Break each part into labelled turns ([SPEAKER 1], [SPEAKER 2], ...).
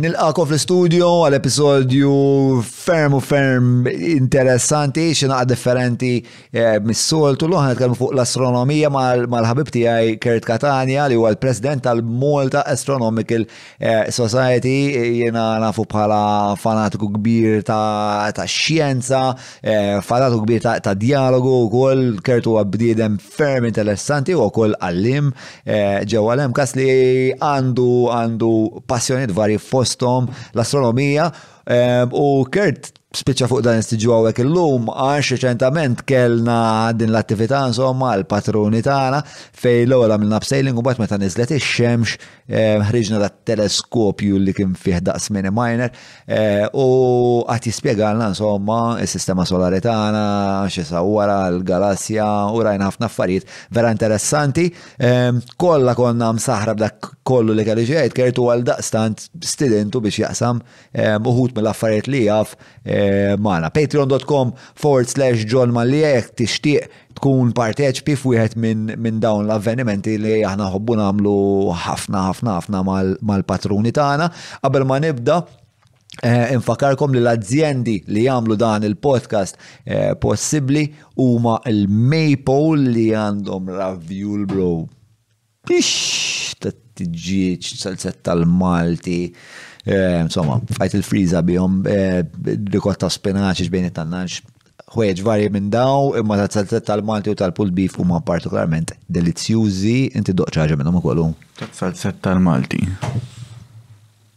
[SPEAKER 1] Nilqakom fl-istudio għal episodju ferm u ferm interessanti, xinaqa differenti eh, mis-soltu. L-oħna nitkellmu fuq l-astronomija mal-ħabib tiegħi Kurt Katania li huwa l-President tal-Malta Astronomical eh, Society. Jiena nafu bħala fanatiku kbir ta' xjenza, eh, fanatiku kbir ta' dialogu wkoll. Kurt huwa bdiedem ferm interessanti u wkoll għallim eh, ġewwa l-emkas li għandu għandu passjoniet vari fosthom l-astronomija eh, u Kurt spiċċa fuq dan istiġu għawek il-lum, għax reċentament kellna din l-attività insomma għal-patruni tagħna fej l-ewwel għamilna b'sailing u bat meta nizlet ix-xemx Eh, ħriġna da teleskopju li kien fih daqs mini minor eh, u għat jispiegalna insomma il-sistema solari tagħna xisa wara l-galassja u rajna ħafna affarijiet vera interessanti. Eh, kollha konna msaħra b'dak kollu li kelli ġejt kertu għal daqstant stidentu biex jaqsam uħut mill-affarijiet li jaf magħna. Patreon.com forward slash John Mallia jekk tixtieq tkun parteċpi f'wieħed minn dawn l-avvenimenti li aħna nħobbu nagħmlu ħafna ħafna ħafna mal-patruni tagħna. Qabel ma nibda, eh, Infakarkom li l-azzjendi li jagħmlu dan il-podcast eh, possibbli huma l-Maple li għandhom Ravjul Bro. Pixx tat-tiġġieġ, salsetta l-Malti, insomma, fajt il-friża bihom ricotta spinaċi bejn it-tannanġ ħwejjeġ varji minn daw, imma ta' salzet tal-Malti u tal-pulled beef huma partikolarment delizzjużi, inti doqt xi ħaġa minnhom ukoll? Ta' salzet tal-Malti.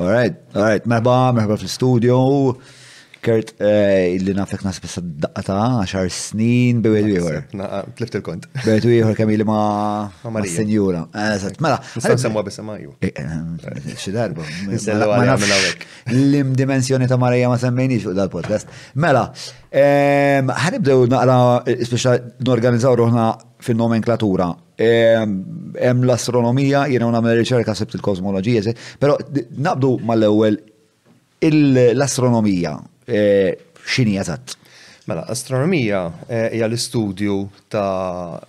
[SPEAKER 1] All right, all right, merħba, merħba fl-studio. Kert, eh, illi nafek nasib issa daqqa ta' 10 snin bi wieħed ieħor.
[SPEAKER 2] Tlift il-kont.
[SPEAKER 1] Bi wieħed ieħor kemm ili ma' senjura.
[SPEAKER 2] Eżatt, mela. Nistgħu semmu biss maju.
[SPEAKER 1] Eh, eh, xi darba. Ma nafx hawnhekk. L-dimensjoni ta' Marija ma semmejniex fuq dal-podcast. Mela, ehm, ħanibdew naqra speċa norganizzaw ruħna fin-nomenklatura Hemm l-astronomija, jiena u nagħmel riċerka sibt il-kosmoloġija, però naqbdu mal-ewwel l-astronomija eh, x'inhi eżatt?
[SPEAKER 2] Mela, astronomija eh, hija l-istudju ta'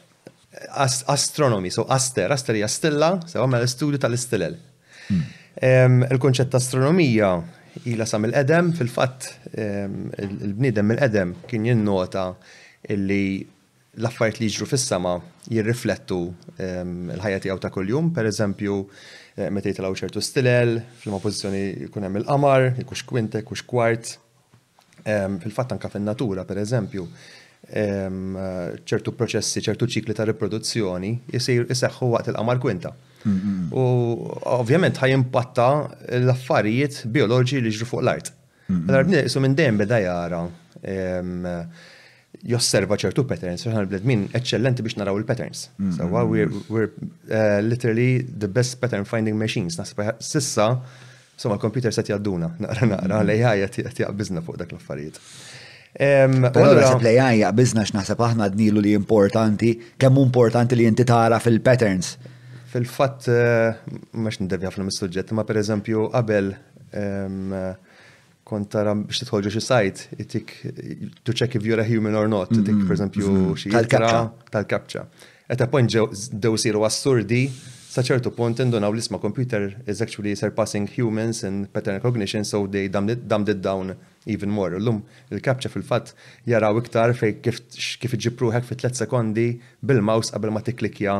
[SPEAKER 2] astronomi, so aster, aster hija stilla, sewa mela l-istudju tal-istilel. Hmm. Il-konċett ta' astronomija ila sam il-qedem, fil-fatt il-bniedem mill-qedem kien jinnota illi l-affarijiet li jiġru fis-sema jirriflettu l-ħajja tiegħu ta' kuljum, per eżempju, meta jitilgħu ċertu stilel, fl-ma pożizzjoni jkun hemm il-qamar, jkux kwinte, jkux kwart. Fil-fatt anka fin-natura, per eżempju, ċertu proċessi, ċertu ċikli ta' riproduzzjoni jisir iseħħu waqt il-qamar kwinta. U ovvjament ħaj impatta l-affarijiet bioloġi li ġru fuq l-art. Għal bniedem isu minn dejjem beda jara josserva ċertu patterns, xaħna l-bledmin eccellenti biex naraw il-patterns. Mm-hmm. So, uh, we're, we're uh, literally the best pattern finding machines. Nasib sissa, so, ma computer set jadduna, naqra naqra, mm-hmm. l-AI jett jaqbizna fuq dak l-affarijiet.
[SPEAKER 1] Pero nasib li għaj jaqbizna x'naħseb aħna dnilu li importanti, kemm importanti li jinti tara fil-patterns.
[SPEAKER 2] Fil-fatt, uh, max nindevja fl-mistudġet, ma per eżempju, qabel kont tara biex tidħol xi sajt, itik to check if you're a human or not, itik mm-hmm. pereżempju
[SPEAKER 1] mm-hmm.
[SPEAKER 2] xi tal-kapċa. Tal-kapċa. At a point dew siru assurdi sa ċertu punt indunaw l-isma computer is actually surpassing humans in pattern recognition so they dammed it down even more. L-lum il-kapċa fil-fat jaraw iktar fej kif iġipruħek fi 3 sekondi bil-mouse qabel ma tiklikja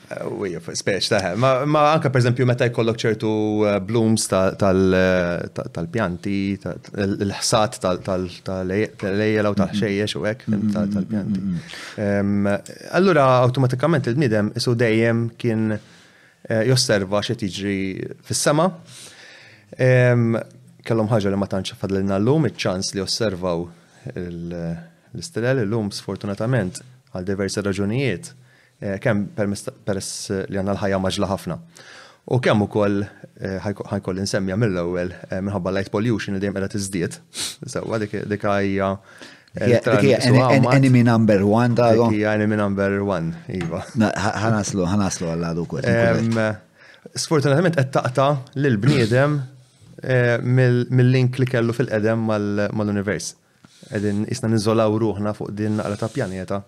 [SPEAKER 2] Speċ taħe. Ma anka per esempio meta jkollok ċertu eh, blooms tal-pjanti, l-ħsat tal-lejjel u tal-ħxejjex u hekk mm-hmm. tal-pjanti. Mm-hmm. Allura awtomatikament il-bniedem isu dejjem kien eh, josserva xi tiġri fis-sema. Kellhom ħaġa li ma tantx fadlilna llum iċ-ċans li osservaw l-istilel illum sfortunatament għal diversi raġunijiet Kemm peress li għandna l-ħajja maġla ħafna. U kemm ukoll ħajkolli nsemmija mill-ewwel minħabba light pollution li dejjem qiegħda tiżdied. Sewwa dik hija
[SPEAKER 1] Enemy number one ta'
[SPEAKER 2] Hija enemy number one, iva.
[SPEAKER 1] Ħanaslu, ħanaslu għall-għadu kol.
[SPEAKER 2] Sfortunatament qed taqta l-bniedem mill-link li kellu fil-qedem mal-univers. Qegħdin qisna niżolaw ruħna fuq din naqra ta' pjaneta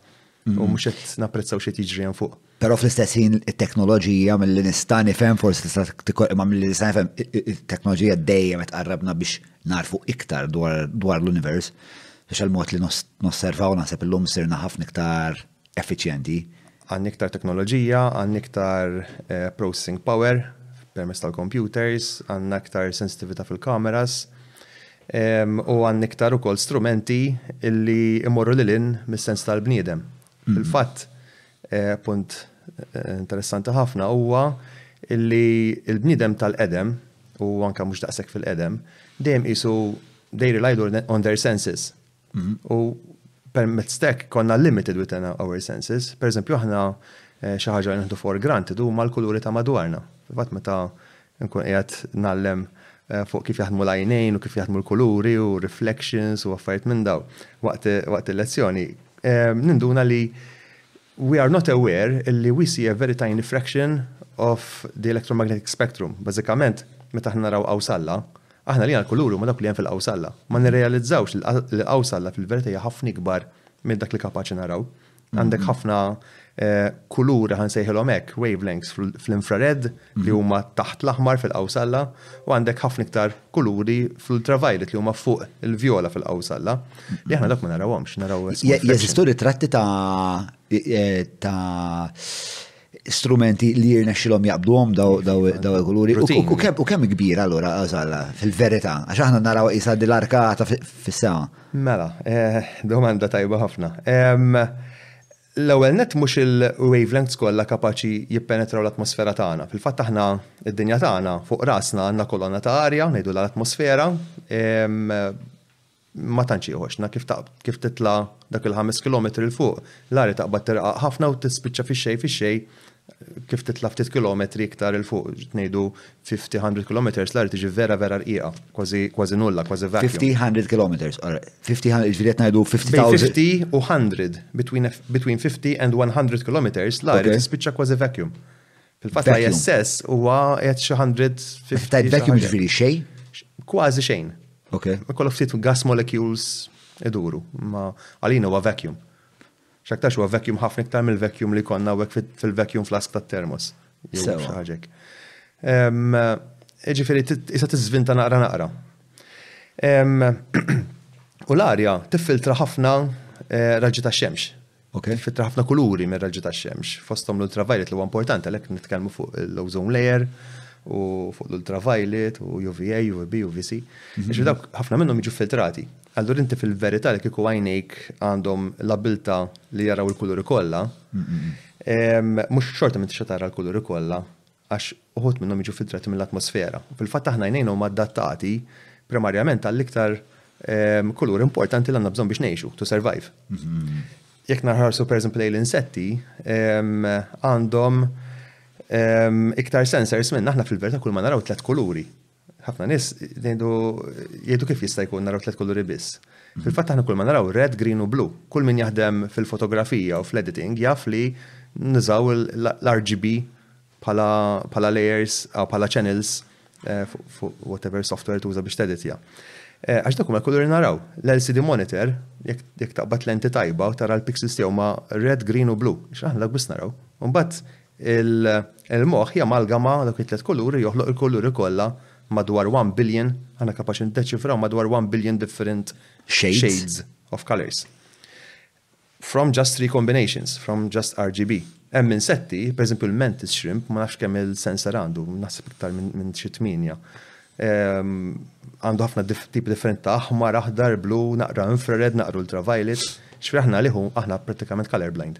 [SPEAKER 2] u mhux qed napprezzaw xi jiġri hemm fuq.
[SPEAKER 1] Però fl-istess ħin it-teknoloġija milli nista' nifhem forsi tista' tikkor imma milli nista' nifhem it-teknoloġija dejjem qed tqarrabna biex nagħrfu iktar dwar l-univers għax il-mod li nosservaw naħseb illum sirna ħafna iktar effiċjenti.
[SPEAKER 2] Għandna iktar teknoloġija, għandna iktar processing power permezz tal-kompjuters, għandna iktar sensitività fil-kameras, u għandna iktar ukoll strumenti li jmorru lil hinn mis-sens tal-bniedem. Fil-fatt, punt interessanti ħafna huwa li l-bniedem tal-qedem, u anke mhux daqshekk fil-qedem, dejjem qisu they relied on their senses. U permezz tek konna limited with our senses. Per eżempju, aħna eh, xi ħaġa nħdu for granted huma l-kuluri ta' madwarna. Fatt meta nkun qiegħed nallem eh, fuq kif jaħdmu l-għajnejn u kif jaħdmu l-kuluri u reflections u affarijiet minn daw waqt il-lezzjoni, eh, ninduna li we are not aware li we see a very tiny fraction of the electromagnetic spectrum. Bażikament, meta ħna naraw għaw salla, Aħna għalina l-kuluri huma dawk li hemm fil-qawsalla. Ma nirrealizzawx li l-qawsalla fil-verità hija ħafna ikbar minn dak li kapaċi naraw. Għandek ħafna kuluri ħa nsejħilhom hekk, wavelengths fl-infrared li huma taħt l-aħmar fil-qawsalla u għandek ħafna iktar kuluri fl-ultraviolet li huma fuq il-vjola fil-qawsalla li aħna dak ma narawhomx, naraw.
[SPEAKER 1] Jeżistu ritratti ta' strumenti li jirnexxilhom jaqbduhom daw il-kuluri. U kemm kbir allura għażalla fil-verità, għax aħna naraw qisha din l-arkata fis-sema.
[SPEAKER 2] Mela, eh, domanda tajba ħafna. L-ewwel net mhux il-wavelengths kollha kapaċi jippenetraw l-atmosfera tagħna. Fil-fatt aħna id-dinja tagħna fuq rasna għandna kolonna ta' arja, ngħidulha l-atmosfera, Ma tantx hi ħoxna, kif titla' dak il-ħames kilometri 'l fuq, l-arja taqbad tirqaq ħafna u tispiċċa fix-xejn fix-xejn kif titla' ftit kilometri iktar 'il fuq, ngħidu fifty hundred kilometres l-arja tiġi vera vera rqiqa, kważi nulla, kważi vacuum.
[SPEAKER 1] Fifty hundred kilometres, fifty hundred jiġifieri
[SPEAKER 2] qed
[SPEAKER 1] ngħidu
[SPEAKER 2] fifty thousand. Bejn fifty u hundred, between fifty and one hundred
[SPEAKER 1] kilometres
[SPEAKER 2] l-arja tispiċċa kważi vacuum. Fil-fatt l-ISS huwa qed xi 150.
[SPEAKER 1] Tajt vacuum ġifieri xejn?
[SPEAKER 2] Kważi xejn.
[SPEAKER 1] Ok.
[SPEAKER 2] Kollok ftit gas molecules iduru, ma għalina huwa vacuum. X'aktarx huwa vacuum ħafna iktar mill-vacuum li konna hekk fil-vacuum flask tat-termos. Sew ħaġek. Ġifieri issa tiżvinta naqra naqra. U l-arja tiffiltra ħafna eh, raġġi tax-xemx.
[SPEAKER 1] Ok,
[SPEAKER 2] fitta ħafna kuluri mir raġġi ta' xemx, fostom l-ultraviolet li huwa importanti għalhekk nitkellmu fuq l-ozone layer u fuq l-ultraviolet u UVA, UVB, UVC. Mhm. Ġifieri dawk ħafna minnhom jiġu filtrati. Allura inti fil-verità li kieku għajnejk għandhom l-abilta li jaraw il-kuluri kollha, mhux xorta minn tista' tara l-kuluri kollha għax uħud minnhom jiġu filtrati mill-atmosfera. Fil-fatt aħna għajnejna huma adattati primarjament għall-iktar ehm, kulur importanti li għandna bżonn biex ngħixu, to survive. Mhm. Jekk naħarsu pereżempju lejn l-insetti, ehm, għandhom ehm, iktar sensors minn aħna fil-verità kull ma naraw tliet kuluri. ħafna nies ngħidu jgħidu kif jista' jkun naraw tliet kuluri biss. Mhm. Fil-fatt aħna kull ma naraw red, green u blu. Kull min jaħdem fil-fotografija u fl-editing jaf li niżaw l-RGB bħala layers aw bħala channels eh, fuq whatever software tuża biex teditja. Eh, għax dak huma kuluri naraw. L-LCD monitor jekk taqbad lenti tajba u tara l-pixels tiegħu ma' red, green u blu. X'aħna dak biss naraw. Mbagħad Il-moħħ jamalgama dawk it-tliet kuluri, joħloq il-kuluri kollha, madwar one billion, aħna kapaċi niddeċifraw madwar one billion different
[SPEAKER 1] shades
[SPEAKER 2] of colors. From just three combinations, from just RGB. Hemm insetti, per eżempju l-mantis shrimp, ma nafx kemm il-sensor għandu, naħseb iktar minn xi tmienja. Għandu ħafna tipi differenti ta' aħmar, aħdar, blu, naqra infrared, naqra ultraviolet. Ġifieri aħna liħu, aħna prattikament color blind.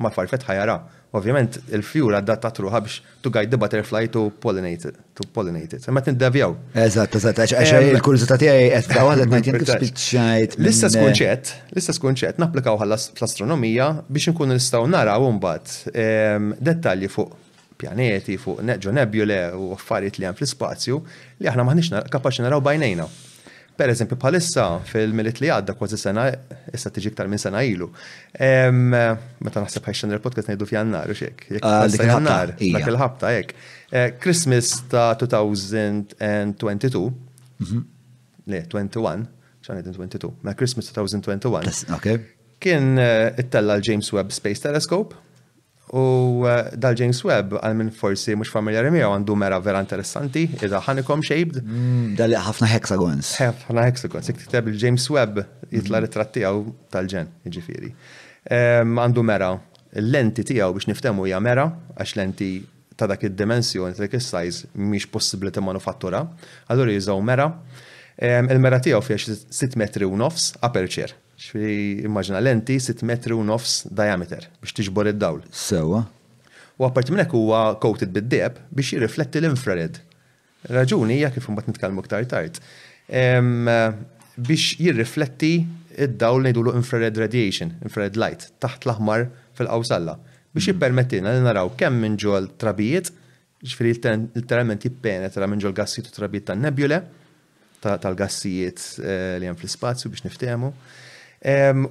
[SPEAKER 2] Ma' farfet ħajara. Ovvjament, il-fjur adattat ruħha biex to guide the butterfly to pollinate it, to pollinate it. Imma qed niddevjaw.
[SPEAKER 1] Eżatt, eżatt, għax għax
[SPEAKER 2] Em.
[SPEAKER 1] il-kurżità tiegħi qed daw għadek ngħid jien kif Perfett.
[SPEAKER 2] spiċċajt
[SPEAKER 1] minn- L-istess
[SPEAKER 2] kunċett, l-istess kunċett napplikawh għall-astronomija biex inkunu nistgħu naraw imbagħad ehm, dettalji fuq pjaneti fuq ġo nebjule u affarijiet li hemm fl-ispazju li aħna maħniex kapaċi naraw bajnejna. Per eżempju, bħalissa fil-milit li għadda kważi sena, issa tiġi iktar minn sena ilu. Meta naħseb ħajxan il-podcast ngħidu f'jannar u xek.
[SPEAKER 1] Ah, dik
[SPEAKER 2] jannar, dak il-ħabta hekk. Eh, Christmas ta' 2022, mhm. le 21, xan 22, ma' Christmas 2021. Kien eh, it-tella l-James Webb Space Telescope U dal James Webb, għal minn forsi mhux familjari miegħu għandu mera vera interessanti, idha honeycomb shaped.
[SPEAKER 1] Mm, dal ħafna hexagons.
[SPEAKER 2] Ħafna hexagons, jek tikteb il-James Webb jitla mm. ritrat tiegħu tal-ġen, jiġifieri. Għandu mera, l-lenti tiegħu biex niftemu hija mera, għax lenti ta' dak id-dimensjoni, ta' dak is-size mhix possibbli timmanufattura, allura jiżgħu mera. Il-mera tiegħu fija 6 metri u nofs aperture. Jiġifieri immaġina lenti sitt metri u nofs diameter biex tiġbor id-dawl.
[SPEAKER 1] Sewwa.
[SPEAKER 2] U apparti minn hekk huwa coated bid-deheb biex jirrifletti l-infrared. Ir-raġuni hija, kif imbagħad nitkellmu iktar tard, biex jirrifletti d-dawl ngħidulu infrared radiation, infrared light, taħt l-aħmar fil-qawsalla, biex jippermettilna li naraw kemm minn ġol trabijiet jiġifieri litteralment jippenetra minn ġol-gassijiet u trabiet tan-nebulae, tal-gassijiet li hemm fl-ispazju biex niftehmu,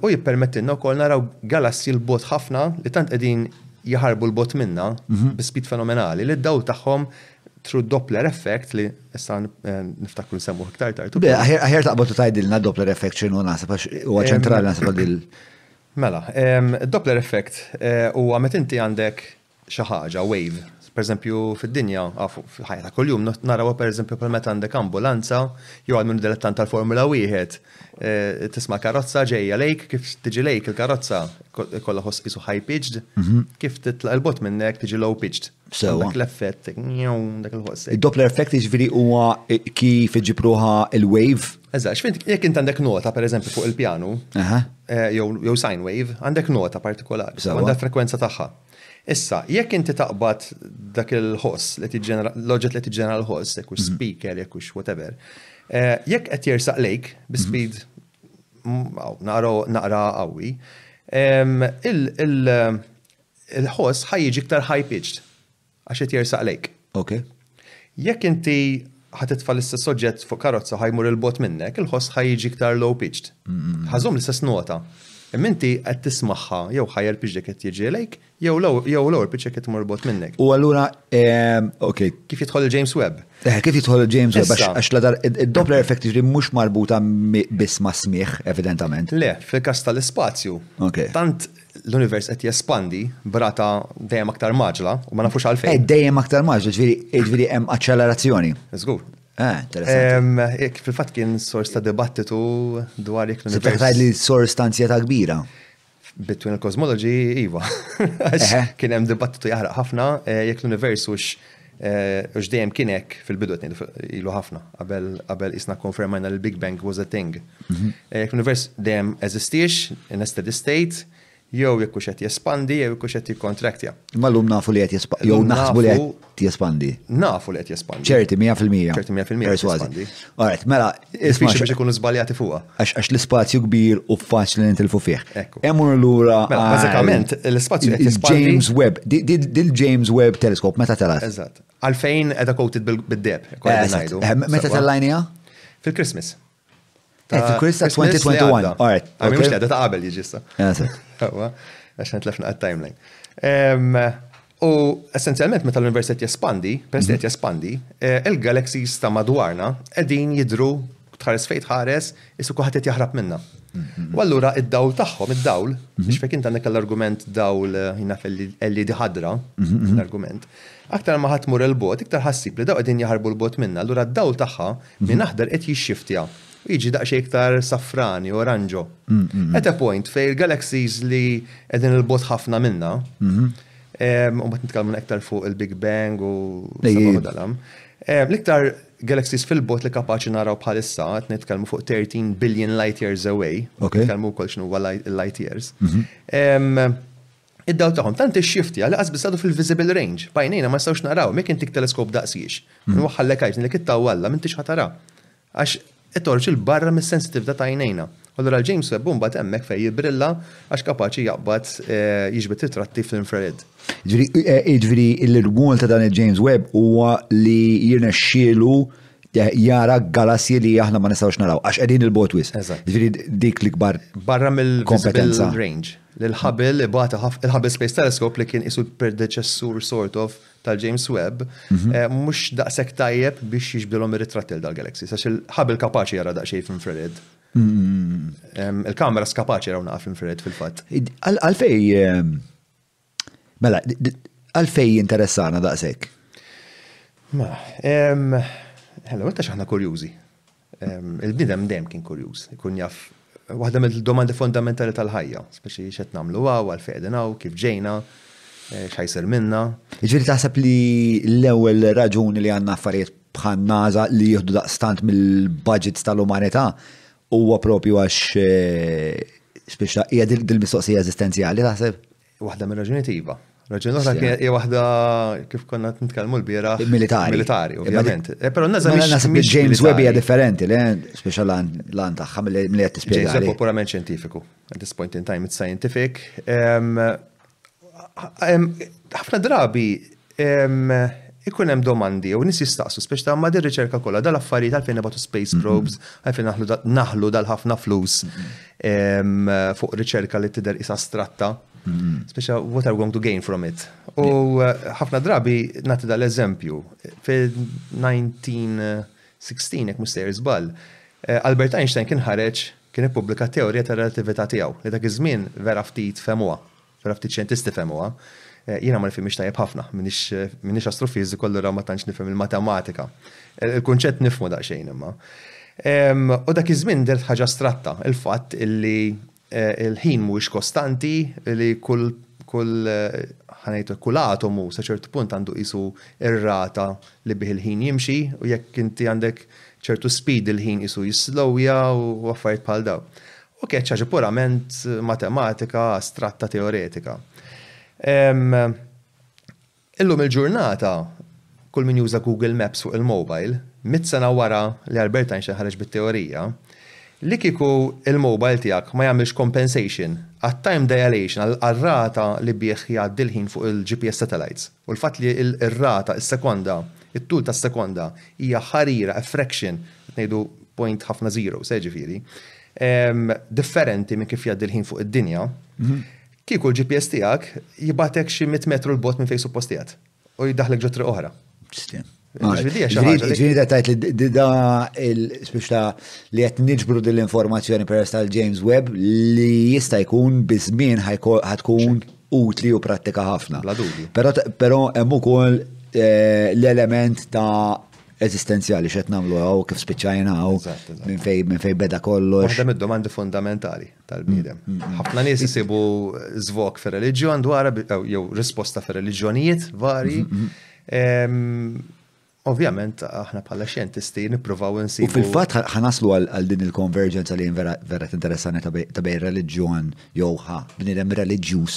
[SPEAKER 2] u jippermettilna wkoll naraw galassji 'l bogħod ħafna li tant qegħdin jaħarbu 'l bogħod minna bi speed fenomenali li d-dawl tagħhom through Doppler effect li issa niftakru nsemmuh iktar tard
[SPEAKER 1] ukoll. Le, aħjar taqbad u tgħidilna Doppler effect x'inhu naħseb għax huwa ċentrali naħseb għal din.
[SPEAKER 2] Mela, Doppler effect huwa meta inti għandek xi ħaġa, wave. Pereżempju fid-dinja, fil-ħajja ta' kuljum, narawha pereżempju bħal meta għandek ambulanza jew għal minnu dilettant tal-Formula Wieħed, eh, tisma' karozza ġejja lejk, kif tiġi lejk il-karozza kollha ħoss qisu high pitched, mhm. kif titla' il-bot minnek tiġi low pitched.
[SPEAKER 1] Sewa.
[SPEAKER 2] Dak l-effett, dak il-ħoss.
[SPEAKER 1] Id-Doppler effect jiġifieri huwa kif iġibruha il-wave
[SPEAKER 2] Eżatt, xfint, jek int għandek nota, per eżempju, fuq il-pjanu, eh, jew sine wave, għandek nota partikolari, għandek frekwenza tagħha. Issa, jekk inti taqbad dak il-ħoss, l-oġġett li tiġġenera l-ħoss, jekk mhm. speaker, jekk whatever, eh, jekk qed jersaq lejk bi mhm. speed naqra qawwi, il-ħoss ħajjiġi iktar high pitched. Għax qed jersaq lejk.
[SPEAKER 1] Ok.
[SPEAKER 2] Jekk inti ħatitfa l-istess soġġett fuq karozza ħajmur il-bot minnek, il-ħoss ħajġi iktar low pitched. Ħażum l-istess nota. Imminti qed tismaħħa jew ħajer pitch dik qed jiġi lejk, jew lower pitch qed tmur bot minnek.
[SPEAKER 1] U allura, ehm, ok.
[SPEAKER 2] Kif jidħol il-James Webb?
[SPEAKER 1] Eh, kif jidħol il-James Webb? Għax la dar id-Doppler effect ġri mhux marbuta biss ma' smieħ, evidentament.
[SPEAKER 2] Le, fil-kas tal-ispazju.
[SPEAKER 1] Ok.
[SPEAKER 2] Tant l-univers qed jespandi b'rata dejjem aktar maġla u ma nafux għalfejn.
[SPEAKER 1] Eh, dejjem aktar maġla, ġifieri ġifieri hemm accelerazzjoni.
[SPEAKER 2] Żgur.
[SPEAKER 1] Eh, interessanti.
[SPEAKER 2] Fil-fatt kien sors ta' dibattitu dwar jekk l-univers.
[SPEAKER 1] Sibtek tgħid li sors ta' ansjetà kbira.
[SPEAKER 2] Between il-cosmology, iva. Kien hemm dibattitu jaħraq ħafna eh, jekk l-univers hux Hux dejjem kien hekk fil-bidu qed ngħidu ilu ħafna qabel qabel qisna konfermajna li l-Big Bang was a thing. Mhm. Eh, jekk l-univers dejjem eżistix in a steady state, jew jekk hux qed jespandi jew jekk hux qed jikkontraktja.
[SPEAKER 1] Imma llum nafu li qed jespandi jew naħsbu li qed jespandi.
[SPEAKER 2] Nafu li qed jespandi.
[SPEAKER 1] Ċerti 100%.
[SPEAKER 2] Ċerti 100%
[SPEAKER 1] persważi. Alright, mela
[SPEAKER 2] Diffiċli biex ikunu żbaljati fuqha.
[SPEAKER 1] Għax l-ispazju kbir u faċli nintilfu fih. Emmur lura.
[SPEAKER 2] Mela, bażikament, l-ispazju qed jispandi.
[SPEAKER 1] James Webb, dil James Webb teleskop, meta tela?
[SPEAKER 2] Eżatt. Għalfejn qiegħda coated bid-deb,
[SPEAKER 1] eh, Meta tellajnija?
[SPEAKER 2] Fil-Christmas.
[SPEAKER 1] Eh, Fil-Christmas 2021. Alright.
[SPEAKER 2] Għamil mux ta' qabel jiġi
[SPEAKER 1] issa.
[SPEAKER 2] Eżatt. Għax tlefna għat-timeline. U essenzjalment meta l-Università jespandi, peress li qed jespandi, eh, il-galaxies ta' madwarna qegħdin jidru tħares fejt ħares isu kuħat qed jaħrab minna. U allura id-dawl tagħhom, id-dawl, mhm. biex fejk intan l-argument dawl eh, jina felli diħadra, mhm, mhm. l-argument, aktar ma ħatmur il-bot, iktar ħassib li daw qegħdin jaħarbu l-bot minna, allura d-dawl tagħha minn aħdar qed jixxiftja Jiġi daqsxejn iktar safrani, oranġo. At a point fejn il-galaxies li qegħdin il-bogħod ħafna minna, u mbagħad nitkellmu iktar fuq il-Big Bang u s-Sabah Dalam, l-iktar galaxies fil-bogħod li kapaċi naraw bħalissa, qed nitkellmu fuq 13 billion light years away, nitkellmu wkoll x'inhu huwa l-light years, id-dawl tagħhom tant ixxifti li qas biss għadu fil-visible range, b'għajnejna ma nistgħux naraw, jekk intik teleskop daqshiex, inwaħħallek għajn, ngħidlek ittawwal, m'intix ħa tara. Għax itorġ 'il barra mis-sensitività ta' għajnejna. U allura l-James Webb hu mbagħad hemmhekk fejn jibbrilla għax kapaċi jaqbad, jiġbed ritratti fl-infrared.
[SPEAKER 1] Jiġifieri l-irwol ta' dan il-James Webb huwa li jirnexxielu jara galassji li aħna ma nistgħux naraw għax qegħdin 'il bogħod wisq.
[SPEAKER 2] Eżatt.
[SPEAKER 1] Jiġifieri dik l-ikbar kompetenza.
[SPEAKER 2] Barra mill-visible range. Li l-Hubble ibagħtu ħafna, il-Hubble Space Telescope li kien qisu l-predeċessur sort of tal-James Webb, eh, mhux daqshekk tajjeb biex jiġbdilhom ir-ritratti l dal-Galaxy, għax il-ħabel kapaċi jara daqsxejn f'infrared. Mm-hmm. Il-kamera skapaċi jaraw naqaf infrared fil-fatt.
[SPEAKER 1] Għalfej, mela, għalfej interessana daqshekk?
[SPEAKER 2] Ma, hello, inta xaħna kurjużi. Il-bniedem dejjem kien kurjuż, ikun jaf waħda mill-domandi fondamentali tal-ħajja, speċi x'qed nagħmlu hawn, għal qegħdin hawn, kif ġejna, eh, x'ħajsir minna.
[SPEAKER 1] Ġifieri taħseb li l-ewwel raġuni li għandna affarijiet bħal naża li jieħdu daqstant mill-budgets tal-umanità huwa propju għax eh, speċi hija dil-mistoqsija eżistenzjali taħseb?
[SPEAKER 2] Waħda mir-raġunijiet iva. Raġun oħra kien hija waħda kif konna nitkellmu l-biera.
[SPEAKER 1] Militari.
[SPEAKER 2] Militari, ovvjament. Eh, però
[SPEAKER 1] naża
[SPEAKER 2] mhix
[SPEAKER 1] James Webb hija differenti, le speċa lan tagħha milli qed tispjega.
[SPEAKER 2] James Webb purament xjentifiku. At this point in time it's scientific. Ħafna drabi Ikun hemm domandi jew nies jistaqsu spex ta' ma' dir-riċerka kollha dal-affarijiet għalfejn nibgħatu space probes, għalfejn naħlu dal-ħafna flus fuq riċerka li tidher is astratta. Spex what are we going to gain from it? U ħafna drabi nagħti dal-eżempju. Fil-19 16 jekk mistejjer żball. Eh, Albert Einstein kien ħareġ kien ippubblika teorija tar-relatività tiegħu li dak iż-żmien vera ftit femuha. Vera ftit xjentisti fehmuha. Eh, jiena ma nifhimx tajjeb ħafna, minix astrofiżiku allura ma tantx nifhem il-matematika. Eh, il-kunċett nifmu daqsxejn imma. U dak iż-żmien dert ħaġa stratta, il-fatt illi eh, il-ħin mhuwiex kostanti li kull kull ħanajtu kull atomu sa ċertu punt għandu qisu ir-rata li bih il-ħin jimxi u jekk inti għandek ċertu speed il-ħin qisu jislowja u affarijiet bħal daw. U kienet xi ħaġa purament matematika astratta teoretika. Illum il-ġurnata, kull min juża Google Maps fuq il-mobile, mit sena wara li Albert Einstein ħareġ bit-teorija, li kieku il-mobile tiegħek ma jagħmilx compensation għat-time dilation, għar-rata li bih jgħaddi l-ħin fuq il-GPS satellites. u l-fatt li r-rata, is-sekonda, it-tul tas-sekonda hija ħarira, a fraction, qed ngħidu point ħafna zeros, eh, ġifieri, differenti minn kif jgħaddi l-ħin fuq id-dinja, kieku l-GPS tiegħek jibgħatek xi mitt metru 'l bogħod minn fejn suppost qiegħed u jdaħħlek ġo triq
[SPEAKER 1] oħra. Ġrida tajt li da il-spiex ta' li għet nġbru dil-informazzjoni peress tal-James Webb li jista' jkun bizmin ħatkun utli u prattika ħafna. Pero hemm ukoll eh, l-element ta' eżistenzjali xed namlu għaw kif spiċajna għaw minn fej minn fej beda kollu.
[SPEAKER 2] Waħda mid-domandi fundamentali tal-bniedem. Mm, mm, mm. Ħafna nies isibu zvok fir-reliġjon dwar jew risposta fir-reliġjonijiet vari. Ovvjament, aħna bħala xjentisti nippruvaw insibu.
[SPEAKER 1] Fil-fatt ħanaslu għal din il-konverġenza li vera vera tinteressani ta' bej reliġjon jew ħa bniedem reliġjuż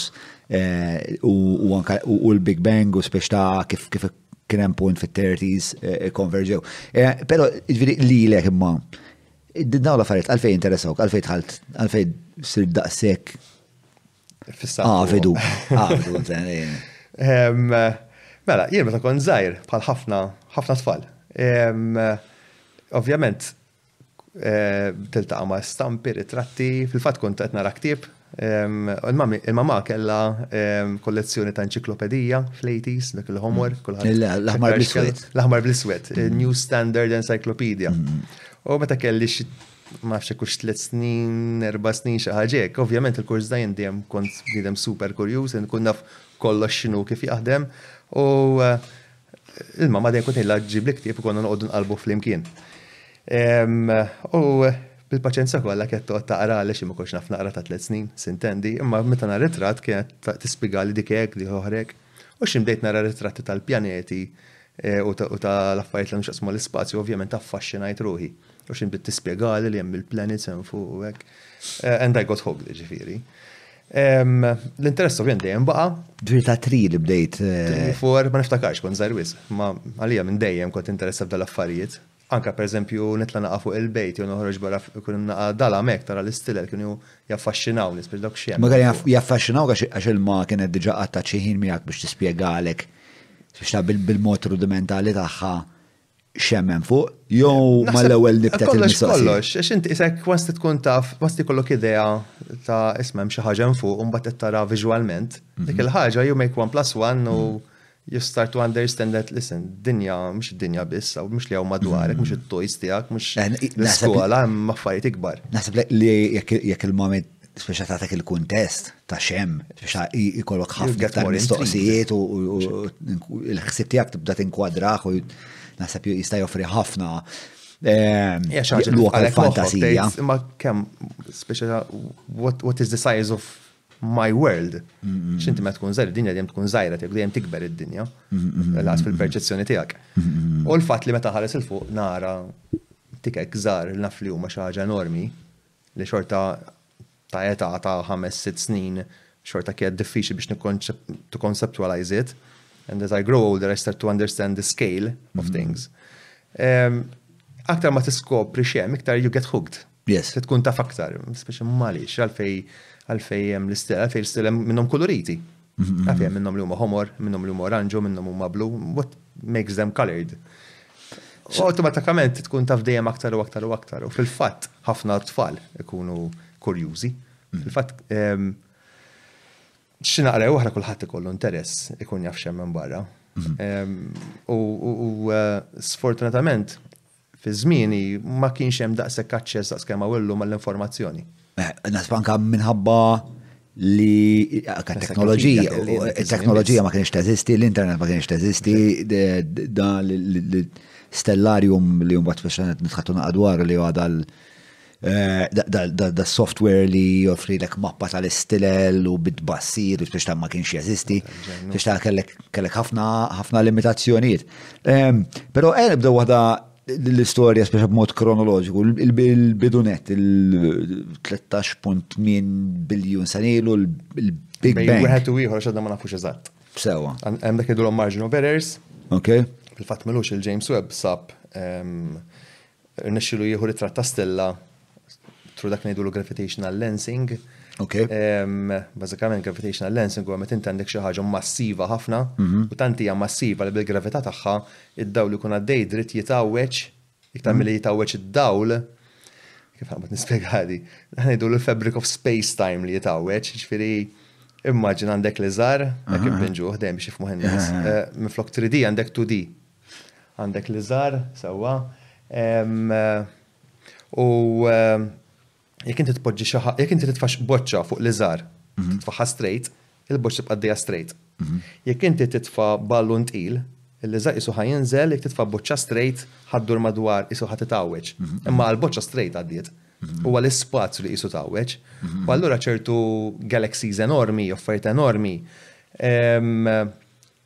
[SPEAKER 1] eh, u l-Big Bang u spiex ta' kif kif kien hemm punt fit-30s eh, konverġew. Eh, però ġifieri li lek imma dawn l-affarijiet għalfejn interessawk, għalfejn tħalt, għalfejn sir daqshekk Avidu,
[SPEAKER 2] avidu, Mela, jien meta kont żgħir bħal ħafna ħafna tfal. Ovvjament eh, tiltaqa' ma' stampi, ritratti, fil-fatt kont qed nara ktieb. Il-mama kellha kollezzjoni ta' enċiklopedija fl-80s, dak il-homor, mm.
[SPEAKER 1] kulħadd. L-aħmar bl-iswed.
[SPEAKER 2] L-aħmar bl-iswed, mm. New Standard Encyclopedia. Mm. U meta kelli xi ma nafx hekk hux tliet snin, erba' snin xi ħaġa hekk. Ovvjament il-kurs da jien dejjem kont bniedem super kurjuż, inkun naf kollox x'inhu kif jaħdem. U il-mamma dejjem kont ngħidla ġib l-ktieb u konna noqogħdu nqalbu flimkien. U bil-paċenza kollha kienet toqgħod taqra għaliex ma kontx naf naqra ta' tliet snin, sintendi, imma meta nhar ritratt kienet tispjegali dik hekk, dik oħra hekk. U xi bdejt nara ritratti tal-pjaneti u tal-affarijiet li għandhom x'jaqsmu mal-ispazju, ovvjament affaxxinajt ruħi. U x'in bdiet tispjegali li hemm il-planets hemm fuq u hekk. Eh, and I got hooked, ġifieri. L-interess ovvjament dejjem baqa.
[SPEAKER 1] Dvir ta' tri li bdejt. Eh, tri
[SPEAKER 2] for, ma niftakarx kont żgħir wis, ma għalija minn dejjem kont interessa f'dal affarijiet. Anka pereżempju nitla' naqa' fuq il-bejt jew noħroġ barra kun naqa' dala mek tara l-istilel kienu jaffaxxinaw nisbiex dawk xemm.
[SPEAKER 1] Magari jaffaxxinaw għax il-ma kienet diġà qatta' ċiħin miegħek biex tispjegalek biex ta' bil-mod rudimentali tagħha xemmen fuq, jew ma l-ewwel nibtet il-mistoqsija.
[SPEAKER 2] Kollox, għax inti isek once li tkun taf, once li kollok idea ta' ismem xi ħaġa fuq u mbagħad qed tara viżwalment,
[SPEAKER 1] mhm.
[SPEAKER 2] dik il-ħaġa you make one plus one u mhm. you start to understand that listen, dinja mhux dinja biss, u mhux li hawn madwarek, mhm. mhux it-toys tiegħek, mhux
[SPEAKER 1] eh,
[SPEAKER 2] l-iskola hemm affarijiet ikbar.
[SPEAKER 1] Naħseb li jekk il-moment Speċa tatek il-kuntest ta' xem, speċa
[SPEAKER 2] ikollok
[SPEAKER 1] ħafna
[SPEAKER 2] ta'
[SPEAKER 1] mistoqsijiet u l-ħsib tiegħek tibda tinkwadraħ u naħseb jista' joffri ħafna ehm,
[SPEAKER 2] lokal fantasija. Imma kemm speċa what is the size of my world. Xinti ma tkun zaħir, dinja dejjem tkun zaħira tiegħek, dejjem tikber id-dinja, las fil-perċezzjoni tiegħek. U l-fatt li meta ħares il-fuq nara tikek żgħar naf li huma xi ħaġa enormi, li xorta ta' età ta' ħames, sitt snin xorta kienet diffiċli biex to conceptualize it and as I grow older I start to understand the scale of mhm. things. Um, aktar ma tiskopri xem, iktar you get hooked.
[SPEAKER 1] Yes.
[SPEAKER 2] Se tkun taf aktar, speċi malix, għalfej għalfej hemm l-istel, għalfej l-istel minnhom koloriti. Għafi, mhm. minnhom li huma homor, minnhom li huma oranġo, minnhom huma blu, what makes them colored? Automatikament tkun taf dejjem aktar u aktar u aktar. U fil-fatt ħafna tfal ikunu kurjużi. Mhm. Fil-fatt ehm, xi naqra oħra kulħadd ikollu interess ikun jaf xemmen barra. Mhm. Ehm, u eh, sfortunatament Fi żmieni ma kienx hemm daqshekk aċċess daqs kemm hawn illum
[SPEAKER 1] għall-informazzjoni. Naħseb anke minħabba li teknoloġija,
[SPEAKER 2] teknoloġija
[SPEAKER 1] ma kienx teżisti, l-internet ma kienx teżisti, da l-stellarium li mbagħad fix-xanet nitħattu naqadwar li għadha Eh, da software li joffri l mappa tal-istilel u bit-bassir, biex ta' ma kienx jeżisti, biex ta' kellek ħafna ħafna limitazzjonijiet. Ehm, Pero għen eh, bdew waħda l-istoria speċa b'mod kronoloġiku, il-bidunet, il-13.8 biljun sanilu, il-Big Bang.
[SPEAKER 2] Wieħed u ieħor xadda ma nafux eżatt.
[SPEAKER 1] Sewa.
[SPEAKER 2] Hemm dak idulhom margin of errors.
[SPEAKER 1] Ok.
[SPEAKER 2] Fil-fatt melux il-James Webb sab ehm, Irnexxilu jieħu ritratt ta' stella tru dak ngħidulu gravitational lensing. Okay. Bażikament gravitational lensing huwa meta inti għandek xi ħaġa massiva ħafna mhm. u tant hija massiva li bil-gravità tagħha id-dawl li jkun għaddej dritt jitawweġ iktar mhm. milli jitawweġ id-dawl kif għamlet nispjegadi. Ngħidu l-fabric of space time li jitawweġ, ġifieri immaġin għandek li żar, dak il-binġuħ dejjem biex jifmuħ in-nies. Eh, minflok 3D għandek 2D Għandek l-iżgħar, sewwa. U jekk inti tpoġġi xi jekk inti titfa' boċċa fuq l-iżgħar, titfaħħa straight, il-boċċa tibqa' għaddejja straight. Mhm. Jekk inti titfa' ballun tqil, l-iżgħar qisu ħa jinżel, jekk titfa' boċċa straight, ħaddur madwar qisu ħa titgħawweġ. Mhm. Imma l-boċċa straight għaddiet. Mhm. Huwa l-ispazju li qisu tgħawweġ. U allura ċertu galaxies enormi, offert enormi,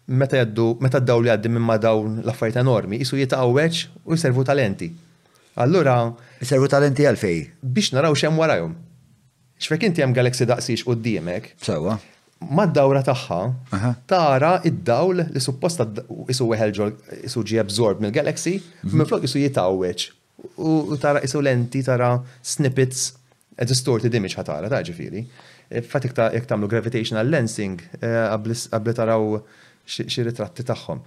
[SPEAKER 2] Meta jgħaddu, meta d-dawl jgħaddi minn ma' dawn l-affarijiet enormi, qisu jitaqgħu weġġ u jservu ta' lenti. Allura.
[SPEAKER 1] Jservu ta' lenti għalfejn?
[SPEAKER 2] Biex naraw x'hemm warajhom. Għax f'jekk inti hemm galaxy daqsiex
[SPEAKER 1] quddiemek.
[SPEAKER 2] Sewwa. Mad-dawra tagħha, tara d-dawl li suppost qisu weħel ġol, qisu ġie absorbed mill-galaxy, minflok qisu jitaqgħu weġġ. u tara qisu lenti tara snippets distorted image ħa tara ta' ġifieri. Fatt jekk tagħmlu gravitational lensing qabli taraw xi ritratti tagħhom.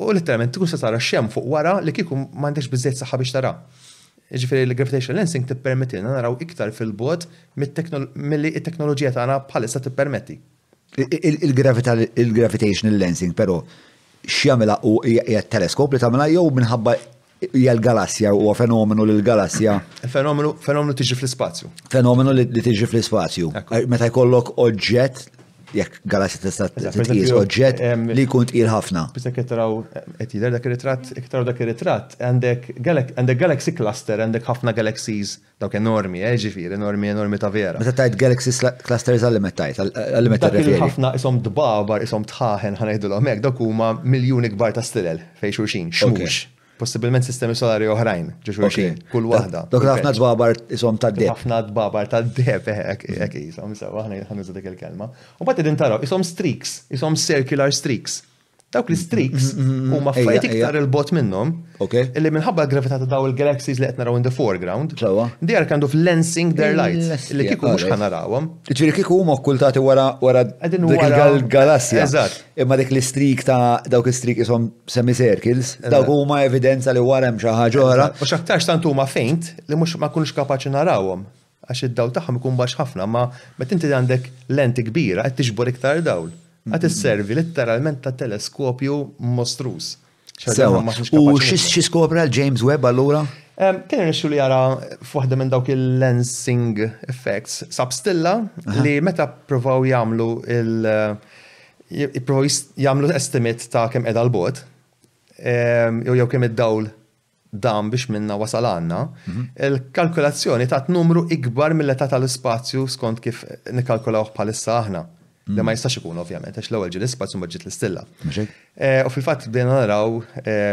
[SPEAKER 2] U litteralment tkun tista' tara x'hemm fuq wara li kieku m'għandekx biżżejjed saħħa biex tara. Jiġifieri l-gravitational lensing tippermettilna naraw iktar fil-bogħod milli t-teknoloġija tagħna bħalissa tippermetti.
[SPEAKER 1] Il-gravitational lensing però x'jagħmilha u hija teleskop li tagħmilha jew minħabba hija l-galassja huwa fenomenu li l-galassja.
[SPEAKER 2] Fenomenu fenomenu tiġi fl-ispazju.
[SPEAKER 1] Fenomenu li tiġi fl-ispazju. Meta jkollok oġġett jekk galassi tista'
[SPEAKER 2] tqis
[SPEAKER 1] oġġett li jkun tqil ħafna.
[SPEAKER 2] Bista qed taraw qed jidher dak ir-ritratt, iktar dak ir-ritratt għandek galaxy cluster, għandek ħafna galaxies Dawk enormi, eh, ġifieri, enormi, enormi ta' vera.
[SPEAKER 1] Meta tajt Galaxy Clusters għalli meta
[SPEAKER 2] tajt, għalli meta
[SPEAKER 1] referi.
[SPEAKER 2] Dak ħafna isom dbabar, isom tħaħen ħanajdu l-omek, dawk huma miljuni kbar ta' stilel fej xulxin, xmux. Possibilment sistemi solari oħrajn, ġo xulxin, kull waħda.
[SPEAKER 1] Dok ħafna dbabar isom ta' deb.
[SPEAKER 2] ħafna dbabar ta' deb, ek eh, eh, jisom, eh, sewa, ħana dik il-kelma. U bat id-intaraw, isom streaks, isom circular streaks. Dawk li streaks mm,
[SPEAKER 1] mm,
[SPEAKER 2] mm,
[SPEAKER 1] huma affarijiet
[SPEAKER 2] iktar il-bot minnhom. Illi minħabba l-gravità ta' daw il-galaxies li qed naraw in the foreground. They are kind of lensing their light. Illi kieku mhux ħanarawhom.
[SPEAKER 1] Ġifieri kieku huma okkultati wara wara galassja.
[SPEAKER 2] Eżatt.
[SPEAKER 1] Imma dik l-istrik ta' dawk istrik ishom semicircles, dawk huma evidenza li wara hemm xi ħaġa oħra.
[SPEAKER 2] U x'aktarx tant huma fejnt li mhux ma kunx kapaċi narawhom. għax id-dawl tagħhom ikun baxx ħafna, imma meta inti għandek lenti kbira qed tiġbor iktar dawl. Qed isservi litteralment ta' teleskopju mostruż. Sewwa.
[SPEAKER 1] U xi skopra l-James Webb allura?
[SPEAKER 2] Kien irnexxielu jara f'waħda minn dawk il-lensing effects, sab stilla li meta ppruvaw jagħmlu il- ipprovaw jagħmlu estimate ta' kemm qiegħda 'l bogħod, jew kemm id-dawl dan biex minnha wasal għandna, il-kalkulazzjoni tat numru ikbar mill-età tal-ispazju skont kif nikkalkulawh bħalissa aħna. Li ma jistax ikun ovvjament, għax l-ewwel ġie l-ispazju mbagħad ġiet l-istilla. U fil-fatt bdejna naraw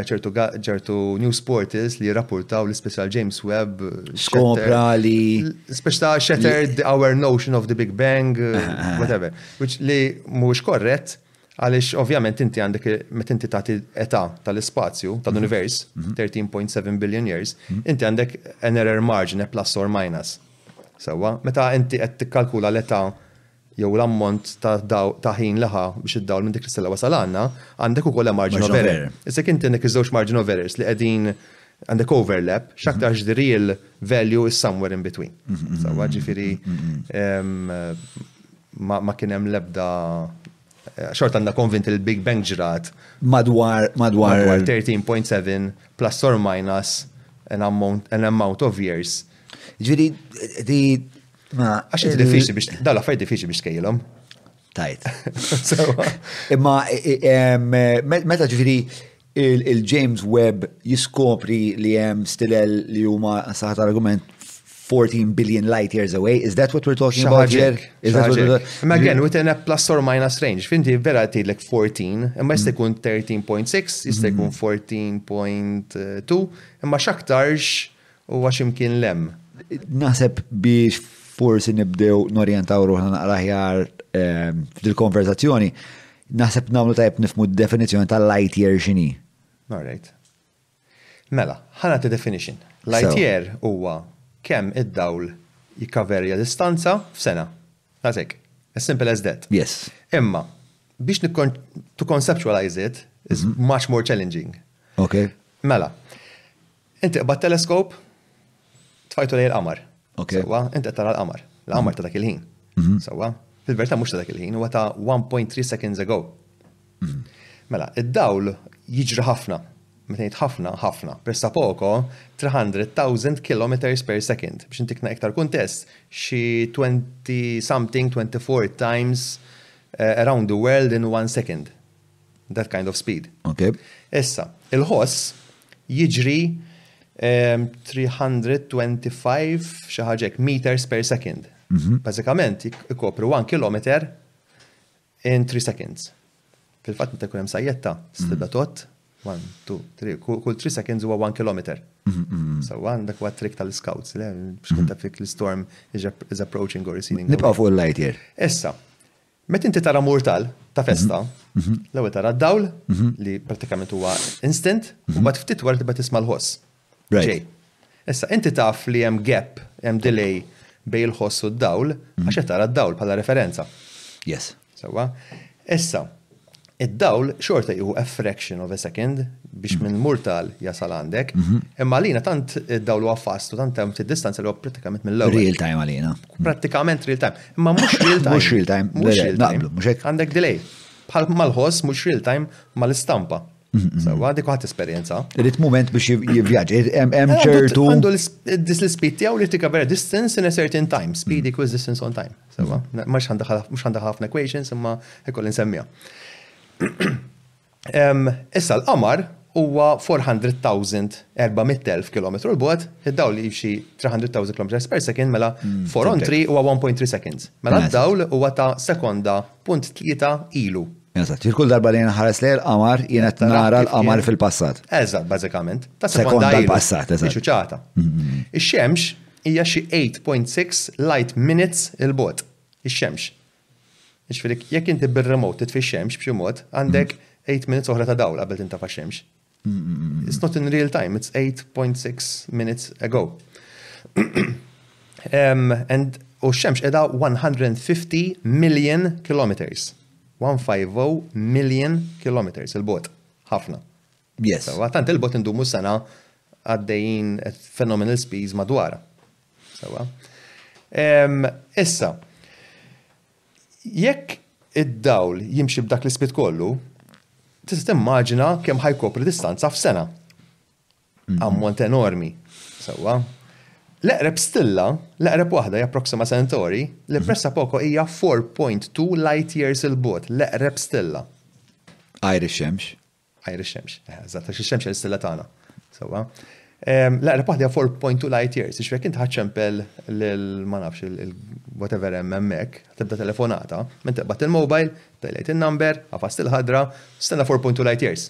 [SPEAKER 2] ċertu news portals li jirrapportaw li speċjal James Webb
[SPEAKER 1] skopra li
[SPEAKER 2] speċta shattered our notion of the Big Bang, whatever, li mhuwiex korrett Għaliex ovvjament inti għandek meta inti tagħti età tal-ispazju, tal-univers, 13.7 billion years, inti għandek an error margin, plus or minus. Sewwa, meta inti qed tikkalkula l-età jew l-ammont ta' ħin li ħa biex id-dawl minn dik l-istella wasal għandna, għandek ukoll hemm margin of error. Issa jekk inti għandek iż-żewġ margin of errors li qegħdin għandek overlap, x'aktarx the real value is somewhere in between. Sewwa, ġifieri. Ma, ma kien hemm l-ebda. Xorta għandna konvinti li l-Big Bang ġrat.
[SPEAKER 1] Madwar, madwar.
[SPEAKER 2] Madwar 13.7 plus or minus an amount, an amount of years.
[SPEAKER 1] Ġviri, di.
[SPEAKER 2] Għax inti diffiċli biex, dal affarijiet diffiċli biex tkejlhom.
[SPEAKER 1] Tajt. Imma meta ġviri Il-James Webb jiskopri li hemm stilel li huma saħat argument 14 billion light years away. Is that what we're talking about here? Is that what we're
[SPEAKER 2] talking about? Ma again, within a plus or minus range. Finti vera tgħidlek 14, imma jista' jkun 13.6, jista' jkun 14.2, imma x'aktarx Huwa xi mkien 'l hemm.
[SPEAKER 1] Naħseb biex forsi nibdew norjentaw ruħna naqra aħjar f'dil-konversazzjoni, naħseb nagħmlu tajjeb nifhmu d-definizzjoni ta' light year x'inhi.
[SPEAKER 2] All right. Mela, ħa nagħti definition. Light year huwa kemm id-dawl jikkaverja distanza f'sena. That's it. As simple as that.
[SPEAKER 1] Yes.
[SPEAKER 2] Imma biex to conceptualize it is much more challenging.
[SPEAKER 1] Okay.
[SPEAKER 2] Mela, Inti qbad teleskop, tfajtu lej
[SPEAKER 1] il-qamar.
[SPEAKER 2] Sewwa, inti qed tara l-qamar. L-qamar ta' dak il-ħin. Mhm. Sewwa, fil-verità mhux ta' dak il-ħin, huwa ta' 1.3 seconds ago. Mhm. Mela, id-dawl jiġri ħafna. Meta ngħid ħafna, ħafna. Pressa poko, 300,000 km per second. Biex intikna iktar kuntest, xi 20 something, 24 times eh, around the world in one second. That kind of speed.
[SPEAKER 1] Okay.
[SPEAKER 2] Issa, il-ħoss jiġri 325 xi ħaġek meters per second. Mm -hmm. Bażikament ikopri 1 kilometer in 3 seconds. Fil-fatt meta jkun hemm sajjetta, stibda mhm. tot, 1, 2, 3, kull 3 seconds huwa 1 kilometer. Mhm, mhm. So għan dak huwa trick tal-scouts, biex kien tafik l-storm is approaching or receding.
[SPEAKER 1] Nibqa' fuq il-light here.
[SPEAKER 2] Issa, Meta inti tara murtal ta' festa, l-ewwel tara d-dawl li prattikament huwa instant, u mbagħad ftit wara tibda tisma' l-ħoss. Ġej. Issa inti taf li hemm gap, hemm delay bejn il-ħoss u d-dawl għax qed tara d-dawl bħala referenza.
[SPEAKER 1] Yes.
[SPEAKER 2] Sewwa. Issa, Id-dawl xorta jieħu a fraction of a second biex minn murtal jasal għandek, imma għalina tant id-dawl huwa fast u tant hemm ftit distanza li huwa prattikament mill-ewwel.
[SPEAKER 1] Real time għalina.
[SPEAKER 2] Prattikament real time. Imma mhux real time.
[SPEAKER 1] Mhux real time.
[SPEAKER 2] Mhux real time.
[SPEAKER 1] Mhux hekk.
[SPEAKER 2] Għandek delay. Bħal mal-ħoss mhux real time mal-istampa. Sawa, dik waħt esperjenza.
[SPEAKER 1] Rrit moment biex jivvjaġġi, hemm ċertu.
[SPEAKER 2] Għandu l-speed tiegħu li tikabera distance in a certain time, speed equals distance on time. Sewa, mhux għandha ħafna equations imma ikoll insemmija. Issa l-qamar huwa 400,000 km l bot id-dawl li xi 300,000 km per second mela 4 hmm, on 3 huwa 1.3 seconds. Mela d-dawl huwa ta' sekonda punt 3 ilu.
[SPEAKER 1] Eżatt, kull darba li nħares li l-qamar
[SPEAKER 2] jienet
[SPEAKER 1] nara l-qamar fil-passat.
[SPEAKER 2] Eżatt, bażikament. Ta'
[SPEAKER 1] sekonda il-passat, eżatt.
[SPEAKER 2] Ixuċata. Hmm, hmm, Ix-xemx Hija xi 8.6 light minutes 'il bogħod, ix-xemx. Jiġifieri jekk inti bir-remote titfi x-xemx b'xi mod, għandek 8 minutes oħra ta' dawl qabel tintafa' x-xemx. It's not in real time, it's 8.6 minutes ago. And u x-xemx qiegħda 150 million kilometers. 150 million kilometers 'il bogħod. Ħafna.
[SPEAKER 1] Yes.
[SPEAKER 2] Sewa, tant il-bot indumu sena għaddejjin phenomenal speeds madwara. Sewa. Issa, jekk id-dawl jimxi b'dak l-ispit kollu, tista' timmaġina kemm ħajkopri distanza f'sena. Mhm. Ammont enormi. Sewa. L-eqreb stilla, l-eqreb waħda hija Proxima Centauri, li mhm. pressa poco hija 4.2 light years il-bot, l-eqreb stilla.
[SPEAKER 1] Għajr ix-xemx.
[SPEAKER 2] Għajr ix-xemx. Eh, eżatt, għax ix-xemx l-istilla tagħna. Sewwa. Ehm, la, repah dija 4.2 light years, ix jekk inti ħaċċempel ma nafx il-whatever hemm hemmhekk, tibda telefonata, minn tibgħat il-mobile, tellejt il-number, għafast il-ħadra, stenna 4.2 light years.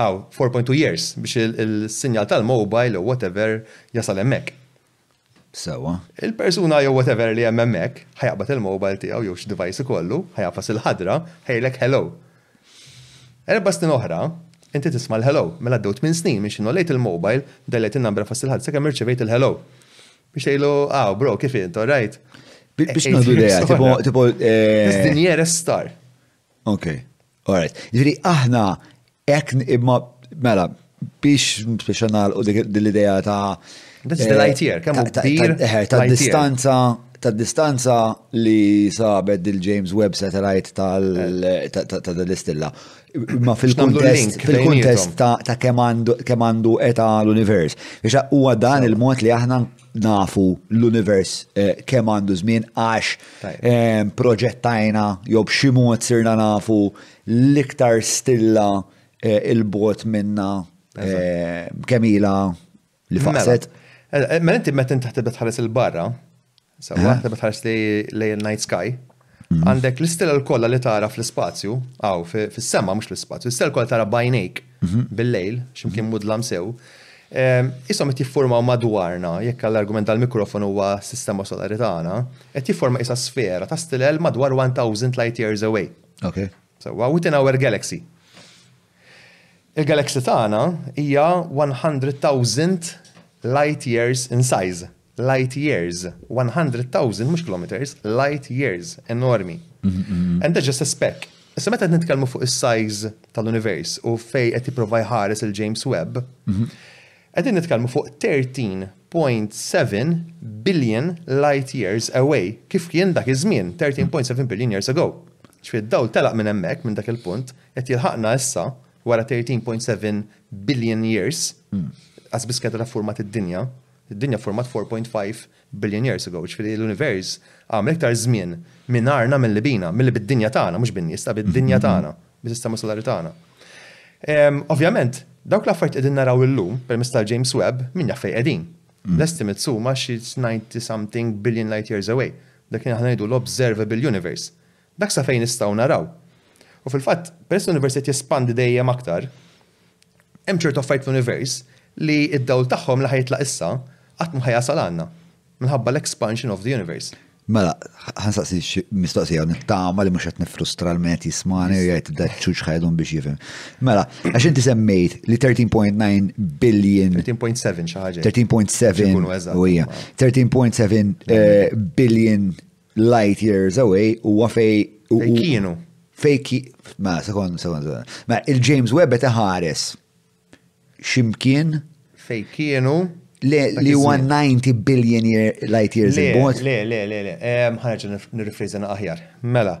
[SPEAKER 2] Aw, 4.2 years biex il-sinjal tal-mobile u whatever jasal hemmhekk.
[SPEAKER 1] sewwa.
[SPEAKER 2] Il-persuna jew whatever li hemm hemmhekk, ħa jaqbad il-mobile tiegħu jew x'device ikollu, ħa jagħfas il-ħadra, ħa jgħidlek hello. Erba' snin oħra, inti tisma' l-hello, mela għaddew tmien snin minn xi nollejt il-mobile, dajlejt in-number fost il-ħadra sakemm irċevejt il-hello. Biex tgħidlu, aw bro, kif int, all right?
[SPEAKER 1] Biex
[SPEAKER 2] ngħidu
[SPEAKER 1] lejha, tipo, tipo.
[SPEAKER 2] This dinjera star.
[SPEAKER 1] Okay. Alright, ġiri aħna ek imma mela biex biex għanal u dik l-ideja ta'
[SPEAKER 2] This is
[SPEAKER 1] the
[SPEAKER 2] light year, kemm hu kbir
[SPEAKER 1] eh, ta' distanza ta' distanza li sabet dil-James Webb satellite ta' dal-istilla. Ma fil-kontest
[SPEAKER 2] fil-kontest
[SPEAKER 1] ta' kemm għandu eta l-univers. Biex huwa dan il-mod li aħna nafu l-univers eh, kemm għandu żmien għax eh, proġettajna jew b'xi mod sirna nafu l-iktar stilla eh, il-bot minna kemm ilha li mela. faqset.
[SPEAKER 2] Mela inti meta inti ħtibet ħares il-barra, sawa ħtibet ħares lej il-night sky. Għandek l-istilel kollha li tara fl-ispazju, għaw, fis-sema mhux fl-ispazju, l-istilel kollha tara bajnejk mhm. bil-lejl, x'imkien mudlam sew. Ehm, isom qed jiffurmaw madwarna, jekk l-argument tal-mikrofon huwa sistema solari tagħna, qed jifforma isa sfera ta' stilel madwar 1000 light years away. Okay. Sewwa, within our galaxy. Il-galaxy tagħna hija 100,000 light years in size. Light years. One hundred thousand, mhux kilometers, light years. Enormi. And that's just a speck. Issa meta qed nitkellmu fuq is-sajż tal-univers u fej qed jipprova jħares il-James Webb, mhm. qegħdin nitkellmu fuq 13.7 billion light years away kif kien dak iż-żmien 13.7 billion years ago. Ġifier daw telaq minn hemmhekk minn dak il-punt qed jilħaqna issa wara 13.7 billion years għasbis mm. kienet raffurmat id-dinja Id-dinja ffurmat 4.5 billion years ago, jiġifieri l-univers għamel iktar żmien minn arna milli bina, milli bid-dinja tagħna, mhux bin-nies, ta' bid-dinja tagħna, bis-sistema solari tagħna. Ovvjament, dawk l-affarijiet qegħdin naraw illum permezz tal-James Webb, min jaf fejn qegħdin. L-estimates huma xi 90 something billion light years away. Dak li aħna ngħidu l-observable universe. Dak sa fejn nistgħu naraw. U fil-fatt, peress li l-univers qed jespandi dejjem aktar, hemm ċertu affarijiet fl-univers li d-dawl tagħhom li ħa jitlaq issa qatt mhu ħa jasal għandna, minħabba l-expansion of the universe.
[SPEAKER 1] Mela, ħa nsaqsi xi mistoqsija u nittama li mhux qed niffrustra l-min qed jismani u jgħid da ċuċ ħajdhom biex jifhem. Mela, għax inti semmejt li 13.9 billion
[SPEAKER 2] 13.7 xi ħaġa.
[SPEAKER 1] 13.7
[SPEAKER 2] Ikunu eżatt,
[SPEAKER 1] u hija. ma- 13.7 eh, billion Light Years Away huwa fej.
[SPEAKER 2] Fej kienu.
[SPEAKER 1] Fej ki. Ma, sekond, sekond. Ma, il-James Webb qed iħares ximkien.
[SPEAKER 2] Fej kienu.
[SPEAKER 1] Le, li huwa 90 billion year, light years il-bot.
[SPEAKER 2] Le, le, le, le. Ħanġa nirrifriża aħjar. Mela.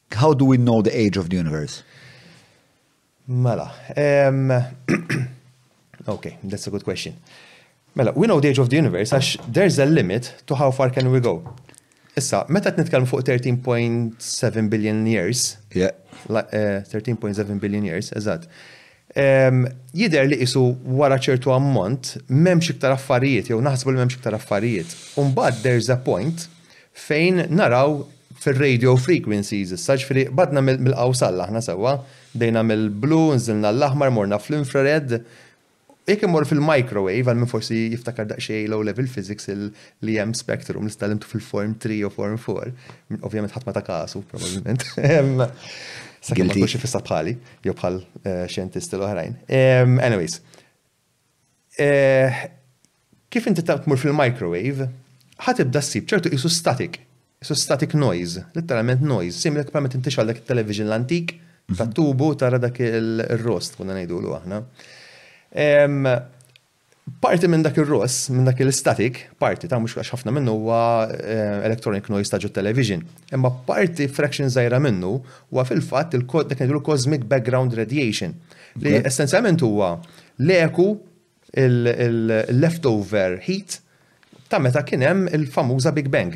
[SPEAKER 1] How do we know the age of the universe?
[SPEAKER 2] Mela. okay, that's a good question. Mela, we know the age of the universe, there's a limit to how far can we go. Issa, meta t-nitkellmu fuq 13.7 billion years.
[SPEAKER 1] Yeah.
[SPEAKER 2] 13.7 billion years, eżatt. Jidher li qisu wara ċertu ammont m'hemmx iktar affarijiet jew naħsbu li m'hemmx iktar affarijiet. U mbagħad there is a point fejn naraw fir-radio frequencies issa, ġifieri qbadna mill-qawsalla aħna sewwa, bdejna mill-blu, nżilna l-aħmar, morna fl-infrared. Jekk immorru fil-microwave, għal min forsi jiftakar daqsxejn low level physics li hemm spectrum li stgħallimtu fil-form three jew form four, ovvjament ħadd ma ta kasu, probabbilment, sakemm ma tkunx ifissha bħali. Jew bħal xjentisti l-oħrajn. Anyways. Kif inti tmur fil-microwave, ħatibda ssib ċertu qisu static, qisu static noise, letteralment noise, similek bħal meta intixal dak it-television l-antik, mhm. tat-tubu tara dak il-rost, kuna ngħidulu aħna. Parti minn dak ir-ross, minn dak il-static, parti ta' mhux għax ħafna minnu huwa electronic noise ta' ġot-television, imma parti fraction żgħira minnu huwa fil-fatt dak li ngħidulu cosmic background radiation li essenzjalment huwa l-eku, il-leftover heat ta' meta kien hemm il-famuża Big Bang.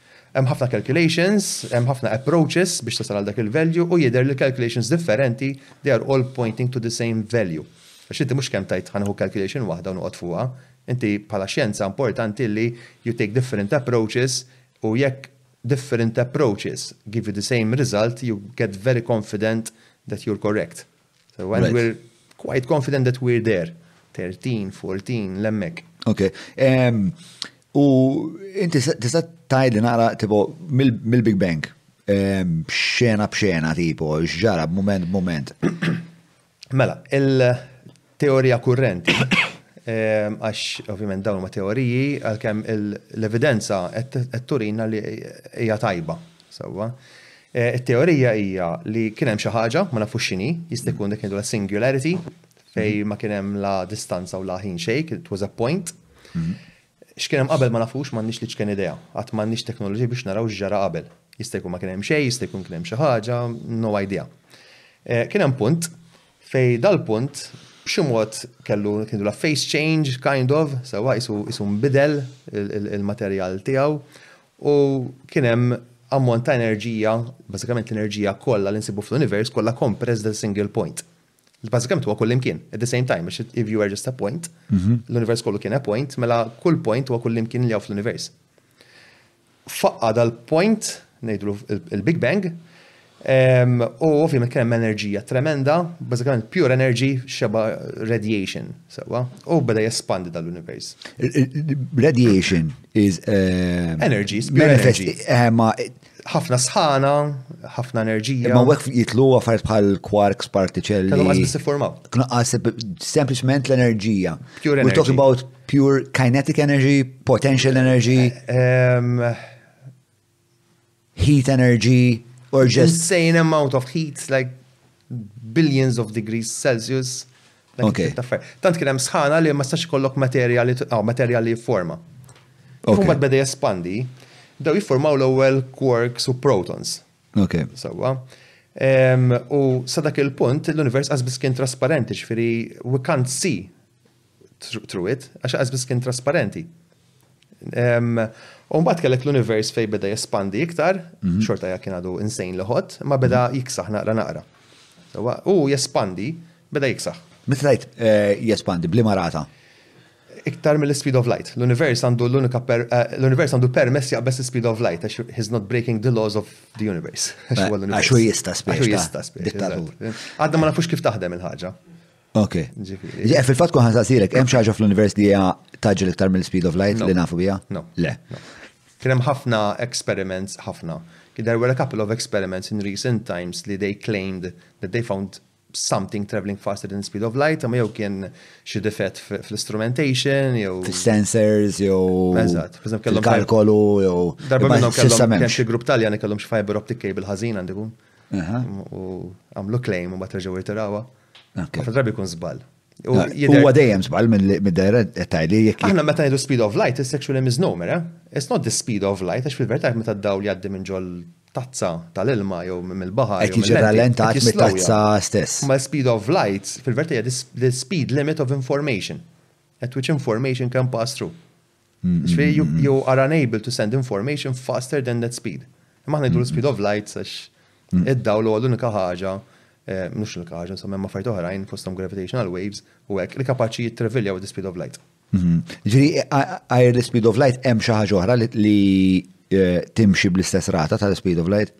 [SPEAKER 2] Hemm ħafna calculations, hemm ħafna approaches biex tasal għal dak il-value u jidher li l-calculations differenti they are all pointing to the same value. Għax inti mhux kemm tgħid ħa nieħu calculation waħda u noqgħod fuqha. Inti bħala xjenza importanti li you take different approaches u jekk different approaches give you the same result you get very confident that you're correct. So when
[SPEAKER 1] right.
[SPEAKER 2] we're quite confident that we're there. 13, 14, lemmek.
[SPEAKER 1] Ok. Um, u inti tista' tajt li nara tipo mill-Big Bang. Um, xena b'xena tipo, x'ġara b'mument b'mument.
[SPEAKER 2] mela, il-teorija kurrenti għax ovvjament dawn ma teoriji għalkemm l-evidenza qed turina li hija tajba. Sewwa. It-teorija hija li kien hemm xi ħaġa, ma nafux x'inhi, jista' jkun dik ngħidulha singularity, fejn ma kien hemm la distanza u la ħin xejn, it was a point. X'kien hemm qabel ma nafux, m'għandniex li ċken idea, qatt m'għandniex teknoloġija biex naraw x'ġara qabel. Jista' jkun ma kien hemm xejn, jista' jkun kien hemm xi ħaġa, no idea. Kien hemm punt fejn dal-punt b'xi mod kellu dik ngħidulha phase change kind of, sewwa qisu nbidel il-materjal tiegħu U kien hemm ammont ta' enerġija, bażikament l-enerġija kollha li nsibu fl-univers kollha compressed at a single point. Li bażikament huwa kullimkien, at the same time, għax if you were just a point, l-univers kollu kien a point, mela kull point huwa kullimkien li hawn fl-univers. Faqqa' dal-point, ngħidlu l-Big Bang, U ovvjament kien hemm enerġija tremenda, bażikament pure energy xeba radiation, sewwa, u beda jespandi dal-univers.
[SPEAKER 1] Radiation is
[SPEAKER 2] energy, pure energy. Ħafna sħana, ħafna enerġija.
[SPEAKER 1] Ma wek jitlu affarijiet bħal quarks, partiċelli.
[SPEAKER 2] Kienu qas biss iffurmaw.
[SPEAKER 1] Kienu qas sempliċement l-enerġija.
[SPEAKER 2] Pure energy.
[SPEAKER 1] We're talking about pure kinetic energy, potential energy. heat energy or just
[SPEAKER 2] insane amount of heat like billions of degrees Celsius.
[SPEAKER 1] Okay.
[SPEAKER 2] Tant kien hemm sħana li ma stax kollok materja li oh, materja
[SPEAKER 1] li
[SPEAKER 2] jifforma. Okay. Kumma beda jespandi, daw jifformaw l-ewwel quarks u protons.
[SPEAKER 1] Okay.
[SPEAKER 2] Sawa. Um, u sadak il-punt l-univers qasbis kien trasparenti, ġifieri we can't see truwit, għax għaz biss kien trasparenti. U mbagħad kellek l-univers fej beda jespandi iktar, mhm. xorta jak kien għadu insejn liħot, ma beda mhm. jiksaħ naqra naqra. U jespandi, beda jiksaħ.
[SPEAKER 1] Mitlajt eh, jespandi, bli marata?
[SPEAKER 2] Iktar mill-speed of light. L-univers għandu l-unika eh, l-univers għandu permess jaqbess speed of light, għax he's not breaking the laws of the universe.
[SPEAKER 1] Għaxu jista spiex. Għaxu
[SPEAKER 2] jista spiex.
[SPEAKER 1] Dittatur.
[SPEAKER 2] Għadda ma nafux kif taħdem il-ħagġa.
[SPEAKER 1] Ok. Eh, fil-fat kun ħansaqsirek, hemm xi ħaġa fl-univers li hija taġġel iktar mill-speed of light li nafu biha?
[SPEAKER 2] No.
[SPEAKER 1] Le.
[SPEAKER 2] Kien hemm ħafna experiments, ħafna. There were a couple of experiments in recent times li they claimed that they found something traveling faster than the speed of light, ma jew kien xi difett fl-instrumentation, jew.
[SPEAKER 1] Fil-sensors, jew.
[SPEAKER 2] Eżatt,
[SPEAKER 1] fil-kalkolu, jew.
[SPEAKER 2] Darba minnhom kellhom xi grupp taljan kellhom xi fiber optic cable ħażin
[SPEAKER 1] għandikum.
[SPEAKER 2] U għamlu claim u bat reġaw
[SPEAKER 1] irtirawa.
[SPEAKER 2] Għafna drabi
[SPEAKER 1] kun
[SPEAKER 2] zbal.
[SPEAKER 1] Huwa dejjem zbal mid-dajra tajli jekk.
[SPEAKER 2] Aħna meta ngħidu speed of light, is sexual misnomer, eh? It's not the speed of light, għax fil-verità meta d-dawl jgħaddi minn ġol tazza tal-ilma jew mill-baħar.
[SPEAKER 1] Qed jiġi rallentat mit-tazza stess.
[SPEAKER 2] Ma speed of light fil-verità the speed limit of information at which information can pass through. Ġifieri you, you are unable to send information faster than that speed. Imma aħna jdu speed of light għax id-dawl huwa l-unika ħaġa eh, mhux l-unika ħaġa, insomma ma affarijiet oħrajn fosthom gravitational waves u hekk li kapaċi jittraviljaw the speed of light.
[SPEAKER 1] Ġifieri għajr l-speed of light hemm xi ħaġa oħra li eh, timxi bl-istess rata tal-speed of light?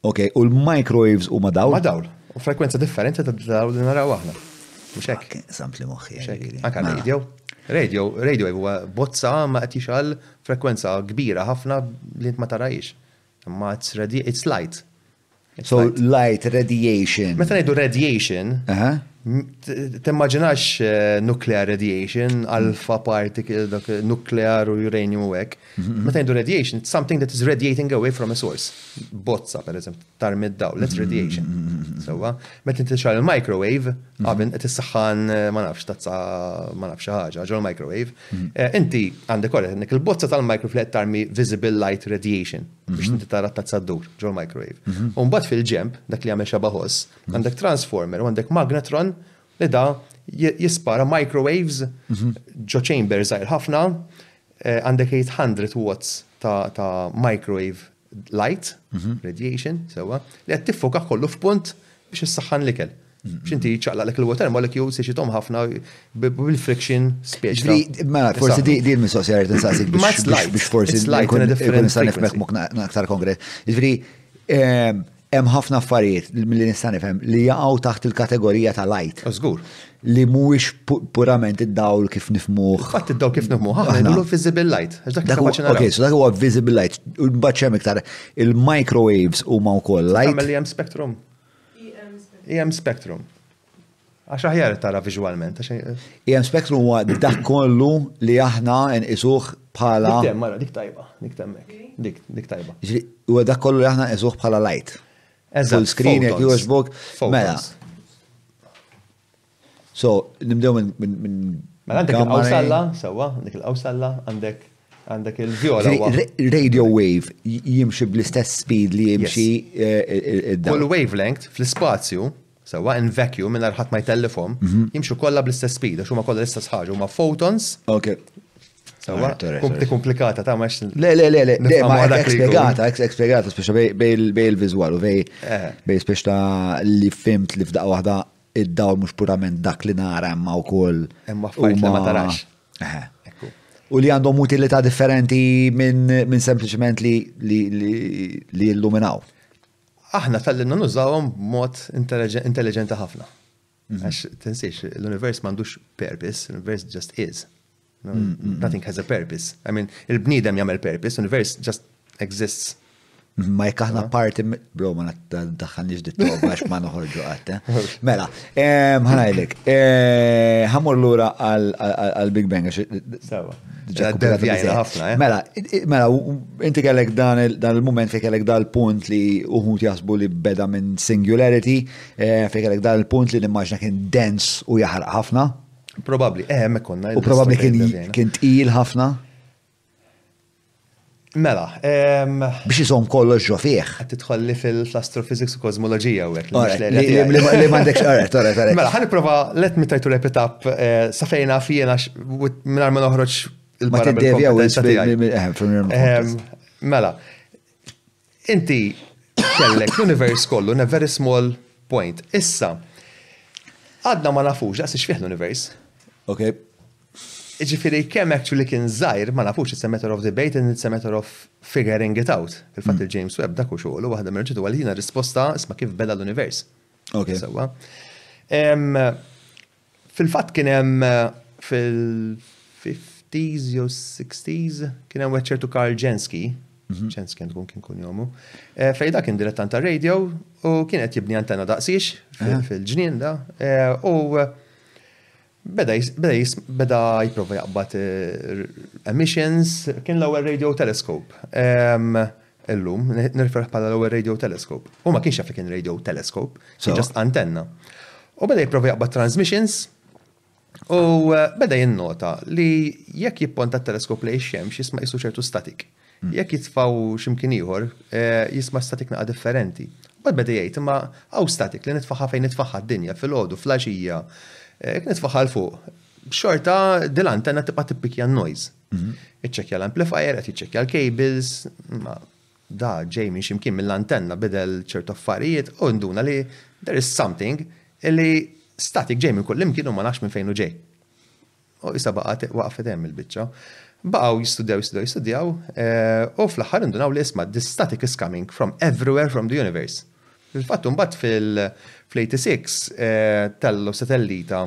[SPEAKER 1] Ok, u l-microwaves u
[SPEAKER 2] madawl? Madawl, u frekwenza differenti ta' dawl li naraw aħna. Mux hekk. Samt li
[SPEAKER 1] moħħi.
[SPEAKER 2] Anka
[SPEAKER 1] mela.
[SPEAKER 2] radio. Radio, radio huwa bozza ma qed jixgħal frekwenza kbira ħafna li int ma tarajx. Ma it's, radi it's light. It's
[SPEAKER 1] so
[SPEAKER 2] light.
[SPEAKER 1] light radiation.
[SPEAKER 2] Meta ngħidu radiation, uh -huh. timmaġinax eh, nuclear radiation, alpha particle, nuklear u uranium u hekk. Meta jgħidu radiation, it's something that is radiating away from a source. Bozza, per eżempju, tar mid-daw, that's mm-hmm. radiation. Mm-hmm. Sewa, meta inti xar il-microwave, mm-hmm. għabin qed tissaħħan eh, ma nafx tazza ma nafx ħaġa, ġol microwave. Eh, inti għandek kol, għandek il-bozza tal-microwave qed tarmi visible light radiation biex inti tara tazza dur ġol microwave. U mbagħad fil-ġemp, dak li għamel xabaħos, għandek transformer u għandek magnetron li da jispara microwaves ġo chambers għajr ħafna Għandek 800 watts ta' microwave light, radiation, sewwa, li qed tiffoka kollu f'punt biex issaħħan l-ikel. Biex inti ċaqlaqlek il-water molecules se xitom ħafna bil-friction speċi.
[SPEAKER 1] Li, mela, forsi di l-mistoqsija li
[SPEAKER 2] tinsaqsik
[SPEAKER 1] biex forsi.
[SPEAKER 2] It's light in a different.
[SPEAKER 1] Nista' nifmek aktar konkret. Ġifieri, Hemm ħafna affarijiet milli nista' nifhem li jaqgħu taħt il-kategorija ta' light.
[SPEAKER 2] Ah, żgur.
[SPEAKER 1] Li mhuwiex purament id-dawl kif nifmuh.
[SPEAKER 2] Fatt id-dawl kif nifmuh,
[SPEAKER 1] aħna
[SPEAKER 2] visible light. Dak
[SPEAKER 1] huwa visible light. Mbagħad hemm iktar il-microwaves huma wkoll light.
[SPEAKER 2] Tagħmel li hemm spectrum. EM spectrum. Għax aħjar tara viżwalment.
[SPEAKER 1] EM spektrum huwa dak kollu li aħna nqisuh bħala.
[SPEAKER 2] Dik mara, dik tajba, dik temmek. Dik, dik tajba.
[SPEAKER 1] Huwa dak kollu li aħna nqisuh bħala light. Full screen, jek jogħġbok. Mela. So, nimdew minn.
[SPEAKER 2] Mela għandek il-qawsalla, sewwa, għandek il-qawsalla, għandek għandek il-viola.
[SPEAKER 1] Radio wave jimxi bl-istess speed li jimxi eh,
[SPEAKER 2] eh,
[SPEAKER 1] eh, Kull
[SPEAKER 2] wavelength fl-spazju Sewwa, in vacuum, mingħajr ħadd ma jtellifhom, jimxu kollha bl-istess speed, għax huma kollha l-istess ħaġa, huma photons.
[SPEAKER 1] Ok. Sewwa,
[SPEAKER 2] kompli komplikata ta' max.
[SPEAKER 1] Le, le, le, le, le, ma għadha ekspegata, ekspegata, speċa bej il-vizual u bej
[SPEAKER 2] eh.
[SPEAKER 1] bej speċa li fimt li f'daqqa waħda id-dawl mhux purament dak li nara imma
[SPEAKER 2] wkoll. Imma fajt ma tarax. Eh.
[SPEAKER 1] U li għandhom utilità differenti minn sempliċement li illuminaw.
[SPEAKER 2] Aħna tgħallimna nużawhom b'mod intelliġenti ħafna.
[SPEAKER 1] Mhm.
[SPEAKER 2] Għax tinsiex, l-univers m'għandux purpose, l-univers just is. Mm, mm, mm. Nothing has a purpose. I mean, il-bniedem jagħmel purpose, l-univers just exists.
[SPEAKER 1] Ma jekk aħna parti, bro, ma daħħalniex dit għax ma noħorġu għatte. Eh? Mela, Ħanajlek, ħamur l-ura għal-Big Bang. Sawa.
[SPEAKER 2] ħafna. Eh?
[SPEAKER 1] Mela, mela, inti kellek dan il-moment fej kellek dan il-punt li uħut jasbu li beda minn singularity, eh, fej kellek dan il-punt li l-immaġna kien dens u jaħraq ħafna.
[SPEAKER 2] Probabli, eh, me konna.
[SPEAKER 1] U probabli kien tqil ħafna.
[SPEAKER 2] Mela,
[SPEAKER 1] biex iżomm kollox ġo fih.
[SPEAKER 2] Qed tidħolli fil-astrophysics u kozmoloġija u
[SPEAKER 1] hekk. Li m'għandekx qaret, qaret, qaret.
[SPEAKER 2] Mela, ħa nipprova let me try to wrap it up eh, sa fejn naf jiena mingħajr
[SPEAKER 1] ma noħroġ il-barra
[SPEAKER 2] bil-kompetenza tiegħi. Mela, Inti kellek l-univers kollu, a very small point. Issa, għadna ma nafux daqs xfih l-univers.
[SPEAKER 1] Ok.
[SPEAKER 2] Ġifiri, kem actually kien zaħir, ma nafux, it's a matter of debate and it's a matter of figuring it out. Fil-fat mm. il-James Webb dak u xoħlu, wahda merġitu għalina risposta isma kif beda l-univers.
[SPEAKER 1] Ok.
[SPEAKER 2] Sawa. Fil-fatt kien hemm fil-fifties jew sixties kien hemm wieħed ċertu Karl Jenski, Jenski għandu jkun kien kunjomu, eh, fejn dak kien dilettant tar-radio u kien qed jibni antenna daqsiex fil-ġnien da eh, u beda beda jipprova jaqbad eh, emissions kien l-ewwel radio telescope. Ehm, Illum, nirriferaħ bħala l-ewwel radio telescope. U ma kienx jaf li kien radio telescope, kien ġast antenna. U beda jipprova jaqbad transmissions u eh, beda jinnota li jekk jipponta teleskop lej xemx jisma' jisu ċertu statik. Hmm. Jekk jitfaw ximkien ieħor eh, jisma' statik naqa' differenti. Bad beda jgħid imma hawn statik li nitfaħħa fejn nitfaħħa d-dinja fil-ħodu, fl-għaxija, eh, jekk nitfaħħa l fuq. Xorta dil-antenna tibqa' tippikja noise. Mhm. Iċċekja l-amplifier, qed jiċċekja l-cables, ma da ġej minn ximkien mill-antenna bidel ċertu affarijiet u nduna li there is something li statik ġej minn kull imkien u ma nafx minn fejn u ġej. U jisa baqgħet waqfet hemm il-biċċa. Baqgħu jistudjaw, jistudjaw, jistudjaw, eh, u fl-aħħar ndunaw li isma' this static is coming from everywhere from the universe. Fil-fatt mbagħad fil-86 eh, tellu satellita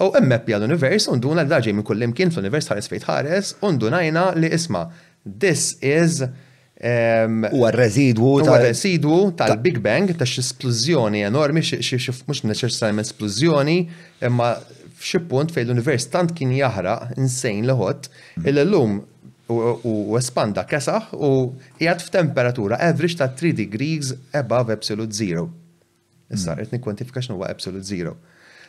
[SPEAKER 2] U hemm meppi għal univers u nduna li da ġej minn kullimkien fl-univers tħares fejn tħares u ndunajna li isma' this is
[SPEAKER 1] ehm
[SPEAKER 2] Huwa r-residwu
[SPEAKER 1] ta'
[SPEAKER 2] Huwa r-residwu tal-Big Bang ta' xi splużjoni enormi xi xi xi mhux neċessarjament splużjoni imma f'xi punt fejn l-univers tant kien jaħraq insane li ħott illi llum u u u espanda kesaħ u qiegħed f'temperatura average ta' three degrees above absolute zero. Issa, hmm. rrit nikwantifika x'nuwa absolute zero.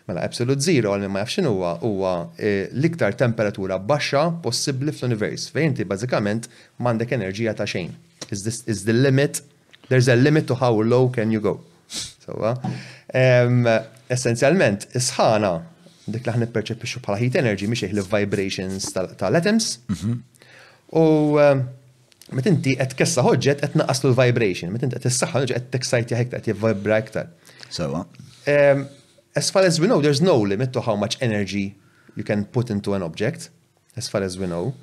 [SPEAKER 2] Mela, absolute zero għal ma jafxin huwa huwa eh, l-iktar temperatura baxxa possibbli fl-univers, fejn inti bażikament m'għandek enerġija ta' xejn. Is, this, is the limit, there's a limit to how low can you go. So, um, essenzjalment, isħana dik li ħna perċepixu bħala heat energy miex li vibrations tal-atoms. Mhm. U um, Meta inti qed tkessaħ oġġett qed naqaslu l-vibration, meta inti qed issaħħa oġġett qed teksajtih iktar, qed jivvibra iktar.
[SPEAKER 1] Sewa.
[SPEAKER 2] Ehm, as far as we know, there's no limit to how much energy you can put into an object, as far as we know.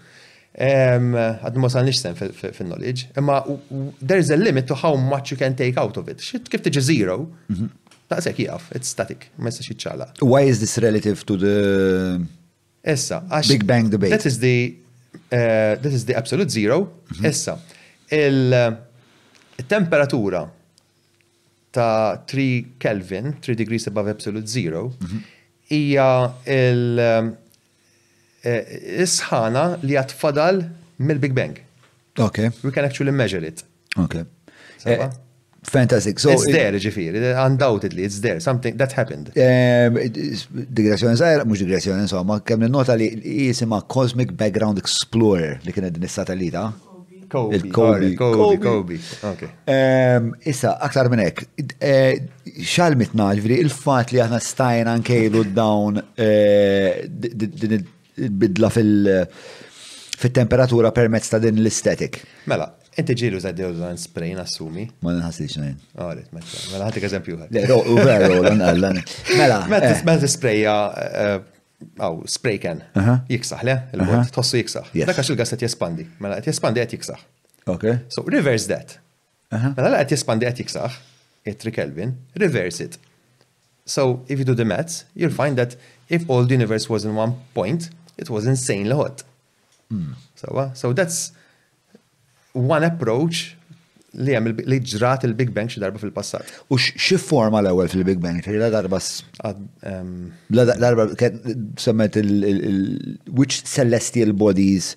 [SPEAKER 2] Ehm, għad ma sal nixsen fil-knowledge, imma there is a limit to how much you can take out of it. Kif tiġi zero, mhm. daqsek jgħaf, it's static, ma jistax jitċala.
[SPEAKER 1] Why is this relative to the
[SPEAKER 2] Issa, għax.
[SPEAKER 1] Big Bang Debate.
[SPEAKER 2] That is the, uh, that is the absolute zero. Mhm. Issa, il-temperatura eh, ta' 3 Kelvin, 3 degrees above absolute zero, mhm. hija il- eh, isħana li għatfadal mill-Big Bang.
[SPEAKER 1] Okay.
[SPEAKER 2] We can actually measure it. Ok.
[SPEAKER 1] Eh, fantastic. So,
[SPEAKER 2] it's there, ġifiri, undoubtedly, it's there, something that happened.
[SPEAKER 1] Eh, digressjoni zaħir, mux digressjoni, insomma, kemm nota li jisima Cosmic Background Explorer li kienet din is-satellita.
[SPEAKER 2] Kobe, Kobe,
[SPEAKER 1] Kobe,
[SPEAKER 2] Kobe.
[SPEAKER 1] Ehm, issa, aktar minn hekk, eh, xalmitna ġviri il-fat li aħna stajna nkejlu dawn din Il-bidla fil-temperatura permezz ta' din l-istetik.
[SPEAKER 2] Mela, Inti ġilu za deodorant spray nassumi?
[SPEAKER 1] Ma nħassix xejn.
[SPEAKER 2] Għarit, mela, mela ħatik eżempju ħar.
[SPEAKER 1] Le, u veru, l-għalla. Mela.
[SPEAKER 2] Mela,
[SPEAKER 1] eh.
[SPEAKER 2] mela t-sprayja, għaw, eh, spray can. Jiksaħ, le? Il-bot, tħossu jiksaħ. Dak għax il-gas qed jespandi. Mela, qed jespandi qed jiksaħ.
[SPEAKER 1] Ok.
[SPEAKER 2] So, reverse that. Mela Alla qed jespandi qed jiksaħ it 3 Kelvin, reverse it. So if you do the maths, you'll find that if all the universe was in one point, it was insanely hot. Sawa? So that's one approach li hemm li ġrat il-Big Bang xi darba fil-passat.
[SPEAKER 1] U xi forma l-ewwel fil-Big Bang? Ġifieri la darba la darba semmet il which celestial bodies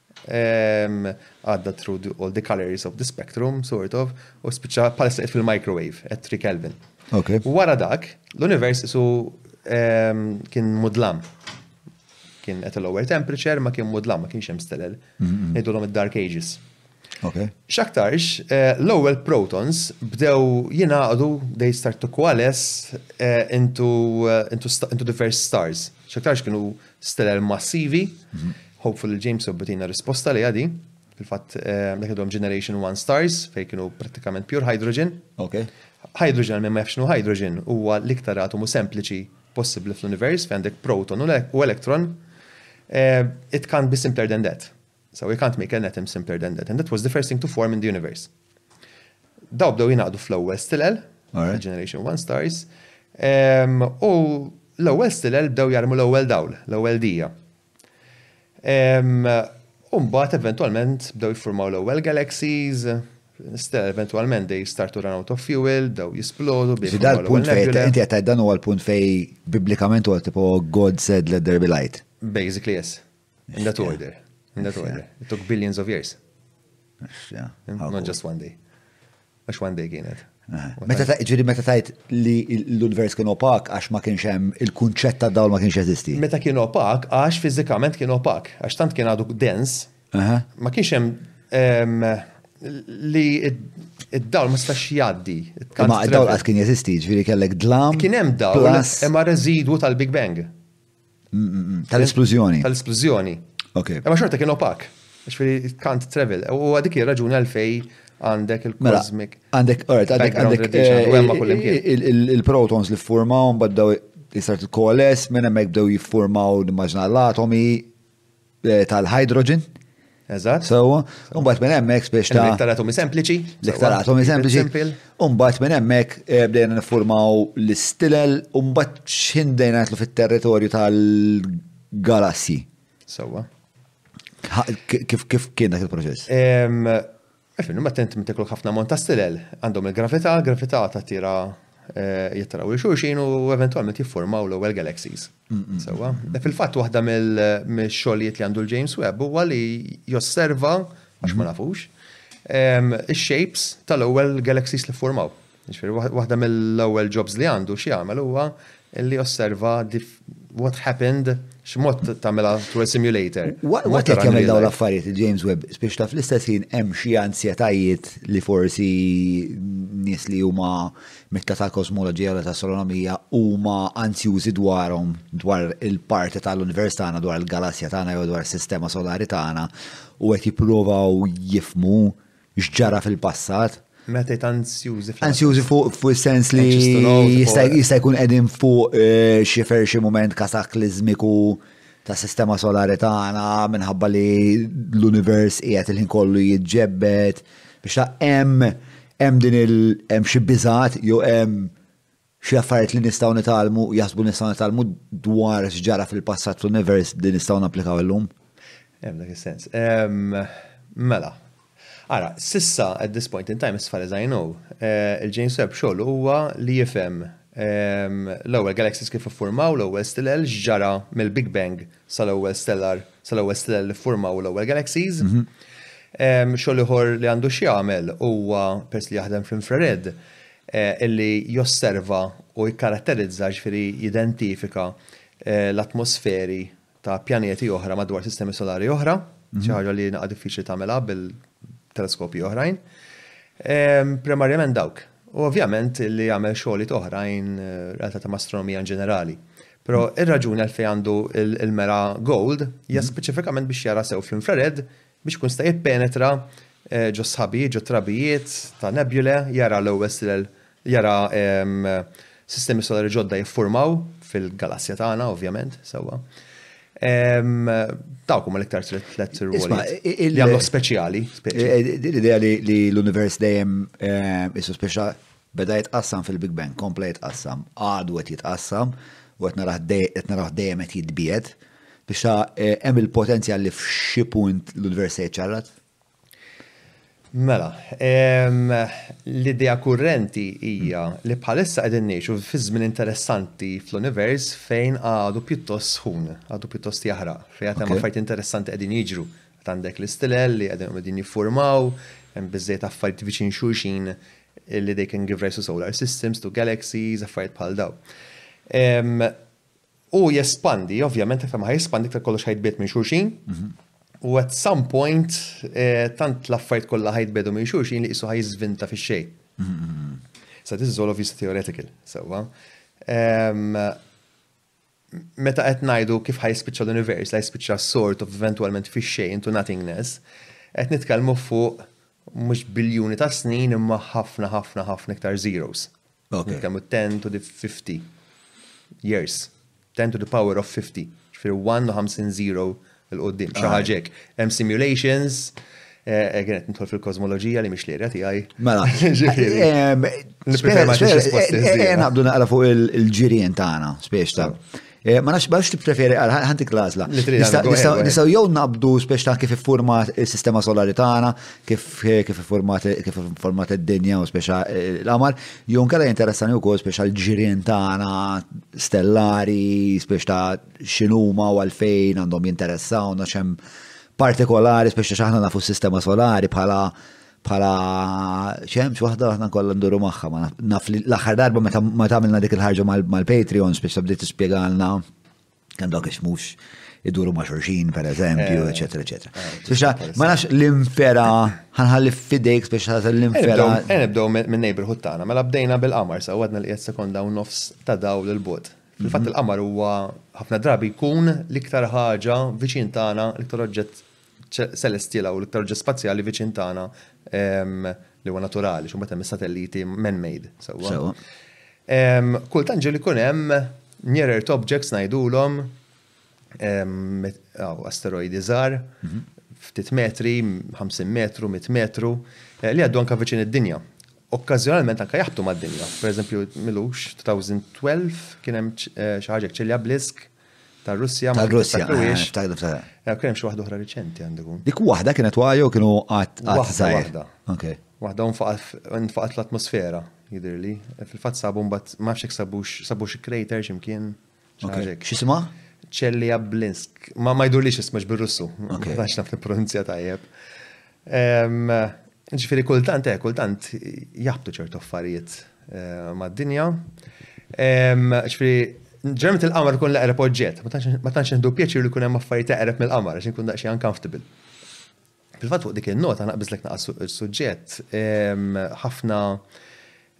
[SPEAKER 2] Għadda through all the colors of the spectrum, sort of, u spiċċa palissa fil-microwave, at 3 Kelvin.
[SPEAKER 1] Okay.
[SPEAKER 2] Wara dak, l-univers isu kien mudlam. Kien at a lower temperature, ma kien mudlam, ma kienx hemm stelel. Nidulhom id-Dark Ages.
[SPEAKER 1] Okay.
[SPEAKER 2] Xaktarx, eh, l-ewwel protons bdew jingħaqdu they start to coalesce eh, into, eh, into, into diverse stars. Xaktarx kienu Stellar massivi. Mhm. Hopefully James obbetina risposta li għadi. Fil-fatt, eh, dak għadhom Generation 1 Stars, fej kienu pratikament pure hydrogen.
[SPEAKER 1] Ok.
[SPEAKER 2] Hydrogen, minn ma jafxnu hydrogen, huwa l-iktar atomu sempliċi possibli fl-univers, fejn għandek proton u elektron. Eh, it can't be simpler than that. So we can't make an atom simpler than that. And that was the first thing to form in the universe. Daw bdew jinaqdu fl-ewwel stilel, Generation 1 Stars, u l-ewwel stilel bdew jarmu l-ewwel dawl, l-ewwel dija. Umbat eventualment bdew jiffurmaw l-ewwel galaxies, stilel eventualment they start to run out of fuel, bdew jisplodu. Fidal
[SPEAKER 1] punt fej, inti għataj dan u għal-punt fej, biblikament u għal tipo God said let there be light.
[SPEAKER 2] Basically, yes. In that order. In that order. It took billions of years. Not just one day. Għax one day kienet.
[SPEAKER 1] Meta ta' ġiri meta tajt li l-univers kien opak għax ma kienx hemm il-kunċett ta' dawl ma kienx eżisti.
[SPEAKER 2] Meta kien opak għax fiżikament kien opak, għax tant kien għadu dens, ma kienx hemm li id-dawl ma stax jaddi.
[SPEAKER 1] Ma
[SPEAKER 2] id-dawl
[SPEAKER 1] għas kien jeżisti, ġviri kellek dlam.
[SPEAKER 2] Kien hemm dawl, imma residwu tal-Big Bang.
[SPEAKER 1] Tal-esplużjoni.
[SPEAKER 2] Tal-esplużjoni.
[SPEAKER 1] Ok.
[SPEAKER 2] Imma xorta kien opak. Ġifieri kant travel. U għadik hija raġuni għalfej għandek il-cosmic.
[SPEAKER 1] Mela, għandek, għandek,
[SPEAKER 2] għandek.
[SPEAKER 1] Eh, il-protons li ffurmaw, mbagħad daw jisart il-koaless, minn hemmhekk bdew jiffurmaw l-immaġna l-atomi, Eh, tal-hydrogen.
[SPEAKER 2] Eżatt.
[SPEAKER 1] Sewa, mbagħad minn hemmhekk biex ta'
[SPEAKER 2] L-iktar atomi sempliċi.
[SPEAKER 1] L-iktar atomi sempliċi. Mbagħad minn hemmhekk eh, bdejna niffurmaw l-istilel u mbagħad x'ħin bdejna nitlu fit-territorju tal-galassi.
[SPEAKER 2] Sewa.
[SPEAKER 1] Kif kif kien dak il-proċess?
[SPEAKER 2] Għax minnu meta inti mtiklok ħafna ammont ta' stilel, għandhom il-gravità, gravità ta' tira jittraw li xulxin u eventualment jiffurmaw l-ewwel galaxies. Sewa, fil-fatt waħda mill-xogħlijiet li għandu l-James Webb huwa li josserva, għax ma nafux, ix-shapes tal-ewwel galaxies li ffurmaw. Jiġifieri waħda mill-ewwel jobs li għandu xi jagħmel huwa li josserva what happened x'mod tagħmilha to a simulator. Waqt
[SPEAKER 1] qed jagħmel dawn l-affarijiet il-James Webb, spiex ta' fl-istess ħin hemm xi ansjetajiet li forsi nies li huma mitta ta' kosmoloġija u ta' astronomija huma ansjużi dwarhom dwar il-parti tal-univers tagħna dwar il-galassja tagħna jew dwar is-sistema solari tagħna u qed jippruvaw jifhmu x'ġara fil-passat.
[SPEAKER 2] Meta tgħid ansjużi fl
[SPEAKER 1] Ansjużi fuq is-sens li jista' jkun qegħdin fuq eh, xi ferxi mument kataklizmiku ta' sistema solari tagħna minħabba li l-univers qiegħed il-ħin kollu jiġġebbed biex ta' hemm hemm din il hemm xi biżat jew hemm Xi affarijiet li nistgħu nitgħallmu, jaħsbu li nistgħu nitgħallmu dwar x'ġara fil-passat fl-univers li nistgħu napplikaw illum?
[SPEAKER 2] Ehm, dak is-sens. Ehm, mela. Ara, sissa at this point in time as far as I know, eh, il-James Webb xogħol huwa li jifhem ehm, l-ewwel galaxies kif iffurmaw, l-ewwel stilel, x'ġara mill-Big Bang sal-ewwel stellar, sal-ewwel stilel li ffurmaw l-ewwel galaxies. Mhm. Ehm, xogħol ieħor li għandu x'jagħmel huwa pers li jaħdem fl-infrared li josserva u jikkaratterizza, jiġifieri jidentifika, l-atmosferi ta' pjaneti oħra madwar sistemi solari oħra, xi ħaġa li naqa' diffiċli tagħmilha bil-teleskopji oħrajn. Primarjament dawk. U ovvjament li jagħmel xogħlijiet oħrajn relatati ma' astronomija ġenerali. Però ir-raġuni għalfejn għandu l-mera gold hija speċifikament biex jara sew fl-infrared biex ikun jista' jippenetra ġo sħabijiet, ġo trabijiet ta' nebulae, jara l-ewwel silel, jara sistemi solari ġodda jiffurmaw fil-galassja tagħna ovvjament, sewwa. Dawk huma l-iktar tliet
[SPEAKER 1] irwoli
[SPEAKER 2] li jagħmlu speċjali.
[SPEAKER 1] L-idea li l-univers dejjem isu speċjali Beda jitqassam fil-Big Bang, kompla jitqassam, għadu qed jitqassam u qed narah qed narawh dejjem qed jitbiegħed, biex ta' hemm il-potenzjal li f'xi punt l-univers se jiċċarrat?
[SPEAKER 2] Mela, l-idea kurrenti hija li bħalissa qegħdin ngħixu fi żmien interessanti fl-univers fejn għadu pjuttost sħun, għadu pjuttost jaħraq, fejn għad
[SPEAKER 1] hemm
[SPEAKER 2] affarijiet interessanti qegħdin jiġru, Meta għandek l-istilel li qegħdin qegħdin jiffurmaw, hemm biżżejjed affarijiet viċin xulxin li they can give rise to solar systems, to galaxies, affarijiet bħal dawn. U jespandi, ovvjament iktar ma jespandi iktar kollox ħajtbiet minn xulxin. U at some point, eh, tant l-affarijiet kollha ħajtbedu minn xulxin li qisu ħajżvinta fix-xejn. So this is all obviously theoretical, sewwa. Meta qed ngħidu kif ħa jispiċċa l-univers, la jispiċċa s-sort of eventwalment fix-xejn into nothingness, qed nitkellmu fuq mhux biljuni ta' snin imma ħafna ħafna ħafna iktar zeros. Nitkellmu 10 to the 50 years. 10 to the power of 50. Ġifieri 51 zero 'l quddiem, xi ħaġa hekk. Hemm simulations, Għen għet nitħol fil-kozmologija li miex l-erja tijaj.
[SPEAKER 1] Mela. Għabdu naqra fuq il-ġirien tagħna, spiex ta' Eh, ma nafx bħax tippreferi għal ħantik
[SPEAKER 2] l-għażla.
[SPEAKER 1] Nistgħu jew nabdu spiex ta' kif iffurmat is-sistema solari tagħna, kif eh, kif iffurmat eh, kif iffurmat id-dinja u spiex l-qamar, jew nkella jinteressani wkoll spiex għal ġirien tagħna stellari, spiex ta' x'inhuma u għalfejn għandhom jinteressawna x'hemm partikolari, speċi x'aħna nafu s-sistema solari bħala bħala ċemm waħda aħna kollha nduru magħha ma naf li l-aħħar darba meta ma tagħmilna dik il-ħarġa mal-Patreon biex sabdi tispjegalna kemm dawk ismux iduru ma' xorxin per eżempju, eh, eċetera, eċetera. Eh, Speċa, ma nafx l-infera, ħanħalli fidejk speċa l-infera.
[SPEAKER 2] Nibdow minn neighborhood tagħna, mela bdejna bil-qamar, sa għadna li qed sekonda u nofs ta' daw l-bot. Fil-fatt mhm. il-qamar huwa ħafna drabi jkun l-iktar ħaġa viċin tagħna, l-iktar oġġett celestiela u l-iktar oġġett spazjali viċin tagħna ehm, li huwa naturali, xumma hemm satelliti man-made. Ehm, kultant ġeli kun hemm near Earth objects ngħidulhom asteroidi żgħar, ftit metri, 50 metru, 100 metru, eh, li għaddu anka viċin id-dinja. Okkażjonalment anka jaħbtu mad-dinja. Per eżempju, milux 2012 kien hemm eh, xi ħaġa ċelja blisk
[SPEAKER 1] tar-Russja. Tar-Russja,
[SPEAKER 2] eh, kien hemm xi waħda oħra riċenti għandu.
[SPEAKER 1] Dik waħda kienet waħda jew kienu qatt
[SPEAKER 2] waħda.
[SPEAKER 1] Okay.
[SPEAKER 2] Waħda nfaqat l-atmosfera, jidirli. Fil-fatt sabu mbagħad ma nafx sabux sabux krater x'imkien. Ċarek.
[SPEAKER 1] Xisima?
[SPEAKER 2] Ċelli Ablinsk. Ma ma li xisma bil-Russu. Għax naf pronunzja tajjeb. Ġifiri kultant, eh, kultant jabtu ċertu affarijiet eh, mad-dinja. Ġifiri, ġermet il-qamar kun l-eqreb oġġet, ma tantx nħdu pjaċir li kun hemm affarijiet eqreb mill-qamar, għax nkun daqsxejn uncomfortable. Fil-fatt fuq dik in-nota naqbiżlek naqas fuq is-suġġett, ħafna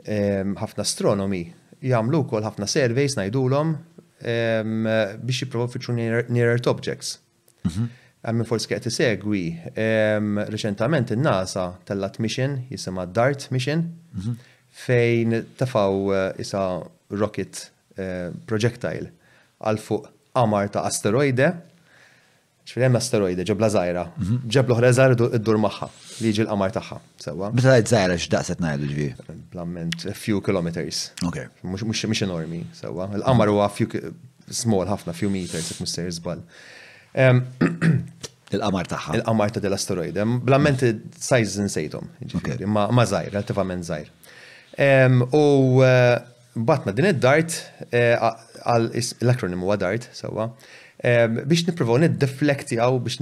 [SPEAKER 2] ħafna astronomi jagħmlu wkoll ħafna surveys ngħidulhom biex jipprovaw fitxu near earth objects. Mhm. Għammin forsi kieqet isegwi, reċentament il-NASA tellat mission jisima DART mission mhm. fejn tafaw eh, isa rocket eh, projectile għal fuq qamar ta' asteroide Ġifieri hemm asteroide, ġebla żgħira, ġebla oħra żgħira ddur magħha li jiġi l-qamar tagħha, sewwa.
[SPEAKER 1] Meta tgħid żgħira x'daqs qed ngħidu
[SPEAKER 2] ġifieri? Blamment few kilometers. Okay. Mhux enormi, sewwa. Il-qamar huwa few small ħafna, few meters jekk mhux sejr żball.
[SPEAKER 1] Il-qamar tagħha.
[SPEAKER 2] Il-qamar ta' dell-asteroide. Blamment size nsejthom, ġifieri, ma żgħir, relativament żgħir. U eh, Bagħatna din id-dart għal, l-acronym huwa dart, sewwa, biex nippruvaw niddeflektjaw, biex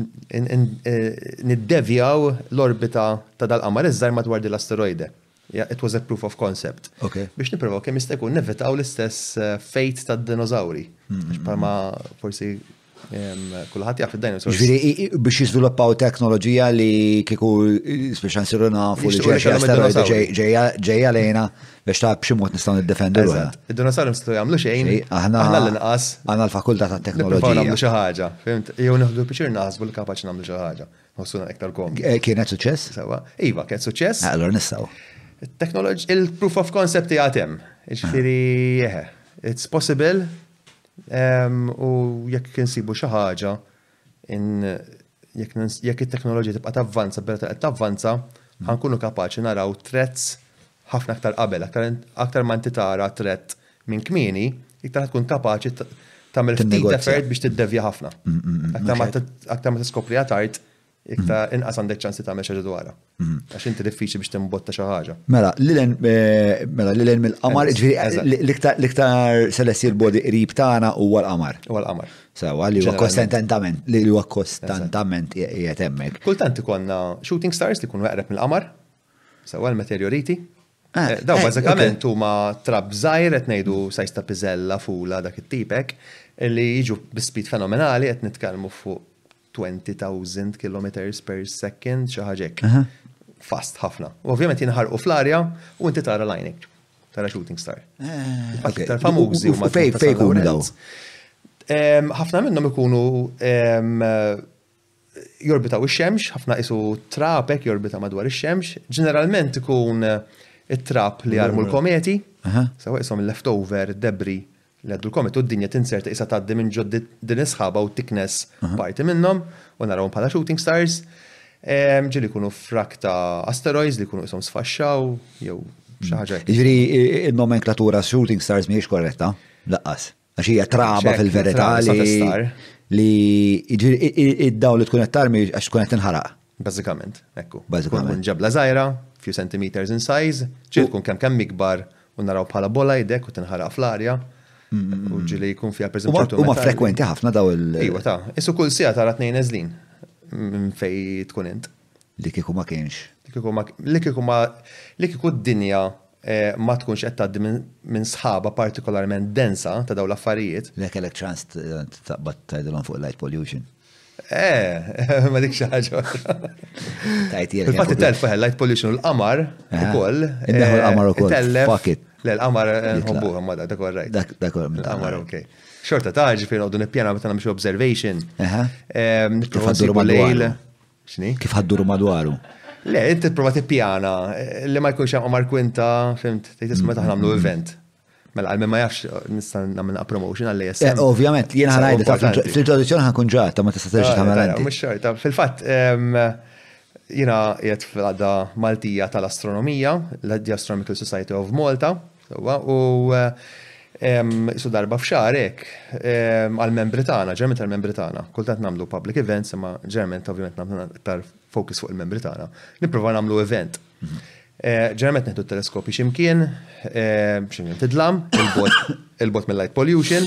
[SPEAKER 2] niddevjaw l-orbita ta' dal-qamar iż-żgħir madwar din l-asterojde. It was a proof of concept. Biex nippruvaw kemm jista' jkun nevitaw l-istess fate tad-dinożawri. Bħalma forsi Kulħadd jaf id-dinosaurs.
[SPEAKER 1] Ġifieri biex jiżviluppaw teknoloġija li kieku speċa nsiru nafu li ġejja ġejja lejna biex ta' b'xi mod nistgħu
[SPEAKER 2] niddefendu. Id-dinosaur nistgħu jagħmlu xejn.
[SPEAKER 1] Aħna
[SPEAKER 2] l-inqas.
[SPEAKER 1] Aħna l-fakultà ta'
[SPEAKER 2] teknoloġija. Nagħmlu xi ħaġa, fimt? Jew nieħdu piċir naħsbu li kapaċi nagħmlu xi ħaġa. Ħossuna iktar komdi.
[SPEAKER 1] Eh, kienet suċċess?
[SPEAKER 2] Sewa. Iva, kienet suċċess.
[SPEAKER 1] Eh, allora
[SPEAKER 2] nistgħu. Il-proof of concept hija hemm. Ġifieri, it's possible U jekk insibu xi ħaġa, jekk it-teknoloġija tibqa' tavvanza bħala qed tavvanza, ħankunu kapaċi naraw threats ħafna aktar qabel, aktar ma inti tara threat minn kmieni, iktar tkun kapaċi tagħmel ftit effort biex tiddevja ħafna. Aktar ma tiskopriha tard, iktar inqas għandek ċansi tagħmel xi dwarha. Mhm. Għax inti diffiċli biex timbotta xi ħaġa.
[SPEAKER 1] Mela, lilen eh, mela lilen mill-qamar, ġifieri l-iktar celestial body qrib tagħna huwa l-qamar.
[SPEAKER 2] Huwa l-qamar.
[SPEAKER 1] Sewa li huwa kostantament li huwa kostantament qiegħed hemmhekk.
[SPEAKER 2] Kultant ikonna shooting stars li jkunu eqreb mill-qamar. Sewa l-meteoriti.
[SPEAKER 1] Ah,
[SPEAKER 2] eh, daw
[SPEAKER 1] eh,
[SPEAKER 2] bażikament huma trab żgħir qed ngħidu sajs ta' piżella fula dak it-tipek li jiġu bi speed fenomenali qed nitkellmu fuq 20,000 kilometers per second, xi ħaġa hekk. Fast ħafna. U ovvjament jinħarqu fl-arja u inti tara l-għajnek. Tara shooting star.
[SPEAKER 1] Eh,
[SPEAKER 2] Aktar famużi
[SPEAKER 1] u fej fej kun daw.
[SPEAKER 2] Ħafna minnhom ikunu jorbitaw ix-xemx, ħafna isu trapek jorbita madwar ix-xemx. Ġeneralment ikun it-trap li jarmu l-kometi, sawa isom leftover debri Ngħeddu l-komment u d-dinja tinser tqisha tgħaddi minn ġo din is-sħaba u tiknes parti minnhom u narahom bħala shooting stars. Ġieli jkunu frak ta' asteroids li jkunu qishom sfaxxaw jew xi ħaġa.
[SPEAKER 1] Jiġri il-nomenklatura shooting stars mhijiex korretta, laqqas. Għax hija traba fil-verità li li id-dawl li tkun qed tarmi għax tkun qed tinħaraq.
[SPEAKER 2] Bażikament, ekku.
[SPEAKER 1] Bażikament.
[SPEAKER 2] Tkun ġebla żgħira, few centimeters in size, ġieli tkun kemm kemm ikbar u naraw bħala bola jdek u tinħaraq fl-arja. U ġieli jkun fiha preżempju.
[SPEAKER 1] Huma frekwenti ħafna daw il-
[SPEAKER 2] Iwa ta', isu kull sija tara tnejn eżlin minn fej tkun int.
[SPEAKER 1] Li kieku ma kienx.
[SPEAKER 2] Li kieku ma li kieku ma li kieku d-dinja eh, ma tkunx qed tgħaddi minn sħaba partikolarment densa ta' daw l-affarijiet.
[SPEAKER 1] Li kellek ċans taqbad tgħidilhom fuq light pollution.
[SPEAKER 2] Eh, ma dik xi ħaġa.
[SPEAKER 1] Tajt jien.
[SPEAKER 2] Il-fatti telf eh, light pollution u l-qamar
[SPEAKER 1] eh,
[SPEAKER 2] ukoll.
[SPEAKER 1] Inneħu l-qamar eh,
[SPEAKER 2] ukoll.
[SPEAKER 1] Fuck it.
[SPEAKER 2] Le, l-qamar nħobbu ma da, dak rajt.
[SPEAKER 1] Dak
[SPEAKER 2] l-qamar, ok. Xorta ta' ġifir għoddu nippjana meta nagħmlu observation.
[SPEAKER 1] Kif
[SPEAKER 2] ħadduru
[SPEAKER 1] madwaru. Kif ħadduru madwaru.
[SPEAKER 2] Le, inti prova tippjana li ma jkunx hemm qamar kwinta, fimt, tgħid isma' taħnamlu mm-hmm. event. Mela, għal ma jafx, nista' nagħmel promotion għall ASM.
[SPEAKER 1] Eh, ovvjament, jiena
[SPEAKER 2] ħanajdu,
[SPEAKER 1] fil-tradizzjoni ħankun ġata, ma tista' terġa' tagħmel għandi.
[SPEAKER 2] Mhux xorta, fil-fatt, ehm, jiena qiegħed fl-għadda Maltija tal-Astronomija, l-Għaddi Astronomical Society of Malta, u ehm, su darba f'xarek ehm, għal-membri tagħna, ġerment għal-membri tagħna, kultant nagħmlu public events, imma ġerment ovvjament nagħmlu tar focus fuq il-membri tagħna. Nipprova nagħmlu event Eh, ġeneralment neħdu teleskopi ximkien, eh, ximkien tidlam, il-bot mill-light pollution,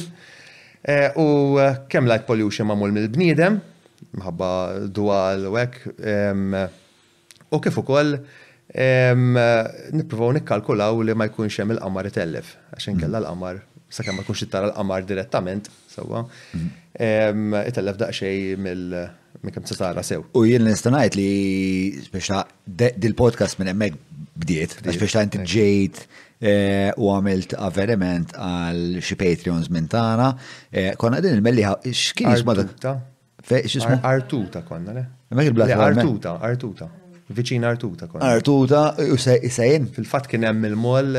[SPEAKER 2] eh, u kemm light pollution mamul mill-bniedem, mħabba dwal u hekk, u kif ukoll nippruvaw nikkalkulaw li ma jkunx hemm il-qamar itellef, għax inkella l-qamar sakemm ma jkunx tara l-qamar direttament, sewwa, itellef daqsxejn mill- minn kemm tara sew.
[SPEAKER 1] U jien nista' ngħid li speċa Dil-podcast minn emmek bdiet, għax biex ta' inti ġejt eh, u għamilt avveriment għal xi Patreons minn tagħna. Eh, konna din il-melli x'kien jisma' dak?
[SPEAKER 2] Artuta konna, le? Artuta, Artuta. Viċin Artuta konna.
[SPEAKER 1] Artuta, u sejn?
[SPEAKER 2] Fil-fatt kien hemm il-moll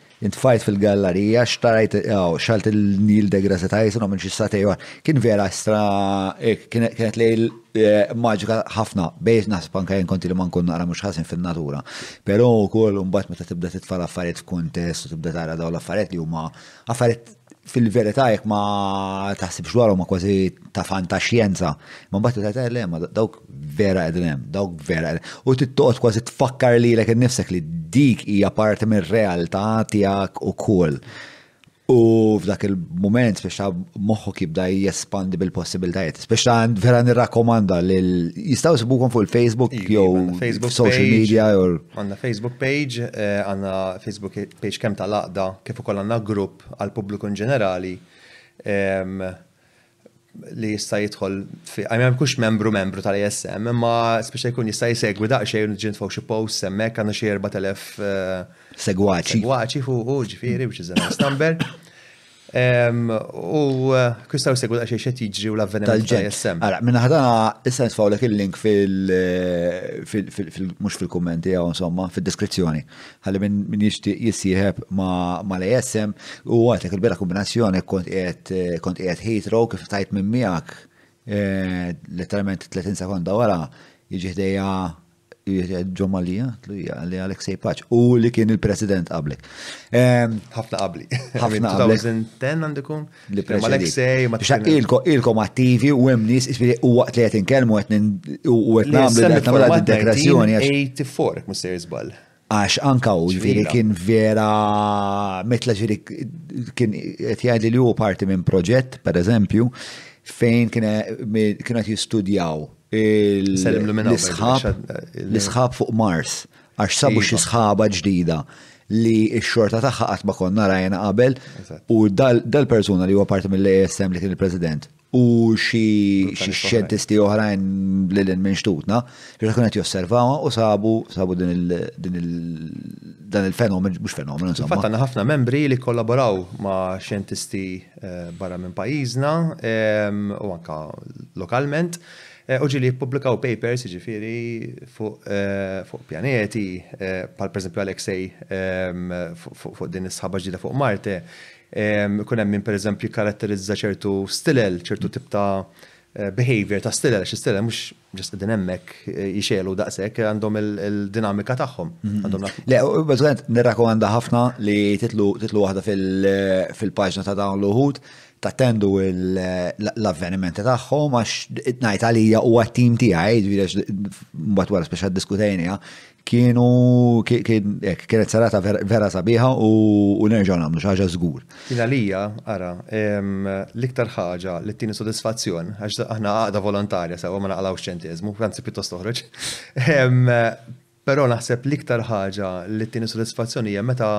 [SPEAKER 1] Intfajt fil-gallarija, xtarajt, għaw, xalt il-Nil de Grasse Tyson, għamil xi satej, kien vera stra, eh, kienet lejl eh, maġika ħafna, bejt naħseb anka jen konti li ma nkun naqra mhux ħażin fin-natura. Però wkoll mbagħad meta tibda titfa' l-affarijiet f'kuntest u tibda tara dawn l-affarijiet li huma affarijiet fil-verità jekk ma taħsibx dwarhom ma kważi ta' fantaxjenza. Ma mbagħad ta' le ma dawk vera qegħdin hemm, dawk vera. U tittoqgħod kważi tfakkar lilek innifsek li dik hija parti mir-realtà tiegħek ukoll. U f'dak il-moment speċa moħħok jibda jespandi bil-possibilitajiet. Speċa vera nirrakkomanda li jistaw sibukom fuq il-Facebook iva, jew iva,
[SPEAKER 2] Facebook
[SPEAKER 1] social media.
[SPEAKER 2] Għanna Facebook page, eh, għanna Facebook page kem tal-laqda kif ukoll għandna grupp għall-pubbliku in ġenerali li jista' jidħol fi ma jkunx membru membru tal-ASM, imma speċa jkun jista' jsegwi daqsxejn ġint fuq xi post hemmhekk għandna xi 4000 eh,
[SPEAKER 1] segwaċi.
[SPEAKER 2] Segwaċi fuq ġifieri which is a nice number. U eh, kistaw segwu da xiex jiġri u l-avveniment tal-ġessem.
[SPEAKER 1] Għara, minna ħadana issa nisfawlek il-link fil- eh, mux fil-kommenti għaw insomma, fil-deskrizzjoni. ħalli min jixtieq jissieħeb ma' l-ASM u għatlek il-bira kombinazzjoni kont qiegħed Heathrow kif tajt minn miegħek eh, letteralment 30 sekonda wara jiġi ħdejja John Mallia, li Alexei Paċ, u li kien il-president qablek. Ehm,
[SPEAKER 2] ħafna qabli.
[SPEAKER 1] Ħafna qabli.
[SPEAKER 2] 2010 għandikum?
[SPEAKER 1] li preċedit. Ilkom attivi u hemm nies u waqt li qed inkellmu qed u qed nagħmlu qed nagħmlu għad deklarazzjoni.
[SPEAKER 2] 84 mhux se jiżball.
[SPEAKER 1] Għax anka u ġifieri kien vera mitla ġifieri kien qed jgħid li hu parti minn proġett pereżempju fejn kien qed jistudjaw l-isħab l-isħab fuq Mars Għax sabu xi sħaba ġdida li x-xorta tagħha qatt ma konna rajna qabel u dal-persuna li huwa parti mill-ASM li kien il-President u xi xjentisti oħrajn li l minn xtutna li kien qed josservawa u sabu sabu din dan il-fenomen mhux
[SPEAKER 2] fenomenu
[SPEAKER 1] insomma.
[SPEAKER 2] Fatt għandna ħafna membri li kollaboraw ma' xjentisti eh, barra minn pajjiżna eh, u anka lokalment. U ġieli jippubblikaw papers, jiġifieri, fuq fuq pjaneti, bħal pereżempju Alexei fuq din is-sħaba ġdida fuq Marte, ikun hemm min pereżempju jikkaratterizza ċertu stilel, ċertu tip ta' behavior ta' stilel, għax is-stilel mhux ġust qegħdin hemmhekk jixegħlu daqshekk, għandhom il-dinamika tagħhom.
[SPEAKER 1] Le, bażikament nirrakkomanda ħafna li titlu waħda fil-paġna ta' dawn l-uħud, tattendu l-avvenimenti tagħhom għax ngħid għalija u għat-tim tiegħi, ġifieri mbagħad wara speċjal diskutejniha, kienu kienet serata vera sabiħa u nerġgħu nagħmlu xi ħaġa żgur.
[SPEAKER 2] Kien għalija, ara, l-iktar ħaġa li tieni sodisfazzjon, għax aħna għaqda volontarja sewa ma naqlawx ċenteżmu, anzi pjuttost toħroġ. Però naħseb l-iktar ħaġa li ttini sodisfazzjon hija meta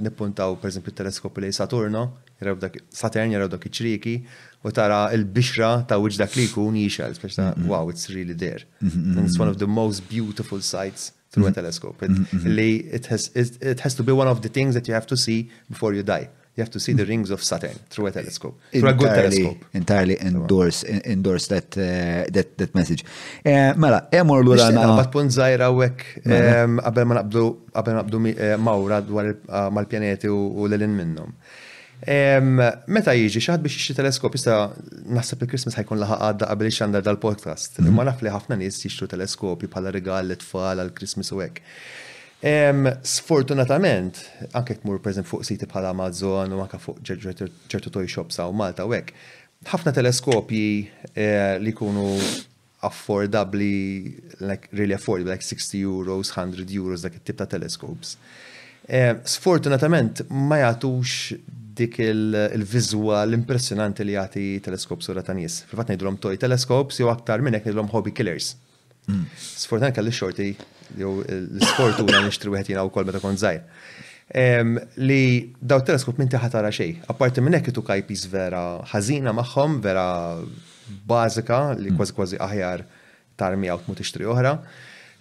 [SPEAKER 2] nippuntaw pereżempju t-teleskopju lejn Saturna, Satern jaraw dak iċ-ċrieki u tara l-bixra ta' wiċċ dak li jkun jixgħel, speċi ta' wow, it's really there. It's one of the most beautiful sights through a telescope. Li it has to be one of the things that you have to see before you die. You have to see the rings of Saturn through a telescope. Through a good telescope.
[SPEAKER 1] Entirely endorse, endorse that, uh, that, that message. Eh, mela, emor l-ura
[SPEAKER 2] na. Bat punt zaħira wek, mela. qabel ma naqbdu, qabel ma naqbdu eh, mawra dwar ah, mal-pjaneti u l-elin minnom. Meta jiġi xaħad biex jixtri teleskop, jista naħseb il-Christmas ħajkun laħa għadda qabel xandar dal-podcast. Mhm. Imma naf li ħafna nies jixtru teleskopi bħala rigal l-tfal għal-Christmas u hekk. Sfortunatament, anke jekk tmur pereżempju fuq siti bħal Amazon u anke fuq ċertu toy shops hawn Malta u hekk, ħafna teleskopji li jkunu affordabbli, like really affordable, like 60 euros, 100 euros dak it-tip ta' telescopes. Sfortunatament ma jagħtux dik il-viżwal impressjonanti li jagħti teleskop sura ta' nies. Fil-fatt ngħidulhom toy telescopes jew aktar minn hekk ngħidulhom hobby killers. Sfortunat kelli xorti, jew l-sfortuna nixtri wieħed jiena wkoll meta kont żgħir. Li daw teleskop minn taħat ara xejn. Apparti minn hekk ituk IPs vera ħażina magħhom, vera bażika li kważi kważi aħjar tarmi għaw tmut tixtri oħra.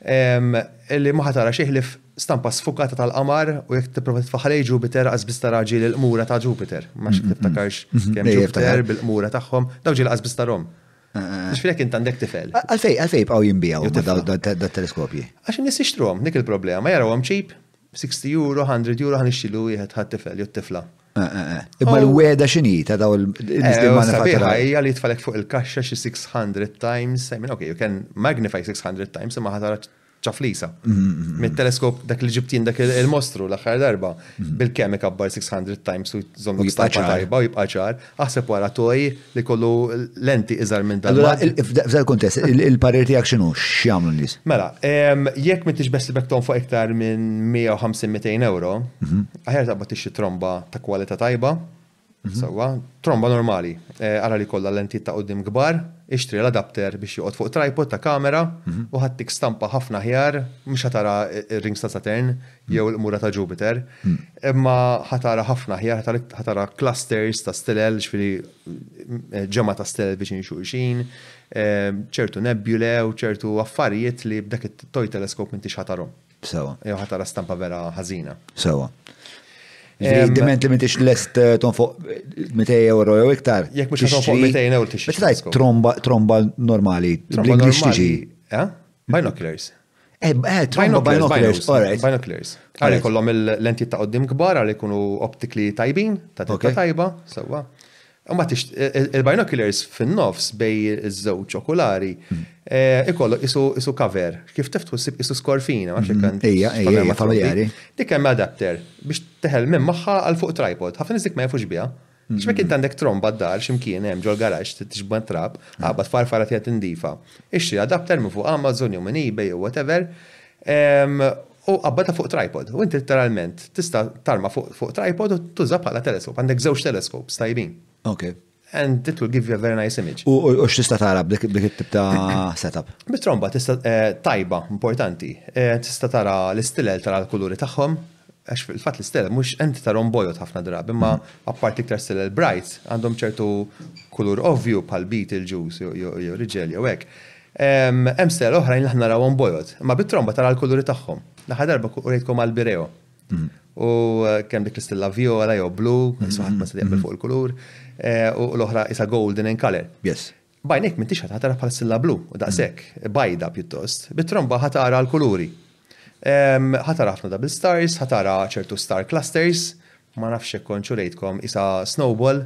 [SPEAKER 2] Li ma ħatara xejn li stampa sfukata tal-qamar u jekk tipprova titfaħħal Ġupiter qas biss tara ġiel il-qmura ta' Ġupiter. Ma xi tibtakarx kemm
[SPEAKER 1] Ġupiter
[SPEAKER 2] bil-qmura tagħhom, daw ġiel qas biss tarhom. Biex fil int għandek tifel.
[SPEAKER 1] Għalfej, għalfej bqaw jimbijaw da teleskopji.
[SPEAKER 2] Għax nis jishtrom, dik il-problema, jaraw għam ċip, 60 euro, 100 euro, għan ixtilu jħed ħat tifel, jott tifla.
[SPEAKER 1] Eh, eh, eh. Imma l-weda xini ta' daw il-manifattura.
[SPEAKER 2] Ija li tfalek fuq il-kaxxa xi 600 times, I mean, okay, you can magnify 600 times, imma ħatara ċaflisa. Mit-teleskop dak li ġibtin dak il-mostru l-aħħar darba bil-kemm ikabbar 600 times u
[SPEAKER 1] jżommok
[SPEAKER 2] stampa tajba u jibqa' ċar, aħseb wara toj li kollu lenti iżgħar minn dan.
[SPEAKER 1] F'dal kuntest, il-parir tiegħek x'inhu x'jagħmlu nies?
[SPEAKER 2] Mela, jekk m'intix beħsibek tonfoq iktar minn 150-200 euro, aħjar taqbad tixtri tromba ta' kwalità tajba, Mhm. Sawa, tromba normali, eh, ara li kollha lentijiet ta' qudiem kbar, ixtri l-adapter biex joqgħod fuq tripod ta' kamera mhm. u ħattik stampa ħafna ħjar mhux ħatara rings ta' Saturn mhm. jew il-qmura ta' Jupiter, imma ħatara ħafna ħjar ħatara clusters ta' stilel, ġifieri eh, ġemma ta' stilel biex xulxin, eh, ċertu nebule u ċertu affarijiet li b'dak it-toy teleskop m'intix ħatarhom.
[SPEAKER 1] Sewa.
[SPEAKER 2] Jew ħadd ara stampa vera ħażina. Sewa.
[SPEAKER 1] Diment li mintix lest eh, ton fuq 200 euro jew iktar.
[SPEAKER 2] Jek mux ton fuq 200 euro tixtri.
[SPEAKER 1] Biex tajt tromba, tromba normali.
[SPEAKER 2] Tromba normali. Eh? Binoculars.
[SPEAKER 1] Eh, eh tromba binoculars, alright.
[SPEAKER 2] Binoculars. Għalli kollom il-lenti ta' qoddim kbar, għalli kunu optikli tajbin, ta' tajba, sewa. Imbagħad il-binoculars fin-nofs bejn iż-żewġ okulari ikollok qisu cover. Kif teftħu ssib qisu skorfina, ma xi
[SPEAKER 1] kant. Ejja, ejja, familjari.
[SPEAKER 2] Dik hemm adapter biex teħel minn magħha għal fuq tripod. Ħafna nies dik ma jafux biha. X'mek int għandek tromba d-dar x'imkien hemm ġol garaġġ tixba' trab, aqbad farfara tiegħek tindifa. Ixtri adapter minn fuq Amazon jew minn eBay jew whatever. u qabbadha fuq tripod u inti litteralment tista' tarma fuq tripod u tuża bħala teleskop, għandek żewġ telescopes tajbin.
[SPEAKER 1] Ok.
[SPEAKER 2] And it will give you a very nice image.
[SPEAKER 1] U x'tista' tara b'dik it-tip ta' setup?
[SPEAKER 2] Bit-tromba tista' eh, tajba, importanti. Eh, tista' tara l-istilel tara l-kuluri tagħhom, għax fil-fat l-istel, mux enti ta' rombojot ħafna drabi, ma apparti iktar stil il-bright, għandhom ċertu kulur ovvju pal bit il-ġus, jew riġel, jew hekk. Hemm stejjer oħrajn li aħna narawhom bojod, imma bit-tromba tara l-kuluri tagħhom. L-aħħar darba urejtkom Albireo. U kemm dik l-istilla vjola jew blu, isma' ħadd ma se jaqbel fuq il-kulur, u l-oħra isa golden in color.
[SPEAKER 1] Yes.
[SPEAKER 2] Bajnejk m'intix ħadd ħatara bħala stilla blu, u daqshekk, bajda pjuttost. Bit-tromba ħatara l-kuluri. Ħatara ħafna double stars, ħatara ċertu star clusters, ma nafx jekk kontx urejtkom isa snowball.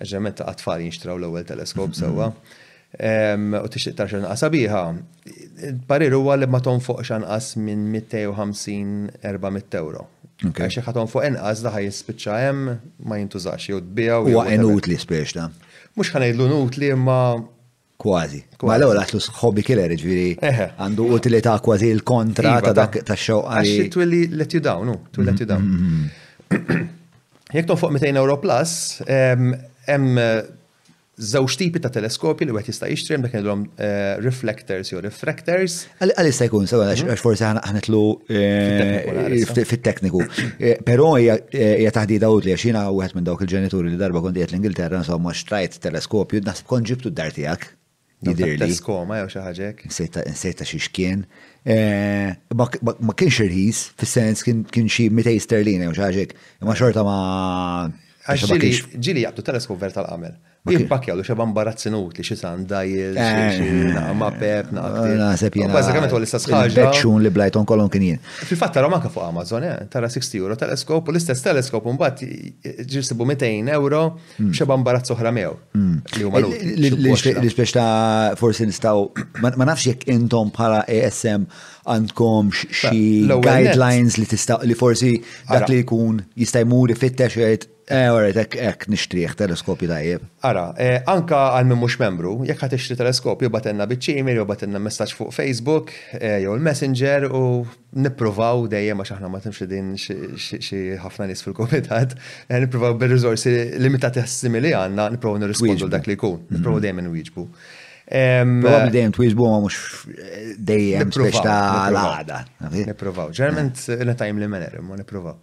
[SPEAKER 2] Erġa' meta għat-tfal jinxtraw l-ewwel teleskop sewwa u tixtieq tara xi naqa' sabiħa, il-parir huwa li ma tonfoqx anqas minn 250-400 euro. Għax jekk tonfoq inqas daħaj jispiċċa hemm ma jintużax jew tbiegħu.
[SPEAKER 1] Huwa inutli spiex ta'.
[SPEAKER 2] Mhux ħa ngħidlu inutli imma
[SPEAKER 1] Kważi. Ma l-ewwel għatlu sħobi killer,
[SPEAKER 2] ġviri,
[SPEAKER 1] għandu utilità kważi l-kontra
[SPEAKER 2] iva,
[SPEAKER 1] ta' dak ta' xew
[SPEAKER 2] għal. Għaxi twilli let you down, twilli let you down. Mm-hmm. Jek ton fuq 200 euro plus, hemm żewġ eh, tipi ta' teleskopi li wieħed jista' jixtri hemm dak jgħidulhom eh, reflectors jew refractors.
[SPEAKER 1] Għal jista' jkun, sewa, għax mhm. forsi ħana
[SPEAKER 2] ħanitlu eh,
[SPEAKER 1] fit-tekniku. Eh, però hija eh, taħdida u li xina wieħed minn dawk il-ġenituri li darba kont qiegħed l-Ingilterra insomma xtrajt teleskopju naħseb kont ġibtu d-dar tiegħek.
[SPEAKER 2] Teleskoma jew xi ħaġa hekk.
[SPEAKER 1] Nsejta xi xkien. Ma kienx irħis, fis-sens kien xi 200 sterlina jew xi ħaġa hekk. Imma xorta ma'
[SPEAKER 2] Għax ġili jaqbdu teleskop ver tal-qamel.
[SPEAKER 1] Ma kien
[SPEAKER 2] pakjaw, xeba mbarazzi nut li xi san
[SPEAKER 1] dajil,
[SPEAKER 2] xi naqa ma pep, naqa ktir.
[SPEAKER 1] Naħseb jien.
[SPEAKER 2] Bazzikament u l-istess ħaġa.
[SPEAKER 1] Beċċun li blajton kolon kien jien.
[SPEAKER 2] Fil-fatt tara manka fuq Amazon, eh, tara 60 euro teleskop u l-istess teleskop mbagħad ġisibu 200 euro hmm. xeba mbarazzi oħra mew. Hmm. Li huma
[SPEAKER 1] L-ispeċ ta' forsi nistaw, ma nafx jekk intom bħala ASM għandkom xi guidelines li tista' li forsi dak li jkun jista' jmur ifittex Eh, alright, ek, ek, nishtriħ teleskopju tajjeb.
[SPEAKER 2] Ara, eh, anka għal minn mux membru, jek għat ixtri teleskopju batenna bieċimir, jew batenna messaċ fuq Facebook, eh, jew il-Messenger, u nipruvaw dejjem għax aħna ma timx din xi ħafna nis fil-komitat, eh, nipruvaw bil-rizorsi limitati għassimi li għanna, nipruvaw
[SPEAKER 1] nirrispondu
[SPEAKER 2] dak li jkun, mhm. nipruvaw dejjem nwiġbu.
[SPEAKER 1] Probabli dejjem twiġbu ma mux dejjem
[SPEAKER 2] speċta
[SPEAKER 1] għal-għada.
[SPEAKER 2] Nipruvaw, ġerment, il-time li mener, ma
[SPEAKER 1] nipruvaw.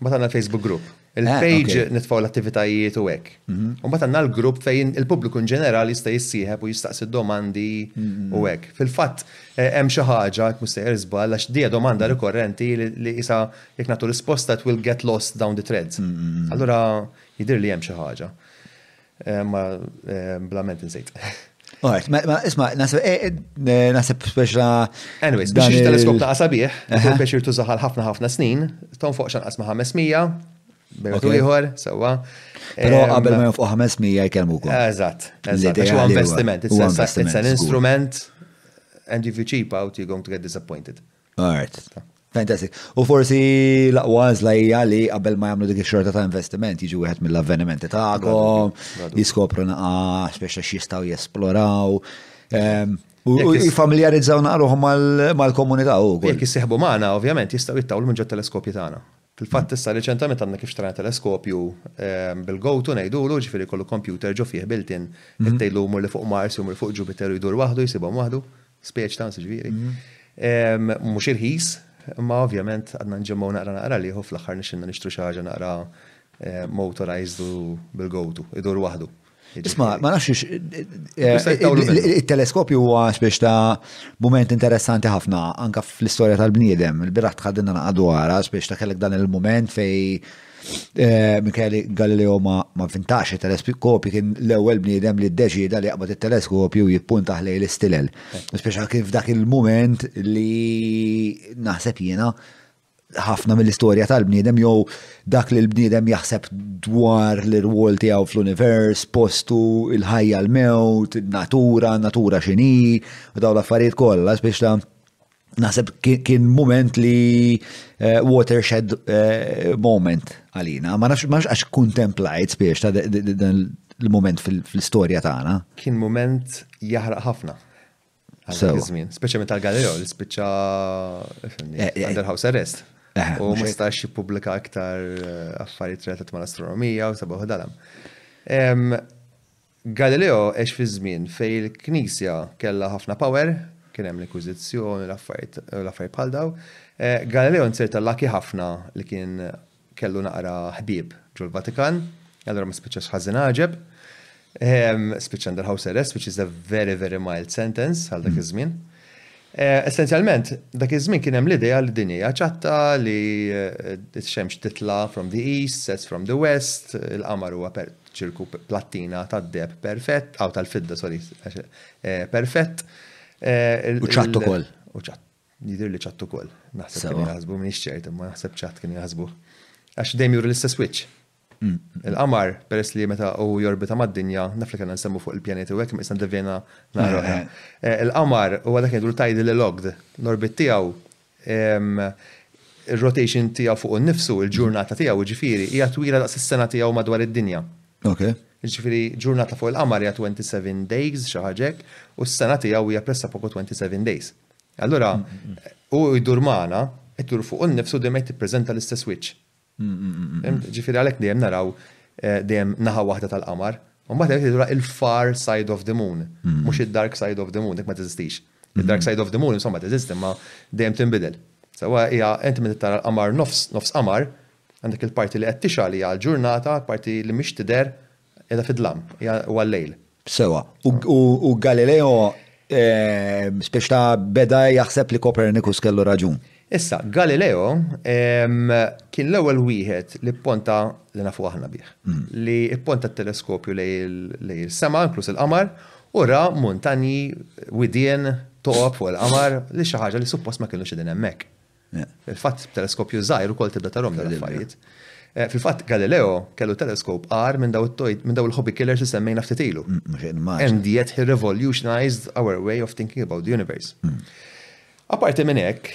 [SPEAKER 2] Mbagħad għandna l-Facebook group.
[SPEAKER 1] Eh, Il-page
[SPEAKER 2] nitfgħu l-attivitajiet u hekk. Mhm. U mbagħad għandna l-grupp fejn il-pubbliku in ġenerali jista' jissieħeb u jistaqsi domandi mhm. u hekk. Fil-fatt eh, hemm xi ħaġa jekk mistejjer żball għax dija domanda mhm. rikorrenti li isa jekk nagħtu risposta it will get lost down the threads. Allura jidir li hemm xi ħaġa. Eh, ma eh, bla ment insejt.
[SPEAKER 1] Alright, ma isma, nasib, eh, nasib speċla.
[SPEAKER 2] Anyways, biex
[SPEAKER 1] iġi
[SPEAKER 2] teleskop ta'
[SPEAKER 1] sabiħ,
[SPEAKER 2] biex jirtu zaħal ħafna ħafna snin, ton fuq xan qasma 500, bejtu ieħor, sewa.
[SPEAKER 1] Pero qabel ma jonfuq 500 jkellmu kol.
[SPEAKER 2] Eżatt, eżatt, għax huwa investiment, it's an instrument and if you cheap out, you're going to get disappointed.
[SPEAKER 1] Art. Fantastic. U forsi laqwa zlajja li qabel ma jagħmlu dik ix-xorta ta' investiment jiġu wieħed mill-avvenimenti tagħkom, jiskopru naqa speċa x'jistgħu jesploraw. Ehm, u jifamiljarizzaw naqruhom mal-komunità u.
[SPEAKER 2] Jekk jissieħbu magħna, ovvjament, jistgħu jittaw l ġod teleskopji tagħna. Fil-fatt issa riċentament għandna kif xtrajna teleskopju ehm, bil-go-to ngħidulu ġifieri kollu kompjuter ġo fih built-in, mhm. tgħidlu mur li fuq Mars, mur fuq Jupiter u jdur waħdu, jsibhom waħdu. Speċ ta' ġviri. Mhm. Mux irħis, ma ovvjament għadna nġemmu naqra naqra liħu fl-axar nixinna nixtru xaġa naqra eh, motorized u bil-gowtu, idur wahdu.
[SPEAKER 1] Isma, ma nafx
[SPEAKER 2] eh,
[SPEAKER 1] il-teleskopju huwa biex ta' moment interessanti ħafna anka fl-istorja tal-bniedem. Il-biraħ tħaddinna naqadwara biex ta' kellek dan il-moment fej Eh, Minkejja li Galileo ma, ma vintax it-teleskopju kien l-ewwel bniedem li ddeċieda li jaqbad it-teleskopju u jippuntaħ lejn l-istilel. Speċa kien f'dak il-mument li naħseb jiena ħafna mill-istorja tal-bniedem jew dak li l-bniedem jaħseb dwar l-irwol tiegħu fl-univers, postu, il-ħajja l-mewt, natura, natura xini, u daw l-affarijiet kollha, speċa Naħseb kien moment li eh, watershed eh, moment għalina. Ma nafx għax kontemplajt spiex ta' dan il-moment fil-istorja tagħna.
[SPEAKER 2] Kien moment jaħraq ħafna. Għal-żmien, speċjalment tal-Galileo li spiċċa
[SPEAKER 1] eh, eh,
[SPEAKER 2] under house arrest.
[SPEAKER 1] Eh,
[SPEAKER 2] u ma stax jippubblika aktar affarijiet relatat mal-astronomija u sabaħ dalam. Galileo għex fi żmien fejn il-Knisja kellha ħafna power, kien hemm l-Inkwiżizzjoni u l-affarijiet bħal dawn. Galileo nzerta lucky ħafna li kien kellu naqra ħbieb ġol-Vatikan, allura ma spiċċax ħażin għaġeb. Spiċċa under house arrest, which is a very very mild sentence għal dak iż-żmien. Essenzjalment, dak iż-żmien kien hemm l-idea li din hija ċatta li x-xemx titla' from the east, sets from the west, il-qamar huwa ċirku plattina tad-deb perfett, aw tal-fidda, sorry, eh, perfett. Eh,
[SPEAKER 1] u
[SPEAKER 2] ċattu
[SPEAKER 1] kol.
[SPEAKER 2] U ċatt, jidir li ċattu kol. Naħseb kien jaħsbu, minix ċert, ma naħseb ċatt kien jaħsbu. Għax dejjem juru l-istess switch. Mm. Il-qamar, peress li meta u jorbita mad-dinja, naf li kena nsemmu fuq il-pjaneti u għek misna devjena naħroħ.
[SPEAKER 1] Eh,
[SPEAKER 2] il-qamar u għadak jgħidu l-tajdi l-logd, l-orbit tijaw ir-rotation tiegħu fuqu nnifsu, il-ġurnata tiegħu jiġifieri, hija twila daqs is-sena tiegħu madwar id-dinja.
[SPEAKER 1] Okej.
[SPEAKER 2] Jiġifieri ġurnata fuq il-qamar hija 27 days, xi ħaġa hekk, u s-sena tiegħu hija pressappoco 27 days. Allura, hu jdur magħna, qed idur fuqu nnifsu dejjem qed jippreżenta l-istess wiċċ. Ġifieri għalhekk dejjem naraw eh, dejjem naħa waħda tal-qamar. U mbagħad qed jidura il-far side of the moon, mm. mhux id-dark side of the moon, dik ma teżistix. Mm. Id-dark side of the moon insomma teżisti ma dejjem tinbidel. Sewa hija inti meta tara l-qamar nofs nofs qamar, għandek il-parti li qed tixgħal hija l-ġurnata, parti li mhix tidher Qiegħda fid-dlam, huwa l-lejl.
[SPEAKER 1] Sewa. U Galileo spiex ta' beda jaħseb li Copernicus kellu raġun.
[SPEAKER 2] Issa, Galileo kien l-ewwel wieħed li pponta li nafu aħna bih. Hmm. Li pponta t-teleskopju lej il-sema, inkluż il-qamar, u ra muntanji, widien, toqob fuq il-qamar li xi ħaġa li suppost ma kienu xedin hemmhekk. Fil-fatt, b'teleskopju żgħir ukoll tibda tarahom dawn l-affarijiet. Fil-fatt, Galileo kellu teleskop agħar minn dawn il-hobby killers li semmejna ftit ilu. And yet he revolutionized our way of thinking about the universe. Apparti minn hekk,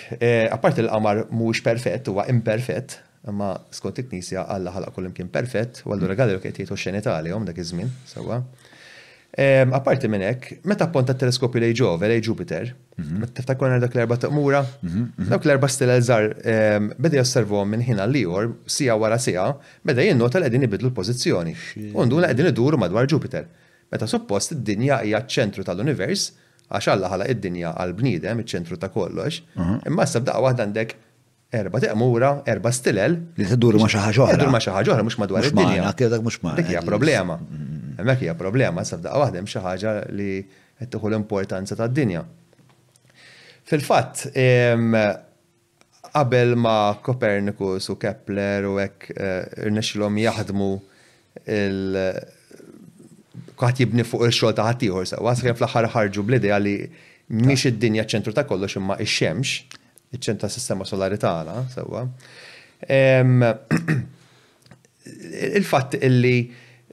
[SPEAKER 2] apparti li l-qamar mhuwiex perfett, huwa imperfett, Imma skont il-Knisja, Alla ħalaq kullimkien perfett, u allura Galileo qiegħed jgħid oxxenità għalihom dak iż-żmien, sewwa. Apparti minn hekk, meta pponta t-teleskopju lejn Ġove, lejn Ġupiter, tiftakru għal dak l-erba' taqmura? Dawk l-erba' stilel żgħar beda josservahom minn ħin għal ieħor, siegħa wara siegħa, beda jinnota li qegħdin ibiddlu l-pożizzjoni, u nduna qegħdin iduru madwar Ġupiter. Meta suppost id-dinja hija ċ-ċentru tal-univers, għax Alla ħalaq id-dinja għall-bniedem, iċ-ċentru ta' kollox, imma issa f'daqqa waħda għandek Erba' teqmura, erba' stilel.
[SPEAKER 1] Li tidur ma' xi ħaġa oħra.
[SPEAKER 2] Tidur ma' xi ħaġa oħra, mhux madwar id-dinja.
[SPEAKER 1] Mhux magħna, mhux magħna.
[SPEAKER 2] Dik hija problema. Hemmhekk hija problema, issa f'daqqa waħda hemm xi ħaġa li qed tieħu l-importanza tad-dinja. Fil-fatt, qabel ma Copernicus u Kepler u hekk irnexxilhom jaħdmu il Kuħat jibni fuq il-xogħol ta' ħaddieħor sewwa, sakemm fl-aħħar ħarġu bl-idea li mhix id-dinja ċentru ta' kollox imma ix-xemx. Iċ-ċentru tas-sistema solari tagħna, sewwa. Il-fatt illi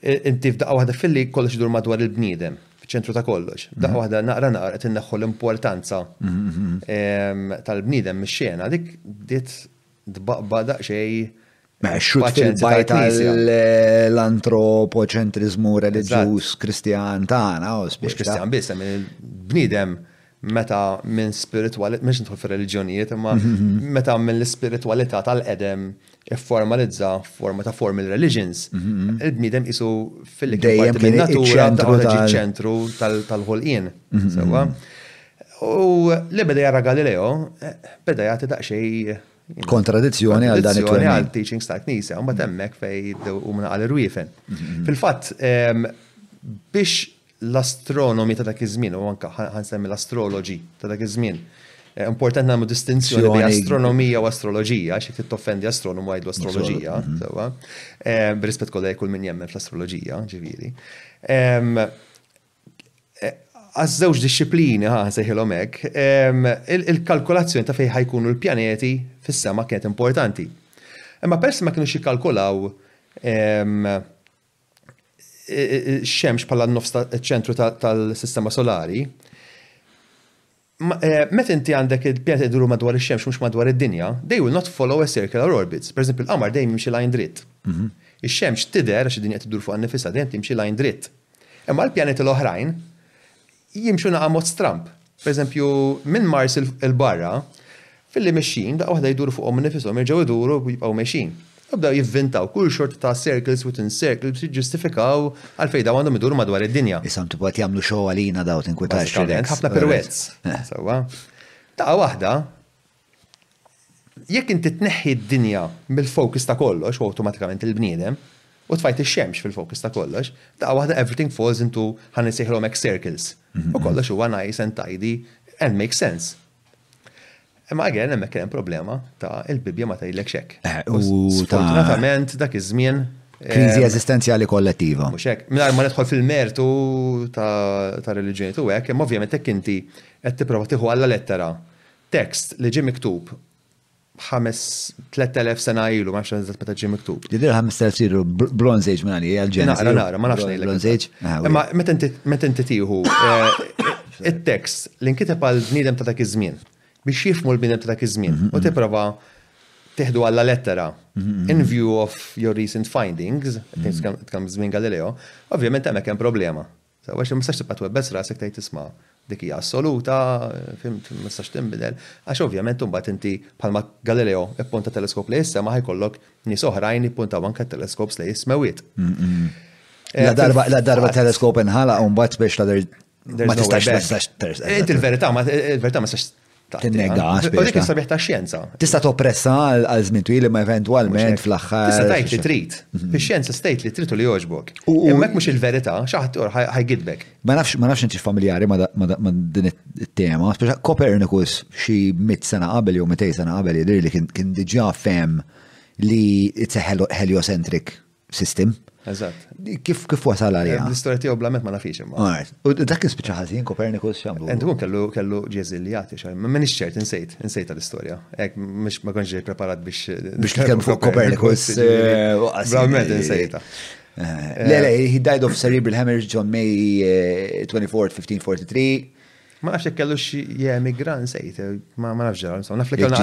[SPEAKER 2] inti f'daqqa waħda filli kollox idur madwar il-bniedem, fiċ-ċentru ta' kollox. F'daqqa mhm. waħda naqra naqra qed inneħħu l-importanza mhm, mhm, tal-bniedem mix-xena, dik dit tbaqba
[SPEAKER 1] daqsxejn
[SPEAKER 2] Paċenzja
[SPEAKER 1] tal-antropoċentrizmu reliġjuż kristjan tagħna u
[SPEAKER 2] spiċċa. Kristjan biss bniedem meta minn spiritualità, mhux nidħol fir-reliġjonijiet, imma mhm. meta minn l-ispiritualità tal-qedem formalizza forma ta' formal religions, mhm. il-bniedem isu fil-iktar natura ċentru tal-ħolqien. Mhm. U l-beda jarra Galileo, beda jagħti daqsxejn
[SPEAKER 1] kontradizzjoni għal dan
[SPEAKER 2] it Kontradizzjoni
[SPEAKER 1] għal
[SPEAKER 2] teachings ta' knisja, mbagħad hemmhekk fej u minn għal irwiefen. Mm-hmm. Fil-fatt, ehm, biex l-astronomi ta' dak iż-żmien, u anka ħansemmi l-astrologi ta' dak iż-żmien, eh, importanti nagħmlu distinzjoni bejn astronomija u astroloġija, xi ftit toffendi astronomu għidlu astroloġija, mm-hmm. sewa, eh, b'rispett kollha kull min jemmen fl-astroloġija, ġifieri. Ehm, għaż-żewġ dixxiplini, ha, nsejħilhom hekk, il-kalkulazzjoni ta' fejn ħajkunu l-pjaneti fis-sema kienet importanti. Imma peress ma kienux jikkalkulaw xemx bħala n-nofs ċentru tal-sistema solari, Meta inti għandek il-pjaneti jduru madwar ix-Xemx mhux madwar id-Dinja, they will not follow a circular orbits. Pereżempju l-Qamar dejjem jimxi lajn dritt. Ix-Xemx tidher, għax id-Dinja qed iddur fuqha nnifisha, dejjem timxi lajn dritt. Imma l-pjaneti l-oħrajn jimxu naqra mod stramb. Pereżempju, minn Mars 'il barra, Filli mexjin, daqqa waħda jduru fuqhom innifishom, jerġgħu jduru u jibqgħu mexjin. U bdew jivvintaw kull xorta ta' circles within circles biex jiġġustifikaw għalfejn dawn għandhom iduru madwar id-dinja.
[SPEAKER 1] Issa ntubu qed jagħmlu show għalina daw, tinkwitax
[SPEAKER 2] xejn. Bażikament, ħafna pirouettes. Sewwa. Daqqa waħda, jekk inti tneħħi d-dinja mill-focus ta' kollox, u awtomatikament il-bniedem, u tfajt ix-xemx fil-focus ta' kollox, daqqa waħda everything falls into, ħa nsejħilhom hekk circles. U kollox huwa nice and tidy and makes sense. Imma again hemmhekk kien hemm problema ta' il-Bibbja ma tgħidlek x'hekk.
[SPEAKER 1] Eh, u
[SPEAKER 2] Sfortunatament dak iż-żmien
[SPEAKER 1] Kriżi
[SPEAKER 2] eh,
[SPEAKER 1] eżistenzjali kollettiva.
[SPEAKER 2] Mhux hekk, mingħajr ma nidħol fil-mertu ta' reliġjoni tu hekk, imma ovvjament hekk inti qed tipprova tieħu għalla lettera tekst li ġie miktub ħames, tlet elef sena ilu, ma nafx eżatt meta ġie miktub.
[SPEAKER 1] Jidher ħames elef siru Bronze Age minn għalija, ġen.
[SPEAKER 2] Naqra, naqra, ma nafx ngħidlek.
[SPEAKER 1] Bronze Age. Ah,
[SPEAKER 2] Imma meta inti tieħu eh, it-tekst li nkiteb għal bniedem ta' dak iż-żmien biex jifmu l-bniedem ta' dak iż-żmien mhm, u mhm. tipprova teħdu għalla lettera mhm, in view of your recent findings, tkam żmien Galileo, ovvjament hemmhekk hemm problema. Sew, għax ma tistax tibqa' twebbes rasek tgħid isma' dik hija assoluta, fhimt, ma tistax tinbidel, għax ovvjament imbagħad inti bħalma Galileo ppunta t-teleskop lejn is-sema ħa jkollok nies oħrajn jippuntaw anke t-teleskops lejn is-smewwiet.
[SPEAKER 1] La darba teleskop inħalaq u mbagħad biex
[SPEAKER 2] ta'
[SPEAKER 1] ma tistax ma tistax terżaq.
[SPEAKER 2] Inti l-verità ma tistax
[SPEAKER 1] tinnega.
[SPEAKER 2] U dik is-sabiħ ta' xjenza.
[SPEAKER 1] Tista' toppressa għal żmien twil imma eventwalment fl-aħħar.
[SPEAKER 2] Tista' tgħid li trid. Mhm. Fix-xjenza stejt li trid u li jogħġbok.
[SPEAKER 1] U
[SPEAKER 2] hemmhekk mhux il-verità, xaħat ħajgidbek.
[SPEAKER 1] Ma nafx ma nafx inti familjari ma' din it-tema, speċa Copernicus xi mit sena qabel jew mitej sena qabel jidir li kien diġà fem li it's a heliocentric system.
[SPEAKER 2] Eżatt.
[SPEAKER 1] Kif kif wasal għalija?
[SPEAKER 2] Eh, l-istorja tiegħu blament ma nafix imma.
[SPEAKER 1] U dak ispiċċa ħażin Kopernikus xambu.
[SPEAKER 2] Ent ikun kellu kellu ġeżiljati xar. Ma nix ċert insejt, insejt l-istorja. Ek mhux ma konx ġej preparat biex
[SPEAKER 1] biex tkellmu fuq Kopernikus. Eh,
[SPEAKER 2] blament insejta.
[SPEAKER 1] Eh, le, le, he died of cerebral hemorrhage John May 24, 1543.
[SPEAKER 2] Ma nafx kellu xi jemigra nsejt, ma nafx ġara, naf li
[SPEAKER 1] kellna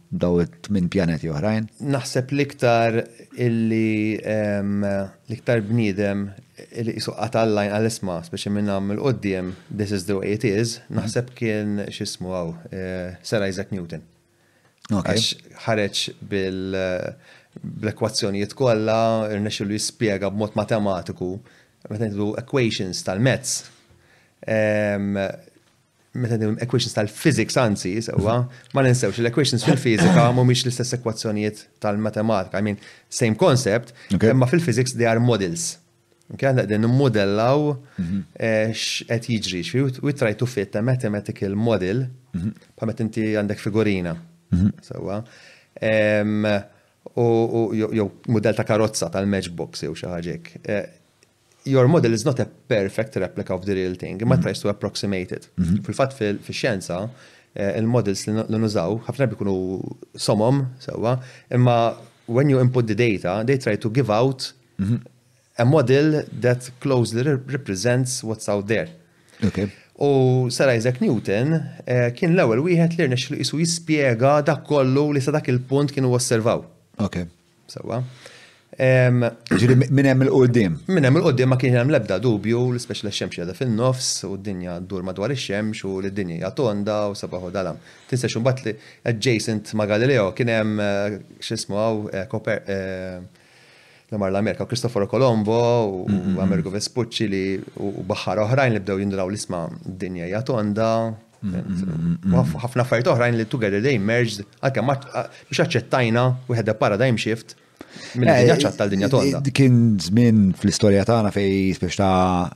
[SPEAKER 1] dawn it-tmien pjaneti oħrajn?
[SPEAKER 2] Naħseb l-iktar illi l-iktar bniedem illi qisu qata' l-lajn għal isma, speċi minn hawn mill-qudiem, this is the way it is, naħseb kien x'ismu hawn, eh, Sir Isaac Newton. Għax ħareġ bil- bl-ekwazzjonijiet kollha, rnexxu li jispjega b'mod matematiku, meta ngħidu equations tal-mezz, meta ngħidu equations tal-physics anzi sewwa, ma ninsewx l-equations fil-fiżika mhumiex l-istess ekwazzjonijiet tal-matematika. I mean, same concept, imma fil-physics they are models. Okay, għandna qegħdin nimmodellaw mhm. eh, x'qed jiġri, we try to fit a mathematical model mhm. pa' met inti għandek figurina. Mhm. Sewwa. U jew model ta' karozza tal-matchbox jew xi ħaġa eh, Your model is not a perfect replica of the real thing, imma tries to approximate it. Mhm. Fil-fatt fil-xjenza, eh, il-models li nużaw ħafna bikunu somom, sewa, imma when you input the data, they try to give out mhm. a model that closely represents what's out there.
[SPEAKER 1] Okay.
[SPEAKER 2] U Sir Isaac Newton eh, kien l-ewwel wieħed li rnexxilu qisu jispjega dak kollu li sa dak il-punt kienu osservaw. Okay. Sewwa.
[SPEAKER 1] Ġiri minn hemm il-qudiem.
[SPEAKER 2] Minn hemm il-qudiem ma kien hemm l-ebda dubju l speċi li x-xemx qiegħda fin-nofs u d-dinja ddur madwar ix-xemx u li d-dinja hija tonda u sabaħ u dalam. Tinsiex imbagħad li adjacent ma' Galileo kien hemm x'ismu hawn l-imar l-Amerika, Kristoforo Kolombo u Amerigo Vespucci li u baħħara oħrajn li bdew jindunaw l-isma' d-dinja hija tonda. Ħafna affarijiet oħrajn li together they merged, għalkemm biex aċċettajna u ħedda paradigm shift mill-dinja eh, ċatta l-dinja tonda.
[SPEAKER 1] Eh, kien żmien fl-istorja tagħna fej biex ta'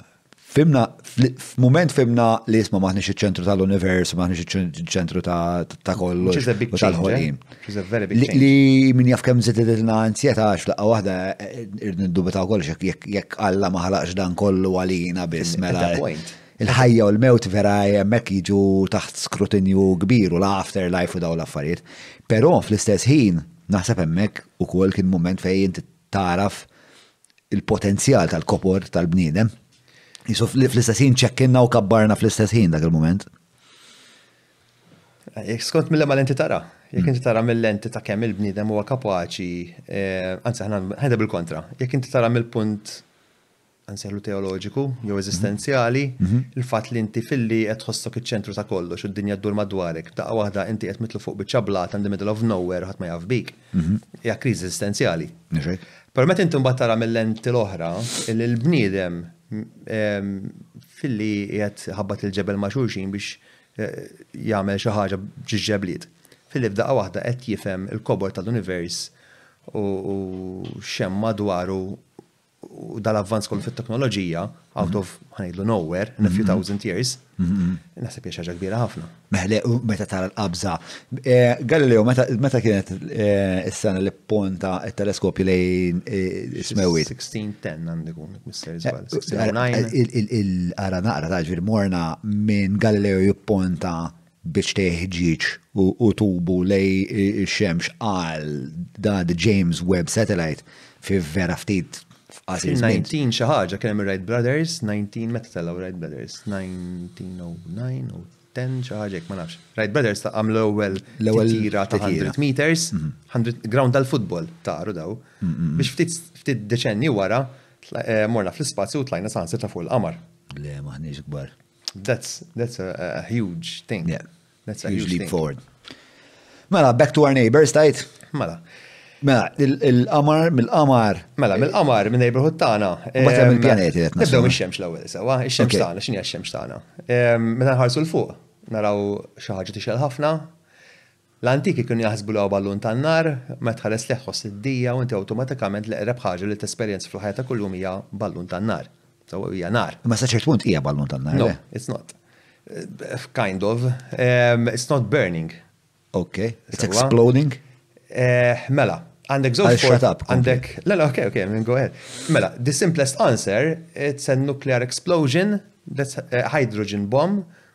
[SPEAKER 1] fimna, f'mument fimna li jisma maħniex iċ-ċentru tal-univers, maħniex iċ-ċentru ta' kollu.
[SPEAKER 2] Which is a big change. Eh? Which is a very big change.
[SPEAKER 1] Li min jaf kemm zididilna ansjeta għax laqqa waħda irniddu bita' kollox jekk għalla maħlaqx dan kollu għalina biss mela. Il-ħajja u l-mewt vera hemmhekk jiġu taħt skrutinju kbir u l-afterlife u dawn l-affarijiet. Però fl-istess ħin naħseb hemmhekk ukoll kien mument fejn inti tagħraf il-potenzjal tal-kopor tal-bniedem. Jisu fl-istess ħin ċekkinna u kabbarna fl-istess ħin dak il-mument.
[SPEAKER 2] Eh, skont mill ma l-enti tara. Jek inti tara mill-lenti ta' kemm il-bniedem huwa kapaċi, eh, anzi ħana bil-kontra, jekk inti tara mill-punt anzjelu teoloġiku jew eżistenzjali, il-fatt li inti filli qed tħossok iċ-ċentru ta' kollox u d-dinja ddur madwarek, f'daqqa waħda inti qed mitlu fuq biċċa blat in the middle of nowhere u ħadd ma jaf bik. Hija kriżi eżistenzjali. Però meta inti mbagħad tara mil-lenti l-oħra li l-bniedem filli qiegħed ħabbat il-ġebel ma' xulxin biex eh, jagħmel xi ħaġa ġiġġebliet, filli f'daqqa waħda qed jifhem il-kobor tal-univers u xem madwaru u dal-avvanz kollu fit-teknoloġija, out of, ħanidlu nowhere, in a few thousand years, naħseb hija xaġa kbira ħafna.
[SPEAKER 1] Meħle, u meta tara l-qabża. Eh, Galileo, meta kienet eh, is-sena li ponta teleskopju lejn eh, smewit?
[SPEAKER 2] 1610 għandi
[SPEAKER 1] kun,
[SPEAKER 2] Mr. Zbal.
[SPEAKER 1] Il-qara naqra ta' ġvir morna minn Galileo jipponta bit-teħġiġ u tubu lejn ix-xemx għal dat James Webb Satellite fi vera ftit f'qasir żmien.
[SPEAKER 2] Fil-19 xi ħaġa kien hemm ir-Wright Brothers, 19 meta telgħu r-Wright Brothers? 1909 u 10 xi ħaġa hekk ma nafx. Wright Brothers ta' għamlu l-ewwel titjira ta' 100 meters, ground tal-futbol ta' għaru daw, biex ftit deċenni wara morna fl-ispazju u tlajna saħansitra fuq il-qamar.
[SPEAKER 1] Le, m'aħniex kbar.
[SPEAKER 2] That's, that's a, a huge thing.
[SPEAKER 1] Yeah.
[SPEAKER 2] That's a
[SPEAKER 1] huge,
[SPEAKER 2] huge
[SPEAKER 1] leap forward. Mela, back to our neighbors, tajt?
[SPEAKER 2] Mela.
[SPEAKER 1] Mela, il-qamar, mill-qamar.
[SPEAKER 2] Mela, mill-qamar, minn neighborhood tagħna.
[SPEAKER 1] Mbagħad hemm il-pjaneti qed
[SPEAKER 2] Nibdew ix-xemx l-ewwel sewwa, ix-xemx tagħna, x'inhi x-xemx tagħna. Meta nħarsu l fuq, naraw xi ħaġa tixel ħafna, L-antiki kienu jaħsbu li huwa ballun tan-nar, meta tħares lejh tħoss id-dija u inti awtomatikament l-eqreb ħaġa li tesperjenza fil-ħajja ta' kuljum hija ballun tan-nar. So, hija nar.
[SPEAKER 1] Imma sa ċert punt hija ballun tan-nar, le?
[SPEAKER 2] No, it's not. Kind of. It's not burning.
[SPEAKER 1] Ok. It's exploding?
[SPEAKER 2] Mela, għandek żewġ.
[SPEAKER 1] Għal
[SPEAKER 2] shut
[SPEAKER 1] up.
[SPEAKER 2] Għandek. Le, le, ok, ok, I mean go ahead. Mela, the simplest answer, it's a nuclear explosion, that's a hydrogen bomb,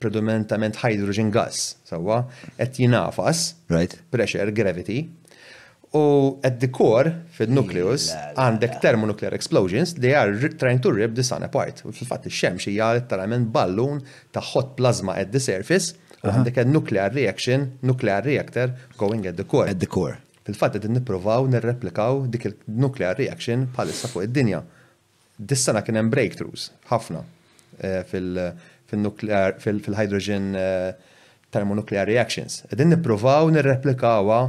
[SPEAKER 2] predominantament hydrogen gas, sewwa, qed
[SPEAKER 1] jingħafas,
[SPEAKER 2] pressure, gravity, u at the core, fil-nucleus, għandek thermonuclear explosions, they are trying to rip the sun apart. U fil-fatt ix-xemx hija letteralment ballun ta' hot plasma at the surface, u għandek a nuclear reaction, nuclear reactor going at the core.
[SPEAKER 1] At the core.
[SPEAKER 2] Fil-fatt qegħdin nippruvaw nirreplikaw dik il-nuclear reaction bħalissa fuq id-dinja. Dis-sena kien hemm breakthroughs ħafna fil-hydrogen thermonuclear reactions. Qegħdin nippruvaw nirreplikawha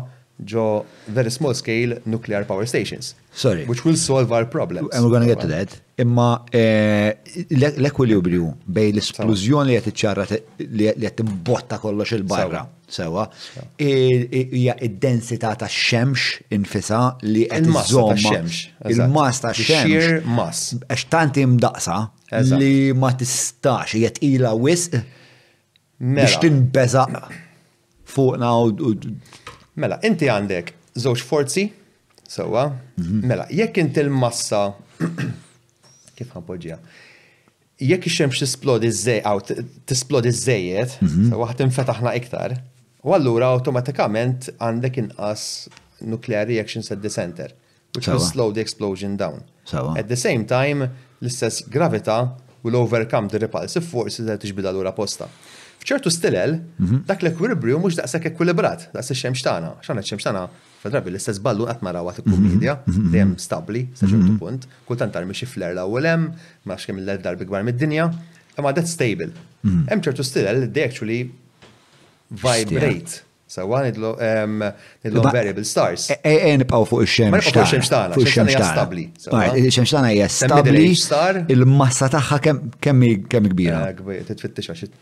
[SPEAKER 2] ġo very small scale nuclear power stations.
[SPEAKER 1] Sorry.
[SPEAKER 2] Which will solve our problems.
[SPEAKER 1] We're gonna get to that. Imma l-ekwilibriju bejn l-isplużjoni li qed iċċarrat li qed timbotta kollox il-barra. Sewa, hija id-densità ta' xemx infisa li qed iżomma il-mass ta' xemx.
[SPEAKER 2] mass.
[SPEAKER 1] Għax tant imdaqsa li ma tistax hija tqila wisq
[SPEAKER 2] mela.
[SPEAKER 1] biex tinbeża fuqna u.
[SPEAKER 2] Mela, inti għandek żewġ forzi, sewa, mhm. mela, jekk inti l-massa kif ħanpoġġija? Jekk ix-xemx tisplodi tisplodi żejjed, sewa mhm. tinfetaħna iktar, u allura awtomatikament għandek inqas nuclear reactions at the center, which will slow the explosion down. At the same time, l-istess gravità will overcome the repulsive forces li tiġbidha lura posta. F'ċertu stilel, mhm. dak l-ekwilibriju mhux daqshekk ekwilibrat, daqs ix-xemx tagħna, x'għandna ix-xemx tagħna Ħafna drabi l-istess ballun qatt ma rawha tkun medja, dejjem stabbli sa ċertu punt. Kultant tarmi xi flare l-hawn u l-hemm, ma nafx kemm l-elf darba ikbar mid-dinja, imma that's stable. Hemm ċertu stilel li actually vibrate. Sewwa nidlu variable stars.
[SPEAKER 1] Ejja nibqgħu fuq ix-xemx.
[SPEAKER 2] Ma nibqgħu xemx tagħna, xemx tagħna hija stabbli.
[SPEAKER 1] Ix-xemx tagħna hija stabbli. Il-massa tagħha kemm kemm kbira?
[SPEAKER 2] Titfittex għax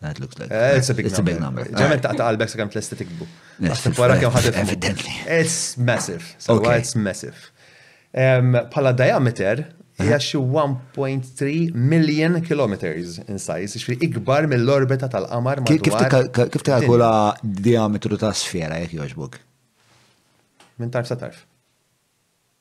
[SPEAKER 1] That looks like
[SPEAKER 2] eh, it's a big,
[SPEAKER 1] it's
[SPEAKER 2] number.
[SPEAKER 1] A big number.
[SPEAKER 2] Ġament ta' qalbek sa' kem tlesti tikbu. Wara kem ħadet.
[SPEAKER 1] Evidently.
[SPEAKER 2] It's massive. So
[SPEAKER 1] okay.
[SPEAKER 2] it's massive. Pala diameter, hija xi 1.3 million kilometers in size, xi ikbar mill-orbita tal-qamar madwar.
[SPEAKER 1] Kif kalkula diametru ta' sfera jekk jogħġbok?
[SPEAKER 2] Minn tarf sa tarf.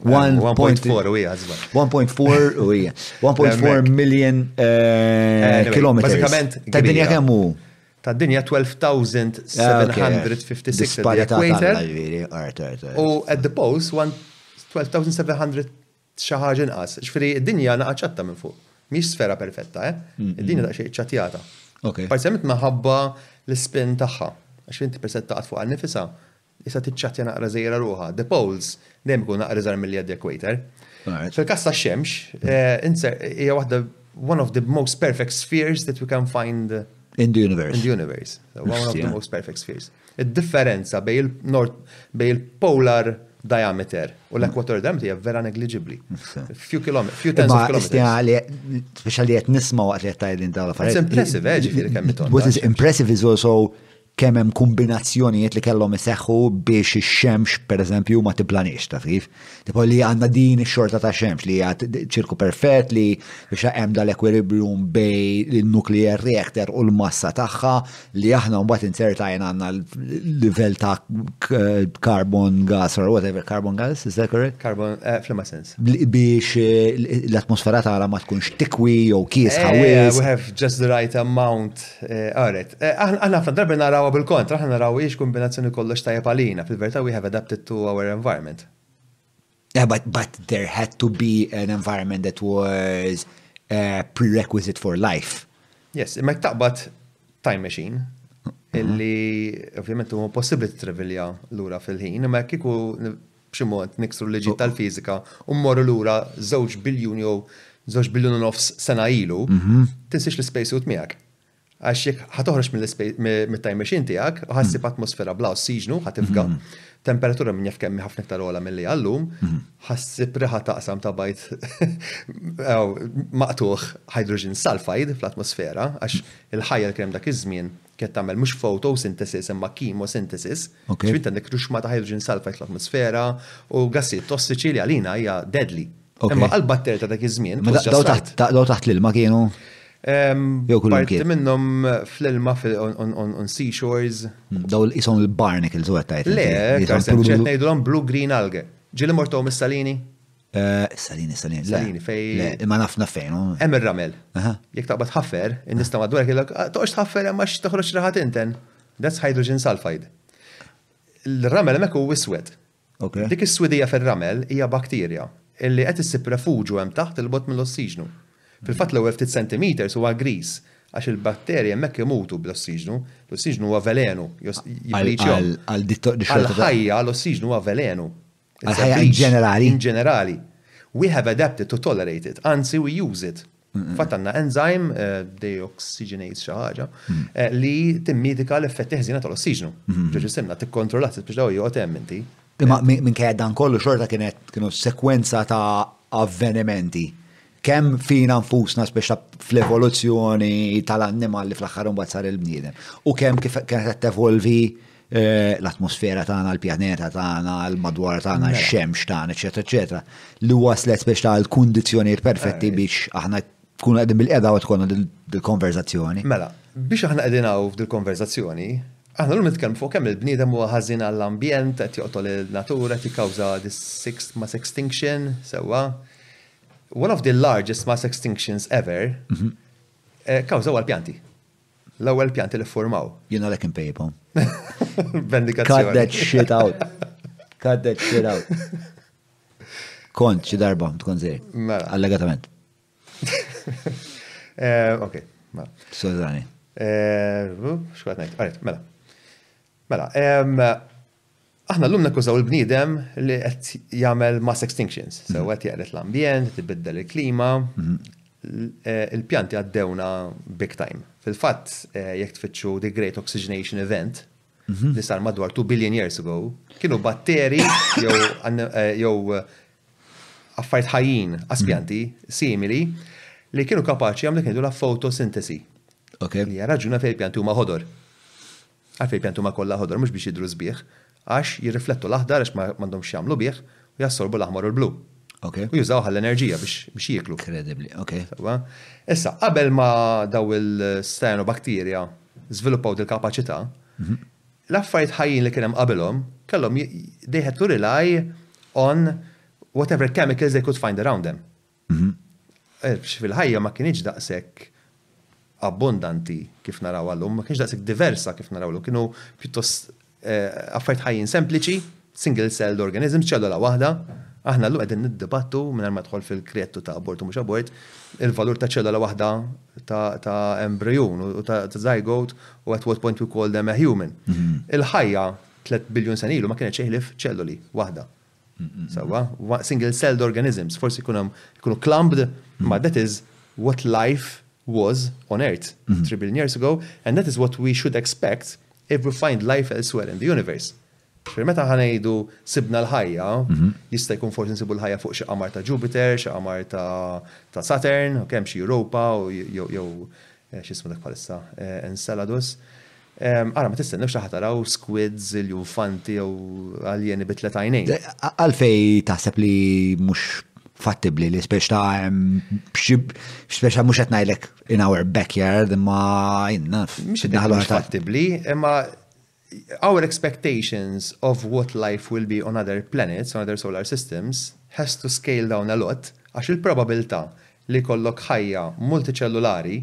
[SPEAKER 1] 1.4
[SPEAKER 2] u hija
[SPEAKER 1] 1.4 u hija. 1.4 million eh, kilometri.
[SPEAKER 2] Bażikament
[SPEAKER 1] ta' dinja kemm hu?
[SPEAKER 2] Ta' dinja 12,756 equator. U at the post 12,700 xi ħaġa inqas. Ġifieri d-dinja naqa' ċatta minn fuq. Mhix sfera perfetta, eh? Id-dinja daqsxejn
[SPEAKER 1] ċċattjata.
[SPEAKER 2] Parzjalment maħabba l-ispin tagħha. Għax inti persett taqgħod fuq għan-nifisa, Issa tiċċattja naqra żgħira ruħha. The poles dejjem ikunu naqra iżgħar milli the equator. Fil-każ tax-xemx, eh, hija waħda one of the most perfect spheres that we can find
[SPEAKER 1] in the universe.
[SPEAKER 2] In the universe. So one of the most perfect spheres. Id-differenza bej il-nord bej il-polar diameter u l-ekwator diameter hija vera negliġibbli. Few kilometers, few tens of kilometers.
[SPEAKER 1] Speċjali qed nisma' waqt li qed tgħidli dawn l-affarijiet.
[SPEAKER 2] It's impressive, eh, ġifieri kemm
[SPEAKER 1] What is impressive is also kemm hemm kombinazzjonijiet li kellhom iseħħu biex ix-xemx pereżempju ma tiblanix ta' kif. Tipo li għandna din ix-xorta ta' xemx li għad ċirku perfett li biex hemm dal-ekwilibrium bej il-nuclear reactor u l-massa tagħha li aħna mbagħad insertajn għandna l-livell ta' carbon gas or whatever carbon gas, is that correct?
[SPEAKER 2] Carbon, eh, fl
[SPEAKER 1] sens. Biex eh, l-atmosfera tagħna ma tkunx tikwi jew kies ħawis.
[SPEAKER 2] Eh, we have just the right amount qalet, Aħna ħafna drabi narawha bil-kontra, aħna naraw hijiex kombinazzjoni kollox tajjeb għalina, fil-verità we have adapted to our environment.
[SPEAKER 1] Yeah, but, but there had to be an environment that was a prerequisite for life.
[SPEAKER 2] Yes, imma taqbad time machine mhm. illi ovvjament huwa possibbli titravilja lura fil-ħin, imma kiku b'xi mod niksru l-liġijiet tal-fiżika u mmorru lura żewġ biljun jew żewġ biljun u nofs sena ilu, mhm. tinsiex l-space suit miegħek. Għax jekk ħatoħroġ mit-time machine tiegħek, ħassib mhm. atmosfera bla ossiġnu, ħatifga, mhm. temperatura minn jaf kemmi ħafna iktar ola mill-li għallum, ħassib riħa taqsam ta' bajt maqtuħ hydrogen sulfide fl-atmosfera, għax il-ħajja l-krem dak iż-żmien Qed tagħmel mhux photosynthesis imma chemosynthesis.
[SPEAKER 1] Ok.
[SPEAKER 2] Ġifieri int għandek ruxma ta' hydrogen sulfide fl-atmosfera u gassijiet tossiċi li għalina hija deadly.
[SPEAKER 1] Ok.
[SPEAKER 2] Imma għall-batteri ta' dak iż-żmien.
[SPEAKER 1] Ma daw taħt, daw taħt l-ilma kienu?
[SPEAKER 2] Ehm,
[SPEAKER 1] Jew kull
[SPEAKER 2] Parti
[SPEAKER 1] imkien.
[SPEAKER 2] minnhom fl-ilma fil- on- on- on on seashores.
[SPEAKER 1] Daw l-qishom l-barnacles u qed tgħid.
[SPEAKER 2] Le, inti. Qishom aktar sempliċi qed plu- ngħidulhom blue-green algae. Ġieli morthom is-salini?
[SPEAKER 1] Eh, Salini, Salini.
[SPEAKER 2] Salini, fej.
[SPEAKER 1] Imma naf naf fejn. Oh.
[SPEAKER 2] Hemm ir-ramel. Jekk taqbad ħaffer, in-nista madwar kellek, ah, toqgħodx tħaffer hemm għax toħroġ raħat inten. That's hydrogen sulfide. Il-ramel hemmhekk hu iswed. Dik is-swedija fir-ramel hija bakterja illi qed issib refuġu hemm taħt il-bot mill-ossiġnu. Fil-fatt l-ewwel ftit centimeters huwa gris għax il-batteri hemmhekk imutu bl-ossiġnu, l-ossiġnu huwa velenu, għal-ħajja l-ossiġnu huwa velenu.
[SPEAKER 1] Għal-ħajja in ġenerali.
[SPEAKER 2] In ġenerali. We have adapted to tolerate it, anzi we use it. Fatt għandna enzyme, eh, deoxygenase xi ħaġa, mm. eh, li timmidika l-effetti ħżina tal-ossiġnu. Mm-hmm. Ġoġi sinna tikkontrolla biex daw joqgħod hemm inti.
[SPEAKER 1] Imma minn kien dan kollu xorta kienet kienu sekwenza ta' avvenimenti kemm fina nfusna speċa fl-evoluzzjoni tal-annimal li fl-aħħar imbagħad sar il-bniedem. U kemm kif kienet qed tevolvi eh, l-atmosfera tagħna, l-pjaneta tagħna, l-madwar tagħna, mela. x-xemx tagħna, eċetera, eċetera, li waslet speċa għal kundizzjonijiet perfetti eh. biex aħna tkun qegħdin bil-qeda u tkun dil-konverzazzjoni.
[SPEAKER 2] Mela, biex aħna qegħdin hawn f'dil-konverzazzjoni, aħna l nitkellmu fuq kemm il-bniedem huwa ħażin għall-ambjent, qed joqtol il-natura, qed jikkawża dis-sixth mass extinction, sewwa. One of the largest mass extinctions ever kawżaw għal-pjanti. L-ewwel pjanti li
[SPEAKER 1] ffurmaw. Jien għalhekk impejjibhom.
[SPEAKER 2] Vendikazzjoni.
[SPEAKER 1] Cut that shit out. Cut that shit out. Kont xi darba tkun żej.
[SPEAKER 2] Mela.
[SPEAKER 1] Allegatament.
[SPEAKER 2] Eh, ok, mela.
[SPEAKER 1] Sużani.
[SPEAKER 2] Eh, xkot ngħid, mela. Mela, Aħna llum nakkużaw il-bniedem li qed jagħmel mass extinctions, so qed jeqred l-ambjent, qed ibiddel il-klima, il-pjanti għaddewna big time. Fil-fatt, jekk tfittxu the great oxygenation event, li sar madwar 2 billion years ago, kienu batteri jew affarijiet ħajjin għas-pjanti simili li kienu kapaċi jagħmlu dak li ngħidulha
[SPEAKER 1] photosynthesis.
[SPEAKER 2] Li hija raġuna fejn il-pjanti huma ħodor. Għalfejn il-pjanti huma kollha ħodor mhux biex jidhru sbieħ, għax jirriflettu l-aħdar għax ma għandhom x'jagħmlu bih u jassorbu l-aħmar u l-blu.
[SPEAKER 1] Ok.
[SPEAKER 2] U jużawh għall-enerġija biex biex jieklu.
[SPEAKER 1] Inkredibbli, ok.
[SPEAKER 2] Sewwa. Issa, qabel ma dawn il-cyanobacteria żviluppaw dil-kapaċità, l-affarijiet ħajjin li kien hemm qabilhom kellhom they had to rely on whatever chemicals they could find around them. Għaliex fil-ħajja ma kinitx daqshekk abbondanti kif naraw għallum, ma kienx daqshekk diversa kif naraw llum, kienu pjuttost eh, affarijiet ħajjin sempliċi, single celled organism, ċellula waħda, aħna llum qegħdin niddibattu minn ma dħol fil-kriettu ta' abort u mhux abort, il-valur ta' ċellula waħda ta' embryon u ta' zygote u at what point we call them a human. Mhm. Il-ħajja 3 biljun senilu ma kienet xejħlif ċelluli waħda. Sawa, single-celled organisms, forsi kunam kunu clumped, ma that is what life was on Earth 3 billion years ago, and that is what we should expect if we find life elsewhere in the universe. Per meta ħanajdu sibna l-ħajja, mhm. jista' jkun forsi nsibu l-ħajja fuq xi qamar ta' Jupiter, xi qamar ta' Saturn, u kemm xi Europa, jew eh, x'ismu dak bħalissa, eh, Enceladus. Ara, ma tistennewx li ħa taraw squids, iljufanti jew aljeni bi tliet għajnejn.
[SPEAKER 1] Għalfejn taħseb li mhux fattibbli li speċta speċta mhux qed ngħidlek in our backyard imma
[SPEAKER 2] naf. Mhux fattibbli, imma our expectations of what life will be on other planets, on other solar systems, has to scale down a lot, għax il-probabilta li kollok ħajja multiċellulari,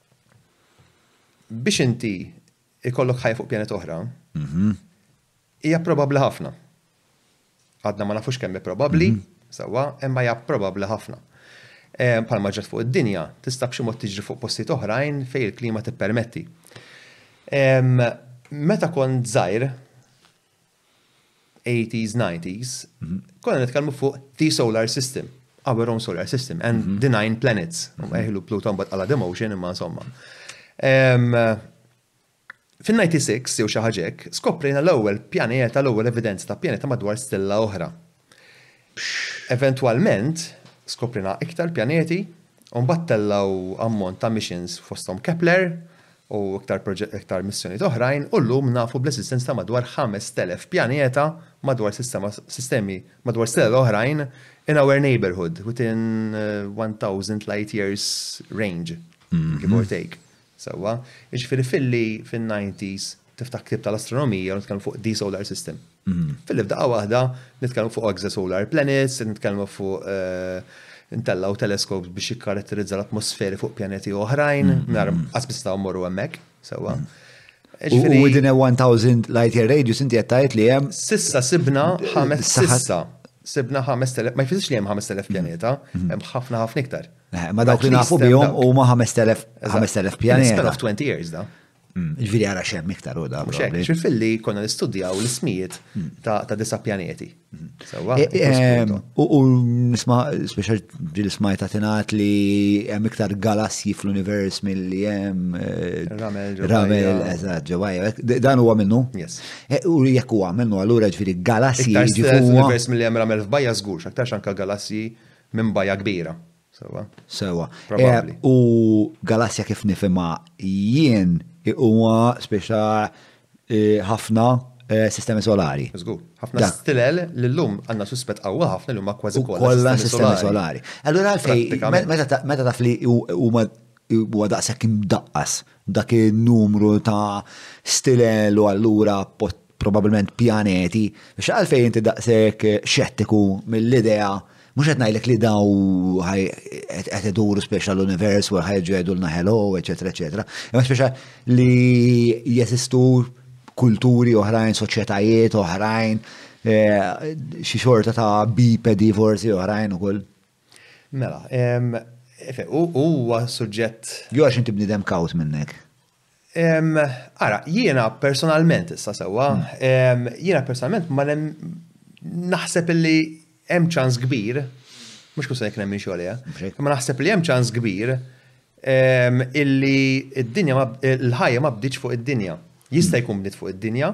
[SPEAKER 1] biex
[SPEAKER 2] inti ikollok ħajja fuq pjanet oħra, mhm. hija probabbli ħafna. Għadna ma nafux kemm probabbli, mhm. sewwa, imma hija probabbli ħafna. Eh, palma ġat fuq id-dinja, tista' b'xi mod tiġri fuq postijiet oħrajn fejn il-klima tippermetti. Meta kont żgħir, 80s, 90s, konna nitkellmu fuq the solar system, our own solar system, and mhm. the nine planets. U mhm. eħilu Pluton bat għala demotion imma insomma. Fin-96 jew xi ħaġek, skoprejna l-ewwel pjaneta, l-ewwel evidenza ta' pjaneta madwar stella oħra. bx eventwalment skoprina iktar pjaneti u mbagħad tellgħu ammont ta' missions fosthom Kepler u iktar iktar missjonijiet oħrajn u llum nafu bl-eżistenza ta' madwar 5,000 pjaneta madwar sistema sistemi madwar stella l-oħrajn in our neighbourhood within 1,000 light years range give or take Sewwa, jiġifieri filli fin-nineties tiftaħ ktieb tal-astronomija u nitkellmu fuq the solar system. Filli f'daqqa waħda nitkellmu fuq exosolar planets, nitkellmu fuq ntellgħu telescopes biex jikkaratterizza l-atmosferi fuq pjaneti oħrajn, nar qatt biss ta' mmorru hemmhekk, sewwa.
[SPEAKER 1] U within a 1000 light year radius inti qed tgħid li hemm.
[SPEAKER 2] Sissa sibna ħames sissa. Sibna 5000, ma jfissirx li hemm 5000 pjaneta, hemm ħafna ħafna iktar.
[SPEAKER 1] Eh, ma dawk li nafu bihom u ma 5,000
[SPEAKER 2] pjani.
[SPEAKER 1] Spell
[SPEAKER 2] of 20 years da. Mm.
[SPEAKER 1] Ġviri għara xem iktar u da.
[SPEAKER 2] Xifilli konna nistudjaw l-ismijiet mm. ta' disa pjaneti.
[SPEAKER 1] Mm. Eh,
[SPEAKER 2] eh,
[SPEAKER 1] u nisma, speċa ġil smaj ta' tinat li jem iktar galassi fl-univers mill-li jem.
[SPEAKER 2] Ramel,
[SPEAKER 1] eżat, ġewajja. Dan huwa minnu?
[SPEAKER 2] Yes.
[SPEAKER 1] U jekk huwa minnu, għallura ġviri galassi.
[SPEAKER 2] Iktar univers mill-li jem ramel f'bajja zgur, aktar xanka galassi. Minn bajja kbira,
[SPEAKER 1] sewwa.
[SPEAKER 2] Sewwa.
[SPEAKER 1] Probabbli. U galassja kif nifhimha jien huwa spiċċa ħafna sistemi solari.
[SPEAKER 2] Żgur. Ħafna stilel li llum għandna suspett qawwi ħafna li huma kważi
[SPEAKER 1] kollha sistemi solari. Allura
[SPEAKER 2] għalfejn
[SPEAKER 1] meta taf li huma huwa daqshekk imdaqqas dak in-numru ta' stilel u allura probabbilment pjaneti, x'għalfejn inti daqshekk xettiku mill-idea Mux qed ngħidlek li daw qed iduru speċa l-univers u ħajġu jgħidulna hello, eċetera, eċetera. Imma speċa li jeżistu kulturi oħrajn, soċjetajiet oħrajn, eh, xi xorta ta' bipedi forsi oħrajn ukoll.
[SPEAKER 2] Mela, huwa suġġett.
[SPEAKER 1] Jo għax inti bnidem kawt minnek.
[SPEAKER 2] Ara, jiena personalment issa sewwa, hmm. jiena personalment ma naħseb li hemm ċans kbir, mhux kull se jkun
[SPEAKER 1] xogħol
[SPEAKER 2] ma naħseb li hemm ċans kbir illi id-dinja l-ħajja ma bdiċ fuq id-dinja. Jista' hmm. jkun bdiet fuq id-dinja,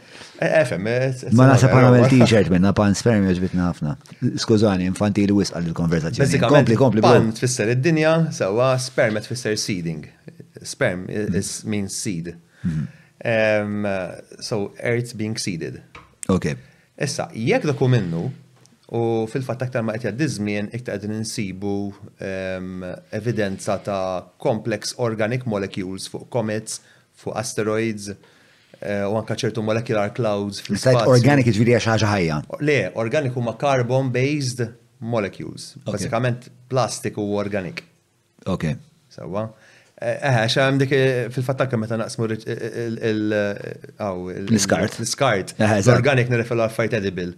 [SPEAKER 1] Efem, eh, eh, eh, Ma nasab għana għamil t-shirt minna pan sperm joġbitna ħafna. Skużani, infantili wisq għal
[SPEAKER 2] il-konverzazzjoni.
[SPEAKER 1] Kompli, kompli,
[SPEAKER 2] pan tfisser id-dinja, sewa sperm tfisser seeding. Sperm is mhm. mean seed. Mhm. So, earth being seeded.
[SPEAKER 1] Ok.
[SPEAKER 2] Issa, jek doku minnu, u fil-fatt aktar ma qed dizmien, żmien iktar qegħdin insibu evidenza ta' complex organic molecules fuq comets, fuq asteroids, u anka ċertu molecular clouds
[SPEAKER 1] fl-ispazju.
[SPEAKER 2] Like
[SPEAKER 1] organic jiġifieri hija xi ħaġa ħajja?
[SPEAKER 2] Le, organic huma carbon-based molecules. Bażikament plastik u organic.
[SPEAKER 1] Ok.
[SPEAKER 2] Sewwa. Eħe, għax hemm dik fil-fatt anke meta naqsmu
[SPEAKER 1] l-iskart.
[SPEAKER 2] L-iskart. L-organic nirreferu għal fajt
[SPEAKER 1] edible.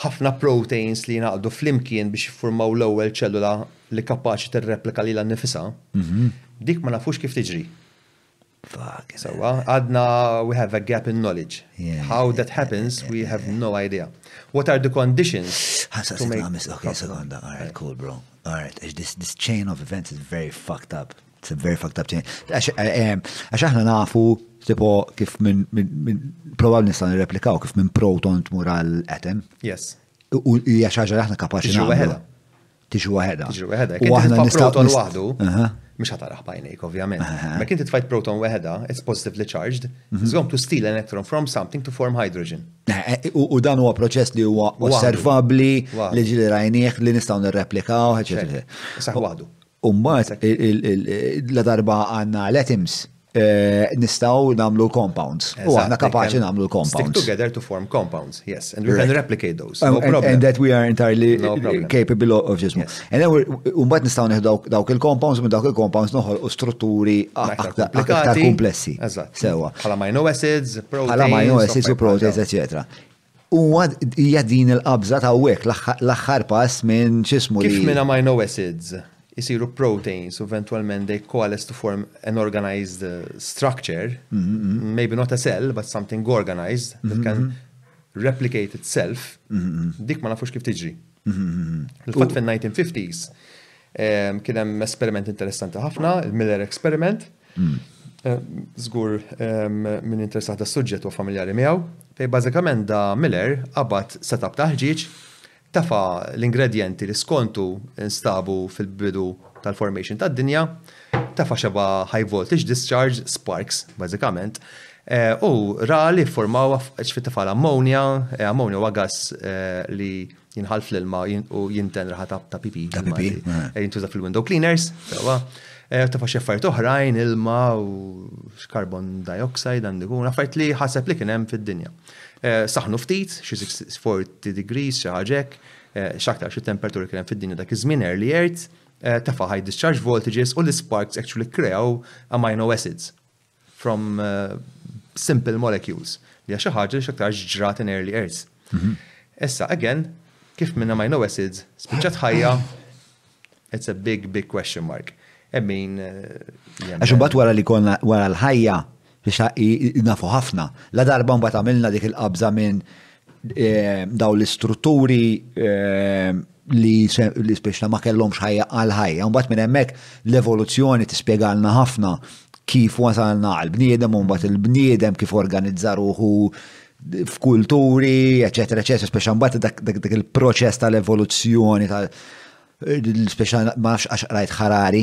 [SPEAKER 2] Ħafna proteins li jingħaqdu flimkien biex jiffurmaw l-ewwel ċellula li kapaċi tirreplika lilha nnifisha, dik ma nafux kif tiġri. Sewwa, għadna we have a gap in knowledge. How that happens, we have no idea. What are the conditions?
[SPEAKER 1] Ħassa se tagħmel, ok, sekonda, alright, cool bro. Alright, this chain of events is very fucked up. It's a very fucked up thing. Għax eh, eh, aħna nafu, tipo, kif minn, probabil nistan replikaw, kif minn proton tmur għal atom.
[SPEAKER 2] Yes.
[SPEAKER 1] U hija xaġa aħna kapaċi nagħmlu.
[SPEAKER 2] waħedha.
[SPEAKER 1] Tiġi waħedha.
[SPEAKER 2] Tiġi waħedha.
[SPEAKER 1] U aħna nistgħu
[SPEAKER 2] proton waħdu. Mhux ħataraħ bajnejk, ovvjament. Ma kien titfajt proton waħedha, it's positively charged, it's mhm. going to steal an electron from something to form hydrogen.
[SPEAKER 1] Eh, u dan huwa proċess li huwa osservabbli, li ġili rajnieh, li nistgħu nirreplikaw, eċetera.
[SPEAKER 2] Saħ waħdu.
[SPEAKER 1] Umbat, la darba għanna l-atoms, eh, nistaw namlu compounds. U għanna kapaċi namlu compounds.
[SPEAKER 2] Stick together to form compounds, yes. And we can replicate those. No problem.
[SPEAKER 1] And that we are entirely capable of just
[SPEAKER 2] more.
[SPEAKER 1] And then, umbat nistaw neħdu dawk il-compounds, minn dawk il-compounds noħol u strutturi
[SPEAKER 2] aktar
[SPEAKER 1] komplessi. Sewa.
[SPEAKER 2] Bħala amino acids, proteins.
[SPEAKER 1] Bħala amino acids u proteins, eccetera. Huwa hija din il-qabża ta' hawnhekk, l-aħħar pass minn x'ismu li.
[SPEAKER 2] Kif minn amino acids isiru proteins u eventwalment they coalesce to form an organized structure, maybe not a cell, but something organized that can replicate itself, dik ma nafux kif tiġri. Fil-fatt fin-1950s Kien hemm esperiment interessanti ħafna, il-Miller Experiment. Zgur min interessat da suġġett u familjari miegħu. Fej bażikament da Miller qabad setup ta' ħġieġ tafa l-ingredjenti li skontu instabu fil-bidu tal-formation tad-dinja, tafa xeba high voltage discharge, sparks, bażikament, u ra li formaw ċfit tafal ammonja, ammonja huwa gas li jinħall fl-ilma u jinten raħa ta' pipi.
[SPEAKER 1] Ta' pipi. Eh,
[SPEAKER 2] jintuża fil-window cleaners, sewa. Eh, ta' faxi affarijiet oħrajn, ilma u carbon dioxide għandu kun, affarijiet li ħaseb li kienem fid-dinja. Eh, saħnu ftit, xi 40 degrees, xi ħaġek, xaktar xi temperaturi kienem fid-dinja dak iż-żmien early earth, ta' high discharge voltages u l-sparks actually krew amino acids. from simple molecules, li xi ħaġa li x'aktarx ġrat in early earth. Mhm. Issa, again, kif minn amino acids spiċċat ħajja, it's a big, big question mark. I mean... Eh,
[SPEAKER 1] Għax bat wara li konna wara l-ħajja, nafu ħafna. La darba mbagħad għamilna dik il-qabża minn eh, daw l-istrutturi eh, li li speċna ma kellhomx ħajja għal ħajja. Mbagħad minn hemmhekk l-evoluzzjoni tispjegalna ħafna kif wasalna għal bniedem u mbagħad il-bniedem kif organizza ruħu f'kulturi, eċetera, eċetera, speċa mbagħad dak, dak, dak il-proċess tal-evoluzzjoni tal speċa ma nafx għax qrajt ħarari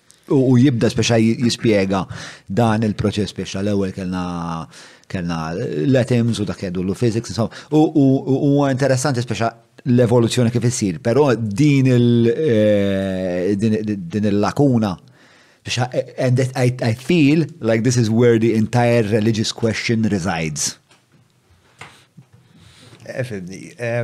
[SPEAKER 1] U jibda speċa jispiega dan il-proċess speċa l-ewel kellna kellna l-atoms u dak jadullu physics, insomma. U interessanti speċa l-evoluzzjoni kif issir, però din eh, il-lakuna speċa eh, and I, I feel like this is where the entire religious question resides.
[SPEAKER 2] Efibni,
[SPEAKER 1] eh,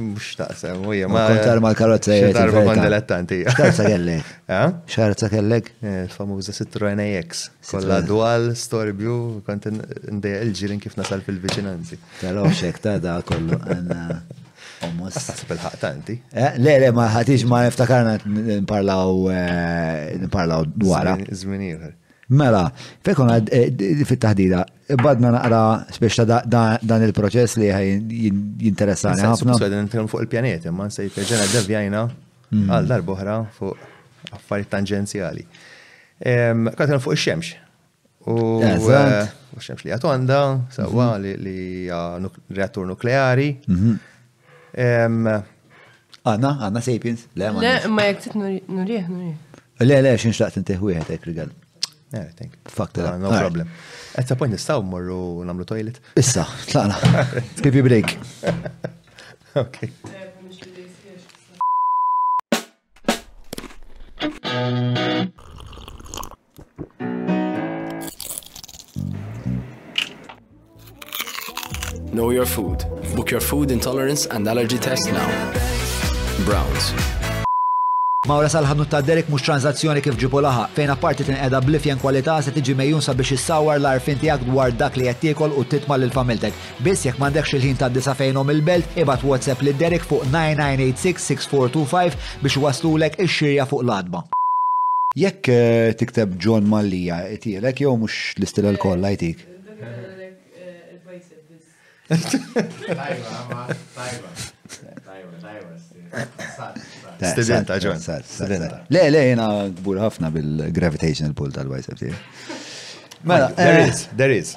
[SPEAKER 2] Mux taqsem, u
[SPEAKER 1] jema. Kont għal
[SPEAKER 2] mal-karozza
[SPEAKER 1] jgħid.
[SPEAKER 2] Darba kon dilettanti.
[SPEAKER 1] Xkarza kellek? Xkarza kellek?
[SPEAKER 2] Il-famuża Citroen AX. Kolla dwal, storbju, kont ndej il-ġirin kif nasal fil-viċinanzi.
[SPEAKER 1] Tal-oxek, ta' da kollu għanna. Omos.
[SPEAKER 2] Tasib il-ħaq tanti.
[SPEAKER 1] Eh, le, le, ma ħatix ma niftakarna nparlaw eh, nparlaw dwara.
[SPEAKER 2] Zminiħar.
[SPEAKER 1] Mela, fejn konna fit-taħdira, badna naqra spiex ta' dan il-proċess li jinteressani ħafna.
[SPEAKER 2] Saqsejna nitkellmu fuq il-pjaneti, ma nsej perġena devjajna għal darbohra fuq affarijiet tanġenzjali. Katel fuq ix-xemx. U x-xemx li għatu għanda, sawa li reattur nukleari.
[SPEAKER 1] Għanna, għanna sapiens. Le, ma
[SPEAKER 3] jek tit nurieħ, nurieħ.
[SPEAKER 1] Le, le, xin xtaqt intiħ wieħed ek rigal. Fakta.
[SPEAKER 2] Ah, no problem. At some point nistaw morru namlu toilet.
[SPEAKER 1] Issa, tlaqna. Pipi break.
[SPEAKER 2] Okay.
[SPEAKER 4] Know your food. Book your food intolerance and allergy test now. Browns.
[SPEAKER 1] Mawra sal-ħanut ta' Derek mhux tranzazzjoni kif ġibu laħa, fejn apparti tinqeda blifjen kwalità se tiġi mejjun sabiex issawar l-arfin tiegħek dwar dak li qed tiekol u titma' lil familtek. Biss jekk m'għandekx il-ħin tgħaddi sa fejnhom il-Belt, ibgħat WhatsApp lil Derek fuq 9986-6425 biex iwasslulek ix-xirja fuq l-għatba. Jekk tikteb John Mallia qtielek jew mhux l-istilel kollha jtik?
[SPEAKER 2] Studenta, John.
[SPEAKER 1] Le, le, jena gbur ħafna bil-gravitational pull tal-bicep tiegħi. Mela,
[SPEAKER 2] there is, there is.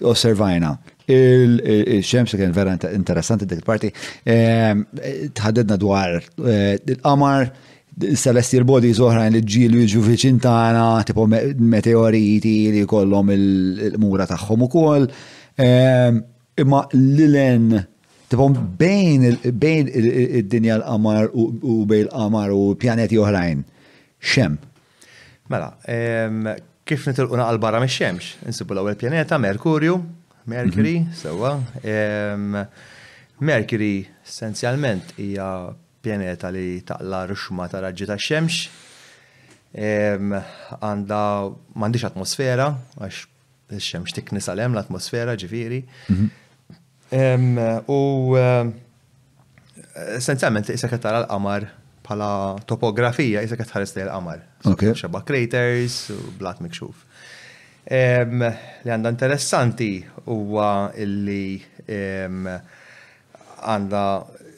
[SPEAKER 1] osservajna il-xemx li kien vera interessanti dik il-parti, ehm, tħaddidna dwar eh, il-qamar, celestial bodies oħrajn li ġilu jiġu viċin tagħna, tipo meteoriti li kollhom il-mura tagħhom ukoll. Ehm, imma l-len tipo bejn id-dinja l-qamar u bejn l-qamar u pjaneti oħrajn xem
[SPEAKER 2] Mela, kif nitilqu naqal barra mix-xemx? Insibu l-ewwel pjaneta Merkurju, Mercury, mhm. sewwa. Mercury essenzjalment hija pjaneta li taqla rxma ta' raġġi ta' xemx. Għandha m'għandix atmosfera għax Ix-xemx tiknis għal hemm l-atmosfera ġifieri. U essenzjalment li isek tara l-qamar bħala topografija isek tħares li l-qamar. Xeba craters u blat mikxuf. Li għandha interessanti huwa illi għandha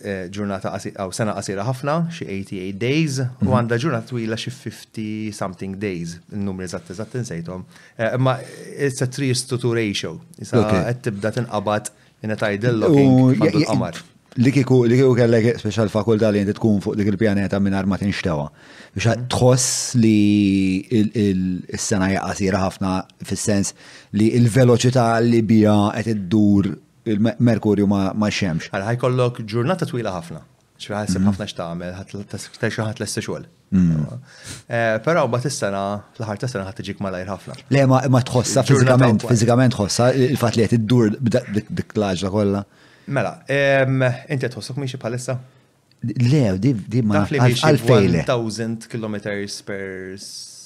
[SPEAKER 2] ġurnata aw sena qasira ħafna, xi 88 days, u mhm. għandha ġurnata twila xi 50 something days, il-numri eżatt eżatt insejthom. Eh, imma it's a 3 to 2 ratio. Issa qed tibda tinqabad in a tidal looking għandu l-qamar.
[SPEAKER 1] Li kiku li kiku kellek speċjal fakultà li inti tkun fuq dik il-pjaneta mingħajr ma tinxtewa. Biex mhm. tħoss li s-sena hija qasira ħafna fis-sens li l-veloċità li bija qed iddur il-Merkurju ma jxemmx.
[SPEAKER 2] Għal ħajkollok ġurnata twila ħafna. ċfri ħasib mhm. ħafna x'tagħmel, ħadd ħadd lesta xogħol. Mhm. Eh, però ba tis-sena, fl-ħar ta' sena ħadd iġik malajr ħafna.
[SPEAKER 1] Le ma
[SPEAKER 2] tħossha
[SPEAKER 1] fiżikament, fiżikament tħossha il-fatt li qed iddur dik l-għaġla kollha.
[SPEAKER 2] Mela, inti tħossok miexi bħalissa?
[SPEAKER 1] Le, di ma għalfejn.
[SPEAKER 2] 1000 km per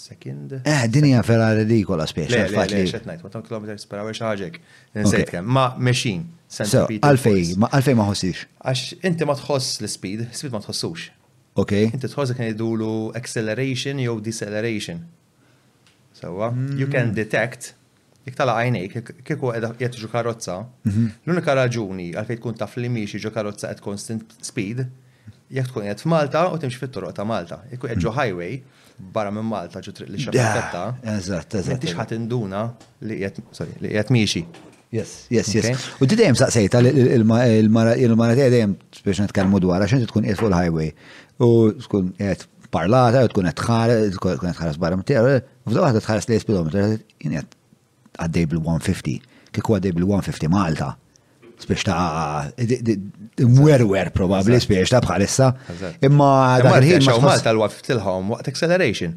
[SPEAKER 2] second.
[SPEAKER 1] Eh, din hija fera ridikola spiex.
[SPEAKER 2] Le, le,
[SPEAKER 1] le,
[SPEAKER 2] xed ngħid, 1000 km per hour xi ħaġek. Nsejt kemm, ma mexin.
[SPEAKER 1] Għalfej, ma għalfej ma ħossix.
[SPEAKER 2] Għax inti ma tħoss l-speed, speed ma tħossux.
[SPEAKER 1] Ok.
[SPEAKER 2] Inti tħoss kemm jidulu acceleration jew deceleration. Sewwa, you can detect jek tala għajnejk, kieku qed ġu karozza, mhm. l-unika raġuni għalfejn tkun taf li miexi ġu karozza qed constant speed, jekk tkun qed f'Malta u timx fit-toroq ta' Malta. Jekk qed ġu mhm. highway, barra minn Malta ġu triq li xabatta.
[SPEAKER 1] Eżatt, eżatt.
[SPEAKER 2] Intix ħadd induna li qiegħed miexi.
[SPEAKER 1] Yes, yes, yes. U di dejjem saqsejta il-mara tiegħi dejjem biex nitkellmu dwar għax inti tkun qiegħed fuq il-highway u tkun qed parlata u tkun qed tħares, tkun qed tħares barra mitter, u f'da waħda tħares lejn speedometer, jien qed għaddej bil-150, kieku għaddej bil-150 Malta. Spiex ta' mwerwer probabli spiex ta' bħalissa. Imma dak il-ħin ma'
[SPEAKER 2] Malta l-150 l-ħom waqt acceleration.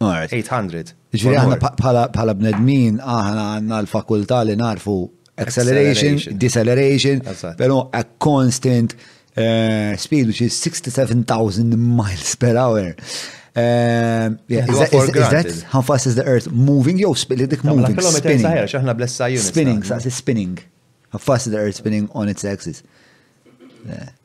[SPEAKER 2] 800. Ġifieri
[SPEAKER 1] aħna bħala bnedmin aħna għandna l-fakultà li narfu acceleration, deceleration, però a constant eh, speed which is 67,000 miles per hour.
[SPEAKER 2] Eh,
[SPEAKER 1] is that how fast is the earth moving? Jew dik moving. Spinning. Spinning, spinning. How fast is the earth spinning on its axis?
[SPEAKER 2] Eh.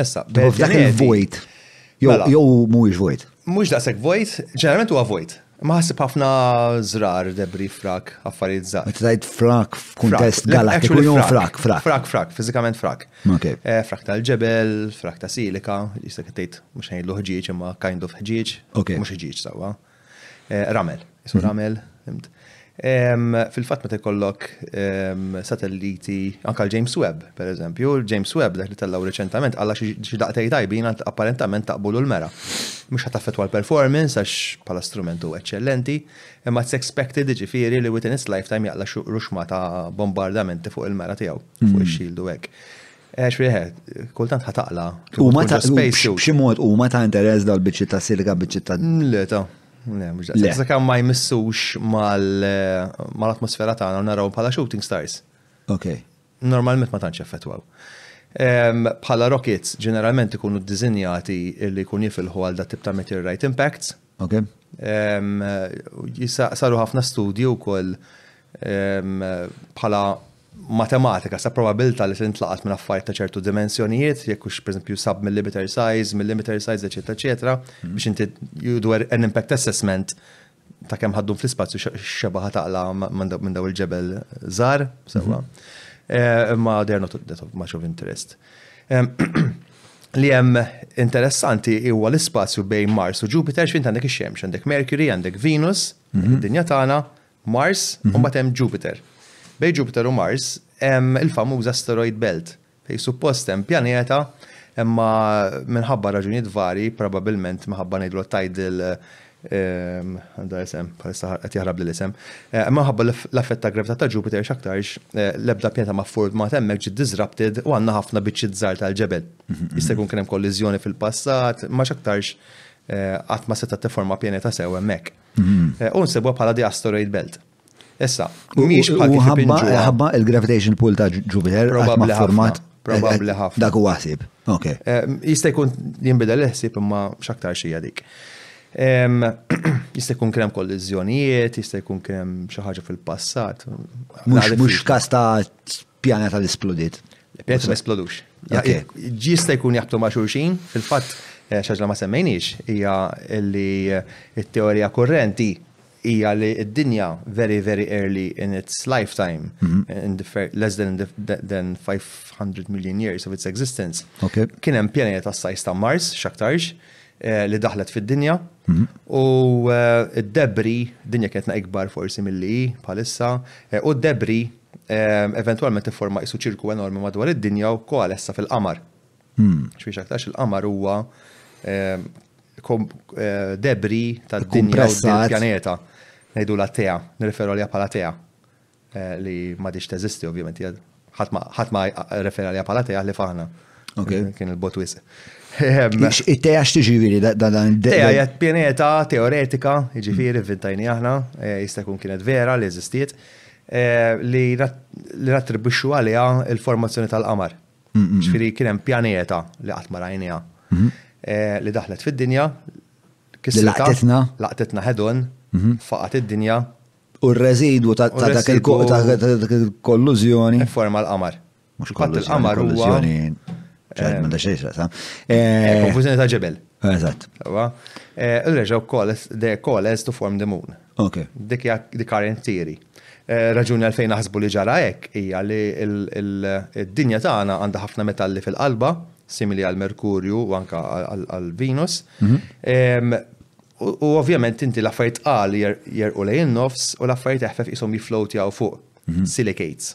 [SPEAKER 2] Issa,
[SPEAKER 1] f'dak il-vojt.
[SPEAKER 2] Mela.
[SPEAKER 1] Jew mhuwiex vojt.
[SPEAKER 2] Mhux daqshekk vojt, ġeneralment huwa vojt. Ma ħassib ħafna żrar, debri, frak, affarijiet żgħar.
[SPEAKER 1] Meta tgħid frak f'kuntest galattiku jew frak, frak.
[SPEAKER 2] Frak, frak, fiżikament frak. Eh, frak tal-ġebel, frak ta' silika, jista' tgħid mhux ngħidlu ħġieġ imma kind of ħġieġ. Mhux ħġieġ sewwa. Ramel, isu mhm. ramel, fimt. Fil-fatt meta jkollok satelliti, anka l-James Webb, per eżempju, l-James Webb dak li tellaw reċentament għalla xi daqtej tajbin apparentament taqbulu l-mera. Mhux ħat affettwa l-performance għax bħala strumentu eċċellenti, imma it's expected ġifieri li within its lifetime jaqla ruxma ta' bombardamenti fuq il-mera tiegħu, fuq mhm. ix-xildu hekk. Għax wieħed, kultant ħataqla.
[SPEAKER 1] Huma ta' b'xi mod huma ta' interess dal-biċċi ta' silika biċċi ta' mm,
[SPEAKER 2] Le ta' le
[SPEAKER 1] mhux
[SPEAKER 2] daqshekk. Sakemm ma jmissux mal-atmosfera tagħna u naraw bħala shooting stars.
[SPEAKER 1] Ok.
[SPEAKER 2] Normalment ma tantx effettwaw. Bħala rockets ġeneralment ikunu ddiżinjati li jkun jifilħu għal dat tip ta' meteorite impacts Okay. Um, saru ħafna studji u koll um, bħala matematika sa probabilità li tintlaqat minn affarijiet ta' ċertu dimensjonijiet, jekk hux pereżempju sub millimeter size, millimeter size, eċetera, eċetera, mhm. biex inti you do an impact assessment ta' kemm ħaddum fl-ispazju xebaħa taqla minn daw il-ġebel żar, sewa. Mhm. Eh, ma they're not that of much of interest. li hemm interessanti huwa l-ispazju bejn Mars u Jupiter, x'int għandek ix-Xemx, għandek Mercury, għandek Venus, mhm. id-dinja tagħna, Mars, u mhm. mbagħad hemm Jupiter. Bejn Jupiter u Mars hemm il-famuż asteroid belt, fejn suppost hemm pjaneta imma minħabba raġunijiet vari, probabilment minħabba ngħidlu tidal Għandha isem, bħalissa qed jaħrab li l-isem. Eh, imma ħabba l-affett ta' gravità ta' Ġupiter x'aktarx eh, l-ebda pjanta ma' format hemmhekk ġiet disrupted u għandna ħafna biċċiet żgħar tal-ġebel. Mhm. Jista' jkun kien hemm kolliżjoni fil-passat, ma x'aktarx eh, qatt ma seta' tifforma pjaneta sew hemmhekk. Mhm. U nsebwa bħala di asteroid belt. Issa, mhix bħal kif
[SPEAKER 1] ħabba ħabba il-gravitational pull ta' Jupiter
[SPEAKER 2] probabli
[SPEAKER 1] format. Probabli
[SPEAKER 2] ħafna.
[SPEAKER 1] Dak huwa ħsieb. Ok.
[SPEAKER 2] Jista' jkun jinbidel il-ħsieb imma x'aktar xi dik. Jista' jkun krem kolliżjonijiet, jista' jkun krem xi ħaġa fil-passat.
[SPEAKER 1] Mhux każ ta' Pjana tal-isplodit.
[SPEAKER 2] Pjana ma
[SPEAKER 1] isplodux.
[SPEAKER 2] Ġista jkun jaħbtu ma' xulxin, fil-fatt eh, xaġla ma semmejniex, hija li eh, t-teorija kurrenti hija li d-dinja very very early in its lifetime, mhm. eh, in the fair, less than, than 500 million years of its existence.
[SPEAKER 1] Okay.
[SPEAKER 2] Kien hemm pjaneta tas-sajs ta' Mars, x'aktarx, eh, li daħlet fid-dinja mhm. u eh, d-debri, dinja kienet ikbar forsi mill-li bħalissa, u d-debri eventwalment tifforma qisu ċirku enormi madwar id-dinja u koalessa fil-qamar. Hmm. Xfiex aktarx il-qamar huwa ehm, eh, debri tad-dinja u pjaneta ngħidu la tea, nirreferu għalija bħala tea eh, li ma diċ teżisti ovvjament, ħadd ma refera għalija bħala tea li faħna.
[SPEAKER 1] Eh,
[SPEAKER 2] kien il-bot wisq. Ehm,
[SPEAKER 1] It-teja xtiġiviri dan
[SPEAKER 2] Teja jgħat pjaneta teoretika, ġifiri vintajni aħna, jistakun kienet vera li eżistiet. li nattribwixxu għaliha l-formazzjoni tal-qamar. Ġifieri kien hemm pjaneta li qatt ma rajniha li daħlet fid-dinja, kisritna,
[SPEAKER 1] laqtitna
[SPEAKER 2] head on, faqgħet id-dinja.
[SPEAKER 1] U r-residwu ta' dak il-kollużjoni.
[SPEAKER 2] Forma l-qamar.
[SPEAKER 1] Mhux
[SPEAKER 2] kollu il-qamar huwa.
[SPEAKER 1] Ċajt minn
[SPEAKER 2] xejn
[SPEAKER 1] xaqsam.
[SPEAKER 2] Konfużjoni ta' ġebel.
[SPEAKER 1] Eżatt.
[SPEAKER 2] Il-reġaw koles, the koles to form the moon.
[SPEAKER 1] Ok.
[SPEAKER 2] Dik hija the current theory. Eh, raġuni għalfejn naħsbu li ġara hekk hija li d-dinja tagħna għandha ħafna metalli fil-qalba, simili għal Merkurju u anka għal Venus. Mhm. U ovvjament inti l-affarijiet qal jerqu lejn nofs u l-affarijiet eħfef isom jiflowtjaw fuq mhm.
[SPEAKER 1] silicates.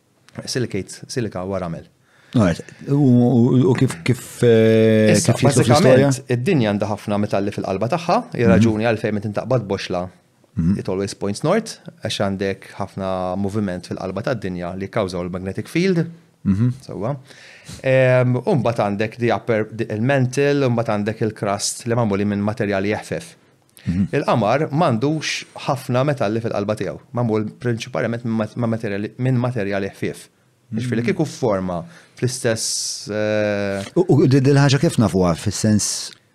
[SPEAKER 2] Silicate, silika huwa ramel.
[SPEAKER 1] U kif kif eh,
[SPEAKER 2] Issa,
[SPEAKER 1] kif jiswa fl-istorja?
[SPEAKER 2] bażikament, id-dinja għandha ħafna metalli fil-qalba tagħha, ir-raġuni għalfejn meta tintaqbad boxla it always points north, għax għandek ħafna moviment fil-qalba tad-dinja li kkawżaw il-magnetic field. Sewwa. Em, U mbagħad għandek the upper, the- il-mantle, u mbagħad għandek il-crust li magħmuli minn materjali jeħfef. Mhm. Il-qamar m'għandux ħafna metalli fil-qalba tiegħu, magħmul prinċipalment minn materjali ħfief. Ġifieri mhm. kieku forma fl-istess. Eh,
[SPEAKER 1] u dil-ħaġa kif nafuha fis-sens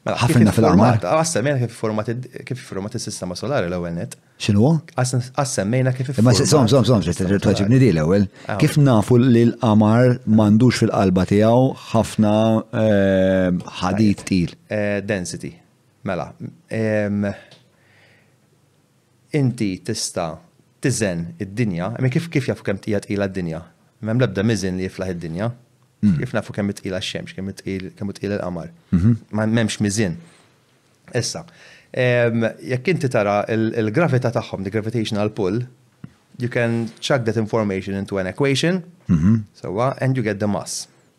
[SPEAKER 2] mela,
[SPEAKER 1] ħafna fil-qamar.
[SPEAKER 2] Għas-semmejna kif format kif format is-sistema solari l-ewwel net.
[SPEAKER 1] X'inhu?
[SPEAKER 2] Għas-semmejna kif
[SPEAKER 1] format. Ma zom zom zom tweġibni di l-ewwel.
[SPEAKER 2] Ah,
[SPEAKER 1] kif nafu li l-qamar m'għandux fil-qalba tiegħu ħafna eh, ħadid tqil.
[SPEAKER 2] Eh, density. Mela, inti tista' tiżen id-dinja, imma kif kif jafu kemm hija tqila d-dinja? M'hemm l-ebda miżien li jiflaħ id-dinja. Kif nafu kemm tqila x-xemx, kemm tqil kemm tqil il-qamar? M'hemmx miżien. Issa, jekk inti tara l-gravità tagħhom, the gravitational pull, you can chuck that information into an equation, sewwa, and you get the mass.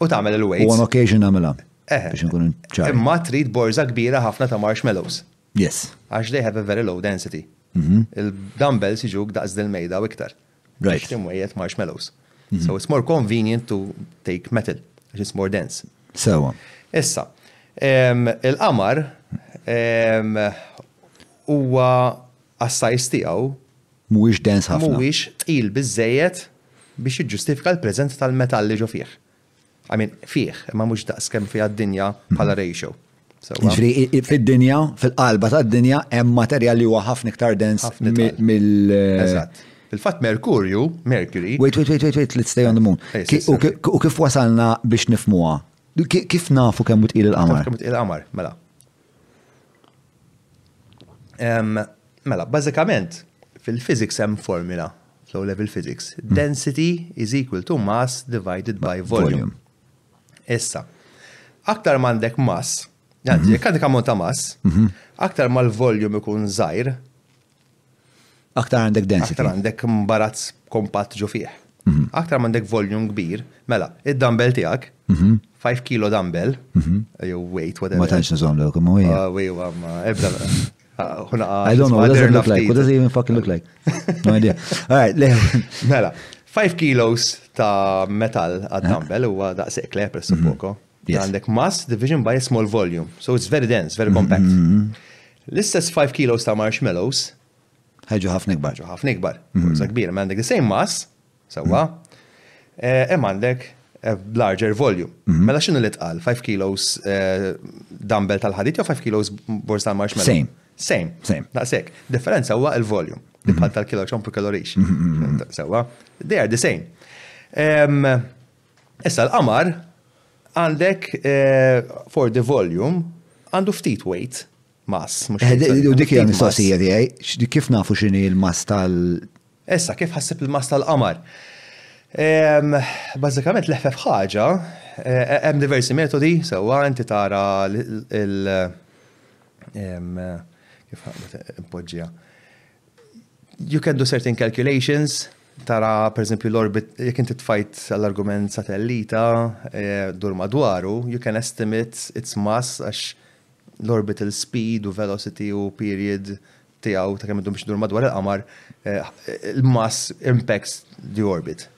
[SPEAKER 2] U tagħmel il-weights. U
[SPEAKER 1] on occasion nagħmilha.
[SPEAKER 2] Eh.
[SPEAKER 1] Biex nkun ċar.
[SPEAKER 2] Imma trid borza kbira ħafna ta' marshmallows.
[SPEAKER 1] Yes.
[SPEAKER 2] Għax they have a very low density. Mhm. Il-dumbbells jiġu daqs dil-mejda u iktar.
[SPEAKER 1] Right.
[SPEAKER 2] Tim wejjet marshmallows. Mhm. So it's more convenient to take metal, which is more dense.
[SPEAKER 1] Sewa.
[SPEAKER 2] Issa, il-qamar huwa għas-sajs tiegħu
[SPEAKER 1] Mhuwiex dens ħafna.
[SPEAKER 2] Mhuwiex tqil biżżejjed biex jiġġustifika l-preżenza tal-metalli ġo fih. I mean, fih, imma mhux daqs kemm fiha d-dinja bħala ratio.
[SPEAKER 1] Sewwa? Jiġifieri fid-dinja, fil-qalba tad-dinja hemm materjal li huwa ħafna iktar dens
[SPEAKER 2] Ħafna
[SPEAKER 1] iktar.
[SPEAKER 2] mi-
[SPEAKER 1] mill.
[SPEAKER 2] Eżatt. Fil-fatt Merkurju, Mercury,
[SPEAKER 1] Wait, wait, wait, wait, wait, let's stay on the moon.
[SPEAKER 2] Ejja,
[SPEAKER 1] Ki-
[SPEAKER 2] sorry.
[SPEAKER 1] u ki- U kif wasalna biex nifhmuha? Ki- Kif nafu kemm hu
[SPEAKER 2] tqil
[SPEAKER 1] il-qamar?
[SPEAKER 2] kemm tqil qamar, mela. Mela, bażikament, fil-physics hemm formula, flow level physics. Hmm. Density is equal to mass divided by volume. Issa, aktar m'għandek mass, għanzi, hmm. jek għandek ammont ta' mass, hmm. aktar ma l-volume ikun zaħir,
[SPEAKER 1] Aktar għandek density.
[SPEAKER 2] Aktar għandek mbarazz kompatt ġo fih. Mhm. Aktar għandek volume kbir, mela, id-dumbbell tiegħek, 5 mhm. kilo dumbbell, mhm. jew weight, whatever.
[SPEAKER 1] Ma tantx nżomm l ma wejja.
[SPEAKER 2] Ah, wejja, ma ebda. Ah,
[SPEAKER 1] I don't know, what does it look like? What does it even fucking look like? No idea. All right,
[SPEAKER 2] Mela, 5 kilos ta' metal għad-dumbbell huwa daqseq klepres u
[SPEAKER 1] poko.
[SPEAKER 2] Għandek mass division by a small volume. So it's very dense, very compact. Mm-hmm. L-istess 5 kilos ta' marshmallows.
[SPEAKER 1] Ħeġu ħafna ikbar.
[SPEAKER 2] Ħeġu ħafna ikbar. Mm-hmm. Forza kbira, ma għandek the same mass, sawa, eh, hemm għandek eh, larger volume. Mm-hmm. Mela xinu li tqal? 5 kilos eh, dumbbell tal-ħadid jew 5 kilos borz tal-marshmallow?
[SPEAKER 1] Same.
[SPEAKER 2] Same.
[SPEAKER 1] Same.
[SPEAKER 2] Naqsek. Differenza huwa il-volume. Bħal tal-kilo ċompu kalorix. Sawa. They are the same. Issa l-qamar għandek for the volume għandu ftit weight mass.
[SPEAKER 1] U dik hija mistoqsija tiegħi, kif nafu x'inhi l-mass tal.
[SPEAKER 2] Issa kif ħassib il-mass tal-qamar? Bażikament l-eħfef ħaġa hemm diversi metodi sewwa inti tara l kif ħadd impoġġiha. You can do certain calculations, tara per esempio l-orbit, jek inti tfajt għall-argument satellita, eh, dur madwaru, you can estimate its mass għax l-orbital speed u velocity u period tiegħu ta' kemm idum biex dur madwar il-qamar eh, il-mass impacts the orbit.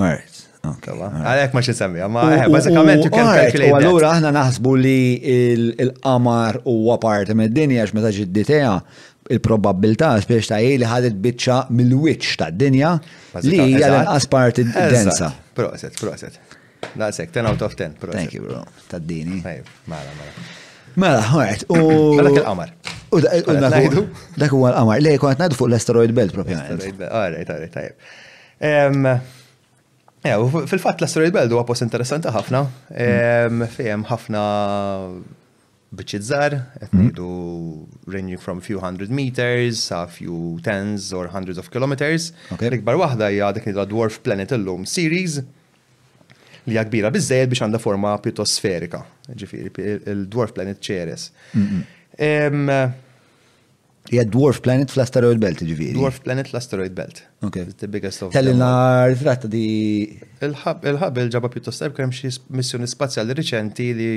[SPEAKER 1] Art.
[SPEAKER 2] Għalek ma xisemmi, ma eh, bazzikament you can calculate.
[SPEAKER 1] U għallura aħna naħsbu li il-qamar u għapart me dinja għax meta ġidditeja il-probabbilta spiex ta' li ħadet bitċa mill-wiċ ta' dinja li hija l-inqas parti densa.
[SPEAKER 2] Proset, proset. Daqsek, 10 out of 10, proset.
[SPEAKER 1] Thank you, bro.
[SPEAKER 2] Taddini. Mela,
[SPEAKER 1] mela. Mela, għajt. U.
[SPEAKER 2] Mela kil-qamar.
[SPEAKER 1] U dak huwa l-qamar. Le, kont ngħidu fuq l-asteroid belt propjament.
[SPEAKER 2] Asteroid belt, għarri, għarri, tajb. Fil-fatt l-Asteroid Belt huwa post interessanti ħafna, fejem ħafna biċċiet żgħar, qed ngħidu ranging from few hundred meters sa few tens or hundreds of kilometers. L-ikbar waħda hija dik nidha dwarf planet illum series li hija kbira biżejjed biex għandha forma pjuttost sferika, ġifieri il-dwarf planet Ceres.
[SPEAKER 1] Hija dwarf planet fl-asteroid belt, ġifieri.
[SPEAKER 2] Dwarf planet fl-asteroid belt. Ok. The biggest of
[SPEAKER 1] Tellina ritratta di.
[SPEAKER 2] Il-ħab il-ġaba pjuttost tajb kemm xi missjoni spazjali riċenti li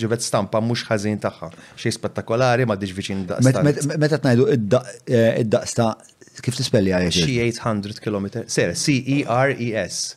[SPEAKER 2] ġibet stampa mhux ħażin tagħha. Xi spettakolari ma diġ viċin daqstant.
[SPEAKER 1] Meta tnajdu id-daqsta kif tispellja
[SPEAKER 2] għajx? 800 km. Ser, C-E-R-E-S.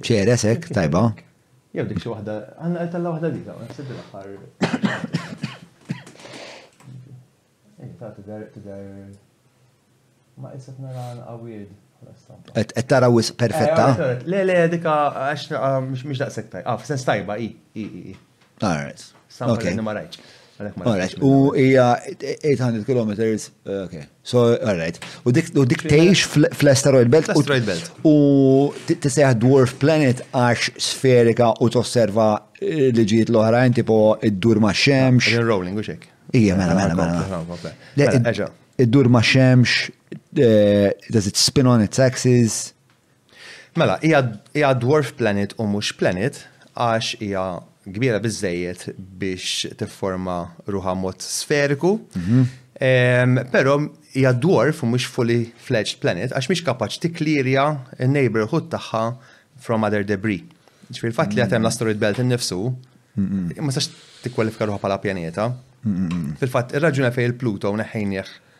[SPEAKER 1] Ċeres hekk, tajba.
[SPEAKER 2] Jew dik xi waħda, għandna qed tella waħda dika, ma sibbi l-aħħar. Ej, ta' tidher tidher ma issa tnara qawwied.
[SPEAKER 1] Et tara wis perfetta.
[SPEAKER 2] Eh, le, le, dika, għax mux daqsek tajba. Ah, sens tajba, i, i, i.
[SPEAKER 1] Alright. Okay.
[SPEAKER 2] ma rajtx.
[SPEAKER 1] Alright, u hija 800 km, uh, okay. So, alright. U dik u dik tgħix fl-asteroid belt.
[SPEAKER 2] Asteroid belt.
[SPEAKER 1] U tisejħ dwarf planet għax sferika u tosserva eh, liġijiet l-oħrajn tipo id-dur ma' xemx.
[SPEAKER 2] Ah, rolling u xek.
[SPEAKER 1] Ija, mela, mela, mela. mela.
[SPEAKER 2] mela
[SPEAKER 1] Id-dur ma' xemx, eh, does it spin on its axis?
[SPEAKER 2] Mela, hija hija dwarf planet u mhux planet għax hija kbira biżżejjed biex tifforma ruħha mod sferiku, però hija dwarf u mhux fully fledged planet għax mhix kapaċi tikklirja n-neighbourhood tagħha from other debris. Ġifieri l-fatt li għad hemm l-asteroid belt innifsu ma tistax tikkwalifika ruħha bħala pjaneta. Fil-fatt, ir-raġuni fejn il-Pluto neħħejnieh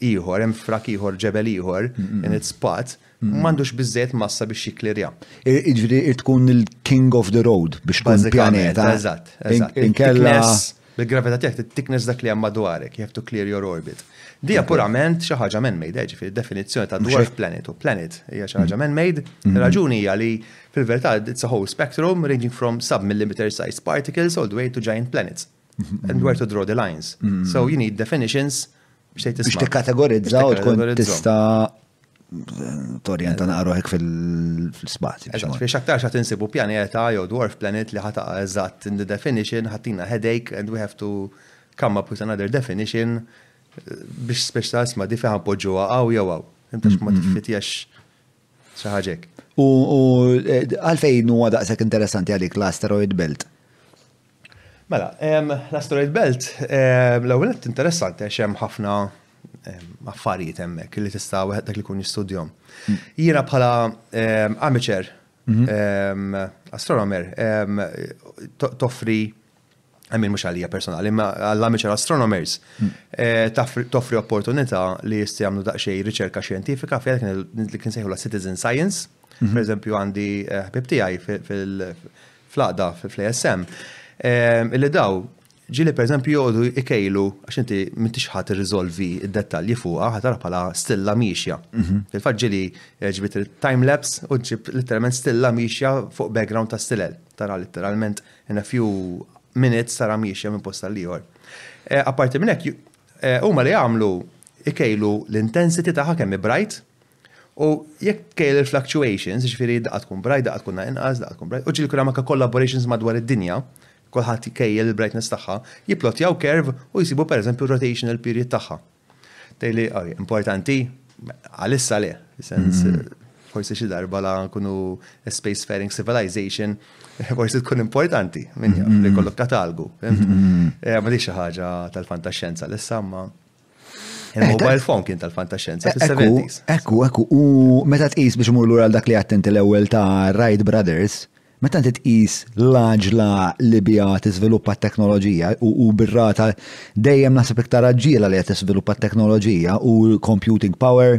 [SPEAKER 2] ieħor, hemm frak ieħor, ġebel ieħor, and it's spot, m'għandux biżżejjed massa biex jikklirja.
[SPEAKER 1] Jiġifieri irid tkun il-king of the road biex tkun pjaneta.
[SPEAKER 2] Eżatt, eżatt.
[SPEAKER 1] Inkella.
[SPEAKER 2] Bil-gravità tiegħek tiknes dak li hemm madwarek, you have to clear your orbit. Dija purament xi ħaġa man-made, ġifieri definizzjoni ta' dwarf planet u planet hija xi ħaġa man-made. Raġuni hija li fil-verità it's a whole spectrum ranging from sub-millimeter size particles all the way to giant planets. and where to draw the lines. Mm. So you need definitions biex
[SPEAKER 1] tikkategorizza u tkun tista torjenta naqroħek fil-spazju.
[SPEAKER 2] Eżatt, fiex aktar xa tinsibu pjaneta jew dwarf planet li ħata eżatt in the definition, ħattina headache and we have to come up with another definition biex speċ ta' isma di fiħan poġġuwa għaw jew għaw. Intax ma tifitjax xaħġek.
[SPEAKER 1] U e, għalfejn huwa daqshekk interessanti għalik l-asteroid belt?
[SPEAKER 2] Mela, l-Asteroid Belt, l-ewwel nett interessanti għax hemm ħafna affarijiet hemmhekk li tista' wieħed dak li jkun jistudjom. Jiena bħala amateur astronomer toffri għamil mhux għalija personali, imma għall-amateur astronomers toffri opportunità li jistgħu jagħmlu daqsxejn riċerka xjentifika fejn li kien sejħu la citizen science. Per eżempju għandi ħbib tiegħi fil- fl-għaqda fl-ASM, illi daw ġili per eżempju joqogħdu ikejlu għax inti m'intix ħadd irriżolvi d-dettalji fuqha ħadd tara bħala stilla miexja. Mhm. Fil-fatt ġili eh, ġbit time lapse u ġib literalment stilla miexja fuq background ta' stilel. Tara literalment in a few minutes tara miexja minn posta l-ieħor. Eh, apparti minn hekk eh, huma li jagħmlu ikejlu l-intensity tagħha kemm bright U jekk tkejjel il-fluctuations, ġifieri daqqa tkun bright, daqqa tkun inqas, daqqa tkun bright, u ġil kull anke collaborations madwar id-dinja, kulħadd jkejjel il-brightness tagħha, jipplotjaw curve u jsibu pereżempju r-rotational period tagħha. Tgħidli, oj, importanti? Għalissa le, sens forsi xi darba la nkunu spacefaring civilization, forsi tkun importanti minn jaf li kollok katalgu. Eh, ma xi ħaġa tal-fantaxxenza l-issa ma Il-mobile phone kien tal-fantaxenza
[SPEAKER 1] e-
[SPEAKER 2] fis-70s.
[SPEAKER 1] Ekku, ekku, u meta tqis biex imur lura dak li għattinti l-ewwel ta' Wright Brothers, meta inti tqis l-aġla li biha tiżviluppa t-teknoloġija u birrata dejjem naħseb iktar aġġiela li qed tiżviluppa t-teknoloġija u computing power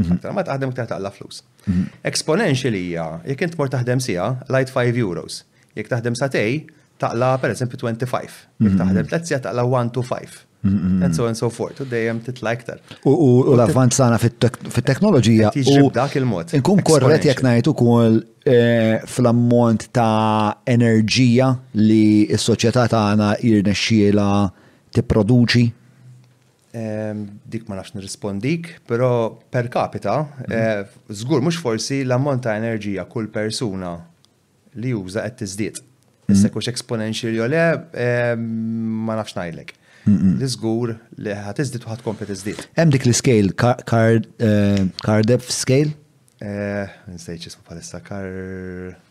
[SPEAKER 1] Mhm.
[SPEAKER 2] Aktar ma taħdem aktar taqla flus. Mhm. Exponential hija, jekk int mor taħdem sija, lajt 5 euros. Jekk taħdem satej, taqla per eżempju 25. Jekk mhm. taħdem tliet sija taqla 1 to 5. And so and so forth, u dejjem titla iktar.
[SPEAKER 1] U l-avvanzana fit-teknoloġija.
[SPEAKER 2] Tiġib dak il-mod.
[SPEAKER 1] Inkun korret jekk ngħid ukoll eh, fl-ammont ta' enerġija li s-soċjetà tagħna jirnexxiela tipproduċi
[SPEAKER 2] Ehm, dik ma nafx nirrispondik, però per capita, mhm. eh, żgur mhux forsi l-ammont ta' enerġija kull persuna li juża qed tiżdied. Mhm. Issa kux exponential jew le, ehm, ma nafx ngħidlek. Mhm. Li żgur li ħad iżdied u ħad kompli tiżdied.
[SPEAKER 1] Hemm dik l-scale, Cardep eh, scale?
[SPEAKER 2] Eh, nsejt xismu bħalissa, kar.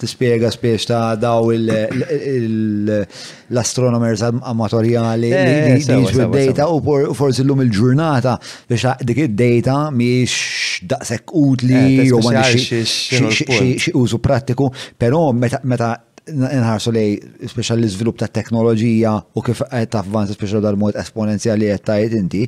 [SPEAKER 1] tispjega spiex ta' daw l-astronomers amatorjali
[SPEAKER 2] eh,
[SPEAKER 1] li
[SPEAKER 2] eh,
[SPEAKER 1] jiġu d-data u forsi l-lum il-ġurnata biex dik id-data miex
[SPEAKER 2] daqsek
[SPEAKER 1] utli
[SPEAKER 2] eh, u
[SPEAKER 1] xie użu prattiku, pero meta nħarsu lej speċjal l-iżvilupp ta' teknoloġija u kif qed tavvanz speċjal dal-mod esponenzjali qed tajt inti,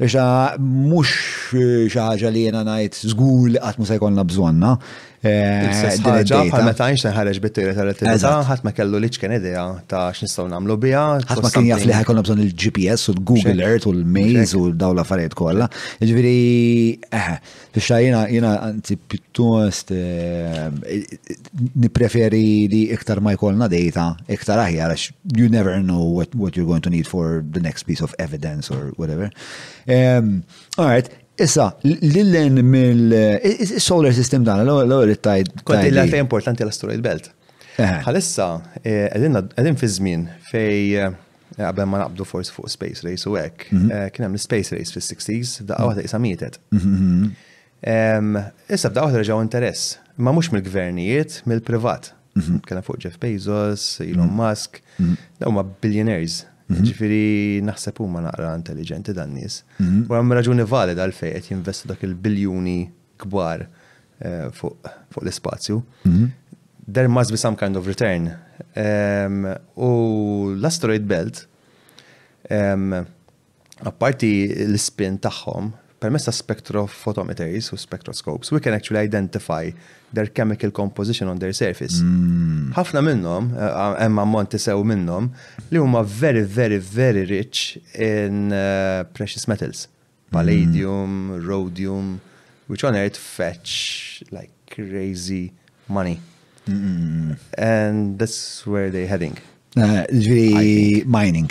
[SPEAKER 1] biex mhux xi ħaġa li jiena ngħid żgur li qatt se jkollna bżonna,
[SPEAKER 2] Il-sessħaġa,
[SPEAKER 1] eh,
[SPEAKER 2] bħal meta Einstein ħareġ bit-teorija tal-relatività, ħadd ma kellu li ċken idea ta' x'nistgħu nagħmlu biha.
[SPEAKER 1] Ħadd ma kien jaf li ħajkolna bżonn il-GPS u l-Google Earth u l-Maze u dawn l-affarijiet kollha. Jiġifieri eh, biex jiena jiena anzi pjuttost eh, nippreferi li iktar ma jkollna data iktar aħjar għax you never know what, what you're going to need for the next piece of evidence or whatever. Um, all right, Issa, lillen mill solar system dan, l-ewwel it-tajd.
[SPEAKER 2] Kont il fejn importanti l-asteroid belt. Għalissa, eh, għedin fi żmien fej eh, qabel ma naqbdu forsi fuq Space Race u hekk, mhm. eh, kien hemm l-Space Race fis-60s, daqqa waħda isa mietet. Mhm, mhm, issa f'daqqa waħda reġgħu interess, ma mhux mill-gvernijiet, mill-privat. Mhm. Kena fuq Jeff Bezos, Elon mhm. Musk, mhm. daw ma billionaires. Ġifiri naħseb huma naqra intelligenti dan nies. U għam raġuni valida għal fejn qed jinvestu dak il-biljuni kbar eh, fuq l-ispazju. There must be some kind of return. U l-asteroid belt Apparti l-ispin tagħhom, permezz ta' spectrophotometers u spectroscopes, we can actually identify their chemical composition on their surface. Ħafna minnhom, hemm ammont isew minnhom, li huma very, very, very rich in uh, precious metals. Palladium, rhodium, which on earth fetch like crazy money. And that's where they heading.
[SPEAKER 1] Eh, ġviri
[SPEAKER 2] mining.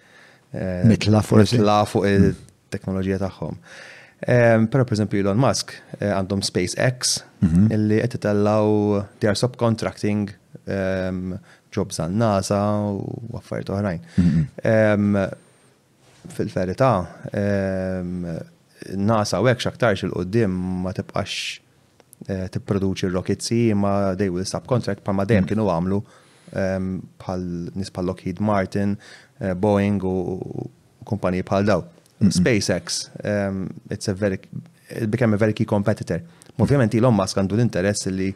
[SPEAKER 1] eh, mitla forsi.
[SPEAKER 2] Mitla fuq hmm. il-teknoloġija tagħhom. Ehm, Pero per esempio Elon Musk eh, għandhom SpaceX mhm. illi qed itellaw they are subcontracting ehm, jobs għal NASA u affarijiet oħrajn. Mhm. Ehm, fil-verità, NASA u hekk x'aktarx il-qudiem ma tibqax tipproduċi r-rokizzi imma they will subcontract bħalma dejjem kienu għamlu bħal nies bħal Lockheed Martin, eh, Boeing u kumpaniji bħal daw. SpaceX, it's a very, it became a very key competitor. Ovvjament Elon Musk għandu l-interess li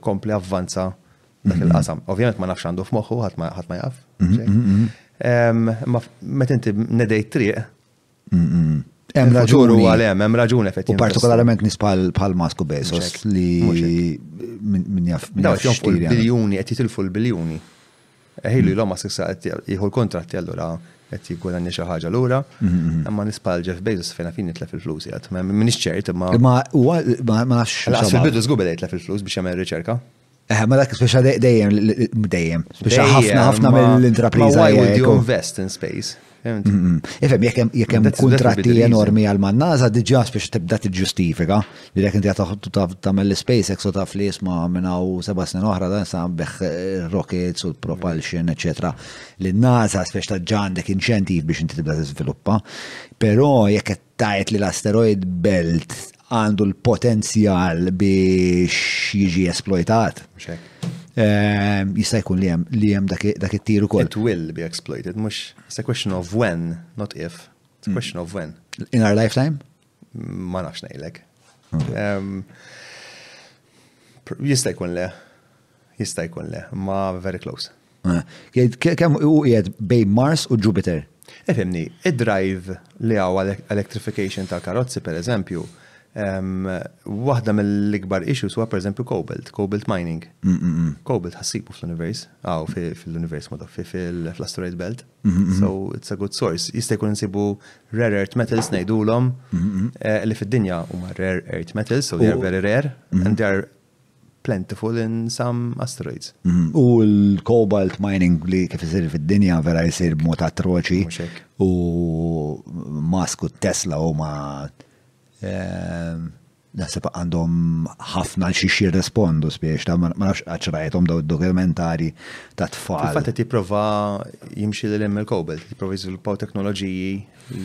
[SPEAKER 2] kompli avvanza dak il-qasam. Ovvjament ma nafx għandu f'moħħu, ħadd ma jaf. Ma meta inti nedejt triq,
[SPEAKER 1] Hemm raġuni.
[SPEAKER 2] Huwa hemm, hemm
[SPEAKER 1] raġuni
[SPEAKER 2] effettivament.
[SPEAKER 1] U partikolarment nies bħal Masku Bezos li min jaf.
[SPEAKER 2] Daw
[SPEAKER 1] jonfqu
[SPEAKER 2] l-biljuni, qed jitilfu l-biljuni. Eħilu l-om għasissa qed jieħu l-kontratti allura qed jiggudanni xi ħaġa lura. Imma nies bħal Jeff Bezos fejn fin jitlef il-flus jgħid. Minix ċert imma.
[SPEAKER 1] Imma huwa ma nafx.
[SPEAKER 2] Laqas fil-bidu żgur beda jitlef il-flus biex jagħmel riċerka.
[SPEAKER 1] Eh, ma dak speċa dejjem, dejjem, speċa ħafna ħafna mill-intrapriża.
[SPEAKER 2] Why would you invest in space?
[SPEAKER 1] Ifem, jek hemm
[SPEAKER 2] kontratti
[SPEAKER 1] enormi għal mannaza, diġa biex tibda tiġġustifika li jek inti tagħmel l-SpaceX u taf li jisma' minn hawn seba' snin oħra dan sa beħ eh, rockets u propulsion, eċetera. Li n-NASA biex ta' ġandek inċentiv biex inti tibda tiżviluppa. Però jekk qed tgħid li l-asteroid belt għandu l-potenzjal biex jiġi
[SPEAKER 2] esplojtat.
[SPEAKER 1] Ehm, jista' jkun li hemm li hemm dak it-tir ukoll.
[SPEAKER 2] It will be exploited, mhux it's a question of when, not if. It's a question of when.
[SPEAKER 1] In our lifetime?
[SPEAKER 2] Ma nafx ngħidlek. Ehm, jista' jkun le. Jista' jkun le, ma very close.
[SPEAKER 1] Jgħid kemm u qiegħed bejn Mars u Jupiter.
[SPEAKER 2] Efemni, id-drive li għaw electrification tal-karozzi per eżempju, waħda mill-ikbar issues huwa per eżempju cobalt, cobalt mining. Cobalt ħassibu fl-univers, għaw fil-univers ma doffi fil-asteroid belt. So it's a good source. Jista' jkun insibu rare earth metals ngħidulhom eh, li fid-dinja huma rare earth metals, so they are very rare and they are plentiful in some asteroids.
[SPEAKER 1] Mhm. U l-cobalt mining li kif isir fid-dinja vera jisir b'mod atroċi u Musk u Tesla u ma eh, naħseb għandhom ħafna xiex jirrespondu spiex ta' ma nafx għaċrajtom daw dokumentari ta' tfal.
[SPEAKER 2] Fatta ti prova jimxi li l-emmel cobalt, ti prova jizviluppaw teknoloġiji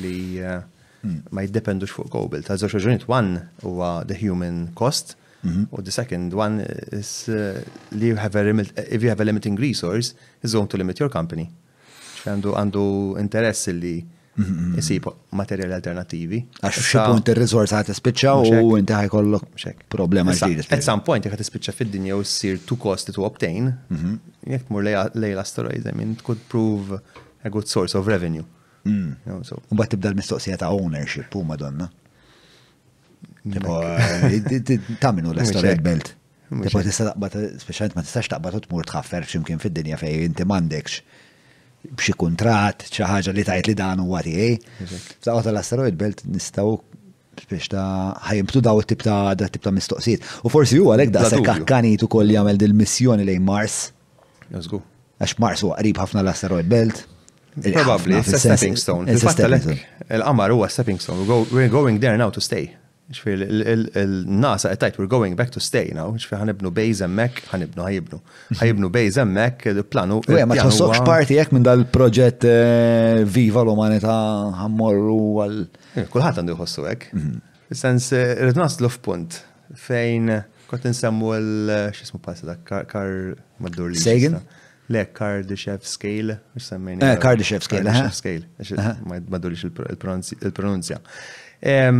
[SPEAKER 2] li eh, hmm. ma jiddependux fuq cobalt. Ta' zoċ raġuniet, one huwa the human cost, U the second one is li you have a if you have a limiting resource, is going to limit your company. Għandu għandu interess li jisib materjali alternativi.
[SPEAKER 1] Għax xi punt ir-riżorsa għat tispiċċa u inti ħajkollok problema ġdida.
[SPEAKER 2] At some point jekk tispiċċa fid-dinja u ssir too cost to obtain, jekk tmur lejl asteroid, I mean, could prove a good source of revenue.
[SPEAKER 1] U bat tibda l-mistoqsija ta' ownership, u madonna. Ta' minnu
[SPEAKER 2] l-esta red
[SPEAKER 1] belt. Tipo tista' taqbad, speċjalment ma tistax taqbad u tmur tħaffer f'ximkien fid-dinja fejn inti m'għandekx b'xi kuntratt, xi ħaġa li tajt li dan huwa tiegħi. F'daqqa tal-asteroid belt nistgħu biex ta' ħajmtu daw it-tip ta' tip ta' mistoqsijiet. U forsi huwa għalhekk daqshekk akkanit ukoll jagħmel dil-missjoni lejn Mars.
[SPEAKER 2] Żgur.
[SPEAKER 1] Għax Mars huwa qrib ħafna l-asteroid belt. Probabbli,
[SPEAKER 2] it's a stepping stone. Il-qamar huwa stepping stone. We're going there now to stay. Ġifir, il-NASA qed tgħid we're going back to stay now, ġifir ħanibnu bejz hemmhekk, ħanibnu ħajibnu. Ħajibnu bejz hemmhekk il-planu.
[SPEAKER 1] Weja, ma tħossokx parti hekk minn dal-proġett eh, viva l-umanità ħammorru għal.
[SPEAKER 2] Eh, kulħadd għandu jħossu hekk. Mhm. Sens eh, rrid naslu f'punt Fejn kont insemmu l x'ismu pazz dak kar maddur li.
[SPEAKER 1] Sagan?
[SPEAKER 2] Le, Kardishev Scale, mux semmejni.
[SPEAKER 1] Eh, Kardishev Scale. Kardishev
[SPEAKER 2] Scale, ma maddur li il-pronunzja. Eh,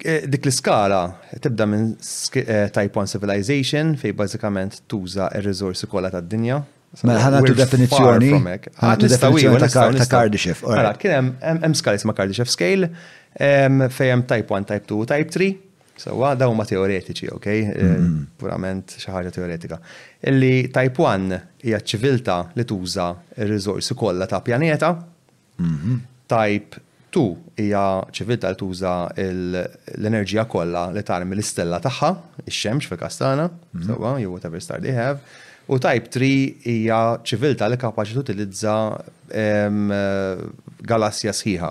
[SPEAKER 2] dik l-iskala tibda minn eh, Type 1 Civilization fej bażikament tuża r-riżorsi kollha tad-dinja
[SPEAKER 1] Mela ħana tu
[SPEAKER 2] definizzjoni.
[SPEAKER 1] Ħana tu
[SPEAKER 2] definizzjoni
[SPEAKER 1] ta' Kardashev.
[SPEAKER 2] Mela, kien hemm hemm skala isma' Kardashev scale fejn hemm type 1, type 2, type 3. Sewwa daw huma teoretiċi, ok? Mm-hmm. Purament xi ħaġa teoretika. Illi type 1 hija ċivilta li tuża r-riżorsi kollha ta' pjaneta Type Two hija ċiviltà li tuża l-enerġija kollha li tagħmel mill-istella tagħha, ix-Xemx fil-każ tagħna, sewwa, jew whatever star they have, u Type Three hija ċiviltà li kapaċi tutilizza galassja sħiħa.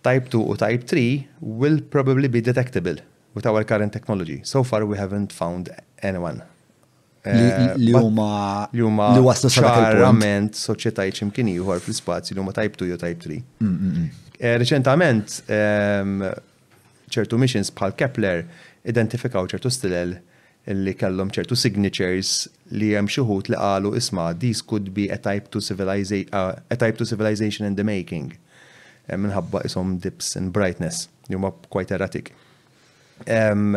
[SPEAKER 2] Type Two u Type Three will probably be detectable with our current technology. So far we haven't found anyone.
[SPEAKER 1] li
[SPEAKER 2] eh,
[SPEAKER 1] huma
[SPEAKER 2] li huma
[SPEAKER 1] li waslu
[SPEAKER 2] ċarament soċjetajiet x'imkien ieħor fl-ispazju li huma type 2 jew type 3.
[SPEAKER 1] Mm, mm, mm.
[SPEAKER 2] Eh, reċentament ehm, ċertu missions bħal Kepler identifikaw ċertu stilel li kellhom ċertu signatures li hemm xi ħut li qalu isma' these could be a type 2 civilization uh, a type 2 civilization in the making. Eh, minħabba isom dips in brightness li huma quite erratic.
[SPEAKER 1] Ehm,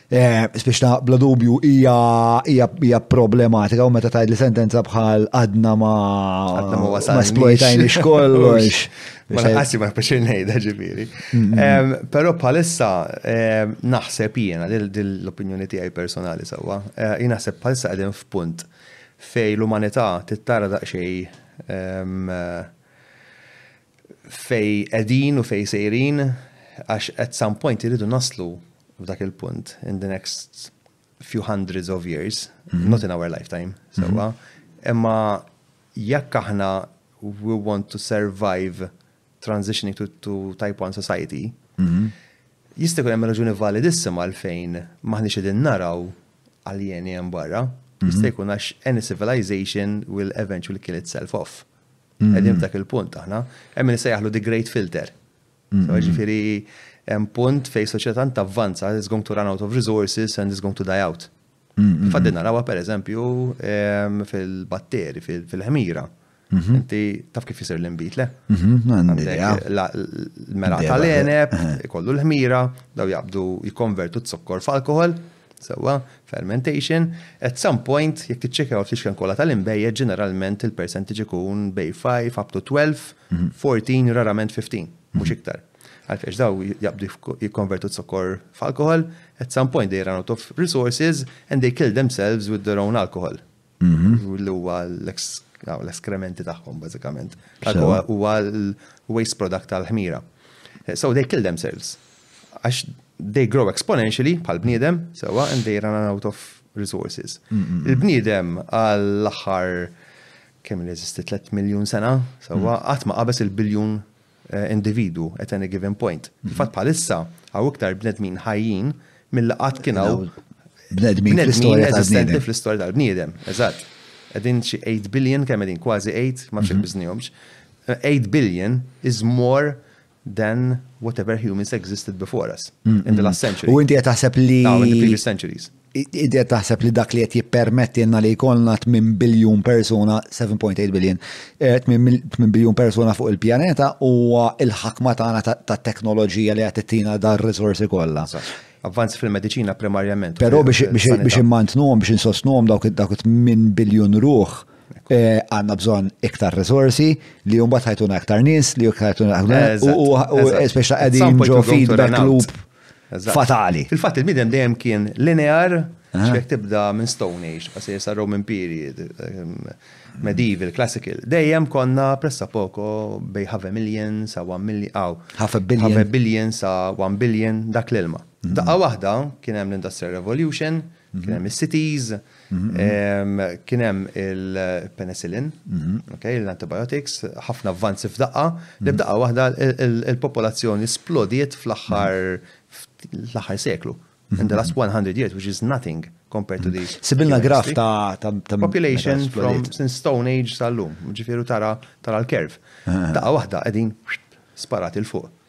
[SPEAKER 1] Eh, Spiċna bla dubju hija problematika u meta tajt li sentenza bħal għadna ma
[SPEAKER 2] ma
[SPEAKER 1] splojtajni xkollox.
[SPEAKER 2] Ma ħassi ma biex ngħidha ġifieri. Però bħalissa naħseb jiena l-opinjoni tiegħi personali sewwa. Eh, jien naħseb bħalissa qegħdin f'punt fej l-umanità tittara daqsxejn fej qegħdin u fej sejrin għax at some point iridu naslu f'dak il-punt in the next few hundreds of years, mm -hmm. not in our lifetime, mhm. sewa. Mm -hmm. Imma jekk aħna we want to survive transitioning to, to type 1 society, mm -hmm. jista' jkun hemm raġuni validissima għalfejn maħniex qegħdin naraw aljeni hemm barra, mhm. jista' jkun għax any civilization will eventually kill itself off. Għedin f'dak il-punt aħna. Hemm min se jaħlu the great filter. Ġifieri hemm punt fej soċjetà tavvanza is going to run out of resources and is going to die out. Faddi narawa per eżempju fil-batteri, fil-ħmira. Mhm. Inti taf kif jisir l-imbit, le?
[SPEAKER 1] Mhm,
[SPEAKER 2] l-mera
[SPEAKER 1] tal-enep,
[SPEAKER 2] kollu l-ħmira, daw jabdu jikonvertu t-zokkor f'alkohol, Sewwa, fermentation, at some point, jekk tiċċekkjaw ftit x'kemm kollha tal-inbejjed, ġeneralment il-percentage ikun bejn five up to twelve, fourteen, rarament fifteen, mhux iktar. Għalfejn? Għax dawn jaqbdu jikkonvertu z-zokkor f'alkoħol, at some point they run out of resources and they kill themselves with their own alcohol. mhm. li huwa l-eskrementi tagħhom bażikament. Huwa l-waste product tal-ħmira. Eh, so they kill themselves. Għax they grow exponentially bħal bniedem, sewa, and they run out of resources. Il-bniedem għall-aħħar kemm li eżisti 3 miljun sena, sewa, qatt ma qabeż il-biljun individwu at any given point. Fil-fatt bħalissa hawn iktar bnedmin ħajjin milli qatt
[SPEAKER 1] kien
[SPEAKER 2] hawn
[SPEAKER 1] bnedmin
[SPEAKER 2] eżistenti fl-istorja tal-bniedem. Eżatt. Qegħdin xi 8 billion kemm qegħdin kważi 8, ma nafx biżnihomx. 8 billion is more than whatever humans existed before us in the last century.
[SPEAKER 1] U inti qed taħseb li.
[SPEAKER 2] In the previous centuries.
[SPEAKER 1] Idea taħseb li dak li qed jippermettilna li jkollna 8 biljun persuna, 7.8 billion, 8 eh, biljun persuna fuq il-pjaneta huwa il-ħakma tagħna ta' teknoloġija li qed tittina dar risorsi kollha.
[SPEAKER 2] Avvanz fil-mediċina primarjament.
[SPEAKER 1] Però biex immantnuhom, biex insostnuhom dawk id-dawk 8 biljun ruħ Eh, għanna bżon iktar resorsi li jumbat ħajtuna iktar nis li jumbat ħajtuna iktar
[SPEAKER 2] nis
[SPEAKER 1] u speċa
[SPEAKER 2] għedin
[SPEAKER 1] ġo feedback loop. fatali.
[SPEAKER 2] Fil-fatt il-bidem dejjem kien linear, ċek tibda minn Stone Age, qasir sa Roman period, ehm, medieval, classical. Dejjem konna pressa poko bej half a million sa 1 million, aw.
[SPEAKER 1] Half a billion.
[SPEAKER 2] Half a billion sa 1 billion, dak l-ilma. Mhm. Daqqa waħda kien hemm l-Industrial Revolution, kien hemm mhm. is-cities, Kien hemm il-penicillin, l-antibiotics, ħafna avvanzi f'daqqa, li f'daqqa waħda il-popolazzjoni splodiet fl-aħħar seklu. In the last 100 years, which is nothing compared to these.
[SPEAKER 1] Sibilna graf ta'
[SPEAKER 2] population from since Stone Age sal-lum, ġifiru tara l-kerv. Daqqa waħda qegħdin sparat il-fuq.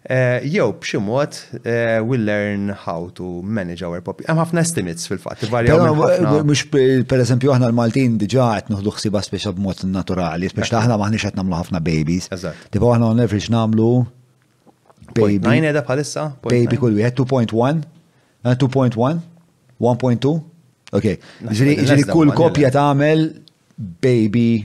[SPEAKER 2] Jew b'xi mod we learn how to manage our population. Hemm ħafna estimates fil-fatt,
[SPEAKER 1] ivarjaw
[SPEAKER 2] minn ħafna.
[SPEAKER 1] Mhux pereżempju aħna l-Maltin diġà qed noħdu ħsiba speċa b'mod naturali, speċa aħna maħniex qed nagħmlu ħafna babies.
[SPEAKER 2] Eżatt.
[SPEAKER 1] Tipo aħna on average nagħmlu baby.
[SPEAKER 2] Ngħin qiegħda bħalissa?
[SPEAKER 1] Baby kull wieħed 2.1, 2.1, 1.2.
[SPEAKER 2] Okay. Ġifieri
[SPEAKER 1] kull kopja tagħmel baby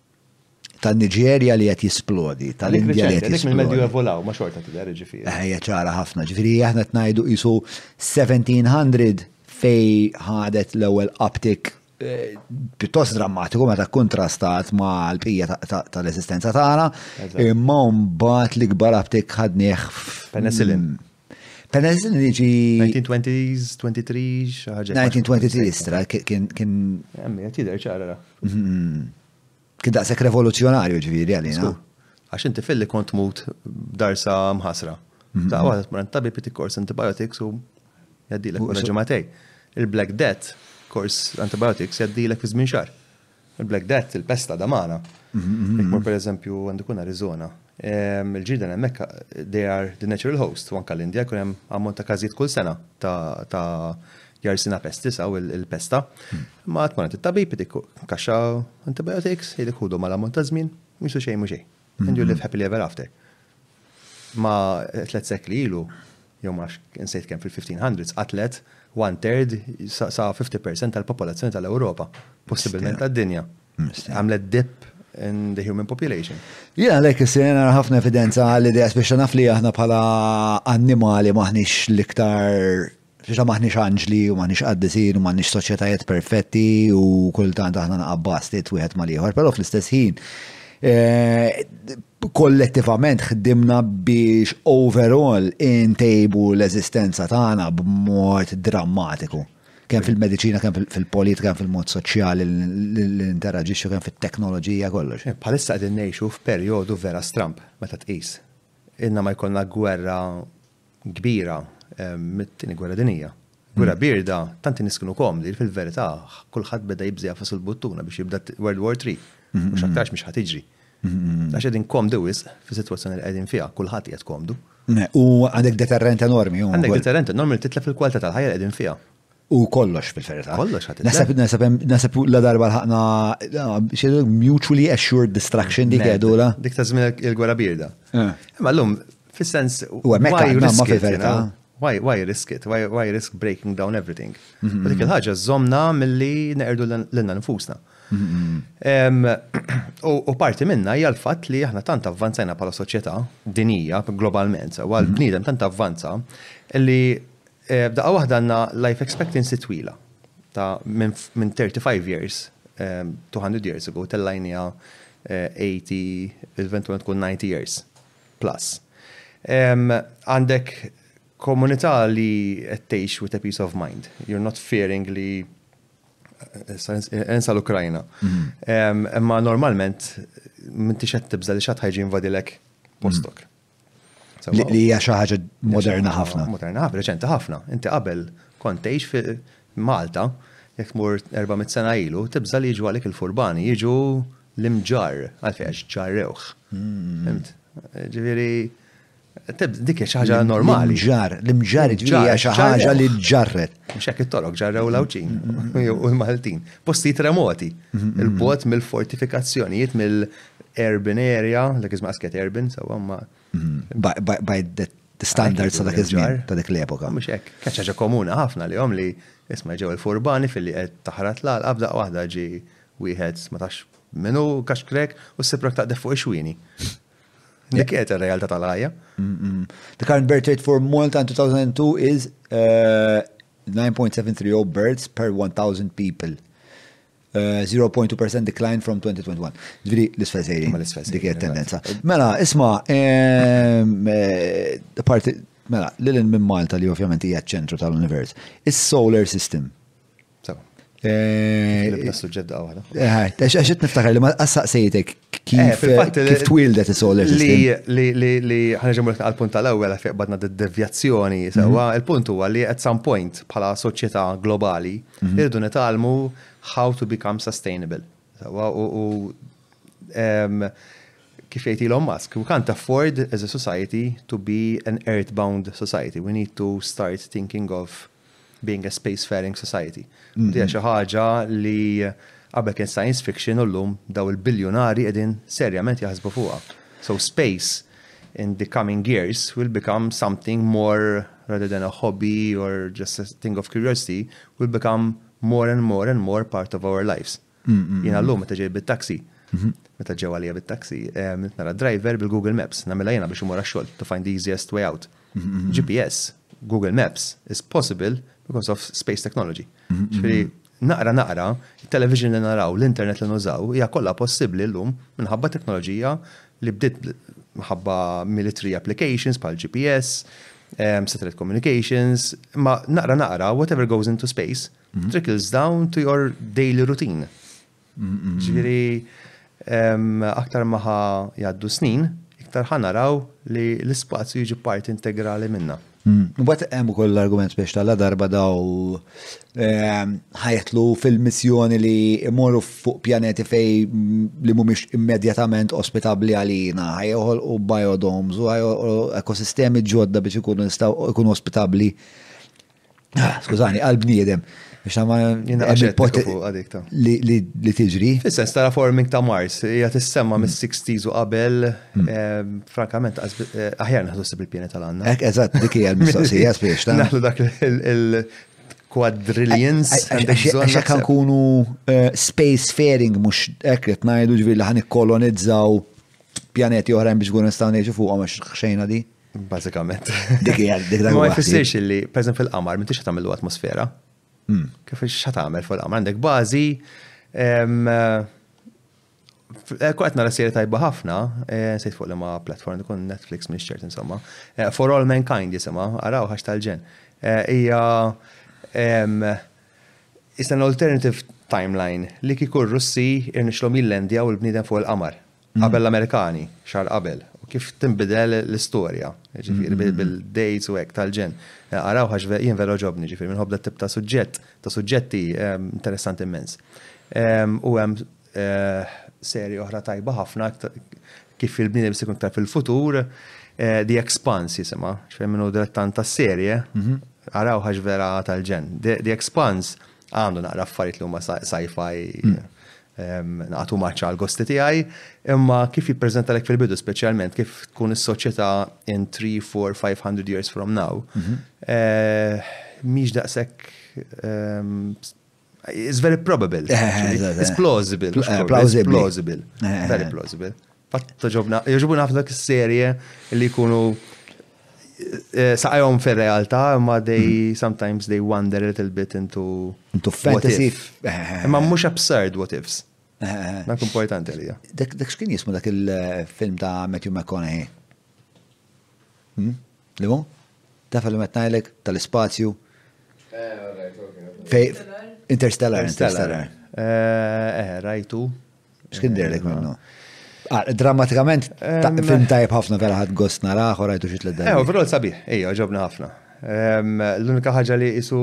[SPEAKER 1] tan-Niġerja li qed jisplodi, tal-Indja li qed jisplodi.
[SPEAKER 2] Dik mill-Medju evolaw, ma xorta tidher ġifieri.
[SPEAKER 1] Ħajja ċara ħafna, ġifieri aħna qed ngħidu qisu 1700 fej ħadet l-ewwel uptick eh, pjuttost drammatiku meta kontrastat ma l-bqija tal-esistenza tagħna, imma mbagħad l-ikbar uptick ħadnieh
[SPEAKER 2] penicillin.
[SPEAKER 1] Mm, Peress li ġi.
[SPEAKER 2] 1920s, 23, xaħġa.
[SPEAKER 1] 1923 istra, kien. Għammi,
[SPEAKER 2] għet jider ċara. Mm-hmm.
[SPEAKER 1] Kien daqsek revoluzjonarju ġviri għalina.
[SPEAKER 2] Għax inti fil-li kont mut darsa mħasra. Mm-hmm. Ta' għadat maran tabi piti kors antibiotics u jaddilek
[SPEAKER 1] u
[SPEAKER 2] ġematej. Il-Black Death kors antibiotics jaddilek fi żmien xar. Il-Black Death, il-pesta damana. Jekk mur pereżempju għandu jkun Arizona. Il-ġirden hemmhekk they are the natural host u anke l-Indja jkun hemm ammont ta' każijiet kull sena ta' jarsina pestis aw il-pesta. Ma qatt ma it-tabib itik kaxxa antibiotics, jgħidlek ħudhom għal ammont ta' żmien, mhux xejn mhux xejn. And you live happily ever after. Ma tlet sekli ilu, jew ma nsejt kemm fil-1500s, qatlet one third sa 50% tal-popolazzjoni tal-Ewropa, possibilment tad-dinja. Għamlet dip in the human population.
[SPEAKER 1] Jien għalhekk issir nara ħafna evidenza għall-idea biex naf li aħna bħala annimali maħniex l-iktar X'ġa m'aħniex anġli u m'aħniex qaddisin u m'għandniex soċjetajiet perfetti u kultant aħna naqgħu bastit wieħed mal-ieħor, però fl-istess ħin kollettivament ħdimna biex overall intejbu l-eżistenza tagħna b'mod drammatiku. Kemm fil-mediċina, kemm fil-politika, kemm fil-mod soċjali li interaġixxu, kemm fit-teknoloġija kollox.
[SPEAKER 2] Bħalissa qegħdin ngħixu f'perjodu vera stramb meta tqis. Ilna ma jkollna gwerra kbira mit-Tieni Gwerra Dinija. Gwerra birda, tanti nies kienu komdi, fil-verità kulħadd beda jibżi jafas il-buttuna biex jibda World War III. Mhm. Mhux aktarx mhux ħadd iġri. Mhm. Għax qegħdin komdu wisq fis-sitwazzjoni li qegħdin fiha, kulħadd qiegħed komdu.
[SPEAKER 1] U għandek deterrent enormi.
[SPEAKER 2] Għandek deterrent enormi li titlef il-kwalità tal-ħajja li qegħdin fiha.
[SPEAKER 1] U kollox fil-ferita.
[SPEAKER 2] Kollox ħadd.
[SPEAKER 1] Nasab, nasab, nasab la darba l-ħakna, xedu mutually assured distraction dik għedula.
[SPEAKER 2] Dik ta' zmin il-gwara birda.
[SPEAKER 1] Eh.
[SPEAKER 2] Ma l-lum, fil-sens,
[SPEAKER 1] u
[SPEAKER 2] għemmek
[SPEAKER 1] għamma
[SPEAKER 2] fil-ferita. Why, why risk it? Why, why risk breaking down everything? Mhm. Dik il-ħagġa zomna mill-li neqerdu l-inna nfusna. Mhm. U parti minna hija l-fatt li aħna tant avvanzajna bħala soċjetà dinija globalment, u għal mhm. bniedem tant avvanza li F'daqqa waħda għandna life expectancy twila ta' minn 35 years to 100 years ago tellajnieha 80 eventualment tkun 90 years plus. Għandek komunità li qed tgħix with a peace of mind. You're not fearing li Ensa l-Ukrajna. Imma normalment m'intix qed tibża' li xi ħadd ħa jiġi jinvadilek
[SPEAKER 1] postok. Li hija xi ħaġa moderna ħafna.
[SPEAKER 2] Moderna ħafna, reċenti ħafna. Inti qabel kont tgħix fi Malta, jekk mur 400 sena ilu, tibża li jiġu għalik il-furbani, jiġu l-imġar, għalfejn għax ġarrewħ. Hmm. Ġifieri, dik xi ħaġa normali.
[SPEAKER 1] L-imġar, l-imġar hija xi ħaġa li ġarret.
[SPEAKER 2] Mhux hekk it-tolok ġarrew l-Awċin u l-Maltin. Postijiet remoti, mhm, mhm. il-bot mill-fortifikazzjonijiet Urban area, dak iż-żmien qas kienet urban, sewwa imma.
[SPEAKER 1] By the standards ta' dak iż-żmien, ta' dik l-epoka.
[SPEAKER 2] Mhux hekk, kienet xi ħaġa komuni ħafna lihom li isma' ġew il-furbani filli qed taħrat l-għalqa f'daqqa waħda ġie wieħed ma tafx min hu, kaxkrek u ssibrak taqdef fuq ix-xwieni. Dik kienet ir-realtà tal-ħajja.
[SPEAKER 1] The current birth rate for Malta in 2002 is 9.730 births per 1,000 people. 0.2% eh, decline from 2021. Ġviri, l-isfel sejri. Dik hija tendenza. Mela, isma, ehm, eh, parti, mela, l-lin minn Malta li ovvjament hija ċentru tal-univers. Is-solar system. Eh,
[SPEAKER 2] Nibda suġġett da'
[SPEAKER 1] għada. Għaxet niftakar li ma għassaq
[SPEAKER 2] sejtek
[SPEAKER 1] kif twildet is-solar system.
[SPEAKER 2] Li ħanġa mulek għal-punt tal-ewel għafiq badna d-devjazzjoni, sewa mhm. il-punt huwa li at some point bħala soċjetà globali, Mhm. Irdu nitalmu how to become sustainable. U kif jgħid Elon Musk, we can't afford as a society to be an earthbound society. We need to start thinking of being a spacefaring society. Mhm. Dija xi ħaġa li qabel kien science fiction u llum daw il-biljunari qegħdin serjament jaħsbu fuqha. So space in the coming years will become something more rather than a hobby or just a thing of curiosity, will become more and more and more part of our lives. Jiena llum meta ġej bit-taxi, meta ġew għalija bit-taxi, nara driver bil-Google Maps, nagħmilha jiena biex imur għax-xogħol to find the easiest way out. GPS, Google Maps is possible because of space technology. Naqra naqra, it-television li naraw, l-internet li nużaw, hija kollha possibbli llum minħabba teknoloġija li bdiet minħabba military applications bħal GPS, satellite communications, imma naqra naqra whatever goes into space trickles down to your daily routine. Ġifieri aktar ma ħa jgħaddu snin, iktar ħa naraw li l-ispazju jiġi parti integrali minna.
[SPEAKER 1] Mbagħad hemm ukoll l-argument biex tal darba daw ħajtlu fil-missjoni li imorru fuq pjaneti fej li mhumiex immedjatament ospitabbli għalina, ħajjoħol u biodomes u ekosistemi ġodda biex ikunu jistgħu jkunu ospitabbli Ah, skużani, għal bniedem. Biex ma li tiġri.
[SPEAKER 2] Fis-sens tara forming ta' Mars, hija tissemma mis-60s u qabel, hmm. eh, frankament, eh, aħjar naħdu s il-pjena tal-għanna.
[SPEAKER 1] Ek, eżatt, dik hija l-mistoqsija spiex.
[SPEAKER 2] Naħlu dak quadrillions.
[SPEAKER 1] Għaxa kan kunu eh, space faring mux ekret najdu ġviri li ħan kolonizzaw pjaneti oħrajn biex għun nistaw neġu fuq għamax xejna di.
[SPEAKER 2] Bażikament.
[SPEAKER 1] Dik hija dik dan.
[SPEAKER 2] Ma jfissirx li pereżempju fil-qamar m'intix qed tagħmlu atmosfera. Hmm. Kif xa tagħmel fil-qamar għandek bażi Eh, Kwaqt nara seri tajba ħafna, eh, sejt fuq li ma platform ikun Netflix minn xċert insomma. Eh, For All Mankind jisima, għaraw ħax tal-ġen. Ija is an alternative timeline li kikur russi irnixlom jillendja u l-bnidem fuq il-qamar. Qabel l-Amerikani, xahar qabel, u kif tinbidel l-istorja, jiġifieri bil-dates u hekk tal-ġenn. Arawh għax jien vera għoġobni, jiġifieri minħobb dat-tip ta' suġġett, ta' suġġetti, interessanti immens. U hemm serje oħra tajba ħafna kif il-bniedem se jkun iktar fil-futur, The Expanse jisimha, jiġifieri min hu dilettant tas-serje, arawh għax vera tal-ġenn. The Expanse Għamlu naqra affarijiet li huma sci-fi naqatu maċċa għal-gosti tiegħi, imma kif jippreżenta lek fil-bidu, speċjalment kif tkun is-soċjetà in 3, 4, 500 years from now, mhm. eh, miex daqshekk It's very probable.
[SPEAKER 1] Eh, eh,
[SPEAKER 2] it's plausible.
[SPEAKER 1] Plausible.
[SPEAKER 2] Very plausible. Qatt toġobna. Jogħġbuna ħafna dak is-serje li jkunu eh, saqajhom fir-realtà imma they hmm. sometimes they wonder a little bit into
[SPEAKER 1] into fantasy.
[SPEAKER 2] Imma mhux absurd what ifs.
[SPEAKER 1] Eh.
[SPEAKER 2] Dak importanti li
[SPEAKER 1] Dak dak x'kien jismu dak il-film ta' Matthew McConaughey. Hmm? Li mu? Taf li qed ngħidlek tal-ispazju. Eh, Interstellar, Interstellar.
[SPEAKER 2] Eh, eh rajtu.
[SPEAKER 1] X'kien dirlek minnu? Ah, drammatikament, film tajb ħafna vera ħad gost naraħ u rajtu xi
[SPEAKER 2] tliet
[SPEAKER 1] darba.
[SPEAKER 2] Eh, overall sabiħ, ejja, ġobni ħafna. L-unika ħaġa li isu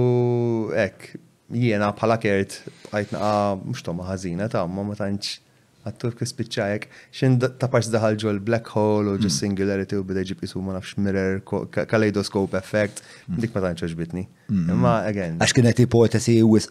[SPEAKER 2] ek, jiena bħala kert għajt naqa mux tomma ħazina ta' ma ma tanċ għattur kif spiċċajek, xin ta' parsi daħal ġol black hole u ġol hmm. singularity u bida ġib isu ma nafx mirror, kaleidoscope effect, hmm. dik ma tanċ ġbitni. Hmm. Imma, again.
[SPEAKER 1] Għax kienet ipotesi wis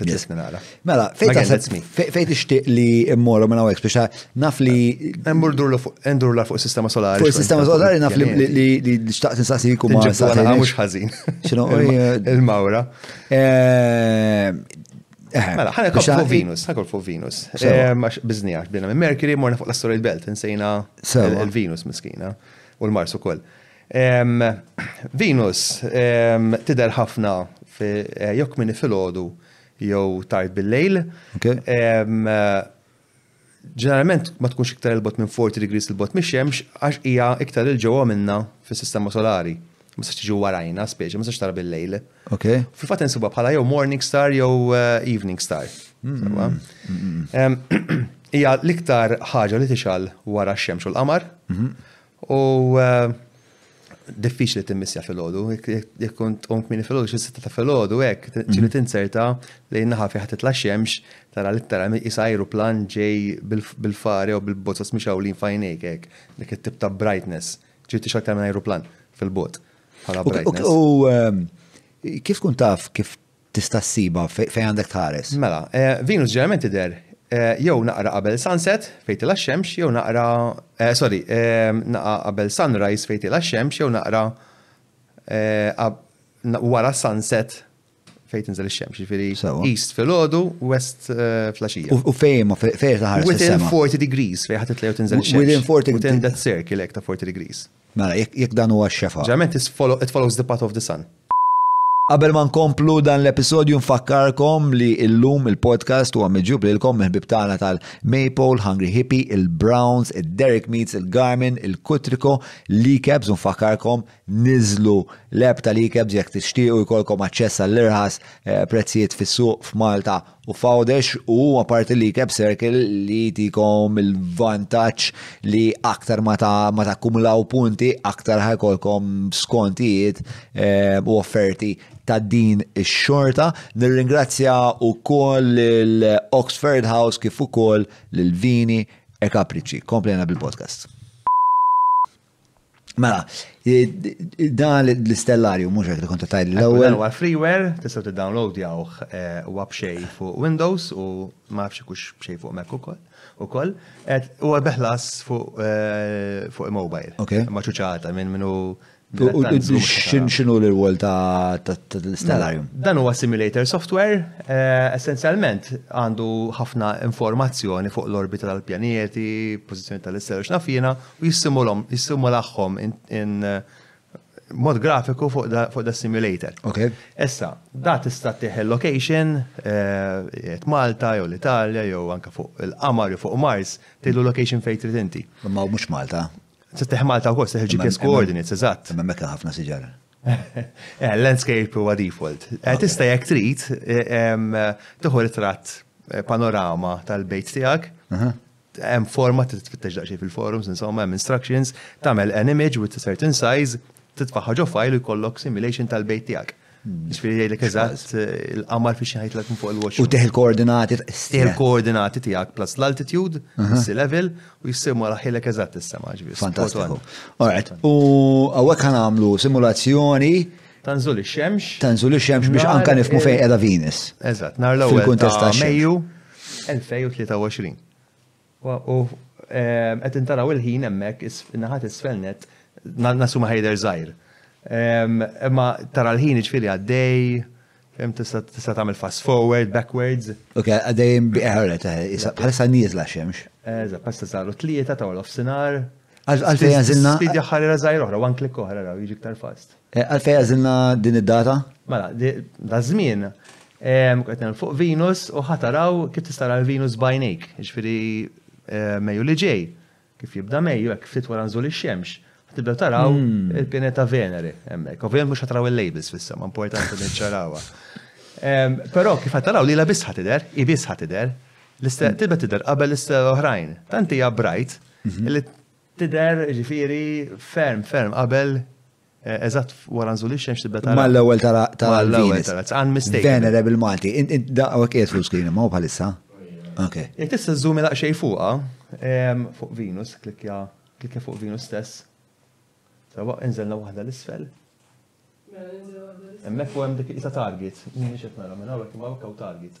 [SPEAKER 2] Titlisni naqra.
[SPEAKER 1] Mela, fejn tixtieq li mmorru minn hawnhekk biex naf li.
[SPEAKER 2] Endur la fuq is-sistema solari.
[SPEAKER 1] Fuq is-sistema solari naf li xtaqt insaqsi jkun ma
[SPEAKER 2] nistaqsi. Mhux ħażin.
[SPEAKER 1] Il-mawra.
[SPEAKER 2] Eh, eh, mela, ħana kol fuq Venus, ħana kol fuq Venus.
[SPEAKER 1] Eh,
[SPEAKER 2] Max bizni għax bina minn Mercury morna fuq l-asteroid belt, insejna il-Venus miskina u l-Mars ukoll. Venus tidher ħafna jew kmieni filgħodu jew tard bil-lejl. Ġeneralment ma tkunx iktar il-bot minn 40 degrees il-bot mix-xemx għax hija iktar il ġewwa minna fis-sistema solari. Ma tistax tiġi warajna, speċi, ma tistax tara bil-lejl. Fil-fatt insibha bħala jew morning star jew eh, evening star. Hija l-iktar ħaġa li tixal wara x-xemx u l-qamar. Mhm. U diffiċli timmissja fil-ħodu, jekk kont qom kmini fil-ħodu, xi sitta ta' fil-ħodu, hekk, ċili mhm. tinzerta li naħa fiħa titla' xemx, tara li tara jisa aeroplan ġej bil-fare u bil-bozzas mixawlin fajnejk hekk, dik it-tip ta' brightness, ġiet tixgħal tagħmel aeroplan fil-bot.
[SPEAKER 1] U ehm, kif kun taf kif Tista' ssibha fejn għandek tħares.
[SPEAKER 2] Mela, Venus ġeneralment tidher jew naqra qabel sunset, fejn tilgħa x-xemx, jew naqra, sorry, naqra qabel sunrise fejn tilgħa x-xemx jew naqra wara sunset fejn tinżel ix-xemx,
[SPEAKER 1] jiġifieri
[SPEAKER 2] east filgħodu, west flaxija.
[SPEAKER 1] U fejn ma fejn qed
[SPEAKER 2] iħares
[SPEAKER 1] is-sema?
[SPEAKER 2] Within 40 degrees fejn ħa titla' jew tinżel ix-xemx.
[SPEAKER 1] Within 40 degrees.
[SPEAKER 2] Within that circle hekk ta' 40 degrees.
[SPEAKER 1] Mela, jekk dan huwa x-xefaq.
[SPEAKER 2] Ġeneralment is follow it follows the path of the sun.
[SPEAKER 1] Qabel ma nkomplu dan l-episodju nfakkarkom li illum il-podcast huwa miġjub lilkom mill-ħbib tagħna tal-Maypole, Hungry Hippie, il-Browns, id-Derek Meats, il-Garmin, il-Kutriko, l-Ikebs u nfakkarkom niżlu l-app tal-Ikebs jekk tixtiequ jkollkom aċċess għall-irħas eh, prezzijiet fis-suq f'Malta u Fawdex u apparti li Cap Circle li tikom il-vantaġġ li aktar ma takkumulaw punti aktar ħajkolkom skontijiet eh, u offerti ta' din ix-xorta. Nirringrazzja wkoll l-Oxford House kif ukoll lil Vini e Kapriċi. Komplejna bil-podcast. Mela, da l-istellarju, mux għek konta tajli l-ewel.
[SPEAKER 2] Huwa freeware, tistaw t-download jawħ eh, u għabxej fuq Windows u ma għafx kux bxej fuq Mac u koll. U koll, u għabbeħlas fuq eh, mobile.
[SPEAKER 1] Ok.
[SPEAKER 2] Ma ċuċata minn minnu.
[SPEAKER 1] Xinu l-rwol ta' l-istellarju?
[SPEAKER 2] Dan huwa simulator software, eh, essenzjalment għandu ħafna informazzjoni fuq l-orbita tal-pjaneti, pozizjoni tal-istellarju xnafina, u jissimulhom, jissimulahom in mod grafiku fuq da simulator.
[SPEAKER 1] Ok.
[SPEAKER 2] Issa, da tista' tieħ il-location, eh, Malta jew l-Italja jew anke fuq il-qamar jew fuq Mars, tgħidlu location fejn trid inti.
[SPEAKER 1] Imma mhux Malta.
[SPEAKER 2] Se tieħ Malta wkoll, se tieħ
[SPEAKER 1] il-GPS
[SPEAKER 2] coordinates, eżatt.
[SPEAKER 1] Imma hemmhekk ħafna siġar.
[SPEAKER 2] Eh, landscape huwa default. Eh, tista' jekk trid, eh, tieħu ritratt panorama tal-bejt tiegħek. Hemm format li tfittex daqsxejn fil-forums, insomma hemm instructions, tagħmel an image with a certain size, titfaħħa ġo file u jkollok simulation tal-bejt tiegħek. Ġifieri jgħidlek eżatt il-qamar fiex jħajt l fuq il-watch.
[SPEAKER 1] U teħ il-koordinati.
[SPEAKER 2] Teħ il-koordinati tiegħek plus l-altitude, sea level, u jissimma raħilek eżatt is-sema ġifieri.
[SPEAKER 1] Fantastiku. Alright. U hawnhekk ħanamlu simulazzjoni
[SPEAKER 2] Tanżul ix-xemx.
[SPEAKER 1] Tanżul ix-xemx biex anka nifmu fejn qiegħda Venus.
[SPEAKER 2] Eżatt, nar l-ewwel.
[SPEAKER 1] Fil-kuntest
[SPEAKER 2] ta' Mejju. 2023. U qed intaraw il-ħin hemmhekk naħat isfel net nasuma ħajder żgħir. Imma tara l-ħin iġfieri għaddej, hemm tista' tagħmel fast forward, backwards.
[SPEAKER 1] Ok, għaddej biqħarra ta' bħalissa nieżla xemx.
[SPEAKER 2] Eżatt, bħalissa saru tlieta ta' wara
[SPEAKER 1] f'sinar. Għalfejn għażilna.
[SPEAKER 2] Spidja ħarira żgħir oħra, one click oħra raw, jiġi iktar fast.
[SPEAKER 1] Għalfejn għażilna din id-data?
[SPEAKER 2] Mela, daż-żmien, qed ngħid fuq Venus u ħa taraw kif tista' tara l-Venus b'għajnejk, jiġifieri Mejju li ġej, kif jibda Mejju, hekk ftit wara nżul ix-xemx, ħa tibdew taraw il-pjaneta Venere hemmhekk. Ovvjament mhux ħa taraw il-labels fis-sema, importanti li niċċarawha. Però kif ħa taraw lilha biss ħa tidher, hi biss ħa tidher, tibda tidher qabel l-istela l-oħrajn. Tant hija bright li Tidher, jiġifieri, ferm, ferm qabel, eżatt wara nżul ix-xemx tibda tara. Mal-ewwel tara l-Venus. It's unmistakable.
[SPEAKER 1] Venerable Malti. Daqqa hawnhekk qiegħed full screen imma bħalissa. Okay.
[SPEAKER 2] Jekk tista' żżumi daqsxejn fuqha, fuq Venus, klikkja klikkja fuq Venus stess. Sawa, inżelna waħda l-isfel. Mela, Emmek u hemm dik isa target, mhux qed nara minn hawnhekk imma hawn target.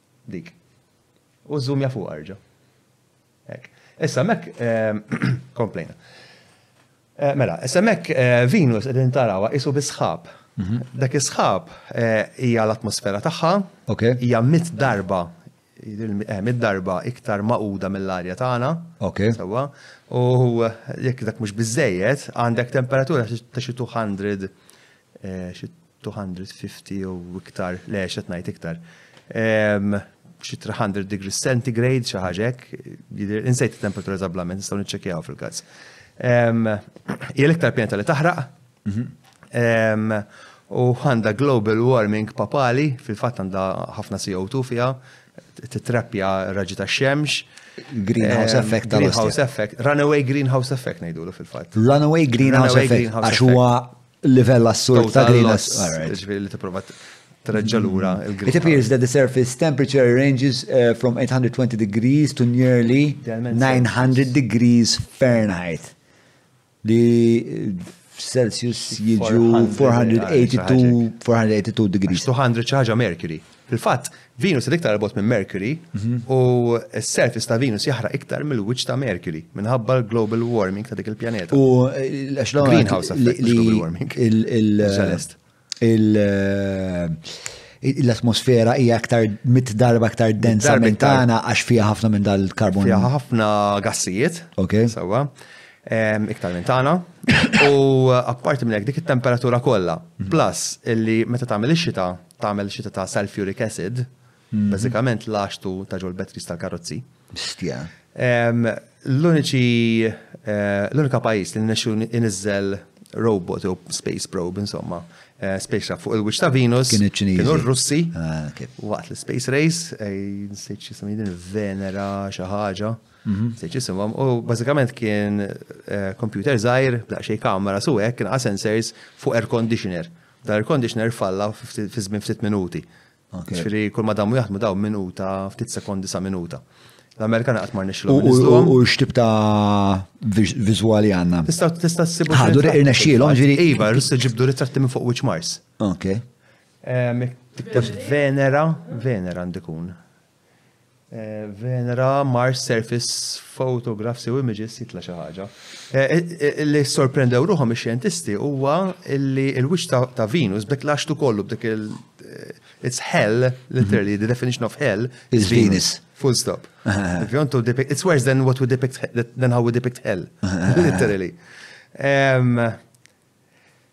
[SPEAKER 2] Dik. U żżumja fuqha erġa'. Hekk. Issa hemmhekk ehm, komplejna. Eh, mela, issa hemmhekk eh, Venus qegħdin tarawha isu bisħab. Mhm. Dak is-sħab eh, hija l-atmosfera tagħha, hija mit darba mit darba iktar maquda mill-arja tagħna.
[SPEAKER 1] Ok.
[SPEAKER 2] Sewa. U jekk dak mhux biżejjed, għandek temperatura ta' xi 200 250 jew iktar, le xed ngħid iktar. Xi 300 degrees centigrade xi ħaġa hekk, insejt it-temperatura eżablament, nistgħu niċċekkjaw fil-każ. Hija l-iktar pjaneta li taħraq. Mhm. U għandha global warming papali, fil-fatt għandha ħafna CO2 fiha, titrappja raġi ta' xemx.
[SPEAKER 1] Greenhouse effect tal
[SPEAKER 2] Greenhouse effect, runaway greenhouse effect ngħidulu fil-fatt.
[SPEAKER 1] Runaway greenhouse effect. Għax huwa Livell assurd ta' greenhouse.
[SPEAKER 2] Ġifieri li tipprova treġġa' lura
[SPEAKER 1] l-greenhouse.
[SPEAKER 2] It
[SPEAKER 1] appears that the surface temperature ranges from 820 degrees to nearly 900 degrees Fahrenheit. Li f'Celsius jiġu 482 degrees.
[SPEAKER 2] 200 xi ħaġa mercury. Fil-fatt, Venus hi l-iktar il-bogħod minn Mercury u s-surface ta' Venus jaħraq iktar mill-wiċċ ta' Mercury minħabba l-global warming ta' dik il-pjaneta.
[SPEAKER 1] U għax l
[SPEAKER 2] Greenhouse effect, global warming. Il-ġalest.
[SPEAKER 1] L-atmosfera hija aktar mit darba aktar densa minn tagħna għax fiha ħafna minn dal-karbon.
[SPEAKER 2] Fiha ħafna gassijiet.
[SPEAKER 1] Ok.
[SPEAKER 2] Sawa. Iktar minn tagħna. U apparti minn hekk dik it-temperatura kollha. Plus illi meta tagħmel ix-xita tagħmel xita ta' sulfuric acid, bażikament l-għaxtu ta' ġol batteries tal-karozzi. Bistja. L-uniċi, eh, l-unika pajis li nexxu inizzel robot u space probe, insomma, eh, spacecraft fuq il-wiċ ta' Venus.
[SPEAKER 1] Kien iċ-Ċiniżi.
[SPEAKER 2] Kienu r-Russi.
[SPEAKER 1] Ah,
[SPEAKER 2] waqt l-Space Race, eh, nsejt xisim din Venera xi ħaġa. Mhm. Nsejt xisimhom. U bażikament kien computer żgħir, bla xejn kamera suwek, kien sensors fuq air conditioner. L-air conditioner falla fi żmien ftit minuti. Ġifieri kull ma damu jaħdmu daw minuta, ftit sekondi sa minuta. L-Amerikani qatt mar nixilhom.
[SPEAKER 1] U x'tib ta' viżwali għandna?
[SPEAKER 2] Tista' tista' ssibu.
[SPEAKER 1] Ħadu irnexxielhom ġifieri.
[SPEAKER 2] Iva, rristu ġibdu ritratti minn fuq Witch Mars.
[SPEAKER 1] Ok.
[SPEAKER 2] Tikteb Venera, Venera għandikun. Venera, Mars Surface Photographs u Images jitla xi ħaġa. Eh, eh, eh, li sorprendew ruħhom ix-xjentisti huwa li l-wiċċ ta' Venus bek laxtu kollu b'dik il it's hell literally the definition of hell
[SPEAKER 1] is Venus.
[SPEAKER 2] Full stop. If you want to depict it's worse than what we depict than how we depict hell literally.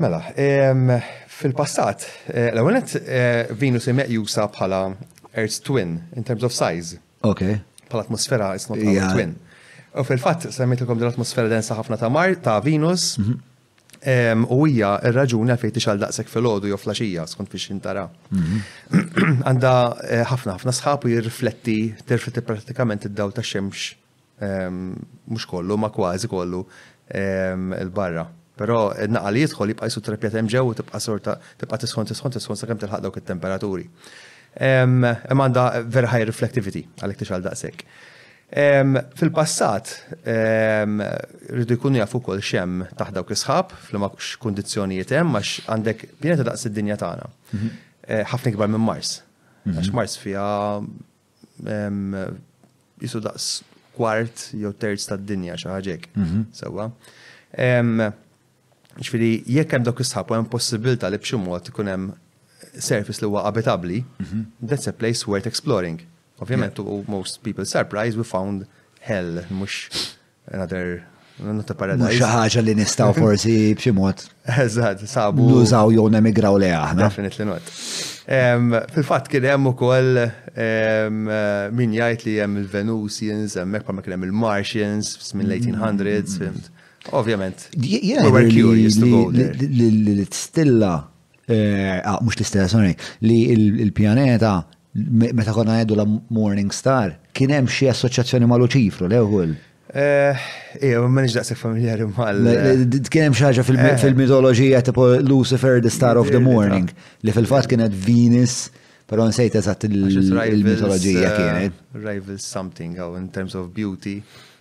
[SPEAKER 2] Mela, fil-passat, l-ewwel nett Venus hi meqjusa bħala Earth's twin in terms of size.
[SPEAKER 1] Ok.
[SPEAKER 2] Bħala atmosfera it's not our twin. U fil-fatt semmejtilkom din l-atmosfera densa ħafna ta' Mar ta' Venus. U hija r-raġuni għalfejn tixgħal daqshekk filgħodu jew flaxija skont fiex intara. Għandha ħafna ħafna sħab u jirrifletti tirrifletti prattikament id-dawl tax-xemx mhux kollu, ma kważi kollu, il-barra. Però id-naqal li jidħol jibqa' jisu treppjat hemm ġew u tibqa' sorta tibqa' tisħon tisħon tisħon sakemm tilħaq dawk it-temperaturi. Imma għandha very high reflectivity għalhekk tixgħal daqshekk. Fil-passat rridu jkunu jafu wkoll x'hemm taħt dawk is-sħab, f'liema x'kundizzjonijiet hemm għax għandek pjaneta daqs id-dinja tagħna. Ħafna ikbar minn Mars. Għax Mars fiha jisu daqs kwart jew terz tad-dinja xi ħaġa hekk. Mhm. Sewwa. Ġifieri jekk hemm dawk is-sħab u hemm possibilità li b'xi mod ikun hemm surface li huwa abitabbli, mhm. that's a place worth exploring. Ovvjament, to most people's surprise, we found hell, mhux Another
[SPEAKER 1] Minuta
[SPEAKER 2] Paradise.
[SPEAKER 1] Xi ħaġa li nistgħu forsi b'xi mod.
[SPEAKER 2] Eżatt, sabu.
[SPEAKER 1] Nużaw jew nemigraw lejha aħna.
[SPEAKER 2] Definitely not. Fil-fatt kien hemm ukoll min jgħid li hemm il-Venusians, hemmhekk bħalma kien hemm il-Martians minn 1800s fimt. Ovvjament. We're curious to go there.
[SPEAKER 1] L-istilla, eh, ah, mhux l-istilla, sorry, li l-pjaneta Meta konna għedu la Morning Star, kien hemm xi assoċjazzjoni ma' Luċifru, le uħul?
[SPEAKER 2] Eh, Ija, ma nix daqseg familjari mal.
[SPEAKER 1] Kien hemm xaġa
[SPEAKER 2] eh.
[SPEAKER 1] fil-mitoloġija tipo Lucifer, the Star of the Morning, li fil-fat kienet Venus, pero nsejt eżatt il-mitoloġija eh, kienet.
[SPEAKER 2] Rivals something, in terms of beauty.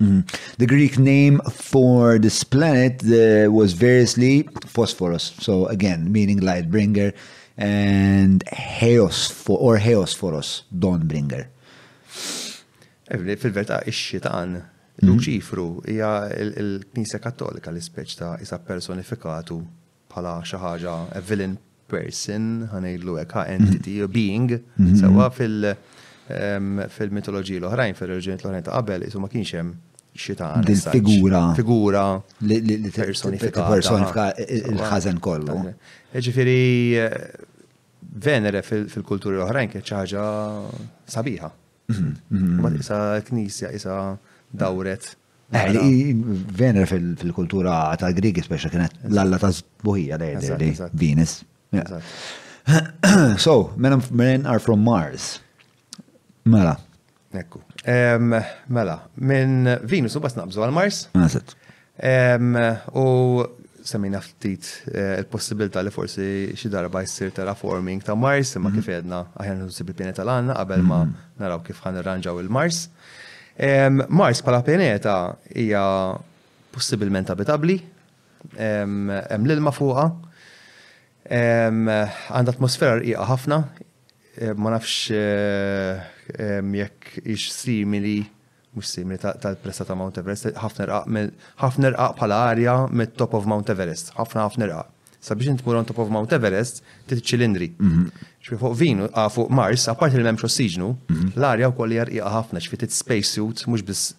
[SPEAKER 1] Mm. The Greek name for this planet uh, was variously Phosphoros, so again, meaning light bringer, and Heospho or Heosphoros, dawn bringer.
[SPEAKER 2] Fil-verità, ix-xitan, mm-hmm. Luċifru, hija il-Knisja Kattolika l-ispeċ ta' isa personifikatu bħala xi ħaġa a villain person, ħa ngħidlu hekk, ħa entity, a being, sewwa fil-mitoloġiji l-oħrajn, fir-reliġjonijiet l-oħrajn ta' qabel, isu ma kienx hemm xitan.
[SPEAKER 1] Figura.
[SPEAKER 2] Figura.
[SPEAKER 1] Li personifika il-ħazen kollu.
[SPEAKER 2] Ġifiri, venere fil-kulturi l-oħrajn kienet ċaġa sabiħa. Ma isa knisja, isa dawret
[SPEAKER 1] Venera fil-kultura tal-Grigi speċa kienet l-alla ta' zbuħija li Venus. So, men men are from Mars. Mela.
[SPEAKER 2] Ekku. Mela, minn Venus u bas naqbżu għal Mars. U semmina ftit eh, il-possibilità li forsi xi darba jissir terraforming ta' Mars, imma mhm. kif edna aħjar nħosib il-pjaneta l-għanna qabel ma mhm. naraw kif ħan irranġaw il-Mars. Mars bħala pjaneta hija possibilment abitabbli, hemm l-ilma fuqha, għandha atmosfera rqiqa ħafna, ma nafx jekk hix simili, mhux simili tal-pressa ta' Mount Everest, ħafna rqaq bħala arja mit-top of Mount Everest, ħafna ħafna rqaq. Sabiex int mur on top of Mount Everest, trid ċilindri. Mhm. Xfi fuq vinu, ah, fuq Mars, apart li m'hemmx ossiġnu, mhm. l-arja wkoll hija rqiqa ħafna, xfi tit space suit mhux biss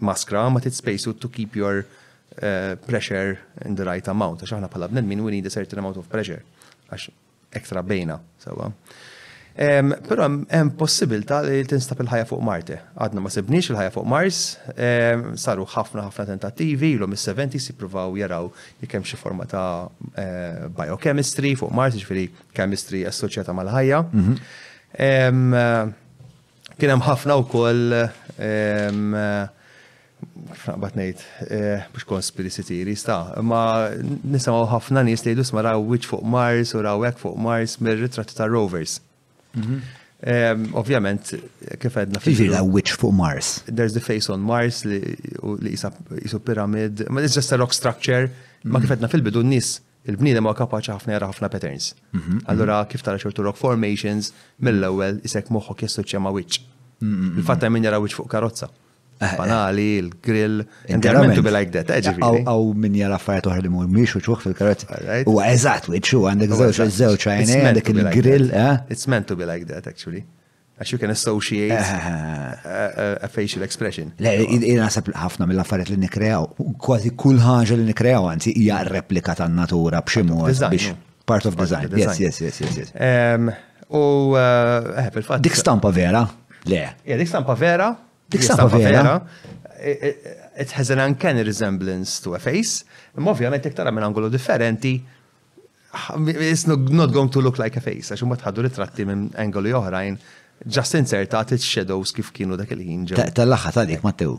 [SPEAKER 2] maskra, ma tit space suit to keep your uh, pressure in the right amount. Għax aħna bħala bnedmin we need a certain amount of pressure. Għax Hekk trabbejna, sewwa. Però hemm possibilità li tinstab il-ħajja fuq Marte. Għadna ma sibniex il-ħajja fuq Mars, saru ħafna ħafna tentattivi, ilhom is-70s jippruvaw jaraw jekk hemm xi forma ta' biochemistry fuq Mars, jiġifieri chemistry assoċjata mal-ħajja. Mhm. Kien hemm ħafna wkoll Naqbad ngħid eh, biex conspiracy theories ta' ma nisimgħu ħafna nies li jgħidu sma raw wiċċ fuq Mars u raw hekk fuq Mars mir-ritratti ta' rovers. Mhm. Ehm, ovvjament, kif għedna
[SPEAKER 1] fi. Ġiri wiċċ fuq Mars.
[SPEAKER 2] There's the face on Mars li jisu piramid, ma it's just a rock structure, ma mhm. kif għedna fil-bidu n-nies il-bniedem huwa kapaċi ħafna jara ħafna patterns. Mhm. Allura kif tara ċertu rock formations mill-ewwel isek moħħok jassoċja ma' wiċċ. Il-fatt ta' min jara wiċċ fuq karozza. banali, il-grill, and they're meant to be like that, ġifiri.
[SPEAKER 1] Għaw minn jara affarijiet oħra li mu miex uċuħ
[SPEAKER 2] fil-karozza.
[SPEAKER 1] U eżat, wiċu, għandek zewċ, zewċ, għajne, għandek il-grill. Eh?
[SPEAKER 2] It's meant to be like that, actually. Għax you can associate
[SPEAKER 1] eh,
[SPEAKER 2] eh, a facial expression.
[SPEAKER 1] Le, jina sepp ħafna mill-affarijiet li nikrejaw, kważi kull ħaġa li nikrejaw, għanzi, hija replika tan-natura b'xi mod biex. Part of design, yes, yes, yes, yes. yes.
[SPEAKER 2] Um, u uh, eh, fil-fatt.
[SPEAKER 1] Dik stampa vera? Le.
[SPEAKER 2] Ja, dik stampa vera.
[SPEAKER 1] Dik stampa vera.
[SPEAKER 2] It has an uncanny resemblance to a face. Imma ovvjament iktara minn angolu differenti it's not going to look like a face, għax ma tħaddu ritratti minn angoli oħrajn, just insertat it shadows kif kienu dak il-ħin ġew.
[SPEAKER 1] Tal-laħħa
[SPEAKER 2] talik, Mattew.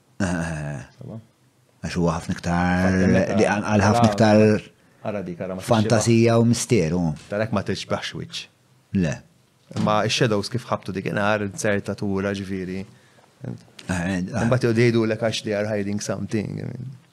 [SPEAKER 1] Għax huwa ħafna iktar li għal ħafna iktar fantasija u misteru.
[SPEAKER 2] Talek ma tixbaħx wiċċ.
[SPEAKER 1] Le.
[SPEAKER 2] Ma x-shadows kif ħabtu dik inhar inserta tura
[SPEAKER 1] ġifieri.
[SPEAKER 2] Imbagħad jgħidu lek għax they are hiding something.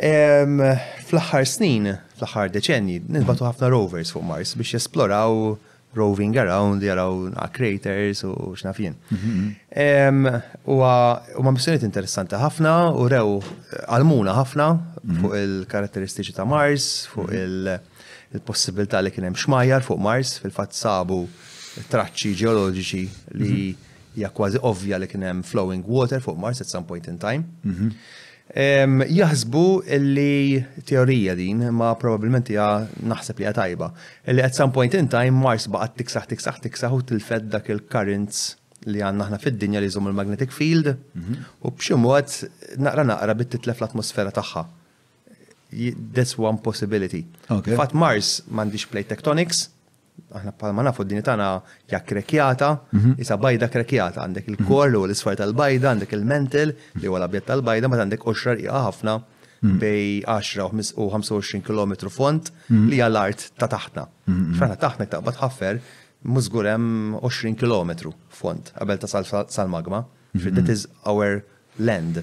[SPEAKER 2] Fl-aħħar snin, fl-aħħar deċenji, nibatu ħafna rovers fuq Mars biex jesploraw roving around, jaraw craters u xnafjen. U ma missjoniet interessanti ħafna u rew għalmuna ħafna fuq il-karatteristiċi ta' Mars, fuq il-possibilità li kienem xmajjar fuq Mars fil-fat sabu traċċi ġeoloġiċi li hija kważi ovvja li kienem flowing water fuq Mars at some point in time. Jaħsbu li teorija din, imma probabbilment hija naħseb li hija tajba, li at some point in time Mars baqgħet tiksaħ tiksaħ tiksaħ u tilfet dak il-currents li għandna aħna fid-dinja li jżommu l-magnetic field u b'xi mod naqra naqra bdiet titlef l-atmosfera tagħha. That's one possibility. Fatt Mars m'għandhiex plate tectonics, aħna bħalma nafu d-dinja tagħna hija krekjata, mhm. isa bajda krekjata, għandek il-kor li huwa l-isfar tal-bajda, għandek il-mental li huwa l-abjad tal-bajda, meta għandek qoxra rqiqa ħafna mhm. bej 10 u 25 km font mhm. li hija l-art ta' taħtna. Fraħna taħtna taqbad ħaffer mużgur hemm 20 km font qabel ta' sal-magma. That is our land.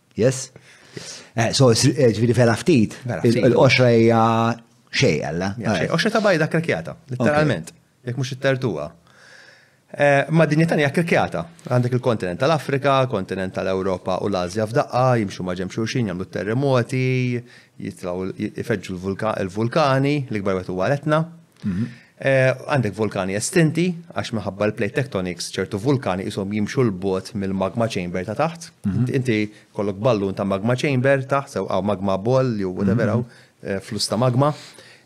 [SPEAKER 1] Yes? Eh, so, eh, ġviri
[SPEAKER 2] vera ftit,
[SPEAKER 1] il-qoxra hija xej għalla.
[SPEAKER 2] Qoxra ta' bajda krekjata, literalment, jek mux it-tertuwa. Eh, ma dinja tani hija krekjata. Għandek il-kontinent tal-Afrika, kontinent tal-Ewropa u l-Azja f'daqqa, jimxu ma' ġemxu xin, jagħmlu terremoti, jitlaw ifeġġu l-vulkani, l-ikbar wet huwa l-etna. Mhm. Eh, għandek vulkani estinti, għax minħabba l-plate tectonics ċertu vulkani jisom jimxu l-bot mill-magma chamber ta' taħt. Mhm. Inti kollok ballun ta' magma chamber taħt, sew għaw magma ball, jew whatever, għaw mhm. eh, flus ta' magma,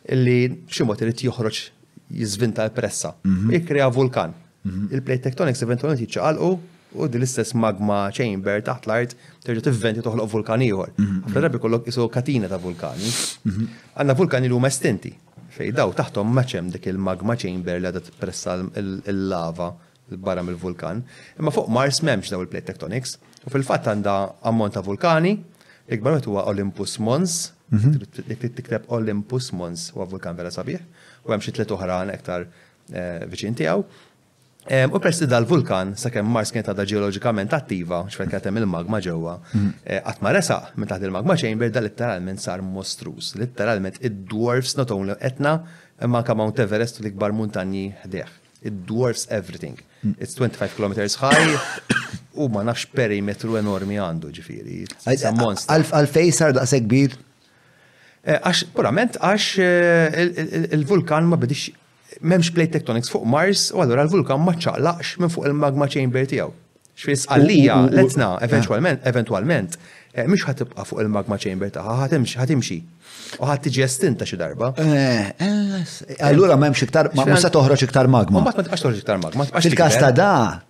[SPEAKER 2] li ximot irrit joħroġ jizvinta l-pressa. Ikkrea vulkan. Il-plate tectonics eventualment jitċaqalqu u din l-istess magma chamber taħt l-art terġa' tivventi toħloq vulkan ieħor. Ħafna drabi kollok isu katina ta' vulkani. Għandna vulkani li huma estinti. Fejn dawn taħthom m'għadx hemm dik il-magma chamber li għadha tippressa l-lava 'l barra mill-vulkan. Imma fuq Mars m'hemmx dawn il-plate tectonics. U fil-fatt għandha ammont ta' vulkani, l-ikbar wieħed huwa Olympus Mons, jekk trid tikteb Olympus Mons huwa vulkan vera sabiħ, u hemm xi tliet oħra iktar viċin tiegħu. U peress li dal-vulkan, sakemm Mars kienet għadha ġeoloġikament attiva, ċfel kienet hemm il-magma ġewwa, mm. eh, qatt ma resaq minn taħt il-magma chamber da litteralment sar mostruż. Litteralment id-dwarfs not only etna imma anke Mount Everest u l-ikbar muntanji ħdejh. It dwarfs everything. Mm. It's 25 km high, u ma nafx perimetru enormi għandu ġifiri.
[SPEAKER 1] Għalfej sar daqse kbir?
[SPEAKER 2] Eh, għax, purament, għax eh, il-vulkan ma bidix M'hemmx plate tectonics fuq Mars u allura l-vulkan ma ċċaqlaqx minn fuq il-magma chamber
[SPEAKER 1] tiegħu. X'fil sqallija
[SPEAKER 2] l-etna eventwalment eventwalment eh, mhix ħad tibqa' fuq il-magma chamber tagħha ħad imxi u ħad tiġi estinta xi darba.
[SPEAKER 1] Eh, eh, allura m'hemmx iktar ma se toħroġ iktar magma.
[SPEAKER 2] Ma tibqax toħroġ iktar magma.
[SPEAKER 1] Fil-każ ta' da,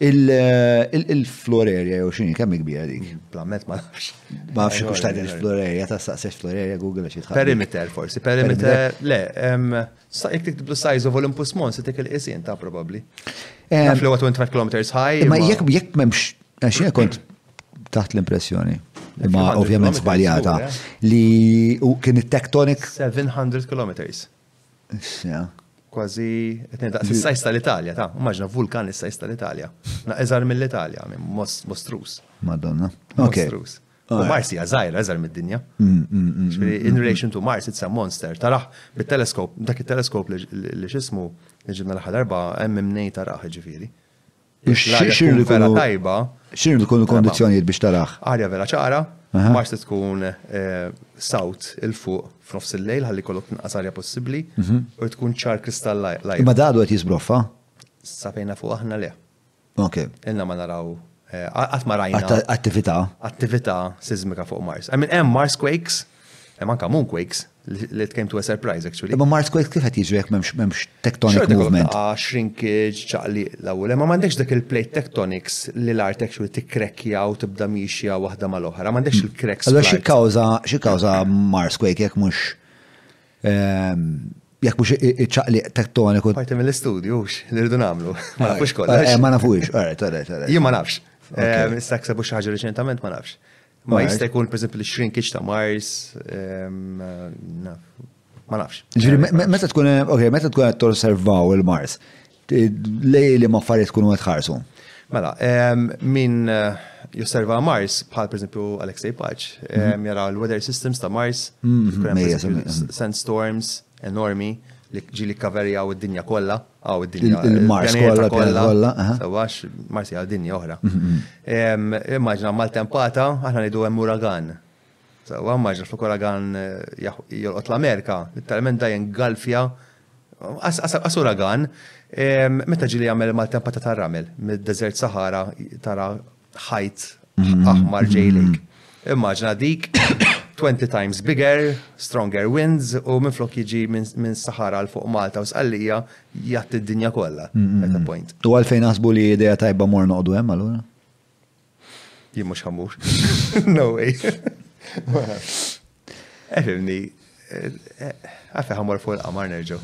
[SPEAKER 1] Il-floor area jew xini kemm kbira dik?
[SPEAKER 2] Blammet ma nafx.
[SPEAKER 1] Ma nafx kux tajt il-floor area ta' saqsex floor area Google għax jitħadd.
[SPEAKER 2] Perimeter forsi, perimeter. Le, sa jek tiktiblu size of Olympus Mons se tikil isien ta'
[SPEAKER 1] probabli.
[SPEAKER 2] Naf li huwa 25 km high.
[SPEAKER 1] Ma jekk jekk m'hemmx għax jekk kont taħt l-impressjoni.
[SPEAKER 2] Ma
[SPEAKER 1] ovvjament
[SPEAKER 2] żbaljata
[SPEAKER 1] li kien it-tectonic
[SPEAKER 2] 700 km.
[SPEAKER 1] Issa.
[SPEAKER 2] Kważi qed daqs is-sajs tal-Italja, ta' immaġna vulkan is-sajs tal-Italja. Naqeżar mill-Italja, mostruż.
[SPEAKER 1] Madonna.
[SPEAKER 2] Mostruż. U Mars hija żgħira eżar mid-dinja.
[SPEAKER 1] Mm, mm, mm,
[SPEAKER 2] in relation to Mars, it's a monster. Taraħ bit-teleskop, dak it-teleskop li xismu li ġibna l-aħħar darba hemm imnej taraħ ġifieri. X'inhu
[SPEAKER 1] li
[SPEAKER 2] vera tajba.
[SPEAKER 1] X'inhu li jkunu kondizzjonijiet biex taraħ?
[SPEAKER 2] Arja vera ċara,
[SPEAKER 1] ma
[SPEAKER 2] se tkun sawt il fuq f'nofs il-lejl ħalli jkollok inqas arja possibbli u tkun ċar kristall l-ajru.
[SPEAKER 1] Imma daqdu qed jiżbroffa?
[SPEAKER 2] Sapejna fuq aħna le.
[SPEAKER 1] Okej.
[SPEAKER 2] Ilna ma naraw qatt ma rajna.
[SPEAKER 1] Attività.
[SPEAKER 2] Attività siżmika fuq Mars. I mean hemm Mars quakes. Hemm anke moonquakes li came to a surprise actually.
[SPEAKER 1] Imma Marsquakes kif qed jiġri jekk m'hemmx tectonic movement?
[SPEAKER 2] Ah, shrinkage, ċaqli l-ewwel, imma m'għandekx dak il-plate tectonics li l-art actually tikkrekkja u tibda mixja waħda mal-oħra, m'għandekx hmm. il-cracks.
[SPEAKER 1] Allora xi kawża xi kawża Marsquake jekk mhux ehm, jekk mhux iċċaqli tektoniku.
[SPEAKER 2] Parti mill-istudju li rridu nagħmlu. Ma nafux
[SPEAKER 1] kollha.
[SPEAKER 2] Eh,
[SPEAKER 1] ma nafux, alright, alright, alright.
[SPEAKER 2] Jien ma nafx. Ehm, issa ksebu xi ħaġa riċentament ma nafx. Ma jista' jkun pereżempju li shrinkage ta' Mars, ehm, ma nafx.
[SPEAKER 1] Ġifieri meta tkun okay, meta tkun qed torservaw il-Mars, lej li ma affarijiet tkunu qed ħarsu.
[SPEAKER 2] Mela, ehm, min eh, josserva Mars, bħal pereżempju Alexei Paċ, ehm, mhm. jara l-weather systems ta' Mars,
[SPEAKER 1] mhm,
[SPEAKER 2] sandstorms enormi li ġili kaverjaw id-dinja kollha. Għaw id-dinja.
[SPEAKER 1] Il-Mars kollha kollha.
[SPEAKER 2] Sawax, Mars hija dinja oħra. Mhm. Immaġna mal-tempata, aħna ngħidu hemm uragan. Sawa, immaġna fuq uragan eh, jolqot l-Amerika, talment dajen galfja, għas uragan, meta ġili jagħmel mal-tempata tar-ramel, mid-deżert Sahara tara ħajt aħmar ġejlik. Immaġna dik 20 times bigger, stronger winds u minn flok jiġi minn Sahara l fuq Malta u sqallija jgħat id-dinja kollha. At a point.
[SPEAKER 1] Tu għalfejn naħsbu li ideja tajba mor noqdu hemm allura?
[SPEAKER 2] Jien mhux ħammur. No way. Efimni, eh, eh, għafi ħammur fuq il-qamar nerġgħu.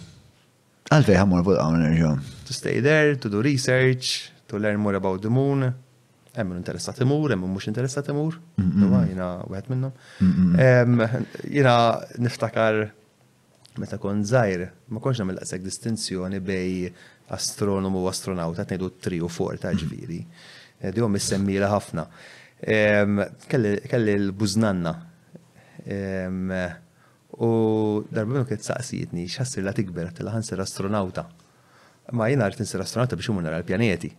[SPEAKER 1] Għalfej ħammur fuq għawn nerġa.
[SPEAKER 2] To stay there, to do research, to learn more about the moon. Hemm interessat imur, hemm mhux interessat imur. Jina wieħed minnhom. Jina niftakar meta kont żgħir, ma konx nagħmel daqshekk distinzjoni bej astronomu u astronawta qed ngħidu tri u four ta' ġifieri. Eh, Dihom missemmila ħafna. Kelli l-bużnanna U darba minnhom kienet saqsietni x'ħassirla tikber, għedtilha ħa nsir astronawta. Ma jiena rrid nsir astronawta biex imur nara l-pjaneti.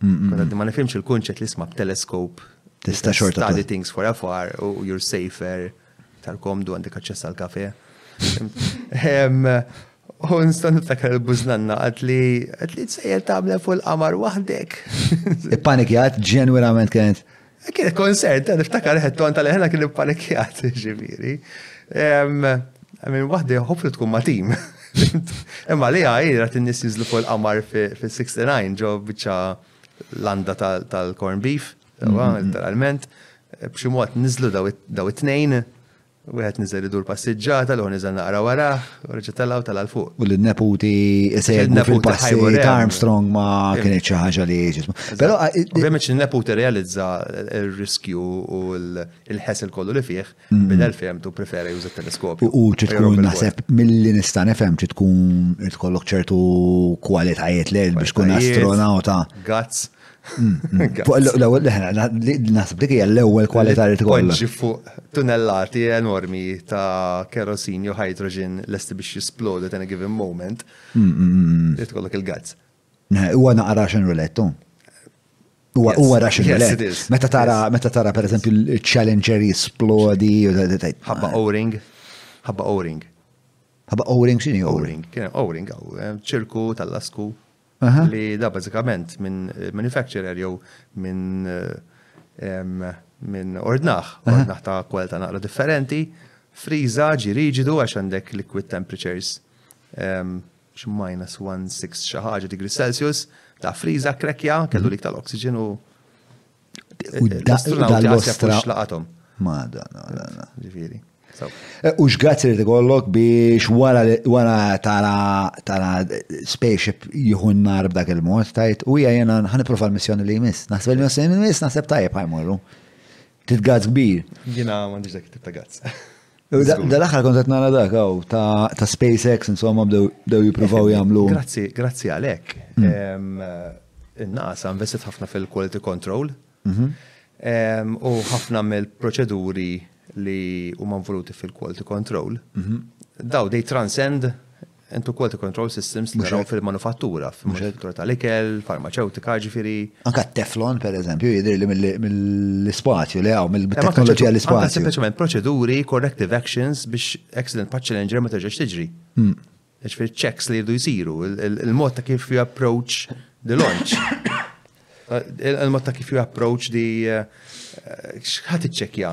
[SPEAKER 2] Kont ma nifhimx il-kunċett li isma' b'teleskop
[SPEAKER 1] tista' xorta tagħti
[SPEAKER 2] things for afar u you're safer tal-komdu għandek aċċess għall-kafe. U nista' niftakar il-bużnanna għad li għad li tsejjer tagħmel fuq il-qamar waħdek.
[SPEAKER 1] Ippanikjat ġenwinament kienet.
[SPEAKER 2] Kienet konsert, eh, niftakar qed ton tal-ħena kien ippanikjat ġifieri. Minn waħda jħobb li tkun ma' tim. Imma li għajra t-nis jizlu fuq il-qamar fil-69 ġo bieċa landa tal-corn beef, mm-hmm. literalment, b'ximot nizlu daw it-tnejn Wieħed niżel idur passiġġata, l-ieħor niżel naqra warah, u reġa' tela' u tela' l fuq.
[SPEAKER 1] U l-neputi
[SPEAKER 2] isegħu
[SPEAKER 1] fil-passi ta' Armstrong ma kienet xi ħaġa li ġismu. Però
[SPEAKER 2] ovvjament il-neputi realizza r-riskju u l-ħesel kollu li fih, bidel mm. fehmtu prefera juża teleskopju.
[SPEAKER 1] U tkun naħseb milli nista' nifhem tkun tkollok ċertu kwalitajiet lejl biex tkun astronauta. Gazz. L-ewwel naħseb dik hija l-ewwel kwalità li tkollha.
[SPEAKER 2] Poġġi fuq tunellati enormi ta' kerosin jew hydrogen lesti biex jisplodu ten a given moment. Mm, mm, mm, li tkollok il-gazz.
[SPEAKER 1] Huwa naqra xejn rilettu. Huwa
[SPEAKER 2] ra
[SPEAKER 1] xejn
[SPEAKER 2] rilettu.
[SPEAKER 1] Meta tara meta tara pereżempju l-Challenger jisplodi
[SPEAKER 2] ħabba O-ring. Ħabba O-ring.
[SPEAKER 1] Ħabba O-ring x'inhi O-ring?
[SPEAKER 2] Kien O-ring ċirku tal-lasku. Li da bażikament minn manufacturer jew minn minn ordnaħ, ordnaħ ta' kwalità naqra differenti, friża ġi riġidu għax għandek liquid temperatures xi minus 1.6 xi ħaġa degree Celsius ta' friża krekja kellu lik tal-oxygen u
[SPEAKER 1] U
[SPEAKER 2] d-astronauti għasja laqatom.
[SPEAKER 1] Ma da, da, da, da.
[SPEAKER 2] Ġifiri.
[SPEAKER 1] Eh, u xgrazzi li t-gollok biex wara tara tara spaceship jihun nar b'dak il-mod, tajt, u hija jena ħan iprofa l-missjoni li jmiss. Naħseb il-missjoni li jmiss naħseb tajjeb ħajmorru. Titgazz kbir.
[SPEAKER 2] Jena m'għandix dak tip ta' gazz.
[SPEAKER 1] Dal-axar kont qed nara dak hawn ta' SpaceX insomma bdew jippruvaw jagħmlu.
[SPEAKER 2] Grazzi, grazzi għalhekk. Mm. In-NASA investit ħafna fil-quality control. Mhm. U ħafna mill-proċeduri li huma involuti fil-quality control. Mhm. Daw they transcend Entu quality control systems li naraw fil-manufattura, fil-manufattura tal-ikel, farmaceutika, ġifiri.
[SPEAKER 1] Anka teflon, per eżempju, jidir li mill-spazju li għaw, mill-teknoloġija l-spazju.
[SPEAKER 2] Sempliċement proċeduri, corrective actions biex accident pa' challenger ma terġax tiġri. Hmm. Ġifiri checks li jirdu jisiru, il-mod ta' kif you approach the launch. Il-mod ta' kif you approach di xħat iċċekja.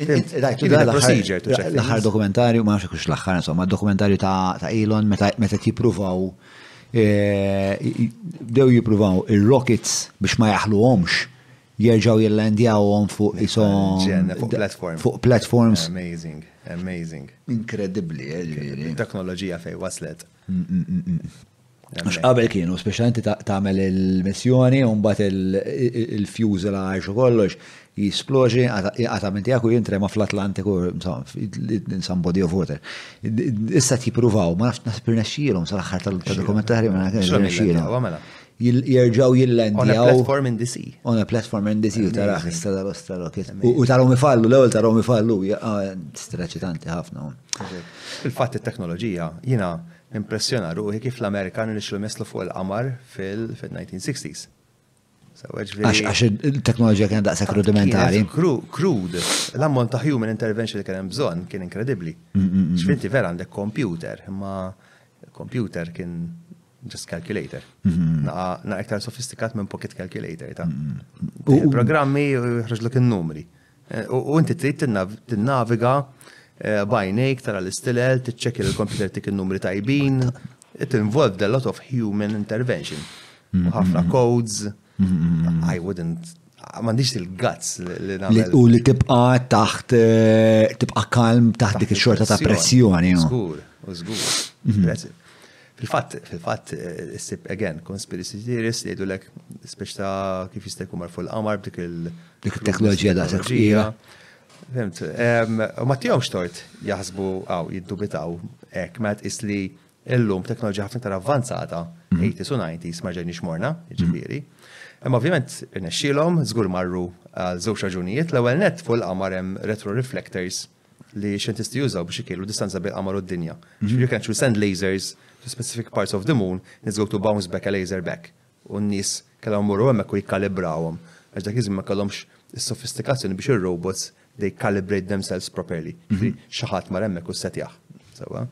[SPEAKER 1] L-aħħar dokumentarju, ma nafx kux l-aħħar, insomma, dokumentarju ta' Elon meta jippruvaw dew jippruvaw il-rockets biex ma jaħluhomx jerġaw jillandjawhom fuq isom.
[SPEAKER 2] Fuq platforms.
[SPEAKER 1] Fuq platforms.
[SPEAKER 2] Amazing, amazing.
[SPEAKER 1] Inkredibbli, ġifieri.
[SPEAKER 2] Teknoloġija fej waslet.
[SPEAKER 1] Għax qabel kienu, speċjalment tagħmel il-missjoni u mbagħad il-fuselage u kollox jisploġi għata minn tiegħek u jintrema fl-Atlantiku in some body of water. Issa tippruvaw, ma nafx nasib irnexxielhom sal-aħħar tal-dokumentari ma nexxielhom. Jerġgħu jillendjaw.
[SPEAKER 2] On a platform in the sea.
[SPEAKER 1] On a platform in the sea, taraħ issa tal-ostalok. U tarhom ifallu, l-ewwel tarhom ifallu, straċitanti ħafna.
[SPEAKER 2] Il-fatt it-teknoloġija, jiena Nimpressjona ruħi kif l-Amerikan irnexxilu meslu fuq il-qamar fil-1960s.
[SPEAKER 1] Għax il-teknoloġija kienet daqshekk rudimentari.
[SPEAKER 2] Krud, l-ammont ta' human intervention li kien hemm bżonn kien inkredibbli. Mm, mm, mm. X'finti vera għandek computer, imma computer kien just calculator. Mhm. Naqa iktar sofistikat minn pocket calculator ta' mhm. programmi u jħarġlek il-numri. U inti trid tinnaviga eh, bajnejk tara l-istilel, tiċċekja li l-computer tik il-numri tajbin, it involved a lot of human intervention. Mm-hmm. Ħafna codes, mm-hmm. I wouldn't mandiġ il-gazz li namel.
[SPEAKER 1] U li tibqa taħt, eh, tibqa kalm taħt dik il-xorta ta' pressjoni.
[SPEAKER 2] Zgur, zgur. Mm-hmm. Fil-fatt, fil-fatt, issib again conspiracy theorist li jgħidulek speċ ta' kif jista' jkun marfu l-qamar b'dik il-
[SPEAKER 1] Dik it-teknoloġija da'
[SPEAKER 2] sekfija. Fimt, ma tijom xtort jaħsbu għaw jiddubitaw ek, ma tqis li illum teknoloġija ħafna iktar avvanzata, 80s u 90s ma ġejniex morna, ġifieri. Imma ovvjament irnexxielhom żgur marru għal żewġ raġunijiet, l-ewwel net fuq il-qamar hemm retroreflectors li xjentisti jużaw biex ikielu distanza bejn qamar u d-dinja. Mhm. Ġifieri kien we send lasers to specific parts of the moon, let's go to bounce back a laser back. U n-nies kellhom morru hemmhekk u jikkalibrawhom. Għax dak iż-żmien ma kellhomx is-sofistikazzjoni biex ir-robots they calibrate themselves properly. Mhm. Ġifieri xi ħadd mar hemmhekk u setjaħ. Sewa.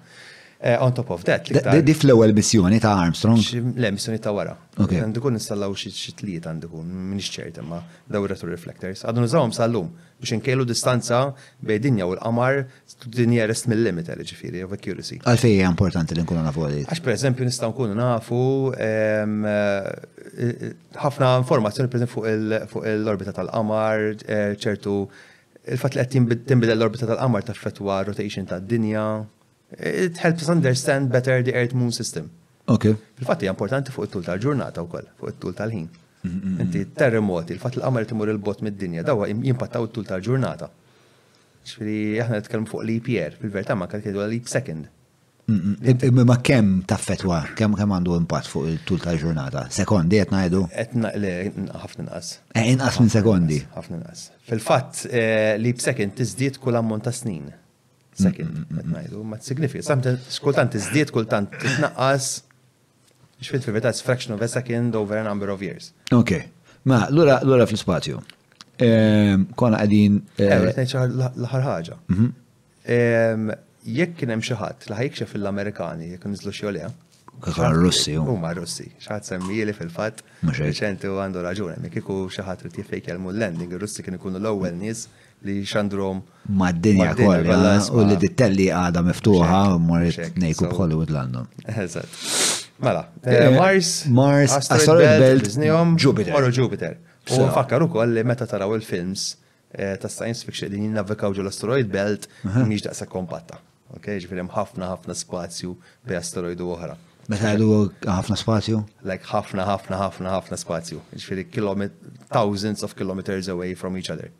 [SPEAKER 2] Eh, on top of that.
[SPEAKER 1] Di fl-ewwel missjoni ta' Armstrong?
[SPEAKER 2] Le, missjoni ta' wara.
[SPEAKER 1] Għandu
[SPEAKER 2] kun installaw xi tliet għandu kun, minix ċert imma daw reflectors. Għadu nużawhom sal-lum. Biex inkejlu distanza bejn id-dinja u l-qamar to the nearest millimeter, jiġifieri, of accuracy.
[SPEAKER 1] Għalfejn hija importanti li nkunu nafu għaliex?
[SPEAKER 2] Għax pereżempju nistgħu nkunu nafu ħafna informazzjoni pereżempju fuq l-orbita tal-qamar, ċertu il-fatt li qed tinbidel l-orbita tal-qamar taffettwa r-rotation tad-dinja, It helps us understand better the Earth Moon system.
[SPEAKER 1] Okay.
[SPEAKER 2] Fil-fatt hija importanti fuq it-tul tal-ġurnata wkoll, fuq it-tul tal-ħin. Inti terremoti, il-fatt li qamar timur il-bot mid-dinja, dawa jimpattaw it-tul tal-ġurnata. Ġifieri aħna nitkellmu fuq leap year, fil-verità ma kellek jgħidu leap second.
[SPEAKER 1] Ma kemm taffetwa, kemm kemm għandu impatt fuq il-tul tal-ġurnata? Sekondi qed ngħidu?
[SPEAKER 2] Qed ħafna inqas.
[SPEAKER 1] Eh, inqas minn sekondi.
[SPEAKER 2] Ħafna inqas. Fil-fatt eh, leap second tiżdied kull ammont ta' snin. Second, qed ngħidu, ma t-signifika. Sometimes kultant iżdied kultant titnaqqas xfit fil-verità it's fraction of a second over a number of years.
[SPEAKER 1] Ok. Ma, l-ura l-ura fl-spazju. Ehm, kona għadin. Eh,
[SPEAKER 2] eh, Għet nejċa l-ħar ħagġa. Mhm. Ehm, jekk kien hemm xi ħadd li ħajkxef fil-Amerikani jekk niżlu xi għalija,
[SPEAKER 1] Kaka Russi.
[SPEAKER 2] Huma Russi. Xaħat semmijili fil-fatt. Reċenti u għandu raġuni. Mek iku xaħat li tifejk jgħalmu l-landing, il-Russi kienu kunu l-ewwel nies li xandrom.
[SPEAKER 1] Mad-dinja kollha u li dittelli għada miftuħa u
[SPEAKER 2] morrit
[SPEAKER 1] nejku b'Hollywood London.
[SPEAKER 2] Eżatt. Mela,
[SPEAKER 1] eh,
[SPEAKER 2] eh, Mars,
[SPEAKER 1] Mars,
[SPEAKER 2] Asteroid Belt,
[SPEAKER 1] Jupiter.
[SPEAKER 2] Morru Jupiter. U fakkar ukoll li meta taraw il-films Eh, ta' science fiction din jinnavikaw ġol asteroid belt mhm. mhix daqshekk kompatta. Ok, ġifieri hemm ħafna ħafna spazju bej asteroidu oħra.
[SPEAKER 1] Meta għadu ħafna spazju?
[SPEAKER 2] Like ħafna ħafna ħafna ħafna spazju. Ġifieri thousands of kilometers away from each other.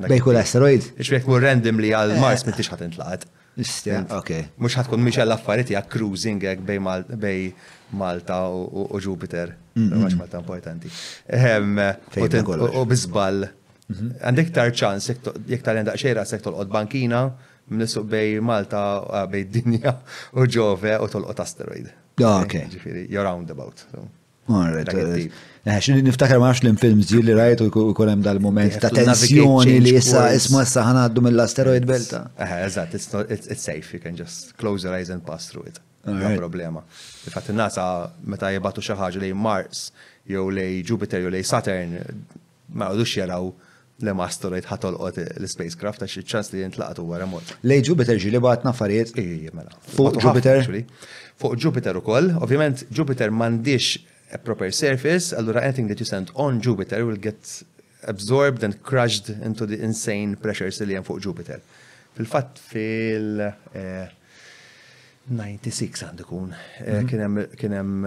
[SPEAKER 1] Bej kull asteroid?
[SPEAKER 2] Ġifieri jekk randomly għal Mars m'intix ħadd intlaqat.
[SPEAKER 1] Stent. Ok.
[SPEAKER 2] Mhux ħa tkun mixgħel l-affari tiegħek cruising hekk bejn Malta u Jupiter. Għax Malta importanti. U biżball. Għandek tar ċans jekk tal-għenda xejra se tolqod bankina mnissu bej Malta bej dinja u ġove u tolqod asteroid.
[SPEAKER 1] Ok.
[SPEAKER 2] Ġifieri, you're roundabout. Marret. Għax
[SPEAKER 1] eh, niftakar ma nafx l-films ġi li rajt u jkun hemm dal-moment ta' tensjoni li issa isma issa ħanaddu mill-asteroid belta.
[SPEAKER 2] Eh, eżatt, it's safe, you can just close your eyes and pass through it.
[SPEAKER 1] Ma
[SPEAKER 2] problema. Infatti nasa meta jibatu xi ħaġa lejn Mars jew lej Jupiter jew lej Saturn Ma jgħodux jaraw li ma asteroid ħa tolqot l-spacecraft għax iċ-ċans li jintlaqat huwa remot.
[SPEAKER 1] Lej Jupiter ġili bagħatna affarijiet.
[SPEAKER 2] Ejja, mela.
[SPEAKER 1] Fuq Jupiter.
[SPEAKER 2] Fuq Jupiter ukoll, ovvjament Jupiter m'għandix a proper surface, allura anything that you send on Jupiter will get absorbed and crushed into the insane pressures li hemm fuq Jupiter. Fil-fatt fil-96 għandu kun, kien hemm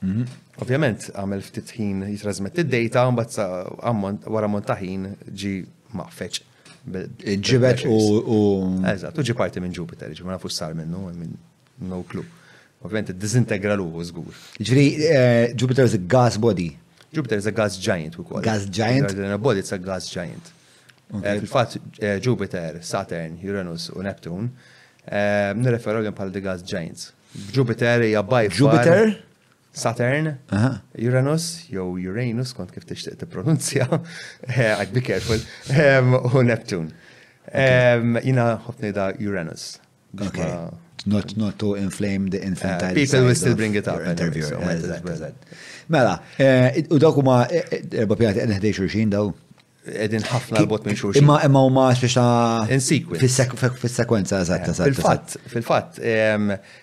[SPEAKER 2] Mhm. Ovvjament, għamel ftit ħin jitrasmetti d-data, mbagħad wara mont ta' ħin ġi maqfeċ.
[SPEAKER 1] Ġibet u.
[SPEAKER 2] Eżatt, u ġi parti minn Jupiter, ġi ma nafux sar minnu, minn no clue. Ovvjament, dizintegra l żgur.
[SPEAKER 1] Ġri, eh, Jupiter is a gas body.
[SPEAKER 2] Jupiter is a gas giant u kol.
[SPEAKER 1] Gas giant?
[SPEAKER 2] Jupiter body is a gas giant. Eh, fil-fat, eh, Jupiter, Saturn, Uranus u Neptune, nirreferu l-jom pal the gas giants. Jupiter hija by
[SPEAKER 1] Jupiter,
[SPEAKER 2] Saturn, Uranus, jew Uranus, kont kif tixtieq tippronunzja, eh, I'd be careful, ehm, u Neptune. Ehm, jina ħobni da Uranus.
[SPEAKER 1] Okay. Not, not to inflame the infantile.
[SPEAKER 2] Uh, people will still bring it up.
[SPEAKER 1] Interview. Mela, eh, u dawk huma eh, erba' pjanti qed neħdej xulxin daw.
[SPEAKER 2] Edin ħafna l-bot minn xurxin.
[SPEAKER 1] Imma imma huma biex ta'
[SPEAKER 2] in sequence.
[SPEAKER 1] Fis-sekwenza eżatt eżatt.
[SPEAKER 2] Fil-fatt, fil-fatt,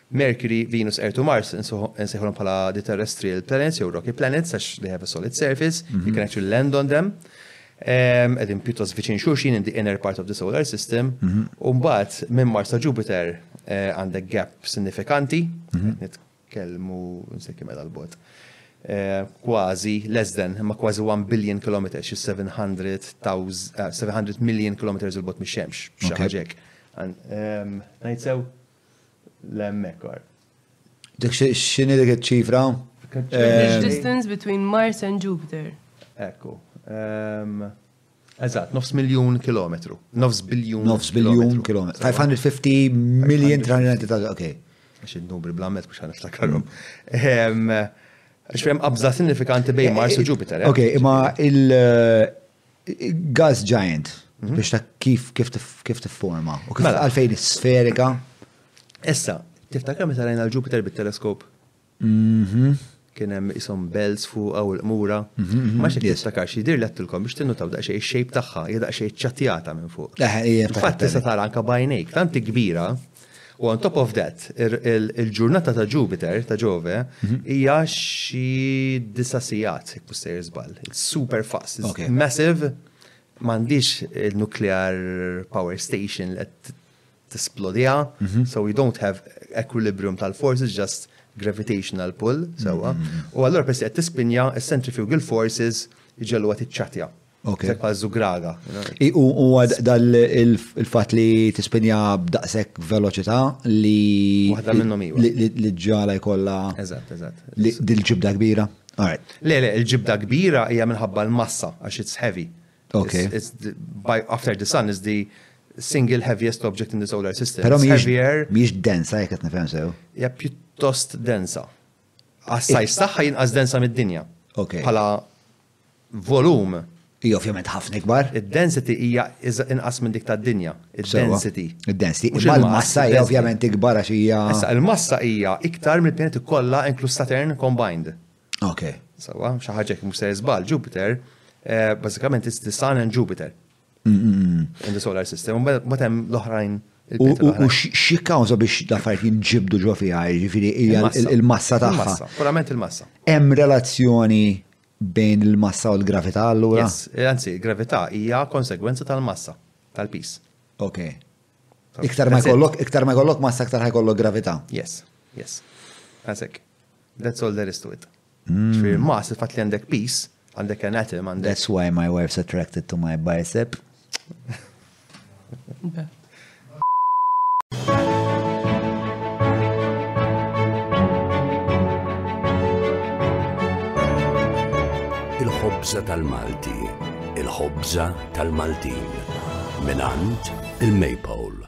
[SPEAKER 2] Mercury, Venus, Earth u Mars nsejħulhom bħala the terrestrial planets jew rocky planets għax they have a solid surface, mhm. you can actually land on them. Edin pjuttost viċin xurxin in the inner part of the solar system. Mhm. Umbat, minn Mars ta' Jupiter eh, għandek gap sinifikanti, mhm. Kelmu nsekki mela l-bogħod. Kważi less than, imma kważi 1 billion kilometers, xi 700 thousand, 700 million kilometers 'il bogħod mix-Xemx, xi
[SPEAKER 1] ħaġa
[SPEAKER 2] hekk. Ngħid sew? Le
[SPEAKER 1] hemmhekk or. Dik x'inhi dik iċ-ċifra?
[SPEAKER 3] Distance between Mars and Jupiter.
[SPEAKER 2] Ekku. Eżatt, nofs miljun kilometru. Nofs biljun.
[SPEAKER 1] Nofs biljun kilometru. 550 million 390,000, ok.
[SPEAKER 2] Għax il-numri bla met mux għaniftakarhom. Ehm, għax frem qabża sinifikanti bejn Mars u Jupiter. Eh?
[SPEAKER 1] Ok, imma il-gas eh, giant, mhm. biex ta' kif kif kif tifforma u kif
[SPEAKER 2] mela.
[SPEAKER 1] għalfejn sferika.
[SPEAKER 2] Issa, tiftakar meta rajna l-Jupiter bit-teleskop? Kien hemm ishom bells fuqha u l-qmura. Ma xek tiftakarx jidir li għattilkom biex tinnutaw daqsxejn ix-xejp tagħha, hija daqsxejn ċċattjata minn fuq. Fil-fatt tista' tara anke b'għajnejk, tant hi kbira, u on top of that, il-ġurnata ta' Jupiter, ta' Ġove, hija xi disa' sigħat, jekk mhux sejjer żball. It's super fast, massive, m'għandhiex il-nuclear power station li qed tisplodiha, so you don't have equilibrium tal-forces, just gravitational pull, sewa. U allura persi qed tispinja s-centrifugal forces iġellu għat iċċatja.
[SPEAKER 1] Okay.
[SPEAKER 2] Sekk għazzu
[SPEAKER 1] graga. U għad dal il-fat li tispinja b'daqsek veloċità li.
[SPEAKER 2] Waħda minnom iwa.
[SPEAKER 1] Li ġala jkolla.
[SPEAKER 2] Eżat,
[SPEAKER 1] eżat. Dil-ġibda kbira.
[SPEAKER 2] Le, le, il-ġibda kbira hija minħabba l-massa, għax it's heavy.
[SPEAKER 1] Okay.
[SPEAKER 2] It's, it's the, by, after the sun is the single heaviest object in the solar system.
[SPEAKER 1] Pero miex densa, jek nifhem sew.
[SPEAKER 2] Ja pjuttost densa. Assajs tagħha jinqas densa mid-dinja.
[SPEAKER 1] Okay.
[SPEAKER 2] Pala volum.
[SPEAKER 1] Ija ovvjament ħafna ikbar.
[SPEAKER 2] Id-density hija inqas minn dik tad-dinja. Id-density.
[SPEAKER 1] Id-density. Imma l-massa hija ovvjament ikbar għax hija.
[SPEAKER 2] Issa il-massa hija iktar mill-pjaneti kollha inkluż Saturn combined.
[SPEAKER 1] Ok.
[SPEAKER 2] Sawa, xi ħaġa mhux se żball Jupiter, eh, bażikament it's the Sun and Jupiter.
[SPEAKER 1] Mm, mm, mm.
[SPEAKER 2] In the solar system, ma hemm l-oħrajn
[SPEAKER 1] U xie kawza biex dafar jinġibdu ġo fija, ġifiri
[SPEAKER 2] il-massa taħħa. Purament il-massa.
[SPEAKER 1] Hemm relazzjoni bejn il-massa u l-gravità allura?
[SPEAKER 2] Yes, eh, anzi, gravità hija konsegwenza tal-massa, tal-pis.
[SPEAKER 1] Ok. Iktar ma jkollok, iktar ma jkollok massa iktar ħajkollok gravità.
[SPEAKER 2] Yes, yes. Għasek. That's all there is to it. Ġifieri mass il-fatt li għandek peace, għandek anatom, għandek.
[SPEAKER 1] That's why my wife's attracted to my bicep.
[SPEAKER 5] il-ħobza tal-Malti, il-ħobza tal-Maltin, minant il-Maypole.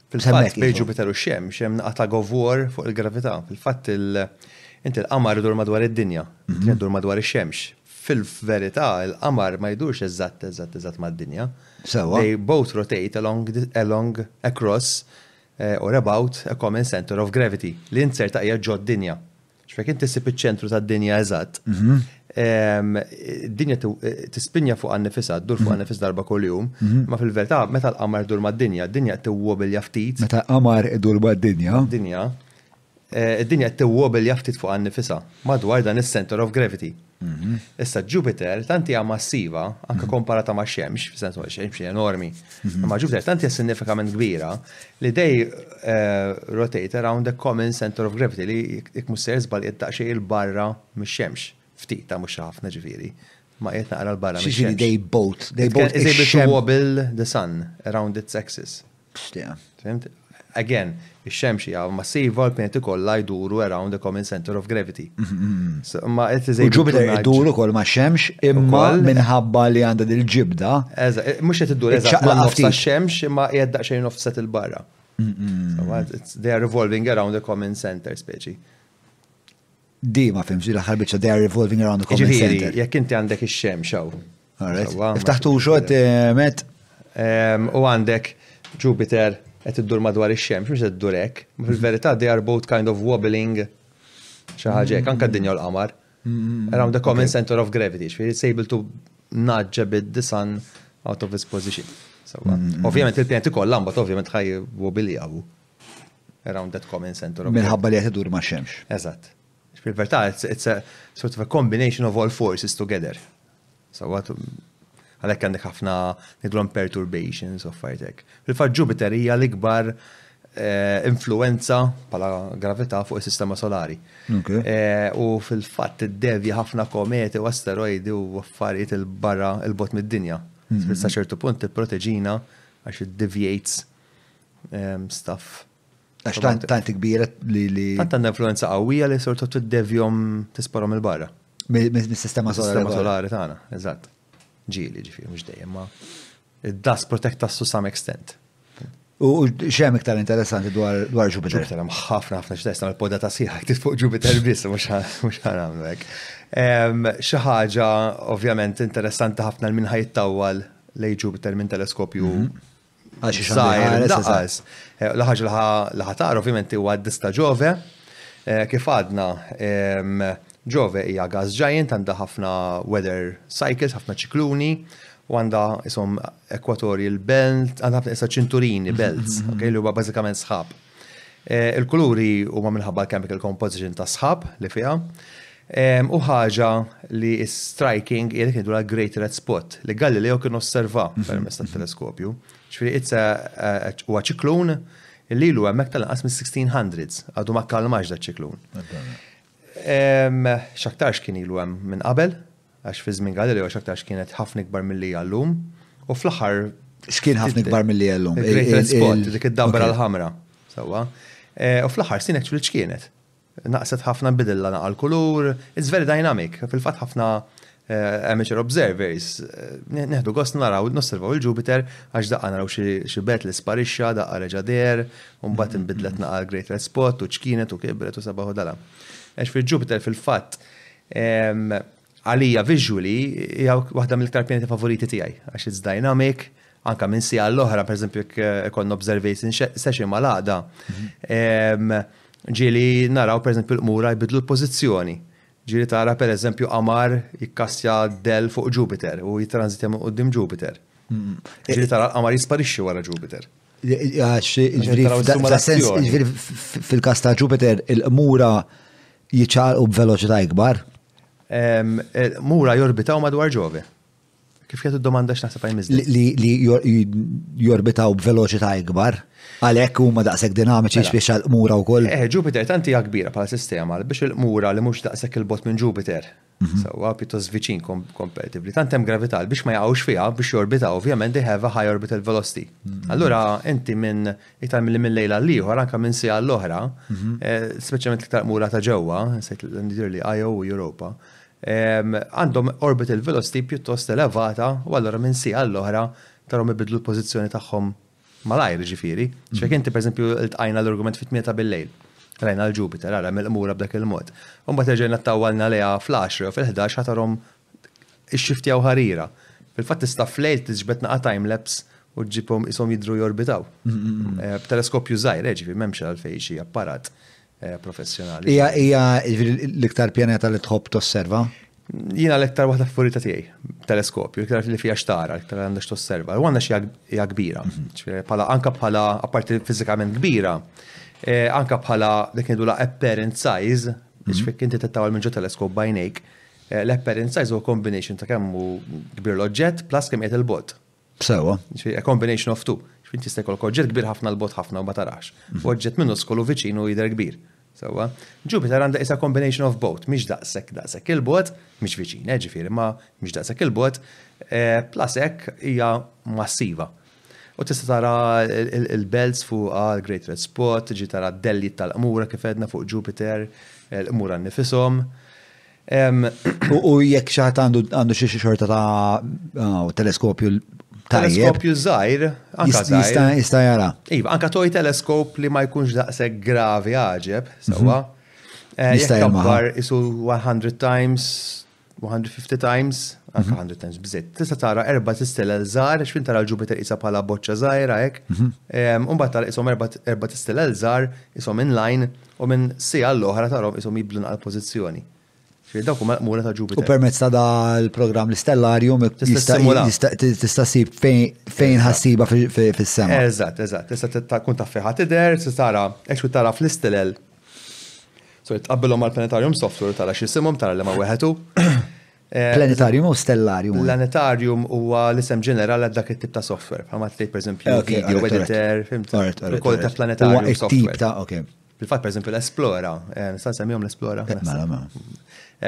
[SPEAKER 2] Fil-fatt bej Jupiter u Xem, xem naqa ta' of war fuq il-gravità. Fil-fatt inti l-qamar idur madwar id-dinja, id-dinja dur madwar ix-xemx. Fil-verità, il-qamar ma jdurx eżatt, eżatt, eżatt mad-dinja.
[SPEAKER 1] Sewa.
[SPEAKER 2] They both rotate along, along, across, or about a common center of gravity, li int ser taqja ġod-dinja. Ġifieri jekk inti ssib iċ-ċentru tad-dinja eżatt, id-dinja tispinja fuqha nnifisha, ddur fuqha nnifisha darba kuljum, ma fil-verità meta l-qamar idur mad-dinja, d-dinja qed tiwwobilja ftit.
[SPEAKER 1] Meta l-qamar idur
[SPEAKER 2] mad-dinja. Mad-dinja. Id-dinja qed tiwwobilja ftit fuqha nnifisha, madwar dan is-center of gravity. Mhm. Issa Jupiter tant hija massiva, anke mhm. komparata ma' xemx, f'sens ma' xemx hija enormi. Mhm. Ma' Jupiter tant hija sinifikament kbira li dej eh, rotate around the common center of gravity li jekk mhux se żbal jittaqxej il-barra mix-xemx. Ftit ta' mhux ħafna ġifieri. Ma qed naqra l-barra mix-xemx.
[SPEAKER 1] They boat, they
[SPEAKER 2] boat.
[SPEAKER 1] They
[SPEAKER 2] wobble the sun around its axis.
[SPEAKER 1] Tixtieqha.
[SPEAKER 2] Fhimt? Again, ix-xemx hija massiva, l-pjaneti kollha jduru around the common center of gravity. Ma qed
[SPEAKER 1] iżejjed.
[SPEAKER 2] Ġupiter
[SPEAKER 1] jduru kol ma' xemx imma minħabba li għandha dil-ġibda.
[SPEAKER 2] Eżatt, mhux qed iddur eżatt ma'
[SPEAKER 1] nofsa
[SPEAKER 2] xemx imma qiegħed daqsxejn nofset il-barra. They are revolving around the common center speċi.
[SPEAKER 1] Dima, fimx, di l-aħħar biċċa they are revolving around the
[SPEAKER 2] command
[SPEAKER 1] center.
[SPEAKER 2] Ġifieri, jekk inti għandek ix-xemx hawn.
[SPEAKER 1] Iftaħtu xogħod eh, met.
[SPEAKER 2] Ehm, u għandek Jupiter qed iddur madwar ix-xemx, mhux qed iddur hekk. Fil-verità they are both kind of wobbling xi ħaġa hekk, anke d-dinja l-qamar. Mm-hmm. Around the common center of gravity, ġifieri it's able to nudge a bit the sun out of its position. Mm-hmm. Ovvjament il-pjanti kollha mbagħad ovvjament ħaj wobbiljaw. around that common center of.
[SPEAKER 1] Minħabba li qed idur ma' xemx.
[SPEAKER 2] Eżatt. Fil-verità, it's a sort of a combination of all forces together. So what għalhekk għandek ħafna nidlhom perturbations of fajtek. Fil-fatt Jupiter hija l-ikbar eh, influenza pala gravità fuq is-sistema solari. Eh, u fil-fatt id-devja ħafna kometi u asteroidi u affarijiet il-barra il-bot mid-dinja. Sa ċertu punt tipproteġina għax id-deviates staff.
[SPEAKER 1] Għax tant tant kbira li li.
[SPEAKER 2] Tant għandha influenza qawwija li sortu tiddevjom tisparhom il-barra.
[SPEAKER 1] Mis-sistema solari.
[SPEAKER 2] Sistema solari tagħna, eżatt. Ġieli ġifieri mhux dejjem ma. Id-das protect us to some extent.
[SPEAKER 1] U xem iktar interessanti dwar dwar Jupiter.
[SPEAKER 2] Jupiter hemm ħafna ħafna x'test nagħmel poda ta' sieħa ktif fuq Jupiter biss mhux mhux ħanamlu hekk. Ehm, xi ħaġa ovvjament interessanti ħafna l-min ħajtawwal lej Jupiter minn teleskopju
[SPEAKER 1] mhm. Żgħir
[SPEAKER 2] imnaqqas.
[SPEAKER 1] L-aħħar
[SPEAKER 2] ħaġa li ħa tara ovvjament huwa d-dista Jove. Kif għadna, Jove hija gas giant, għandha ħafna weather cycles, ħafna ċikluni, u għandha ishom ekwatorji l-belt, għandha ħafna issa ċinturini, belts, li huma bażikament sħab. Il-kuluri huma minħabba l-chemical composition tas-sħab li fiha. U ħaġa li striking hija li kien dwar Great Red Spot li Galileo kien osserva permezz tat-teleskopju. Ġifieri itsa huwa ċiklun li ilu hemmhekk tal-inqas mis-1600s għadu ma kkalmax da ċiklun. X'aktarx kien ilu hemm minn qabel, għax fi żmien Galileo x'aktarx kienet ħafna ikbar milli hija llum, u fl-aħħar.
[SPEAKER 1] X'kien ħafna ikbar milli hija
[SPEAKER 2] llum?
[SPEAKER 1] Il-Great
[SPEAKER 2] Red Spot, dik id-dabbra l-ħamra. Sewwa. U fl-aħħar snin actually x'kienet? Naqset ħafna nbidilha naqal kulur, it's very dynamic, fil-fatt ħafna Amateur observers, neħdu gost naraw, nosservaw il-Jupiter għax daqqa naraw xi belt li sparixxa, daqqa reġa' deher, u mbagħad inbidlet naqa' l-Great Red Spot u ċkienet u kibret u sabaħ u dala. Għax fil-Jupiter fil-fatt għalija visually hija waħda mill-iktar pjaneti favoriti tiegħi għax it's dynamic, anke minn siegħa għal oħra, pereżempju jekk ikollna observation session mal-għaqda, ġieli naraw pereżempju l-qmura jbiddlu l-pożizzjoni. Ġieli tara pereżempju qamar jikkassja dell fuq Ġupiter u jittransitja minn quddiem Ġupiter. Ġieli tara l-qamar jisparixxi wara
[SPEAKER 1] Ġupiter. Fil-każ ta' Ġupiter il-qmura jiċċaqalqu b'veloċità ikbar.
[SPEAKER 2] Mura jorbitaw madwar Ġove. Kif kienet id-domanda x'naħseb għajmiżdi?
[SPEAKER 1] Li li jorbitaw b'veloċità ikbar, għalhekk huma daqshekk dinamiċi
[SPEAKER 2] Mela.
[SPEAKER 1] biex għall-qmura wkoll.
[SPEAKER 2] Eh, Jupiter tant hija kbira bħala sistema li biex il-qmura li mhux daqshekk il-bot minn Jupiter. Mhm. Sewwa pjuttost viċin kom- komparatively. Tant hemm gravità li biex ma jaqgħux fiha biex jorbita ovvjament they have a high orbital velocity. Mhm. Allura inti minn iktar milli minn lejla l-ieħor anke minn sija l-oħra, Mhm. eh, speċjalment iktar qmura ta' ġewwa, nsejt l-ndirli IO Europa, għandhom orbital velocity pjuttost elevata u allura minn siegħa għall-oħra tarahom ibiddlu l-pożizzjoni tagħhom malajr, jiġifieri. Jekk inti pereżempju ltqajna l-argument fit-tmienja ta' billejl, rajna l-Jupiter, ara milqmura b'dak il-mod, u mbagħad reġgħejna ttawwalna lejha fl-għaxra jew fil-ħdax ħa tarahom ixxiftjaw ħarira. Fil-fatt tista' f'lejl tiġbed naqgħa time-lapse u ġġibhom qishom jidhru jorbitaw. B'teleskopju żgħir, jiġifieri m'hemmx għalfejn xi apparat professjonali.
[SPEAKER 1] Hija hija l-iktar pjaneta li tħobb tosserva?
[SPEAKER 2] Jiena l-iktar waħda furita tiegħi, teleskopju, iktar li fija xtara, iktar għandax tosserva. U għandax hija kbira, mhm. bħala anka bħala apparti fiżikament kbira, eh, anka bħala dik ngħidu la apparent size, biex mhm. fik inti tittawal minn ġo teleskop bajnejk, eh, l-apparent size u combination ta' kemm hu kbir l-oġġett plus kemm qiegħed il-bot.
[SPEAKER 1] Sewa.
[SPEAKER 2] Ġifieri a combination of two. Ġifieri tista' jkollok oġġett kbir ħafna l bogħod ħafna u ma tarax. Mhm. U oġġett minuskolu u viċin u jidher kbir. Sewa. Jupiter għandha isa combination of both, mhix daqshekk daqshekk il bogħod mhix viċin, eh, ġifieri ma mhix daqshekk il bogħod eh, plus hekk hija massiva. U tista' tara il-belts fuq il-Great Red Spot, ġi tara d-delli tal-qmura kif edna fuq Jupiter, l-qmura nifisom.
[SPEAKER 1] U jekk xi ħadd għandu xi xorta ta' oh, teleskopju
[SPEAKER 2] teleskopju żgħir, anka żgħir.
[SPEAKER 1] Jista' jara.
[SPEAKER 2] Iva, anka toj teleskop li ma jkunx daqshekk gravi għaġeb, sewwa. Mhm. Eh,
[SPEAKER 1] jista'
[SPEAKER 2] jkabbar isu 100 times 150 times, anka 100 mhm. times bżitt. Tista' tara erba' tistilel żgħar, x'fin tara l-Jupiter isa bħala boċċa żgħira hekk. Mhm. Imbagħad tara ishom erba' tistilel żgħar, ishom inline, U minn siegħa għall-oħra tarahom qishom jibdlu naqra l-pożizzjoni. Ġifieri dawk huma l-qmura ta' Jupiter.
[SPEAKER 1] U permezz ta' dan il-programm l-Stellarium
[SPEAKER 2] tista'
[SPEAKER 1] ssib fejn ħassiba fis-sema.
[SPEAKER 2] Eżatt, eżatt. Tista' tkun taf fejn ħa tidher, tista' tara hekk kif tara fl-istilel. Sorry, tqabbilhom mal-planetarjum software u tara x'isimhom, tara liema wieħed hu. Eh,
[SPEAKER 1] planetarium u stellarium. Eh?
[SPEAKER 2] Planetarium huwa l-isem ġenerali għal dak it-tip ta' software, bħalma tgħid pereżempju
[SPEAKER 1] eh,
[SPEAKER 2] video editor, ukoll ta' planetarium.
[SPEAKER 1] Huwa
[SPEAKER 2] tip
[SPEAKER 1] ta' okay.
[SPEAKER 2] Fil-fatt pereżempju l-Esplora, nista' nsemmihom l-Esplora.
[SPEAKER 1] Mela, mela.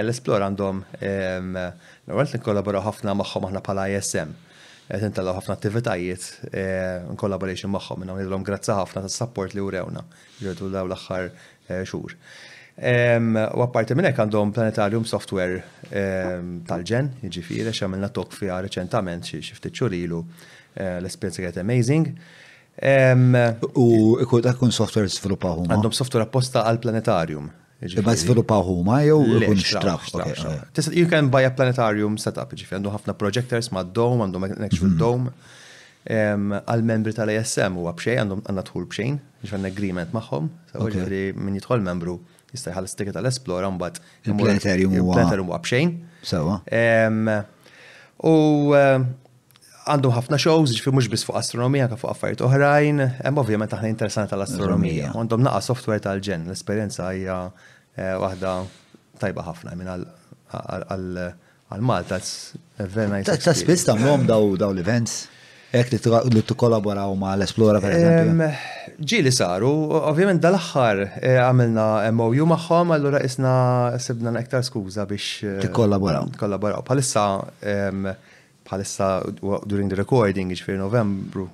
[SPEAKER 2] L-Esplora għandhom normalment nikkollaboraw ħafna magħhom aħna bħala ISM. Qed intallaw ħafna attivitajiet in collaboration magħhom, minnhom nidhom grazzi ħafna tas-support li urewna. Ġetu dawn l-aħħar xhur. U apparti minn hekk għandhom planetarium software tal-ġen, jiġifieri għax għamilna tok fiha reċentament xi ftit xhur ilu l-esperjenza kienet amazing.
[SPEAKER 1] U dak kun software żviluppaw huma?
[SPEAKER 2] Għandhom software apposta għall-planetarium.
[SPEAKER 1] Imma żviluppaw huma jew ikun
[SPEAKER 2] xtraf. You can buy a planetarium setup, ġifi għandu ħafna projectors ma' dome, għandu actual mhm. dome. Għal-membri tal-ASM u għabxej, għandhom għanna tħul bxejn, ġifan agreement maħħom, ġifri minn jitħol membru jista' jħallas ticket għal-esplora mbagħad
[SPEAKER 1] il-planetarium
[SPEAKER 2] u għabxejn.
[SPEAKER 1] Sewa.
[SPEAKER 2] U għandhom ħafna shows, ġifi mhux biss fuq astronomija, anke fuq affarijiet oħrajn, hemm ovvjament aħna interessant tal-astronomija. Għandhom naqa' software tal-ġen, l-esperjenza hija eh, waħda tajba ħafna minn għal Malta, very nice.
[SPEAKER 1] Ta' spiss tagħmlhom daw daw l-events? Ek li t-kollaboraw ma l-Esplora per eżempju?
[SPEAKER 2] Ġi li saru, ovvjament dal-axħar eh, għamilna MOU maħħom, għallura isna sibna nektar skuza biex. Eh,
[SPEAKER 1] t-kollaboraw.
[SPEAKER 2] Kollaboraw. Palissa bħalissa during the recording, ġifir Novembru.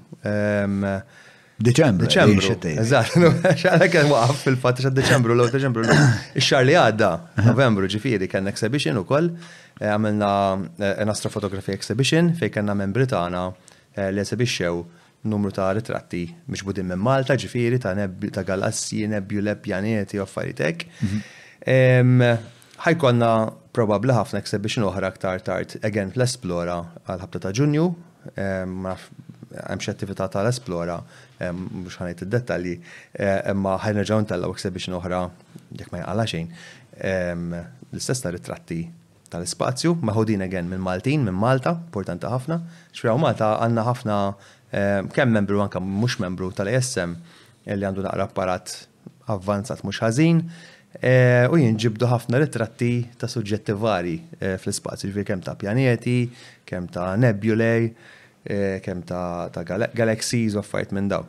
[SPEAKER 1] Deċembru.
[SPEAKER 2] Deċembru. Eżatt, xara kien waqaf fil-fat xa Deċembru, l Deċembru, xar li għadda, Novembru ġifiri, kien exhibition u koll, eh, għamilna eh, an astrofotografia exhibition fej kena membri tagħna eh, li esibixxew Numru ta' ritratti miġbudin minn Malta, ġifieri ta' ta' galassji, nebjule, pjaneti u affarijiet hekk. Ħajkonna probabbli ħafna exhibition oħra aktar tard, again fl-Esplora għal ħabta ta' Ġunju, hemm xi attività tal-Esplora, mhux ħanejt id-dettalji, imma ħa nerġgħu ntellgħu exhibition oħra, jekk ma jinqala' xejn, l-istess ta' ritratti. ta' l-ispazju, meħudin again minn Maltin, minn Malta, importanti ħafna, ġifieri hawn Malta għandna ħafna kemm membru anke mhux membru tal-ASM li għandu naqra apparat avvanzat mhux ħażin u jinġibdu ħafna ritratti ta' suġġetti varji fl-ispazju, ġifieri kemm ta' pjaneti, kemm ta' nebulae, kemm ta' galaxies u affarijiet minn dawn.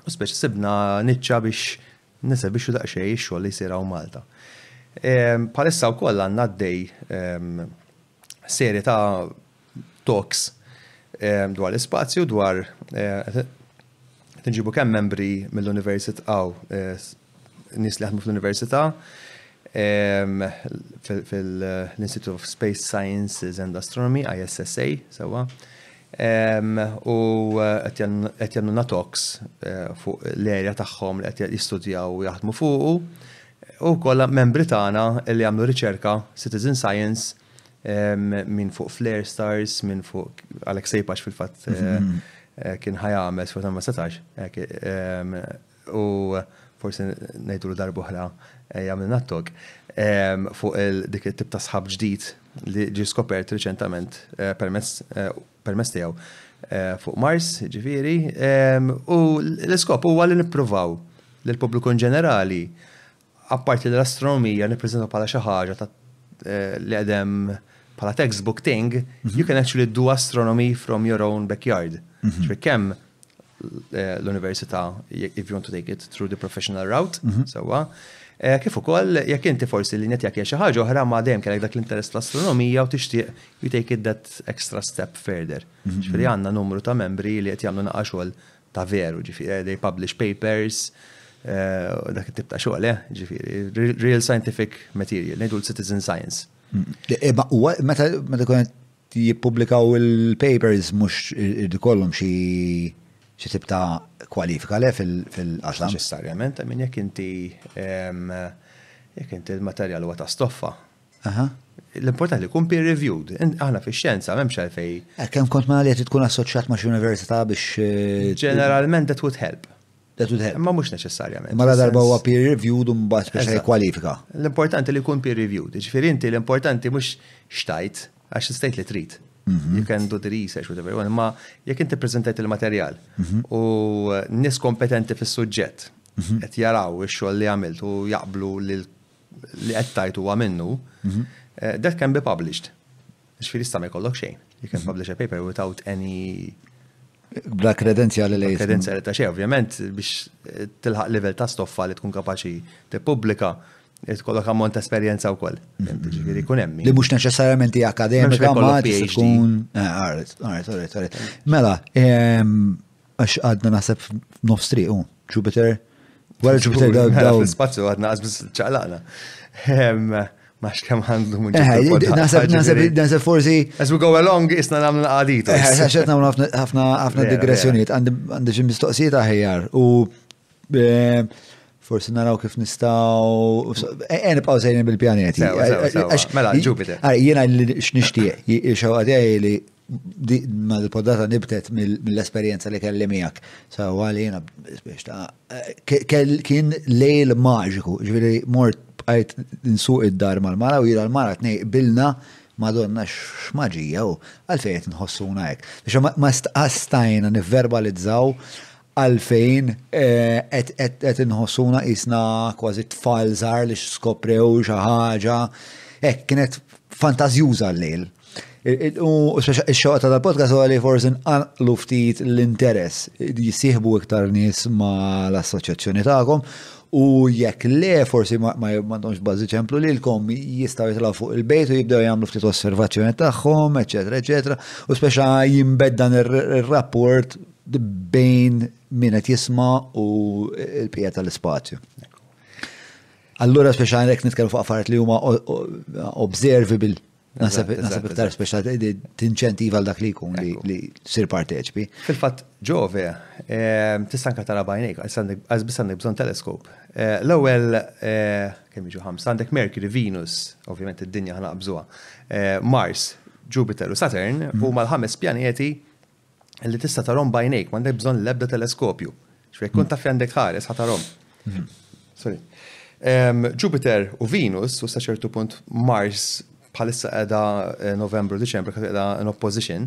[SPEAKER 2] U speċi sibna niċċa biex Nisebixxu daqsxejn ix-xogħol li jsir hawn Malta. Bħalissa wkoll għandna għaddej serje ta' talks dwar l-ispazju, dwar qed inġibu kemm membri mill-universit hawn nies li jaħdmu fl-università fil-Institute of Space Sciences and Astronomy, ISSA, sewwa. u qed jagħmluna talks fuq l-area tagħhom li qed jistudjaw u jaħdmu fuqu, u wkoll membri tagħna li jagħmlu riċerka, citizen science, min fuq flare stars, min fuq Aleksej Paċ fil-fatt kien ħa jagħmel, sfortunatament ma setax, u forsi ngħidulu darba oħra jagħmilna t-tog, fuq dik it-tip ta' sħab ġdid li ġie skopert riċentament permezz tiegħu fuq Mars, ġifieri, u l-iskop huwa li nippruvaw lill-pubbliku ġenerali apparti li l-astronomija nippreżenta bħala xi ħaġa ta' li qegħdem bħala textbook thing, mhm. you can actually do astronomy from your own backyard. Mhm. Ġifieri kemm eh, l-università if you want to take it through the professional route, mhm. sewwa. Eh, kif ukoll jekk inti forsi li netjak xi ħaġa oħra ma dejjem kellek dak l-interess l-astronomija u tixtieq you take it that extra step further. Ġifieri għandna numru ta' membri li qed jagħmlu naqa' xogħol ta' veru, ġifieri they publish papers, dak it-tip ta' xogħol, eh, ġifieri real scientific material, ngħidu l-citizen science.
[SPEAKER 1] Imma huwa meta meta kien jippubblikaw il-papers mhux ikollhom xi xi tip ta' kwalifika le fil-qasam.
[SPEAKER 2] Neċessarjament, minn jekk inti jekk inti l-materjal huwa ta' stoffa,
[SPEAKER 1] Aha.
[SPEAKER 2] L-importanti li jkun peer reviewed. Aħna fi xjenza m'hemmx għalfej.
[SPEAKER 1] Eh, kemm kont ma li tkun assoċjat ma' xi università biex. Eh,
[SPEAKER 2] Ġeneralment that would help.
[SPEAKER 1] That would help.
[SPEAKER 2] Ma mhux neċessarjament.
[SPEAKER 1] Ma la darba huwa peer reviewed u mbagħad biex kwalifika.
[SPEAKER 2] L-importanti li jkun peer reviewed. Ġifieri inti l-importanti mhux xtajt għax stajt li trid. Mhm. You can do the research, whatever. Ma jekk inti prezentajt il-materjal mhm. u nis kompetenti fis-suġġett mhm. qed jaraw ix-xogħol li għamilt u jaqblu li li qed tajt huwa minnu, eh, that can be published. Ġifieri sta ma jkollok xejn. You can mhm. publish a paper without any
[SPEAKER 1] Bla kredenzjali li
[SPEAKER 2] Kredenzjali ta' xej, ovvjament, biex eh, tilħaq level ta' stoffa li tkun kapaċi tippubblika tkollok ammont esperjenza u koll. Mhm. Ġifiri kun emmi.
[SPEAKER 1] Li mux neċessarjament hija akademika ma tkun. Eh, mela, ehm, Għax għadna naħseb f'nofs triq, u Jupiter, wara Jupiter daw.
[SPEAKER 2] Mela,
[SPEAKER 1] daw.
[SPEAKER 2] Spazju għadna għazbis ċaqlaqna. Ehm, Max kem għandu minn
[SPEAKER 1] eh, ġupiter. Naħseb, naħseb, naħseb forsi.
[SPEAKER 2] As we go along, isna namlu għadit.
[SPEAKER 1] Eh, Għaxet namlu ħafna ħafna digressjoniet, għandi xi mistoqsijiet aħjar. U eh, forsi naraw kif nistaw. Għen bqaw sejrin bil-pjaneti.
[SPEAKER 2] Mela, Jupiter.
[SPEAKER 1] Jena xnishtiq, xawqa li Mal poddata nibtet mill-esperjenza li kelli miegħek. Sa għali jiena biex ta' kien lejl maġiku, ġifieri mort bqajt nsuq id-dar mal-mara u jiena l-mara tnej bilna Madonna x'maġija u għalfejn qed nħossuna hekk. Biex ma stqastajna nivverbalizzaw għalfejn qed inħossuna qisna kważi tfal żgħar li skoprew xi ħaġa. Hekk kienet fantażjuża l-lejl. U x-xoqa ta' dal-podcast huwa li forsi nqanqlu ftit l-interess jisieħbu iktar nies ma l-assoċjazzjoni tagħkom u jekk le forsi ma għandhomx bażi ċemplu lilkom jistgħu jitlgħu fuq il-bejt u jibdew jagħmlu ftit osservazzjoni tagħhom, eċetera, eċetera, u speċa jimbed dan ir-rapport bejn min qed jisma' u l-bqija tal-ispazju. Allura speċa jekk nitkellmu fuq affarijiet li huma observable Nasab iktar speċa tinċentiva għal dak li jkun li sir parteċpi.
[SPEAKER 2] Fil-fat, ġove, ehm, tista' anka tara bajnejk, għaz biss għandek bżon teleskop. Eh, l-ewwel eh, kemm jiġu ħamsa għandek Mercury, Venus, ovvjament id-dinja ħana qabżuha, eh, Mars, Jupiter u Saturn mhm. u mal-ħames pjaneti li tista' tarhom bajnejk, m'għandek bżonn l-ebda teleskopju. Xfejk kun taf għandek ħares ħatarhom. Mhm. Sorry. Jupiter u Venus, u sa ċertu punt Mars bħalissa qiegħda eh, Novembru, Diċembru qiegħda in opposition,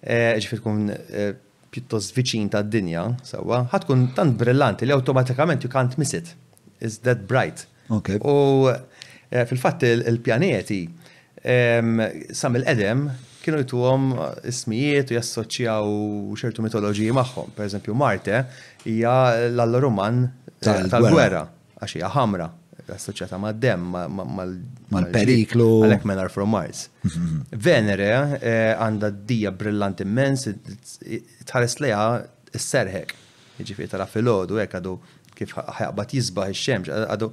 [SPEAKER 2] eh, ġifier tkun eh, pjuttost viċin ta' dinja, sewwa, ħatkun tant brillanti li awtomatikament you can't miss it. Is that bright.
[SPEAKER 1] Okay.
[SPEAKER 2] U eh, fil-fatt il-pjaneti sa mill-qedem kienu jtuhom ismijiet u jassoċjaw ċertu mitoloġiji magħhom. Per eżempju, Marte hija l-alla
[SPEAKER 1] Roman eh,
[SPEAKER 2] tal-gwerra, għax hija ħamra, assoċjata ma' dem,
[SPEAKER 1] mal-periklu.
[SPEAKER 2] Għalek men are from Mars. Mhm. Venere eh, għanda d-dija brillant immens, tħares leja s-serħek. jiġifieri tara filgħodu hekk għadu kif ħa jaqbad jisbaħ ix-xemx, għadu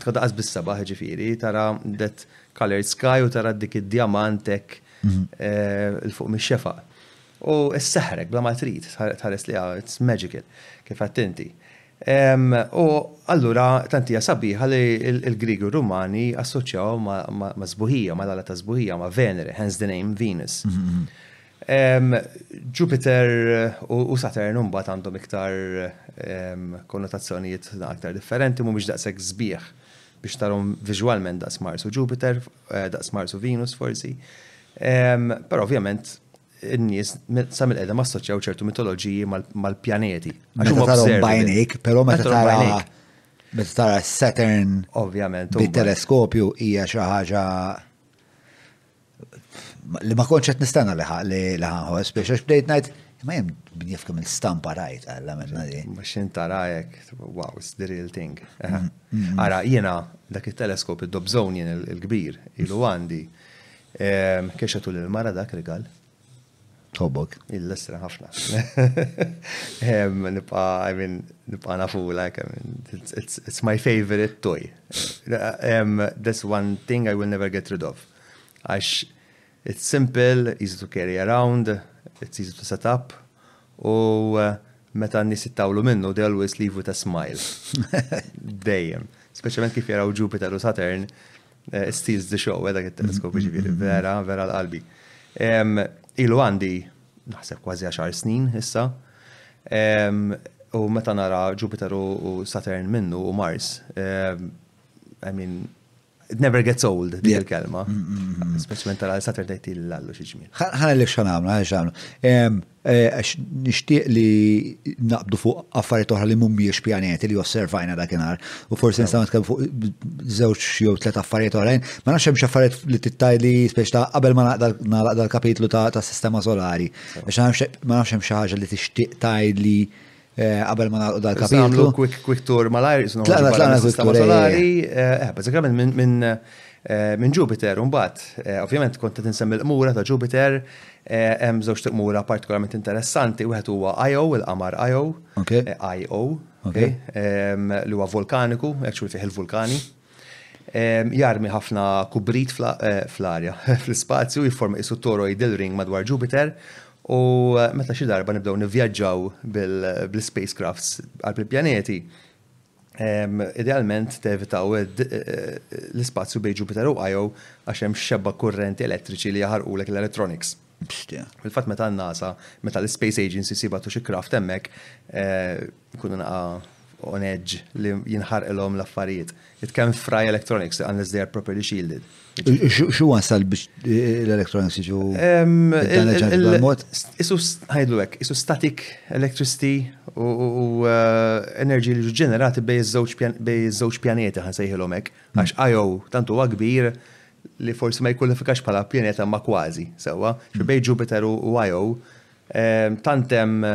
[SPEAKER 2] tkun daqqas bis-sabaħ jiġifieri, tara that colored sky u tara dik id-djamant hekk eh, il fuq mix-xefaq. U s-seħrek bla ma trid, tħares li ah, it's magical, kif attenti. U allura tantija sabiħa li il-Grigi u Rumani assoċjaw ma' zbuħija, ma' l-għala ta' zbuħija, ma' Venere, hence the name Venus. Mm-hmm. Jupiter u Saturn imbagħad għandhom iktar konnotazzjonijiet aktar differenti, mhumiex daqshekk sbieħ biex tarhom viżwalment daqs Mars u Jupiter, daqs Mars u Venus forsi. Però ovvjament in-nies sa mill-qedem assoċjaw ċertu mitoloġiji mal-pjaneti. Għax huma tarhom
[SPEAKER 1] bajnejk, però meta
[SPEAKER 2] tarhom
[SPEAKER 1] meta tara Saturn bit-teleskopju hija xi ħaġa li ma konċet nistana li ħanħos biex għax bdejt najt, ma jem bnif kem il-stampa rajt għalla minna di.
[SPEAKER 2] Ma xinta rajek, wow, it's the real thing. Mm,
[SPEAKER 1] mm.
[SPEAKER 2] Ara, jena dak il-teleskop id-dobżon jen il-kbir, ilu għandi, ehm, keċetu l-mara dak rigal,
[SPEAKER 1] Tobok.
[SPEAKER 2] Il-lestra ħafna. Nibqa, I mean, nibqa nafula, it's, it's my favorite toy. Um, that's one thing I will never get rid of. Għax, it's simple, easy to carry around, it's easy to set up, u uh, meta n-nis tawlu minnu, they always leave with a smile. Dejjem. Speċjalment kif jaraw Jupiter u Saturn, Steals the show, eh, dak il-teleskop mm-hmm. ġifiri, vera, vera l-qalbi. Ilu għandi, naħseb kważi għaxar snin issa, u meta nara Jupiter u Saturn minnu u Mars, I mean, it never gets old, dik il-kelma. Mm-hmm. Speċjalment tara Saturday til-lallu xieġmi.
[SPEAKER 1] Ħana li xan għamlu, ħana xan għamlu. Għax nixtieq li naqbdu fuq affarijiet oħra li mhumiex pjaneti li osservajna dakinhar u forsi nistgħu nitkellmu fuq żewġ jew tliet affarijiet oħrajn. Ma nafx hemm xi affarijiet li tittajli speċi ta' qabel ma nagħlaq dal-kapitlu tas-sistema solari. Għax ma nafx hemm xi ħaġa li tixtieq tgħidli Eh, qabel ma
[SPEAKER 2] nagħlqu
[SPEAKER 1] dal-kapitlu.
[SPEAKER 2] Għamlu quick, quick tour mal-ajr,
[SPEAKER 1] isnu għamlu quick tour solari. Eh,
[SPEAKER 2] eh, eh bazzikament minn min, min Jupiter, un-bat, ovvjament kontet nsemmi l-qmura ta' Jupiter, hemm żewġ qmura partikolarment interessanti, wieħed huwa Io, il-qamar Io, Io, li huwa vulkaniku, actually fih il-vulkani. Jarmi ħafna kubrit fl-arja, fl-ispazju, u jifforma qisu toroidal ring madwar Ġupiter, u meta xi darba nibdew nivvjaġġaw bl-spacecrafts għal pjaneti, idealment tevitaw l-ispazju bejn Ġupiter u Io għax hemm xebba kurrenti elettriċi li jaħarqulek l-electronics. Fil-fatt meta n-NASA, meta l-Space Agency sibatu xi kraft hemmhekk, eh, kunu naqa' on edge li jinħarqilhom l-affarijiet. It can fry electronics unless they are properly shielded.
[SPEAKER 1] Xu wasal biex eh, l-electronics jiġu mod?
[SPEAKER 2] Isu ħajdlu hekk, isu static electricity u eh, enerġi li ġenerati bej iż-żewġ pjaneti ħansejħilhom hekk, għax IO tantu huwa kbir li forsi ma jikkwalifikax bħala pjaneta ma kważi, sewwa, xi bejn Jupiter u Io, ehm, tant hemm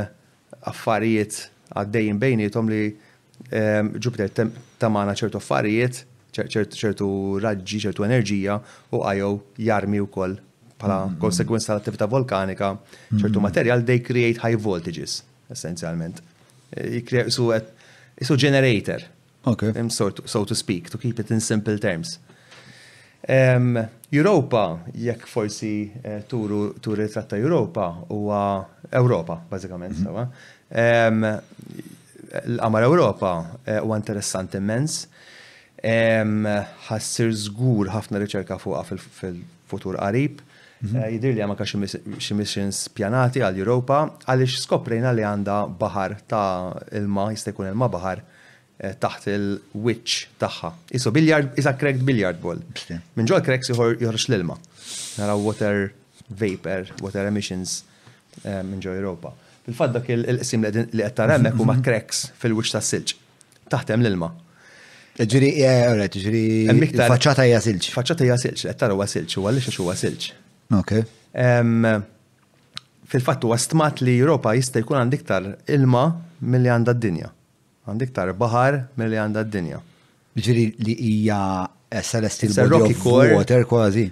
[SPEAKER 2] affarijiet għaddejjin bejnietom li ehm, Jupiter tamana ċertu affarijiet, ċertu raġġi, ċertu enerġija u Io jarmi wkoll bħala mm-hmm. konsekwenza tal-attività volkanika ċertu mm-hmm. materjal they create high voltages essenzjalment. Eh, Jikreqsu jisu generator Okay. So, so to speak, to keep it in simple terms. Um, Europa, jekk forsi eh, turu turi tratta Europa, huwa Europa, bażikament, mm -hmm. um, l-qamar Ewropa eh, huwa interessanti immens. Ħassir żgur ħafna riċerka fuqha fil-futur qarib. Mhm. Eh, jidir li għamma ka xi missions pjanati għal Europa għaliex skoprejna li għandha baħar ta' ilma jista' jkun ilma baħar taħt il-wiċċ tagħha. Isu billiard, isa cracked billiard ball. Minn ġol cracks joħroġ l-ilma. Nara water vapor, water emissions eh, minn ġo Europa. Fil-fatt dak il-qsim li qed tara hemmhekk huma cracks fil-wiċċ tas-silġ. Taħt hemm l-ilma.
[SPEAKER 1] Ġiri, għalret,
[SPEAKER 2] eh, ġiri.
[SPEAKER 1] Faċċata hija silġ.
[SPEAKER 2] Faċċata hija silġ, qed tara huwa silġ, huwa għaliex huwa silġ.
[SPEAKER 1] Ok.
[SPEAKER 2] Fil-fatt huwa stmat li Europa jista' jkun għandiktar ilma milli għandha d-dinja. Għandha iktar baħar milli għandha d-dinja.
[SPEAKER 1] Jiġifieri li hija a celestial body of water kważi.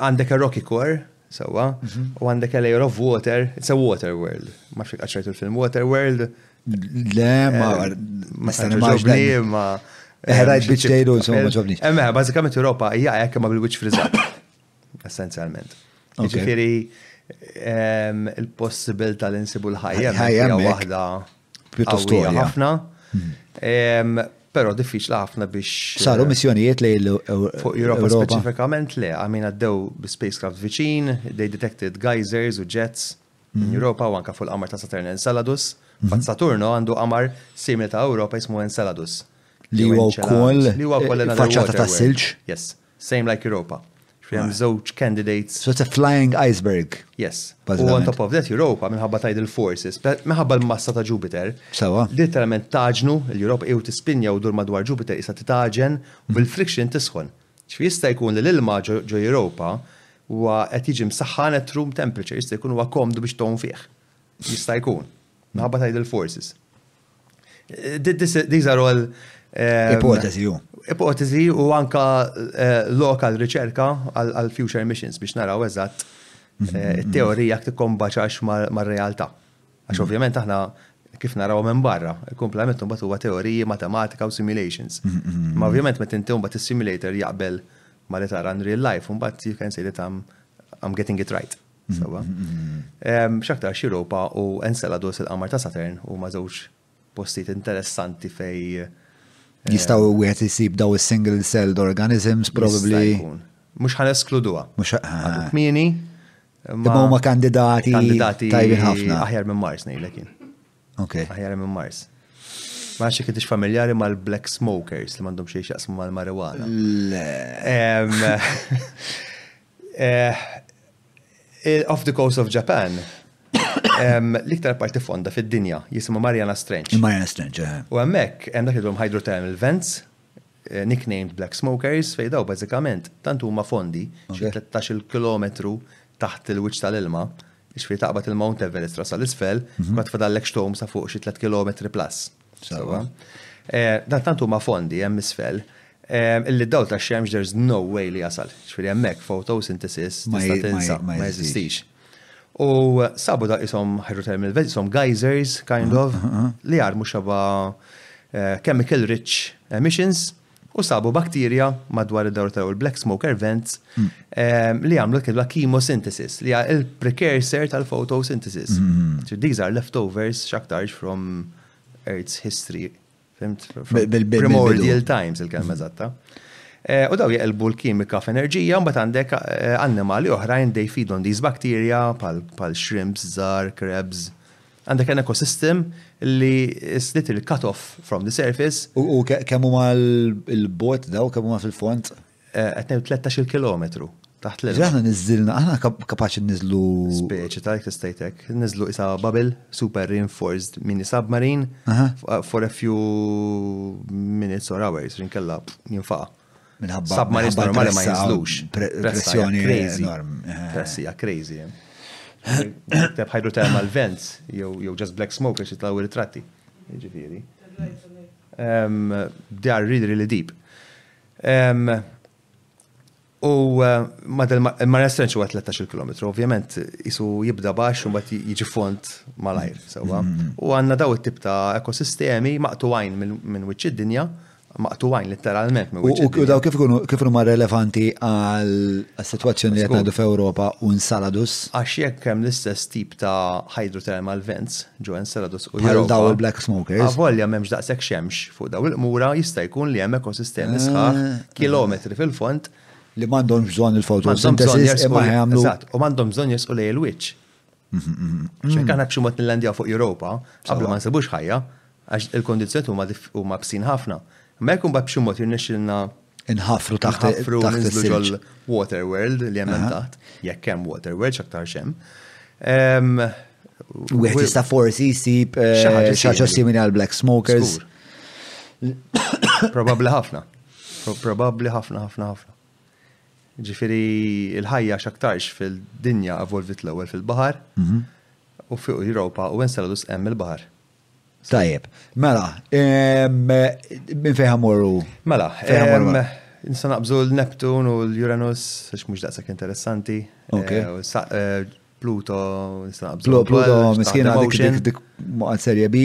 [SPEAKER 2] Għandek a rocky core, sewwa, u għandek a layer of water, it's a water world. Ma xi qaċċajtu l-film Water World.
[SPEAKER 1] Le, ma
[SPEAKER 2] eh, ma
[SPEAKER 1] stanimgħax
[SPEAKER 2] ma.
[SPEAKER 1] Eħrajt
[SPEAKER 2] eh,
[SPEAKER 1] biċċejlu, insomma, ma ġobni.
[SPEAKER 2] Emme, eh, bażikament Europa hija hekk ma bil-wiċċ friżat. Essenzjalment. Jiġifieri ehm, il-possibilità li nsibu l-ħajja.
[SPEAKER 1] Ħajja
[SPEAKER 2] waħda.
[SPEAKER 1] Pjuttost għolja.
[SPEAKER 2] ħafna. Hmm. Pero diffiċli ħafna biex.
[SPEAKER 1] Saru eh, missjonijiet li
[SPEAKER 2] fuq Europa speċifikament le, għamina d-dew bi spacecraft viċin, they detected geysers u jets in hmm. Europa u anka fuq l-qamar ta' Saturn Enceladus. Hmm. Fat Saturno għandu qamar simili ta' Europa jismu Enceladus.
[SPEAKER 1] Li huwa wkoll
[SPEAKER 2] li huwa wkoll
[SPEAKER 1] eh, faċċata ta' silġ.
[SPEAKER 2] Yes. Same like Europa. Ġifieri hemm żewġ candidates.
[SPEAKER 1] So it's a flying iceberg.
[SPEAKER 2] Yes. U on top of that Europa minħabba tgħid il-forces, minħabba l-massa ta' Jupiter.
[SPEAKER 1] Sewa.
[SPEAKER 2] Literalment taġnu l-Europa jew tispinja u dur madwar Jupiter issa titaġen u bil-friction tisħon. Ġifieri jista' jkun li l-ilma ġo Europa huwa qed jiġi msaħħan at room temperature, jista' jkun huwa komdu biex tgħum fih. Jista' jkun. Minħabba tgħid il-forces. These are all um,
[SPEAKER 1] ipotezi u.
[SPEAKER 2] Ipotezi u anka eh, lokal riċerka għal future missions biex naraw eżatt mhm, eh, mhm, mhm. teorija jekk tikkombaċax mar-realtà. Għax ovvjament aħna kif naraw minn barra, il-komplement mbagħad huwa teoriji, matematika u simulations. Ma ovvjament meta inti mbagħad is-simulator jaqbel ma li tara in real life, mbagħad you can say that I'm, I'm getting it right. Sewa. X'aktar x'Europa u Enceladus il-qamar ta' Saturn huma żewġ postijiet interessanti fej
[SPEAKER 1] Jistaw u għet jisib daw single celled organisms probably.
[SPEAKER 2] Mux ħan eskluduwa.
[SPEAKER 1] Mux
[SPEAKER 2] ħan. Kmini.
[SPEAKER 1] Ma huma kandidati.
[SPEAKER 2] Kandidati.
[SPEAKER 1] Tajbin ħafna.
[SPEAKER 2] Aħjar minn Mars nejlek jien.
[SPEAKER 1] Ok.
[SPEAKER 2] Aħjar minn Mars. Ma xie kietix familjari mal-black smokers li mandom xie xaqsmu mal-marijuana. Le. Off the coast of Japan, l-iktar parti fonda fid-dinja jisimha Mariana Strange.
[SPEAKER 1] Mariana Strange, eh.
[SPEAKER 2] U hemmhekk hemm dak idhom hydrothermal vents, eh, nicknamed black smokers, fejn daw bażikament tant huma fondi xi 13-il kilometru taħt il-wiċċ tal-ilma, ixfri taqbad il-Mount Everest rasal isfel, mhm. ma tfadallek xtom sa fuq xi 3 kilometri plus.
[SPEAKER 1] Sawa.
[SPEAKER 2] Eh, dan tant huma fondi hemm isfel. Eh, illi daw ta' xemx there's no way li jasal. Ġifieri hemmhekk photosynthesis
[SPEAKER 1] ma
[SPEAKER 2] jeżistix. U sabu da' isom hydrothermal vents, isom geysers, kind of, li jarmu xaba eh, chemical rich emissions. u sabu bakterja madwar id-dawra tal-ewwel black smoker vents mm. li għamlu kidba chemosynthesis li hija il-precursor tal-photosynthesis. Mm. So these are leftovers x'aktarx from Earth's history. Fimt? Primordial times il-kelma eżatta. Eh, u daw jaqilbu l-kimika f'enerġija, mbagħad għandek eh, annimali oħrajn they feed on these bacteria pal shrimps, zar, crabs, Għandek an ecosystem li is little cut off from the surface.
[SPEAKER 1] U kemm huma l-bot daw, kemm huma fil-font?
[SPEAKER 2] Eh, qed ngħid 13 kilometru taħt l
[SPEAKER 1] Aħna niżilna, aħna kapaċi niżlu.
[SPEAKER 2] Speċi ta' jek stajtek, niżlu isa bubble, super reinforced mini submarine for a few minutes or hours, rinkella jinfaqa.
[SPEAKER 1] Minħabba
[SPEAKER 2] submarines normali ma jinżlux.
[SPEAKER 1] Pressjoni
[SPEAKER 2] crazy.
[SPEAKER 1] Pressija eh.
[SPEAKER 2] crazy. Teb hydrothermal vents jew just black smoke li xitlaw ritratti. Ġifieri. They are really really deep. U eh, madal ma restrenċ u 13 km, ovvjament jisu jibda bax u bat jiġi font malajr, sewa. Mm-hmm. U għanna daw it-tip ta' ekosistemi maqtu għajn minn wiċċ id-dinja maqtuwajn litteralment minn wiċċ.
[SPEAKER 1] U daw kif ikunu kif huma relevanti għal sitwazzjoni li qed ngħidu f'Ewropa u Enceladus?
[SPEAKER 2] Għax jekk hemm l-istess tip ta' hydrothermal vents ġo Enceladus u
[SPEAKER 1] Bħal daw il-black smokers.
[SPEAKER 2] Avolja m'hemmx daqshekk xemx fuq daw il-qmura jista' jkun li hemm ekosistemi eh. sħaħ kilometri fil-fond
[SPEAKER 1] li m'għandhomx bżonn
[SPEAKER 2] il-fotosintesis
[SPEAKER 1] imma jagħmlu.
[SPEAKER 2] U m'għandhom bżonn jesqu lej il-wiċċ. Xek aħna b'xi mod nillandjaw fuq Europa, qablu ma nsibux ħajja, għax il-kondizzjoni huma bsin ħafna. Ma jkun bad b'xi mod jirnexxilna
[SPEAKER 1] inħafru taħt inħafru
[SPEAKER 2] ninżlu ġol Water World li hemm taħt, jekk hemm Water World x'aktar xem.
[SPEAKER 1] Wieħed jista' forsi jsib eh, xaġa
[SPEAKER 2] simili
[SPEAKER 1] għal Black Smokers.
[SPEAKER 2] Probabbli ħafna. Probabbli ħafna ħafna ħafna. Ġifieri l-ħajja x'aktarx fil-dinja evolvit l-ewwel fil-baħar mhm. u fuq Europa u Enceladus hemm il-baħar.
[SPEAKER 1] Tajjeb, mela, minn fejn morru?
[SPEAKER 2] Mela, nista' naqbżu l-Neptun u l-Uranus, għax mhux daqshekk interessanti. Eh, eh, Pluto, nista' naqbżu.
[SPEAKER 1] Pluto, miskina dik dik serje B.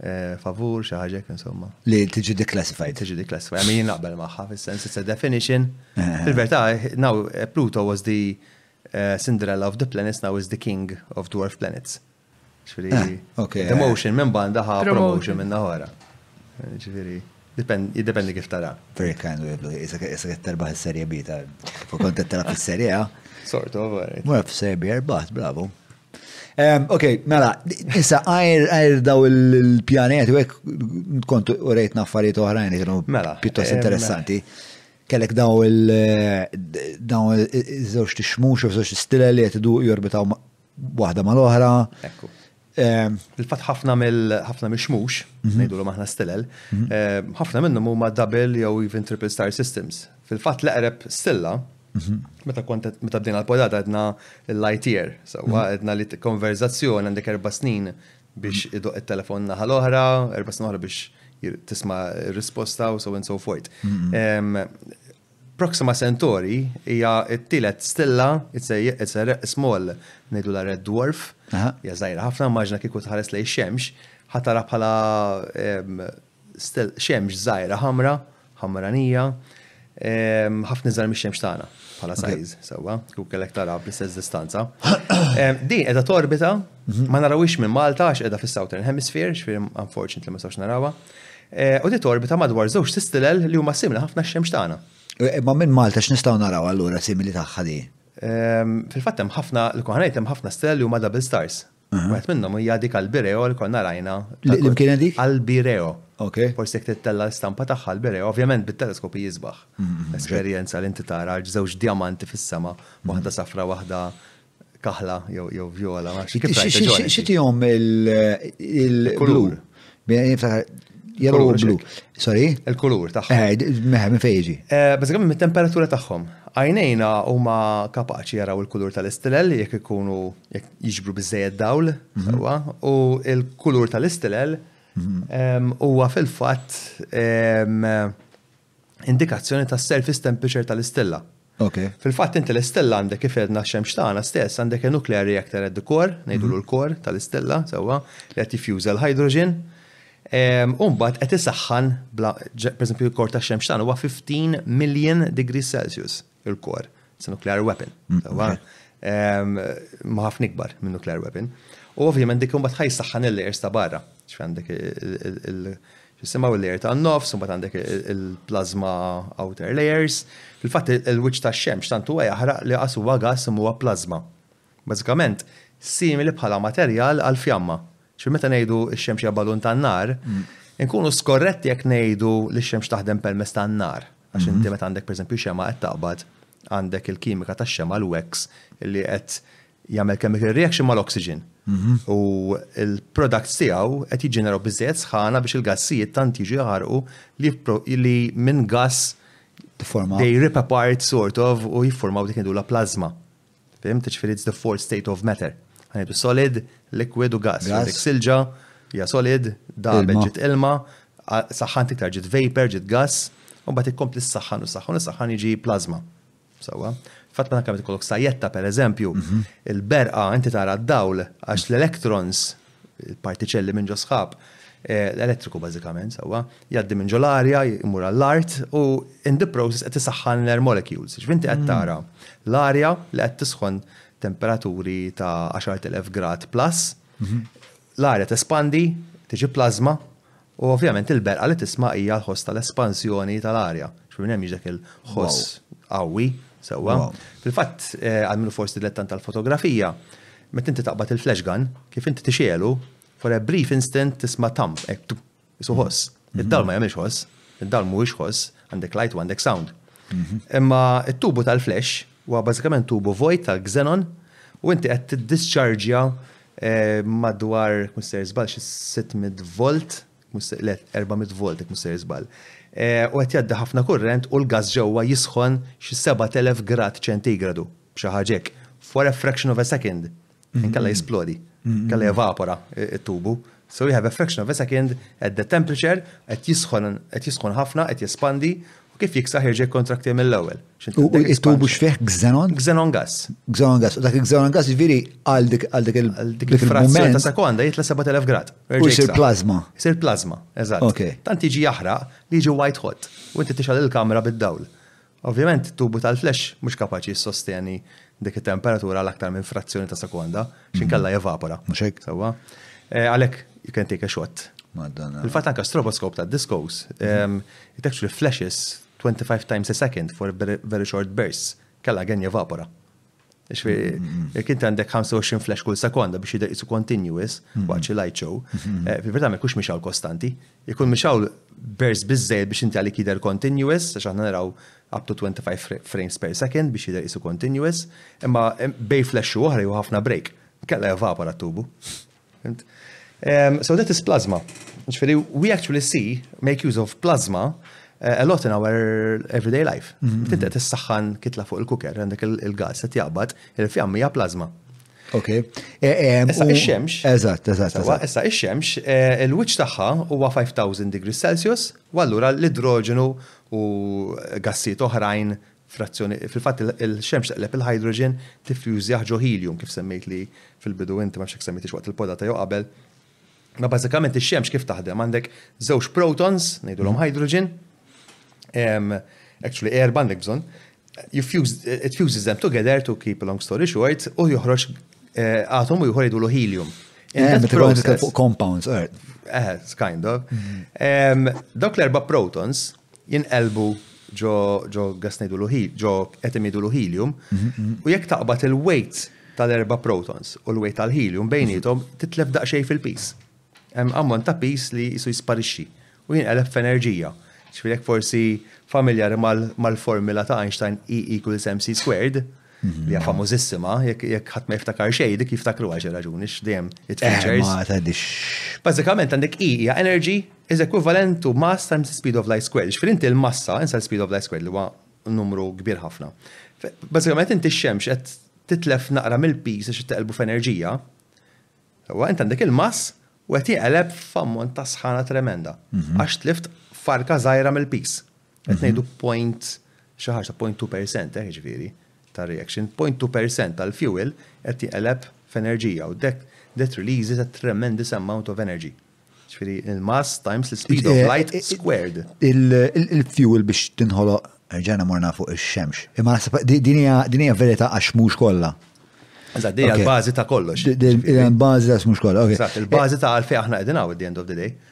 [SPEAKER 1] Eh,
[SPEAKER 2] favur, xi ħaġa insomma.
[SPEAKER 1] Li tiġi declassified.
[SPEAKER 2] Tiġi declassified. I mean, jien naqbel magħha fis-sens it's a definition.
[SPEAKER 1] Eh.
[SPEAKER 2] Fil-verità, now eh, Pluto was the uh, Cinderella of the planets, now is the king of dwarf planets.
[SPEAKER 1] Ġifieri, okay.
[SPEAKER 2] The motion minn banda ħa
[SPEAKER 3] promotion
[SPEAKER 2] minn naħora. Ġifieri. Jiddependi kif tara.
[SPEAKER 1] Very kind of you, jisa qed terbaħ is-serje B ta' fuq kont qed telab is-serje A.
[SPEAKER 2] Sort of, right.
[SPEAKER 1] Mura fis-serje B erbaħt, bravo. Ok, mela, issa għajr għajr daw il-pjanet, u għek kont u rejt naffariet oħrajn, kienu
[SPEAKER 2] mela,
[SPEAKER 1] pittos
[SPEAKER 2] eh,
[SPEAKER 1] interessanti. Kellek daw il- eh, daw il-żewġ t-xmux, żewġ t-stila li għet idu jorbitaw wahda ma l-oħra.
[SPEAKER 2] Ekku. Il-fat ħafna mill-ħafna mill-xmux, mhm. nejdu l-maħna stilel, mhm. ħafna minnum huma double jew even triple star systems. Fil-fatt l-eqreb stilla, meta kont meta bdejna l-podata għedna l-light year, sewwa għedna li konverzazzjoni għandek erba' snin biex iduq it-telefon naħa l-oħra, erba' snin oħra biex tisma' risposta u so and so forth. Proxima Centauri hija t-tielet stilla, it's a small, ngħidu la red dwarf, hija żgħira ħafna, immaġina kieku tħares lejn xemx, ħatara bħala Stell, xemx żgħira ħamra, ħamranija, ħafna iżgħar mix-xemx tagħna bħala sajż, sewwa, kieku kellek tara bl-istess distanza. Din qiegħda torbita, mhm. ma narawhiex minn Malta għax qiegħda fis-Southern Hemisphere, xfir unfortunately ma sawx narawha. Eh, u di torbita madwar żewġ sistilel li huma simili ħafna x-xemx tagħna.
[SPEAKER 1] Eh, ma minn Malta x'nistgħu naraw allura simili tagħha di?
[SPEAKER 2] Fil-fatt hemm ħafna, l-kuħanajt hemm ħafna stilel li huma double stars. Wieħed minnhom hija dik Albireo li konna rajna.
[SPEAKER 1] Li kien dik?
[SPEAKER 2] Albireo.
[SPEAKER 1] Okay.
[SPEAKER 2] Forsi jekk tittella l-istampa tagħha Albireo, ovvjament bit-teleskop jisbaħ. Mm-hmm. Esperjenza li inti tara żewġ djamanti fis-sema, mm-hmm. waħda safra waħda kaħla jew vjola. Xi
[SPEAKER 1] tihom
[SPEAKER 2] il-kulur?
[SPEAKER 1] Yellow blu. Sorry?
[SPEAKER 2] Il-kulur tagħhom.
[SPEAKER 1] Eh, meħe minn fejġi.
[SPEAKER 2] Eh, Bażikament mit-temperatura tagħhom. Għajnejna huma kapaċi jaraw il-kulur tal-istilel jekk ikunu jekk jiġbru biżejjed dawl, mhm. sewwa, u il-kulur tal-istilel mhm. huwa fil-fatt indikazzjoni tas-surface temperature
[SPEAKER 1] tal-istella.
[SPEAKER 2] Fil-fatt inti l-istella għandek kif għedna x-xemx tagħna stess għandek il-nuclear reactor at the core, ngħidulu l-core tal-istella, sewwa, li qed jifjuża l-hydrogen. U mbagħad qed isaħħan, pereżempju l-core tax-xemx tagħna huwa 15 million degrees Celsius, Il-kor, it's a nuclear weapon. Mm, ma ħafna ikbar minn nuclear weapon. U ovvjament dik imbagħad ħaj saħħan il-layers ta' barra. X'għandek il ġisimgħu il-layer ta' nofs, imbagħad għandek il-plasma outer layers. Fil-fatt il-wiċċ ta' xemx tant huwa jaħraq li qas huwa gas huwa plasma. Bażikament simili bħala materjal għal fjamma. Xi meta ngħidu x-xemx hija balun tan-nar, mm. inkunu skorretti jekk ngħidu li x-xemx taħdem permezz tan-nar. Għax inti meta għandek pereżempju xema qed taqbad għandek il-kimika tax-xema l-wax li qed jagħmel chemical reaction mal-oxygen. Mhm. U l-products tiegħu qed jiġġeneraw biżejjed sħana biex il-gassijiet tant jiġu jaħarqu li minn
[SPEAKER 1] gass
[SPEAKER 2] they rip apart sort of u jiffurmaw dik la plasma. Fhimt, jiġifieri it's the four state of matter. Ħanejdu solid, liquid u gas.
[SPEAKER 1] Gas.
[SPEAKER 2] Dik silġa, hija solid, dagħbet
[SPEAKER 1] Ilma.
[SPEAKER 2] ġiet ilma, a- saħħant iktar ġiet vapor, ġiet gas, u mbagħad ikkompli ssaħħan u ssaħħan u ssaħħan jiġi plasma. Sewwa. Fatt meta kemm ikollok sajjetta pereżempju, il-berqa inti tara d-dawl għax l-electrons il-partiċelli minn ġo sħab, eh, l-elettriku bażikament sewwa, jgħaddi minn ġo l-arja, jmur għall-art u in the process qed isaħħan l-air molecules. Ġvinti qed mm. tara l-arja li qed tisħon temperaturi ta' 10,000 grad plus, mhm. l-arja tespandi, tiġi plazma, U ovvjament il-berqa li tisma' hija l-ħoss tal-espansjoni tal-arja, xi minn hemm jiġi dak il-ħoss qawwi, sewwa. Fil-fatt, għal min hu forsi dilettant tal-fotografija, meta inti taqbad il-flash gun, kif inti tixegħlu, for a brief instant tisma' thump, hekk tu, qisu ħoss. Id-dawl ma jagħmilx ħoss, id-dawl mhuwiex ħoss, għandek light u għandek sound. Imma t-tubu tal-flash, Huwa bażikament tubu vojt tal-xenon u inti qed tiddischarġja madwar, jekk mhux ser żball, xi sitt mitt volt, le, erba' mitt volt jekk mhux ser żball. U qed jgħaddi ħafna kurrent u l-gass ġewwa jisħon xi sebat elef grad ċentigradu, xi ħaġa hekk, for a fraction of a second. Mm-hmm. Inkella jisplodi, mm-hmm. kalla evapora it-tubu. So you have a fraction of a second at the temperature, qed jisħon qed jisħon ħafna, qed jispandi, u kif jiksaħ jirġi kontrakti mill-ewwel.
[SPEAKER 1] U it-tubu xfih xenon?
[SPEAKER 2] Xenon gas.
[SPEAKER 1] Xenon gas. U dak xenon gas ġifieri għal dik għal dik
[SPEAKER 2] il-frazzjon ta' sekonda jitla 7000 grad.
[SPEAKER 1] U jsir plasma.
[SPEAKER 2] Jsir plasma, eżatt. Tant jiġi jaħraq li jiġi white hot. U inti tixgħal il-kamera bid-dawl. Ovvjament, it-tubu tal-flash mhux kapaċi jissosteni dik it-temperatura għal aktar minn frazzjoni ta' sekonda, x'inkella mhm. jevapora.
[SPEAKER 1] Mhux hekk.
[SPEAKER 2] Sewwa. Eh, għalhekk you can take a shot. Il-fatt anke stroboskop ta' discos, mhm. it actually flashes 25 times a second for very short bursts, kella għen jevapora. Jek inti għandek 25 flash kull sekonda biex jidher isu continuous, mm-hmm. waqt xi light show, mm-hmm. eh, fil-verità ma jkunx mixawl kostanti, jkun mixawl burst bizzej biex inti għalik jidher continuous, għax aħna naraw up to 25 frames per second biex jidher isu continuous, imma bej flash u oħra jew ħafna break, kella evapora tubu. Um, so that is plasma. Ġifiri, we actually see, make use of plasma uh, a lot in our everyday life. Mm-hmm. Tinta tissaxħan kitla fuq il-kuker, għandek il-gas, se jgħabad, il-fjammi hija plasma.
[SPEAKER 1] Ok. E, e,
[SPEAKER 2] issa ix-xemx.
[SPEAKER 1] Eżatt, eżatt.
[SPEAKER 2] Issa ix-xemx, e, il-wiċċ tagħha huwa 5000 degrees Celsius, u allura l-idroġenu u gassijiet oħrajn frazzjoni, fil-fatt il-xemx taqleb il-hydrogen, tiffjużjah ġo helium kif semmejtli fil-bidu inti, ma nafx jekk semmejtix waqt il-podata jew qabel. Ma bażikament ix-xemx kif taħdem? Għandek żewġ protons, ngħidulhom mhm. hydrogen, actually erba' għandek bżonn, it fuses them together to keep a long story short u joħroġ eh, atom u joħor jidulu helium.
[SPEAKER 1] Eh, fuq compounds, eh.
[SPEAKER 2] eh, kind of. Mhm. Dawk l-erba protons jinqelbu ġo ġo gas ngħidulu hi- ġo qed imidulu helium, u jekk taqbad il-weight tal-erba' protons u l-weight tal-helium bejniethom titlef daqsxejn fil-piż. Hemm ammont ta' piż li qisu jisparixxi u jinqeleb f'enerġija. Ġifieri jekk forsi familjari mal-formula ta' Einstein E equals mc squared, li hija famużissima, jekk ħadd ma jiftakar xejn, dik jiftakru għal xi raġuni x'dejjem it-features.
[SPEAKER 1] Eh, ma tadix.
[SPEAKER 2] Bażikament għandek E hija energy is equivalent to mass times speed of light squared. Ġifieri inti l-massa insa speed of light squared li huwa numru kbir ħafna. Bażikament inti x-xemx qed titlef naqra mill-pis biex teqlbu f'enerġija. U int għandek il-mass u qed jeqleb f'ammont ta' sħana tremenda. Mhm. Għax tlift farka żgħira mill-pis. Qed ngħidu point xi ħaġa point 2% eh ġifieri ta' reaction, point 2% tal-fuel qed jeqleb f'enerġija u dek that releases a tremendous amount of energy. Ġifieri il-mass times the speed of light squared.
[SPEAKER 1] Il-fuel biex tinħoloq ġana morna fuq ix-xemx. Imma din hija verità għax mhux kollha.
[SPEAKER 2] Eżatt, din hija l-bażi ta' kollox.
[SPEAKER 1] Il-bażi ta' mhux kollha.
[SPEAKER 2] Il-bażi ta' għalfejn aħna qegħdin hawn at the end of the day.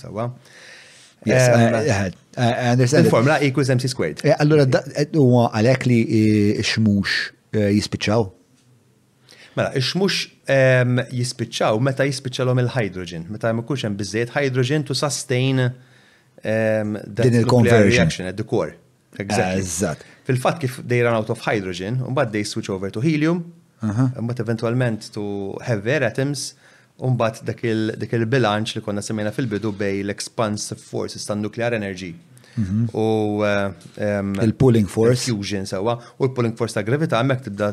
[SPEAKER 2] Sawa. Yes, eh,
[SPEAKER 1] eh,
[SPEAKER 2] eh,
[SPEAKER 1] I understand.
[SPEAKER 2] Il-formula equals MC squared.
[SPEAKER 1] Allora, huwa għalek li xmux jispiċċaw?
[SPEAKER 2] Mela, xmux ehm, jispiċċaw meta jispiċċalhom il-hydrogen, meta ma jkunx hemm biżejjed hydrogen to sustain ehm,
[SPEAKER 1] din il-conversion
[SPEAKER 2] at the core.
[SPEAKER 1] Eżatt.
[SPEAKER 2] Fil-fatt kif they run out of hydrogen, mbagħad they switch over to helium, mbagħad eventwalment to heavier atoms, u mbagħad dak il-bilanċ li konna semmejna fil-bidu bej l-expansive forces ta' nuclear energy u
[SPEAKER 1] il-pulling force.
[SPEAKER 2] Fusion sewa, u l-pulling force ta' gravità hemmhekk tibda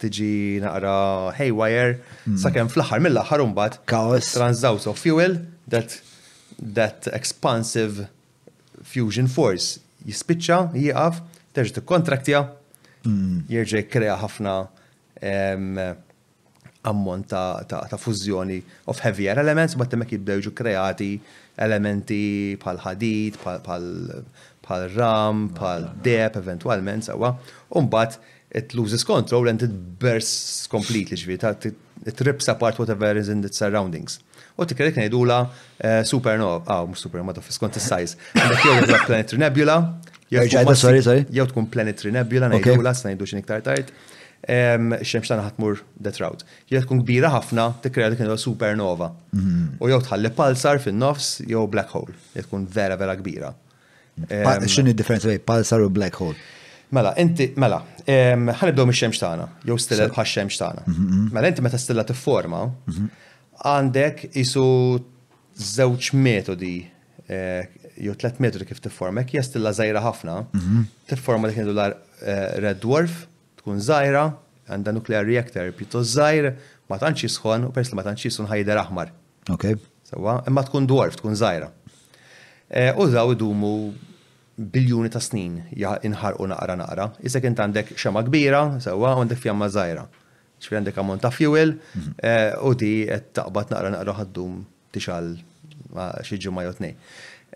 [SPEAKER 2] tiġi naqra haywire, sakemm fl-aħħar mill-aħħar mbagħad.
[SPEAKER 1] Chaos.
[SPEAKER 2] Transdows of fuel, that expansive Fusion Force jispiċċa, jieqaf, terġa' tikkontraktja, jerġa' jikkrea ħafna ammont ta' fużjoni of heavier elements, bat temmek jibdew jiġu kreati elementi bħal ħadid, bħal ram, bħal deb, eventualment, sawa. Umbat, it loses control and it bursts completely, ġviri, ta' it rips apart whatever is in its surroundings. U tikkredi kien jgħidula eh, supernova, ah, mhux supernova, taf skont is-sajż. Għandek jew jgħidula planetary nebula, jew tkun planetary nebula,
[SPEAKER 1] ngħidula
[SPEAKER 2] s ngħidu xi iktar tard. Xemx tagħna ħatmur that route. Jew tkun kbira ħafna, tikkredi kien jgħidula supernova.
[SPEAKER 1] Mhm.
[SPEAKER 2] U jew tħalli palsar fin-nofs jew black hole, jew tkun vera vera kbira.
[SPEAKER 1] X'inhi d-differenza bejn pulsar u black hole?
[SPEAKER 2] Mela, inti, mela, ħanibdew mix-xemx tagħna, jew stilla bħax-xemx tagħna. Mhm, mhm. Mela, inti meta stilla tifforma, mhm. għandek isu żewġ metodi eh, jew tliet metodi kif tifforma. Jekk hija stilla żgħira ħafna, tifforma li kienu l eh, red dwarf, tkun żgħira, għandha nuclear reactor pjuttost żgħir, ma tantx jisħon u peress li ma tantx jisħon ħa jidher aħmar.
[SPEAKER 1] Ok.
[SPEAKER 2] Sewwa, imma tkun dwarf, tkun żgħira. Eh, u daw idumu biljuni ta' snin inħarqu naqra naqra. Isek int għandek xema kbira, sewwa, u għandek fjamma żgħira. Xfi għandek ammont ta' fuel mhm. eh, u di qed taqbad naqra naqra ħaddum tixal xi ġimgħa jew tnejn.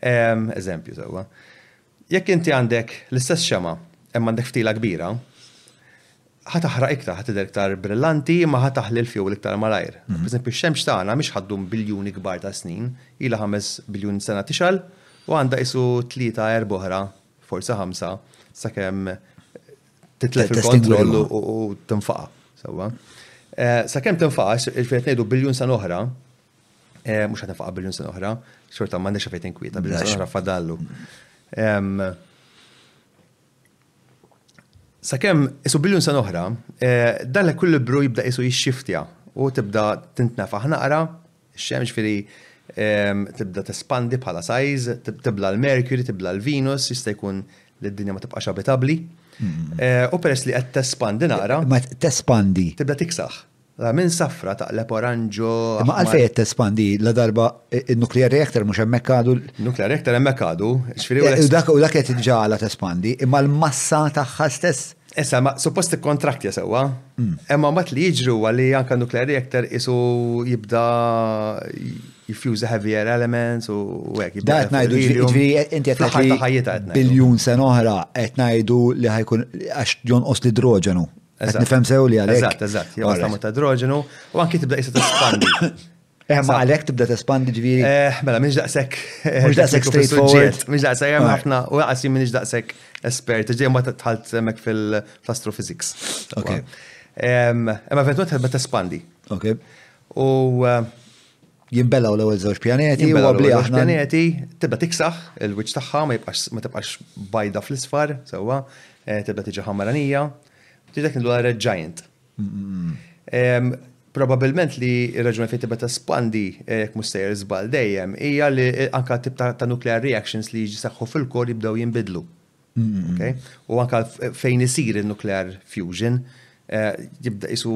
[SPEAKER 2] Ehm, eżempju sewwa. Jekk inti għandek l-istess xemgħa imma għandek ftila kbira, ħa taħraq iktar, ħa tidher iktar brillanti imma ħa taħli l-fjuwil iktar malajr. Mhm. Pereżempju x-xemx tagħna mhix ħaddum biljuni kbar ta' snin, ilha ħames biljun sena tixal u għandha isu tlieta erba' oħra, forsi ħamsa, sakemm titlef il-kontroll u tinfaqa. Sewwa. Eh, sakemm tinfaqa, il-fejt ngħidu biljun sena oħra, Eh, mux għatem faqa biljon sena oħra, xorta ma ndexa fejn kwieta, biljon sena oħra fadallu. Sakem, isu biljon sena oħra, eh, dan l-ekwilibru jibda isu jixxiftja u tibda tintnef aħna qara, xemx fili tibda t-spandi bħala sajz, tibla l-Mercury, tibla l-Venus, jista' jkun li d-dinja ma tibqax abitabli. Mm-hmm. Eh, u peress li qed t-spandi naqra.
[SPEAKER 1] Ma t-spandi.
[SPEAKER 2] Tibda tiksaħ. La minn safra taqleb oranġo aħmar.
[SPEAKER 1] Imma għalfejn qed tespandi ladarba n-nuclear reactor mhux hemmhekk għadu?
[SPEAKER 2] Nuclear reactor hemmhekk għadu,
[SPEAKER 1] jiġifieri u l-. U dak qed iġġagħalha tespandi, imma l-massa tagħha stess?
[SPEAKER 2] Issa, ma suppost tikkontrattja sewwa, imma mbagħad li jiġri huwa li anke n-nuclear reactor qisu jibda jiffuża heavier elements u hekk.
[SPEAKER 1] Da qed ngħidu jiġri inti qed
[SPEAKER 2] tagħti
[SPEAKER 1] biljun sena oħra qed ngħidu li ħajkun għax jonqos l-idroġenu.
[SPEAKER 2] Eżatt.
[SPEAKER 1] Nifhem sew li għalhekk.
[SPEAKER 2] Eżatt, eżatt. Jew għasta mut idroġenu u anki tibda jista' tespandi.
[SPEAKER 1] Eh, ma għalhekk tibda tespandi ġifieri.
[SPEAKER 2] Eh, mela mhix daqshekk.
[SPEAKER 1] Eh, mhux daqshekk straightforward.
[SPEAKER 2] Mhux daqshekk hemm ħafna u laqas jien mhix daqshekk espert. Ġej ma tħalt hemmhekk fil-astrophysics.
[SPEAKER 1] Ok.
[SPEAKER 2] Imma eventualment tibda tespandi.
[SPEAKER 1] Ok.
[SPEAKER 2] U eh,
[SPEAKER 1] Jimbelaw l-ewwel żewġ pjaneti. Jimbelaw
[SPEAKER 2] l-ewwel
[SPEAKER 1] żewġ
[SPEAKER 2] pjaneti, tibda tiksaħ il-wiċċ tagħha ma jibqax ma tibqax bajda fl-isfar, sewwa, eh, tibda tiġi ħamranija. Tiġek nindu red giant. Probabilment li r-raġuni fejn tibda tespandi eh, jekk mhux sejjer żball dejjem hija li eh, anka tip ta' nuclear reactions li jiġi saħħu fil-kor jibdew jinbidlu. U anka fejn isir il-nuclear fusion, eh, jibda jisu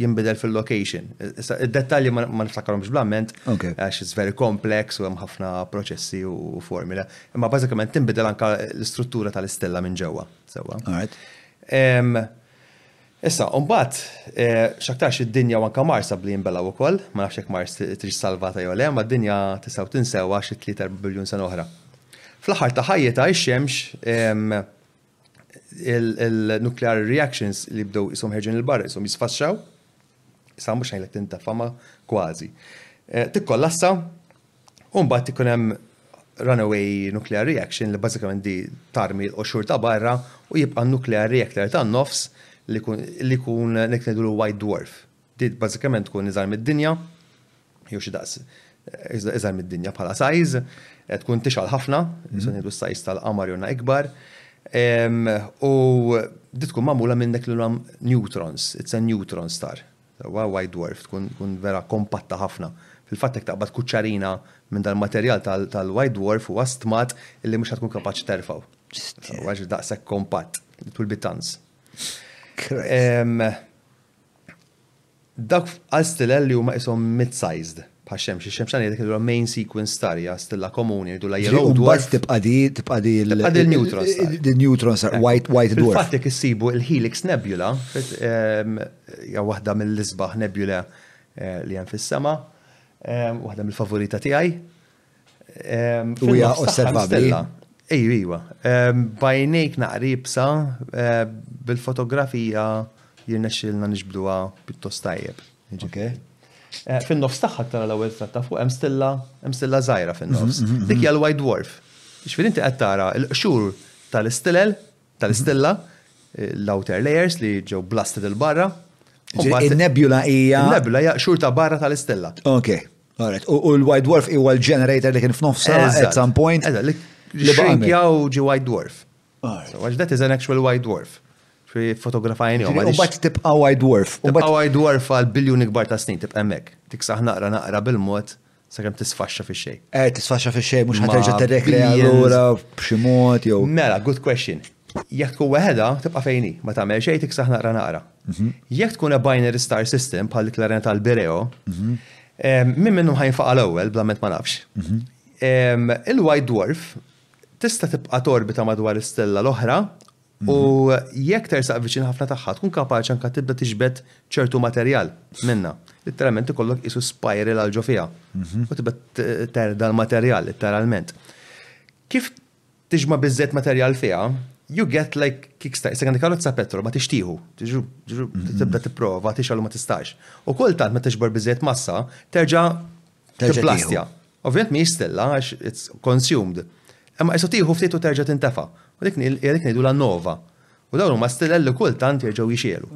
[SPEAKER 2] jimbidel fil-location. Id-dettalji ma niftakarhomx
[SPEAKER 1] blament,
[SPEAKER 2] għax it's very complex u hemm ħafna proċessi u formula. Imma bażikament timbidel anka l-istruttura tal-istella minn ġewwa. Sewwa. Issa, mbagħad, x'aktarx id-dinja u anke Mars qablu jinbelgħu wkoll, ma nafx jekk Mars tiġix salvata jew le, ma d-dinja tistgħu tinsewha xi tliet erba' biljun sena oħra. Fl-aħħar ta' ħajjitha x-xemx, il-nuclear reactions li bdew qishom ħerġin 'il barra qishom jisfaxxaw, issa mhux ngħidlek tintefa' ma kważi, tikkollassa, U mbagħad ikun hemm runaway nuclear reaction li bażikament di tarmi l-qoxxur ta' barra u jibqa' nuclear reactor tan-nofs li kun li kun nek ngħidulu white dwarf. Di bażikament tkun iżgħar mid-dinja jew xi daqs iżgħar mid-dinja bħala sajż, eh, tkun tixgħal ħafna, nistgħu ngħidu s-sajż tal-qamar jew ikbar. U di tkun magħmula minn nek li neutrons, it's a neutron star. Sewwa White Dwarf tkun vera kompatta ħafna. Fil-fatt jekk taqbad kuċċarina minn dal-materjal tal-White Dwarf huwa stmat illi mhux ħa tkun kapaċi terfgħu. Sewwa għax daqshekk kompatt. It will be tons. Dawk għal stilel li huma qishom mid-sized. bħax-xemx. Ix-xemx tagħna hija dik main sequence star, hija stilla komuni, ngħidulha yellow dwarf.
[SPEAKER 1] Imbagħad tibqa' di tibqa' di l-
[SPEAKER 2] Tibqa' di l-neutron star.
[SPEAKER 1] Il-neutron star, white dwarf.
[SPEAKER 2] Fil-fatt jekk issibu l-Helix Nebula, hija waħda mill-isbaħ nebulae li hemm fis-sema, waħda mill-favorita tiegħi.
[SPEAKER 1] U hija osservabbli.
[SPEAKER 2] Ejju, ejwa. Bajnejk naqribsa eh, bil-fotografija jirnexxilna nixbduha pjuttost tajjeb.
[SPEAKER 1] Ġifieri.
[SPEAKER 2] Eh, fin-nofs tagħha tara l-ewwel ta' fuq hemm stilla hemm stilla żgħira fin-nofs. Mhm, mhm, Dik mhm. hija l-White Dwarf. Ġifieri inti qed tara l-qxur tal-istilel tal-istilla eh, l-outer layers li ġew blasted il-barra.
[SPEAKER 1] Il-nebula hija.
[SPEAKER 2] Il-nebula hija qxur ta' barra tal-istilla.
[SPEAKER 1] Ok. Alright, u l-White Dwarf huwa l-generator li kien f'nofsa at some point.
[SPEAKER 2] Li xrinkjaw ġi White Dwarf. So, għax that is an actual White Dwarf. Fi fotografajni
[SPEAKER 1] u għadix. Bat tibqa White Dwarf.
[SPEAKER 2] Tibqa White Dwarf għal biljun ikbar ta' snin, tibqa emmek. Dik saħ naqra naqra bil-mod, sa' kem tisfaxxa fi xej.
[SPEAKER 1] Eh, tisfaxxa fi xej,
[SPEAKER 2] mux
[SPEAKER 1] ħaterġa
[SPEAKER 2] terrek
[SPEAKER 1] li għallura b'ximot, jow.
[SPEAKER 2] Mela, good question. Jekk tkun weħedha, tibqa' fejn hi, ma tagħmel xejn tiksaħ naqra naqra. Mhm. Jekk tkun a binary star system bħal dik l-arena tal-Bireo, mhm. eh, minn minnhom ħajn faqa' l-ewwel bla ma nafx. Mhm. Eh, Il-White Dwarf tista' tibqa' torbita madwar istella l-oħra u jekk tersaq viċin ħafna tagħha tkun kapaċi anka tibda tiġbed ċertu materjal minna. Literalment ikollok isu spiral għal ġo fiha u tibda terda l-materjal literalment. Kif tiġma' biżżejjed materjal fiha, you get like kickstart. Issa għandek karozza petrol ma tix tieħu, tibda tipprova tixgħel u ma tistax. U kultant meta tiġbor biżżejjed massa, terġa' tibblastja. Ovvjament mhijiex stilla għax it's consumed. Imma qisu tieħu ftit u terġa' tintefa'. U dik ngħidu la nova. U dawn huma stilel li kultant jerġgħu jixelu.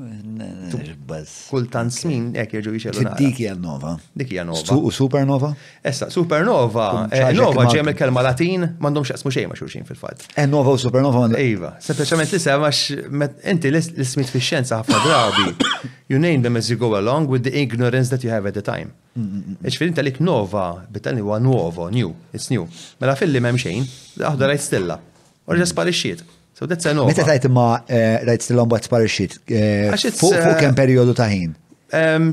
[SPEAKER 2] Kultant snin hekk jerġgħu jixelu.
[SPEAKER 1] Dik hija nova.
[SPEAKER 2] Dik hija nova.
[SPEAKER 1] U supernova?
[SPEAKER 2] Issa, supernova. Eh, nova ġejjem il-kelma Latin m'għandhomx jaqsmu xejn ma' xulxin fil-fatt.
[SPEAKER 1] Eh, nova u supernova għandha.
[SPEAKER 2] Iva, sempliċement li sehem għax inti l-ismit fix-xjenza ħafna drabi. You name them as you go along with the ignorance that you have at the time. Mm, mm, mm, Iġifieri inta lik nova, bittani huwa nuovo, new, it's new. Mela fil-li m'hemm xejn, aħdar stella. U rġa' sparixxiet. So that's an
[SPEAKER 1] Meta tajt imma eh, rajt stilhom bat sparixxiet. Eh, fuq
[SPEAKER 2] eh,
[SPEAKER 1] kemm perjodu ta' ħin?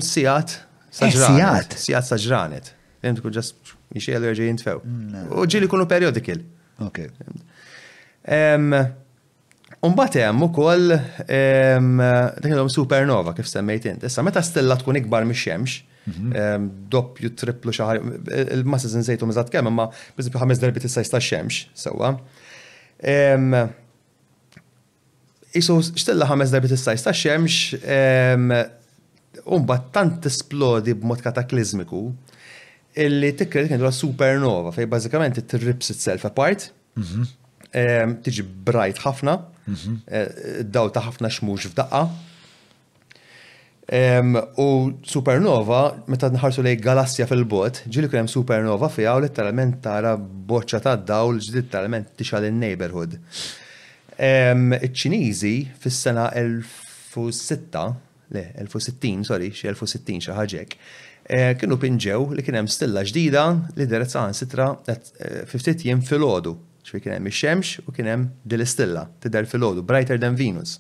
[SPEAKER 2] Sijat.
[SPEAKER 1] Sijat.
[SPEAKER 2] Sijat sa ġranet. Fehmt kun ġas mixielu jerġa' jintfew. Mm, u ġieli kunu periodikil.
[SPEAKER 1] Ok.
[SPEAKER 2] Umbat hemm ukoll dak supernova kif semmejt int. Issa meta stella tkun ikbar mix-xemx, Mhm. doppju, triplu xaħar, il-masses nsejtu mizat kemm, ma bizzibju ħames darbi tista' jista' xemx, sewa. Isu xtella ħames darbi tista' jista' xemx, umba tant tisplodi b'mod kataklizmiku, illi tikkredi kien supernova, fej bażikament it-trips itself apart, mhm. tiġi brajt ħafna, mhm. eh, daw ta' ħafna xmux f'daqqa, U supernova, meta nħarsu lejn galassja fil-bot, ġili kien hemm supernova fiha u letteralment tara boċċa ta' dawl ġdid letteralment tixal in-neighborhood. Iċ-Ċiniżi fis-sena 1006, le, 1060, sorry, xi 1060 xi ħaġa hekk, eh, kienu pinġew li kien hemm stilla ġdida li deret saħansitra eh, fi ftit jiem filgħodu. Ġifieri kien hemm ix-xemx u kien hemm din l-istilla tidher filgħodu, brighter than Venus.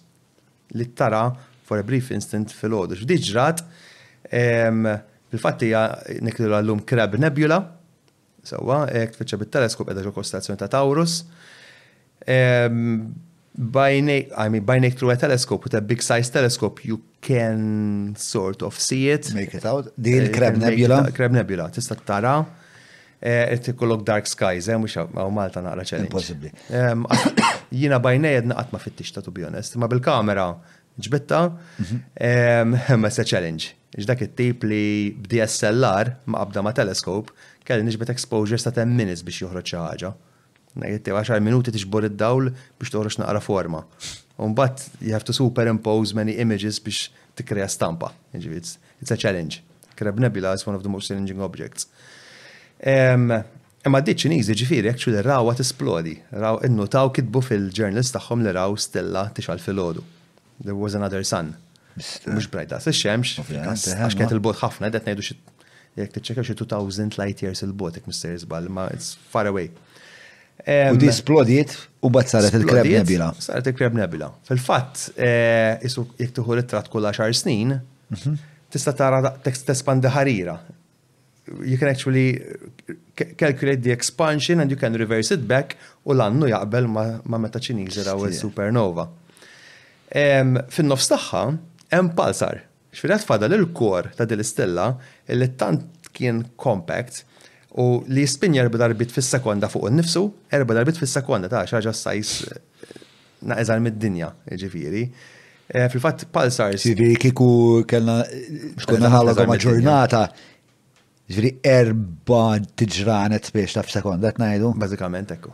[SPEAKER 2] li tara for a brief instant filgħodu. X'bdiet ġrat, fil-fatt hija niktilha llum Crab Nebula, sewwa, hekk tfittxa bit-teleskop qiegħda ġo kostellazzjoni ta' Taurus. Bajnejk through a telescope with a big size telescope you can sort of see it.
[SPEAKER 1] Make it out.
[SPEAKER 2] Din Crab
[SPEAKER 1] Nebula.
[SPEAKER 2] Crab Nebula, tista' tara. Qed ikollok dark skies, eh, mhux hawn Malta naqra challenge.
[SPEAKER 1] Impossibbli.
[SPEAKER 2] Jiena bajnej qed naqgħad ma fittixta to be honest, ma bil-kamera ġbitta, mhm. ma se challenge. Ġdak it-tip li b'DSLR ma qabda ma teleskop, kelli nġbet exposure sa' 10 minutes biex joħroġ xi ħaġa. Ngħidti għaxar minuti tixbor id-dawl biex toħroġ naqra forma. U mbagħad you have to superimpose many images biex tikkrea stampa. Jiġifieri it's, it's a challenge. Crab nebula is one of the most challenging objects. Imma d-diet Ċiniżi ġifieri actually rawha tisplodi. Raw innutaw kitbu fil-journals tagħhom li raw stella tixgħal filgħodu. There was another sun. Mux bright daqs
[SPEAKER 1] il-xemx,
[SPEAKER 2] għax kienet il-bot ħafna, għedet najdu xie, jek t-ċekja xie 2000 light years il-bot, jek mister jizbal, ma it's far away.
[SPEAKER 1] U di splodiet u bat saret
[SPEAKER 2] il-kreb
[SPEAKER 1] nebila.
[SPEAKER 2] Saret il-kreb nebila. Fil-fat, eh, jek tuħu l-ittrat kull 10 snin,
[SPEAKER 1] mhm.
[SPEAKER 2] tista tara t-espandi ħarira. you can actually calculate the expansion and you can reverse it back u l-annu jaqbel ma meta ċiniżi raw il-supernova. Fin-nofs tagħha hemm palsar. Xfiret fada l kor ta' din l-istella li tant kien compact u li jispinja erba' darbit fis-sekonda fuq nifsu, erba' darbit fis-sekonda ta' xaġa sajs Naqisar mid-dinja, ġifiri. Eh, fil-fatt, Pulsars.
[SPEAKER 1] Ġifiri, kiku kellna
[SPEAKER 2] xkonna
[SPEAKER 1] ħalogħu ma' ġurnata. Ġifiri, erba tiġranet biex ta' f'sekonda, t-najdu.
[SPEAKER 2] Bazzikament, ekku.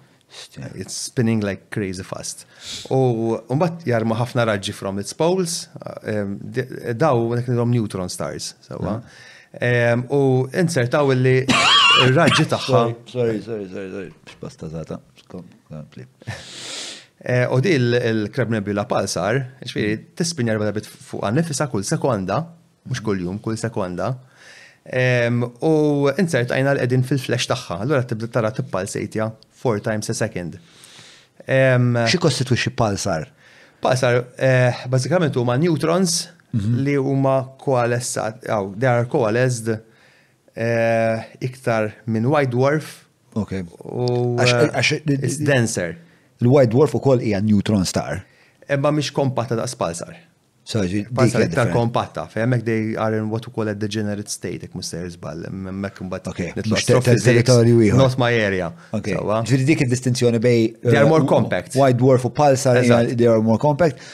[SPEAKER 2] It's spinning like crazy fast. U mbagħad jarmu ħafna raġġi from its poles, ehm, daw dak nidhom neutron stars, sewwa. Ehm, u insertaw li raġġi tagħha.
[SPEAKER 1] Sorry, sorry, sorry, sorry, basta zata.
[SPEAKER 2] U di l-Crab Nebula Pulsar, ġifieri tispinja erba' darbit fuq nifisha kull sekonda, mhux kull jum, kull sekonda. U insert għajna l-qegħdin fil-flash tagħha, allura tibda tara tippalsejtja four times a second.
[SPEAKER 1] Xi kostitwixxi pulsar?
[SPEAKER 2] Pulsar, eh, bażikament huma neutrons mhm. li huma koalessati, they are coalesced Iktar minn White Dwarf.
[SPEAKER 1] Ok.
[SPEAKER 2] It's denser.
[SPEAKER 1] Il-White Dwarf ukoll hija neutron star.
[SPEAKER 2] Imma mhix kompatta daqs Pulsar.
[SPEAKER 1] So,
[SPEAKER 2] Pulsar iktar kompatta, fehmek they are in what we call a degenerate state, jekk mhux sejr żball,
[SPEAKER 1] hemmhekk imbagħad. Ok, nitloq territorju ieħor.
[SPEAKER 2] Not my area.
[SPEAKER 1] Ok. Ġifieri dik id-distinzjoni bejn.
[SPEAKER 2] They are more compact.
[SPEAKER 1] White Dwarf u Pulsar, they are more compact.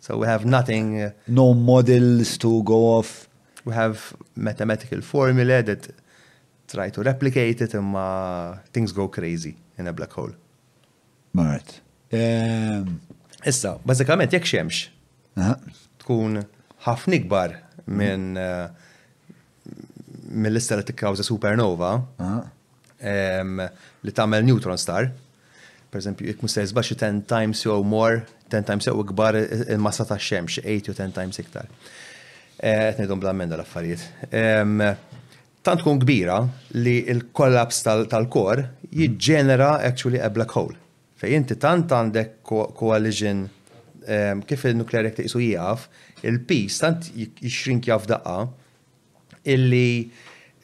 [SPEAKER 2] So we have nothing. Uh,
[SPEAKER 1] no models to go off.
[SPEAKER 2] We have mathematical formula that try to replicate it imma things go crazy in a black hole.
[SPEAKER 1] Mart. Um,
[SPEAKER 2] Issa, bazzikament jekk xemx tkun ħafna ikbar minn uh, mill-lista li tikkawża supernova li tagħmel neutron star. Per eżempju, jekk mhux sejsba xi 10 times jew more, 10 times jew ikbar il-massa tax-xemx, 8 jew 10 times iktar. Eh, qed ngħidhom bla menda l-affarijiet. Tant tkun kbira li l-kollaps tal-kor jiġġenera actually a black hole. Fejn inti tant għandek koaliżjon kif in-nukleari jekk tiqisu jieqaf, il-piż tant jixxrinkja f'daqqa illi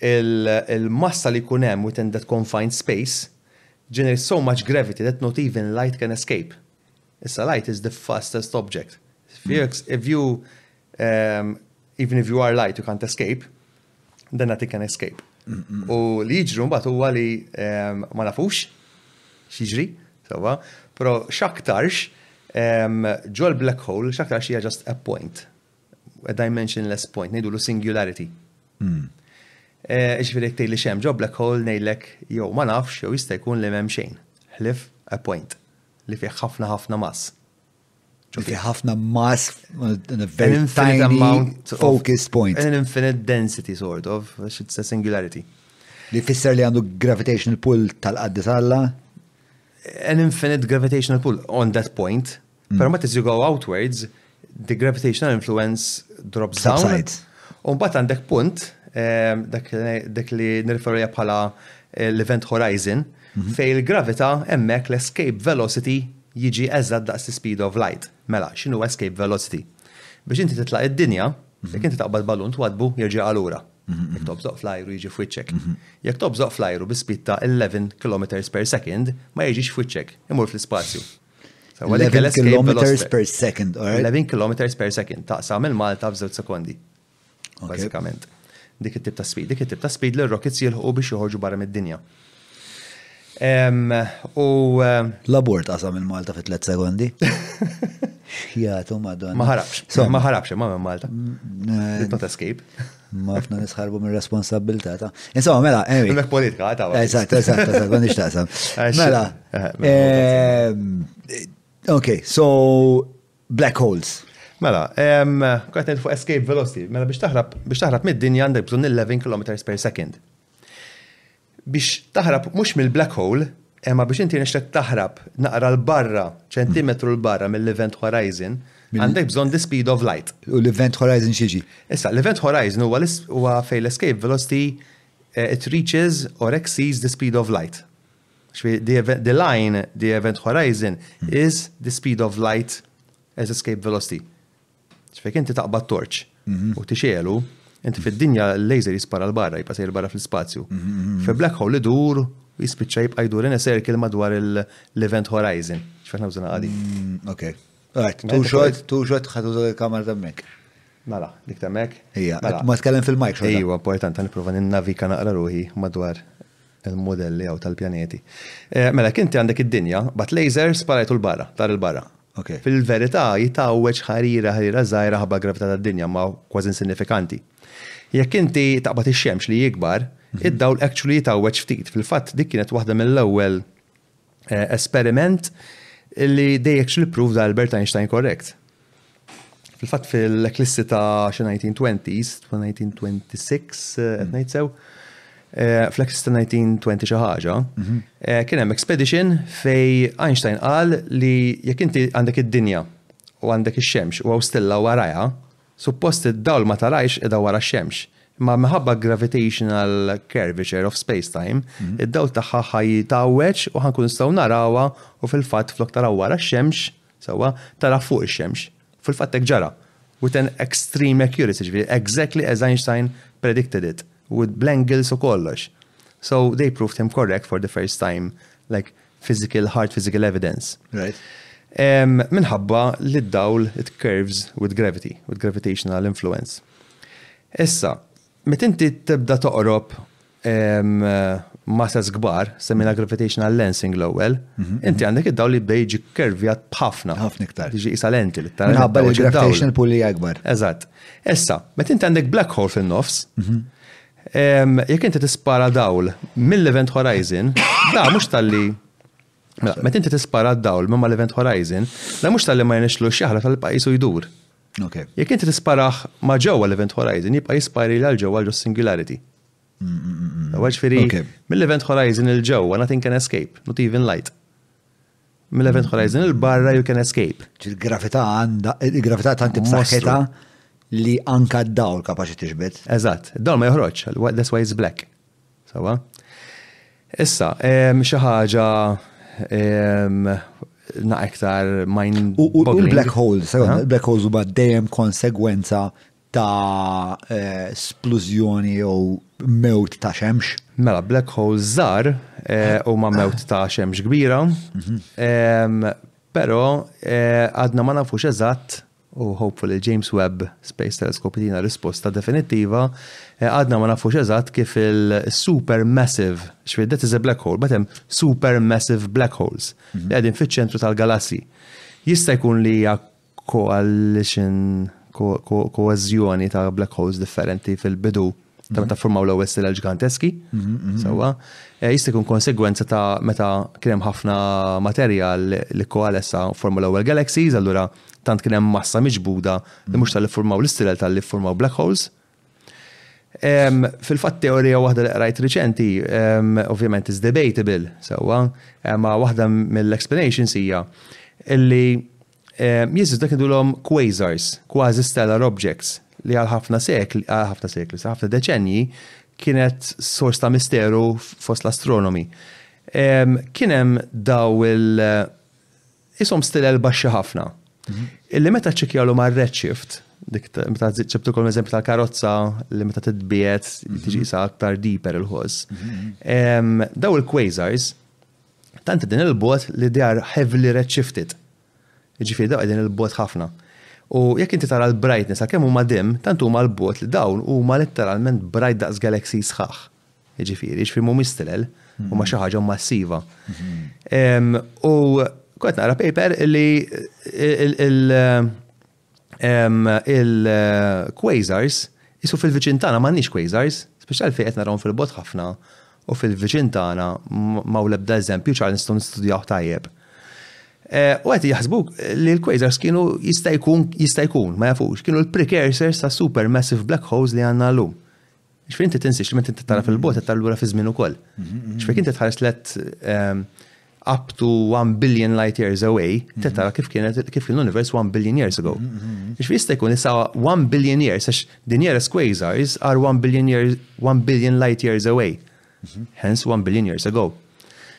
[SPEAKER 2] l-massa li jkun hemm within that confined space generates so much gravity that not even light can escape. Issa light is the fastest object. If you, even if you are light, you can't escape. then I think can escape. U li jiġru mbagħad huwa li ehm, ma nafux xiġri, sewwa, però x'aktarx ehm, ġol black hole x'aktarx hija just a point, a dimensionless point, ngħidu singularity. Hmm. Eh, ġifieri jekk li xem ġol black hole ngħidlek jew ma nafx jew jista' jkun li m'hemm xejn, ħlif a point li fih ħafna ħafna mass.
[SPEAKER 1] Ġofi ħafna mass,
[SPEAKER 2] an infinite amount,
[SPEAKER 1] focus point.
[SPEAKER 2] An infinite density, sort of, it's a singularity.
[SPEAKER 1] Li fisser li għandu gravitational pull tal-qaddis Alla?
[SPEAKER 2] An infinite gravitational pull on that point, mm. pero ma you go outwards, the gravitational influence drops down. Un bat għandek punt, eh, dak li nirferu bħala eh, l-event horizon, Fejn il-gravità hemmhekk l-escape velocity jiġi eżatt daqs l-speed of light. Mela, x'inhu escape velocity? Biex inti titlaq id-dinja, jekk inti taqbad balun twadbu jerġa' jaqa' lura. Jekk tobżoq fl-ajru jiġi f'wiċċek. Jekk tobżoq fl-ajru bi speed ta' 11 kilometers per second ma jiġix f'wiċċek, imur fl-ispazju.
[SPEAKER 1] 11 kilometers per second, alright.
[SPEAKER 2] 11 kilometers per second, taqsam il-Malta f'żewġ sekondi. Bażikament. Dik it-tip ta' speed, dik it-tip ta' speed li r-rockets jilħu biex joħorġu barra mid-dinja. U.
[SPEAKER 1] L-abort qasam il-Malta fi 3 sekondi. Jgħatu madonna.
[SPEAKER 2] Ma ħarabx, ma ħarabx, ma minn Malta. Did not escape.
[SPEAKER 1] Ma fna nisħarbu minn responsabilta ta' Insomma, mela, emi.
[SPEAKER 2] Mmek politika,
[SPEAKER 1] ta' għu. Eżat, eżat, eżat, għan
[SPEAKER 2] ixtaqsam.
[SPEAKER 1] Mela. Ok, so black holes.
[SPEAKER 2] Mela, kont ngħid fuq escape velocity, mela biex taħrab biex taħrab mid-dinja għandek bżonn 11 km per second. Biex taħrab mhux mill-black hole, imma biex inti nixtieq taħrab naqra l-barra, ċentimetru l-barra mill-event horizon, għandek bżonn the speed of light.
[SPEAKER 1] U l-event horizon xieġi?
[SPEAKER 2] Issa, l-event horizon huwa fejn l-escape velocity eh, it reaches or exceeds the speed of light. The line, the event horizon, is the speed of light as escape velocity. Ġifek inti taqbad torċ mhm. u tixelu, inti fid-dinja l-laser jispara l-barra, jibqa' sejr barra fl-spazju. Mhm, mhm, Fi black hole idur u jispiċċa jibqa' jdur in a circle madwar l-event horizon. Ġifek nawżuna għadi.
[SPEAKER 1] Mm, ok. Right, tu xod, tu xod ħadu kamar tammek.
[SPEAKER 2] Mela, dik tammek.
[SPEAKER 1] Ija,
[SPEAKER 2] mela.
[SPEAKER 1] ma tkellem fil-mike xodda.
[SPEAKER 2] Ija, importanti, niprofa ninnavika naqra ruħi madwar Il-mudelli hawn tal-pjaneti. Mela jekk inti għandek id-dinja, bgħatt laser, sparajtu 'l barra, tar 'il
[SPEAKER 1] barra.
[SPEAKER 2] Fil-verità jitgħawweġ ħarira ħarira żgħira ħabba l-gravità tad-dinja imma kważi insinifikanti. Jekk inti taqbad ix-xemx li hi ikbar, id-dawl actually jitgħawweġ ftit. Fil-fatt dik kienet waħda mill-ewwel eh, esperiment li dejjek li proof da Albert Einstein korrekt. Fil-fatt fil-eklissi ta' xi 1920s, 1926, eh, qed ngħid sew, Eh, fl-eksis ta' 1920 xi ħaġa, mhm. eh, kien hemm expedition fej Einstein qal li jekk inti għandek id-dinja u għandek ix-xemx u għaw stilla warajha, Suppost id-dawl ma tarajhx qiegħda wara x-xemx, imma minħabba gravitational curvature of spacetime, id-dawl tagħha ħa jitgħawweġ u ħa nkunu nistgħu narawha u fil-fatt flok taraha wara x-xemx, sewwa, taraha fuq ix-xemx. U fil-fatt hekk ġara. With an extreme accuracy, jiġifieri exactly as Einstein predicted it, u bl-angles u kollox. So they proved him correct for the first time, like physical, hard physical evidence.
[SPEAKER 1] Right.
[SPEAKER 2] Minħabba li d-dawl it curves with gravity, with gravitational influence. Issa, met inti tibda toqrob masas gbar, semmina gravitational lensing l-ewwel, mhm. inti għandek id-daw li bda jiġi kervjat b'ħafna.
[SPEAKER 1] Ħafna iktar.
[SPEAKER 2] Jiġi isa lenti li tara. Nħabba
[SPEAKER 1] li
[SPEAKER 2] gravitational
[SPEAKER 1] pull li akbar.
[SPEAKER 2] Eżatt. Issa, meta inti għandek black hole fin-nofs, mhm. Jekk inti tispara dawl mill-Event Horizon, da mhux talli Mela, meta inti tispara d-dawl minn mal-Event Horizon, da mhux talli ma jenixlu xaħra tal-pajis u jdur. Jekk inti tisparaħ ma ġewwa l-Event Horizon, jibqa' jispari għal ġewwa ġo Singularity.
[SPEAKER 1] Għagħġfiri,
[SPEAKER 2] mill-Event Horizon il-ġewwa, nothing can escape, not even light. Mill-event horizon il-barra you can escape.
[SPEAKER 1] Il-gravità għandha, il-gravità
[SPEAKER 2] tant
[SPEAKER 1] ibsaħħitha li anka d-dawl kapaċi tiġbed.
[SPEAKER 2] Eżatt, dawl ma joħroġ, that's why it's black. Sawa? Issa, xi ħaġa na iktar mind.
[SPEAKER 1] U black holes, black holes huma dejjem konsegwenza ta' splużjoni jew mewt ta' xemx?
[SPEAKER 2] Mela, black holes żgħar huma mewt ta' xemx kbira, però għadna ma nafux eżatt, u hopefully l-James Webb Space Telescope jtina risposta definittiva, għadna ma nafux eżatt kif il-supermassive, ġifieri that is a black hole, mbagħad hemm supermassive black holes li qegħdin fiċ-ċentru tal-galassji. Jista' jkun li hija coalition, koeżjoni ta' black holes differenti fil-bidu ta' meta formaw l-ewwel stilel ġganteski, sewwa, eh, jista' jkun konsegwenza ta' meta kien hemm ħafna materjal li koalessa forma l-ewwel galaxies, allura tant kien hemm massa miġbuda li mhux tal formaw l-istilel tal-li formaw black holes. Fil-fatt teorija waħda li qrajt riċenti, ovvjament is debatable, sewwa, ma waħda mill-explanations hija illi Jeżistu dak idulhom quasars, kważi stellar objects, li għal ħafna sekli, għal ħafna sekli, sa ħafna deċenji, kienet sors ta' misteru fost l-astronomi. Kien hemm daw il- isom stilel baxxi ħafna. Mhm. Illi meta ċċekjalu ma' redshift, dik meta ċebtu kol eżempju tal-karozza li meta titbiet mhm. tiġi sa aktar deeper il-ħoss. Mhm. Daw il-quasars Tant qegħdin il-bogħod li they are heavily redshifted. Jiġifieri dawn qegħdin il-bogħod ħafna. U jekk inti tara l-brightness għal kemm huma dim, tant huma l-bogħod li dawn huma letteralment bright daqs galaxies sħaħ. Jiġifieri, jiġifieri mhumiex stilel, huma xi ħaġa massiva. U kont naqra paper li Il-quasars, qisu fil-viċin tagħna m'għandniex quasars, speċjal fejn qed narahom fil-bogħod ħafna u fil-viċin tagħna m'hawn l-ebda eżempju ċar nistgħu nistudjawh tajjeb. U qed jaħsbu li l-quasars kienu jista' jkun jista' jkun, ma jafux, kienu l-precursors ta' supermassive black holes li għandna llum. Ġifieri inti tinsiex li meta inti tara fil-bot qed lura fi żmien ukoll. Ġifieri inti tħares let ehm, up to 1 billion light years away, inti tara kif kienet kif kien l-univers 1 billion years ago. Ġifieri jista' jkun issa 1 billion years għax the nearest quasars are 1 billion years 1 billion light years away. Hence 1 billion years ago.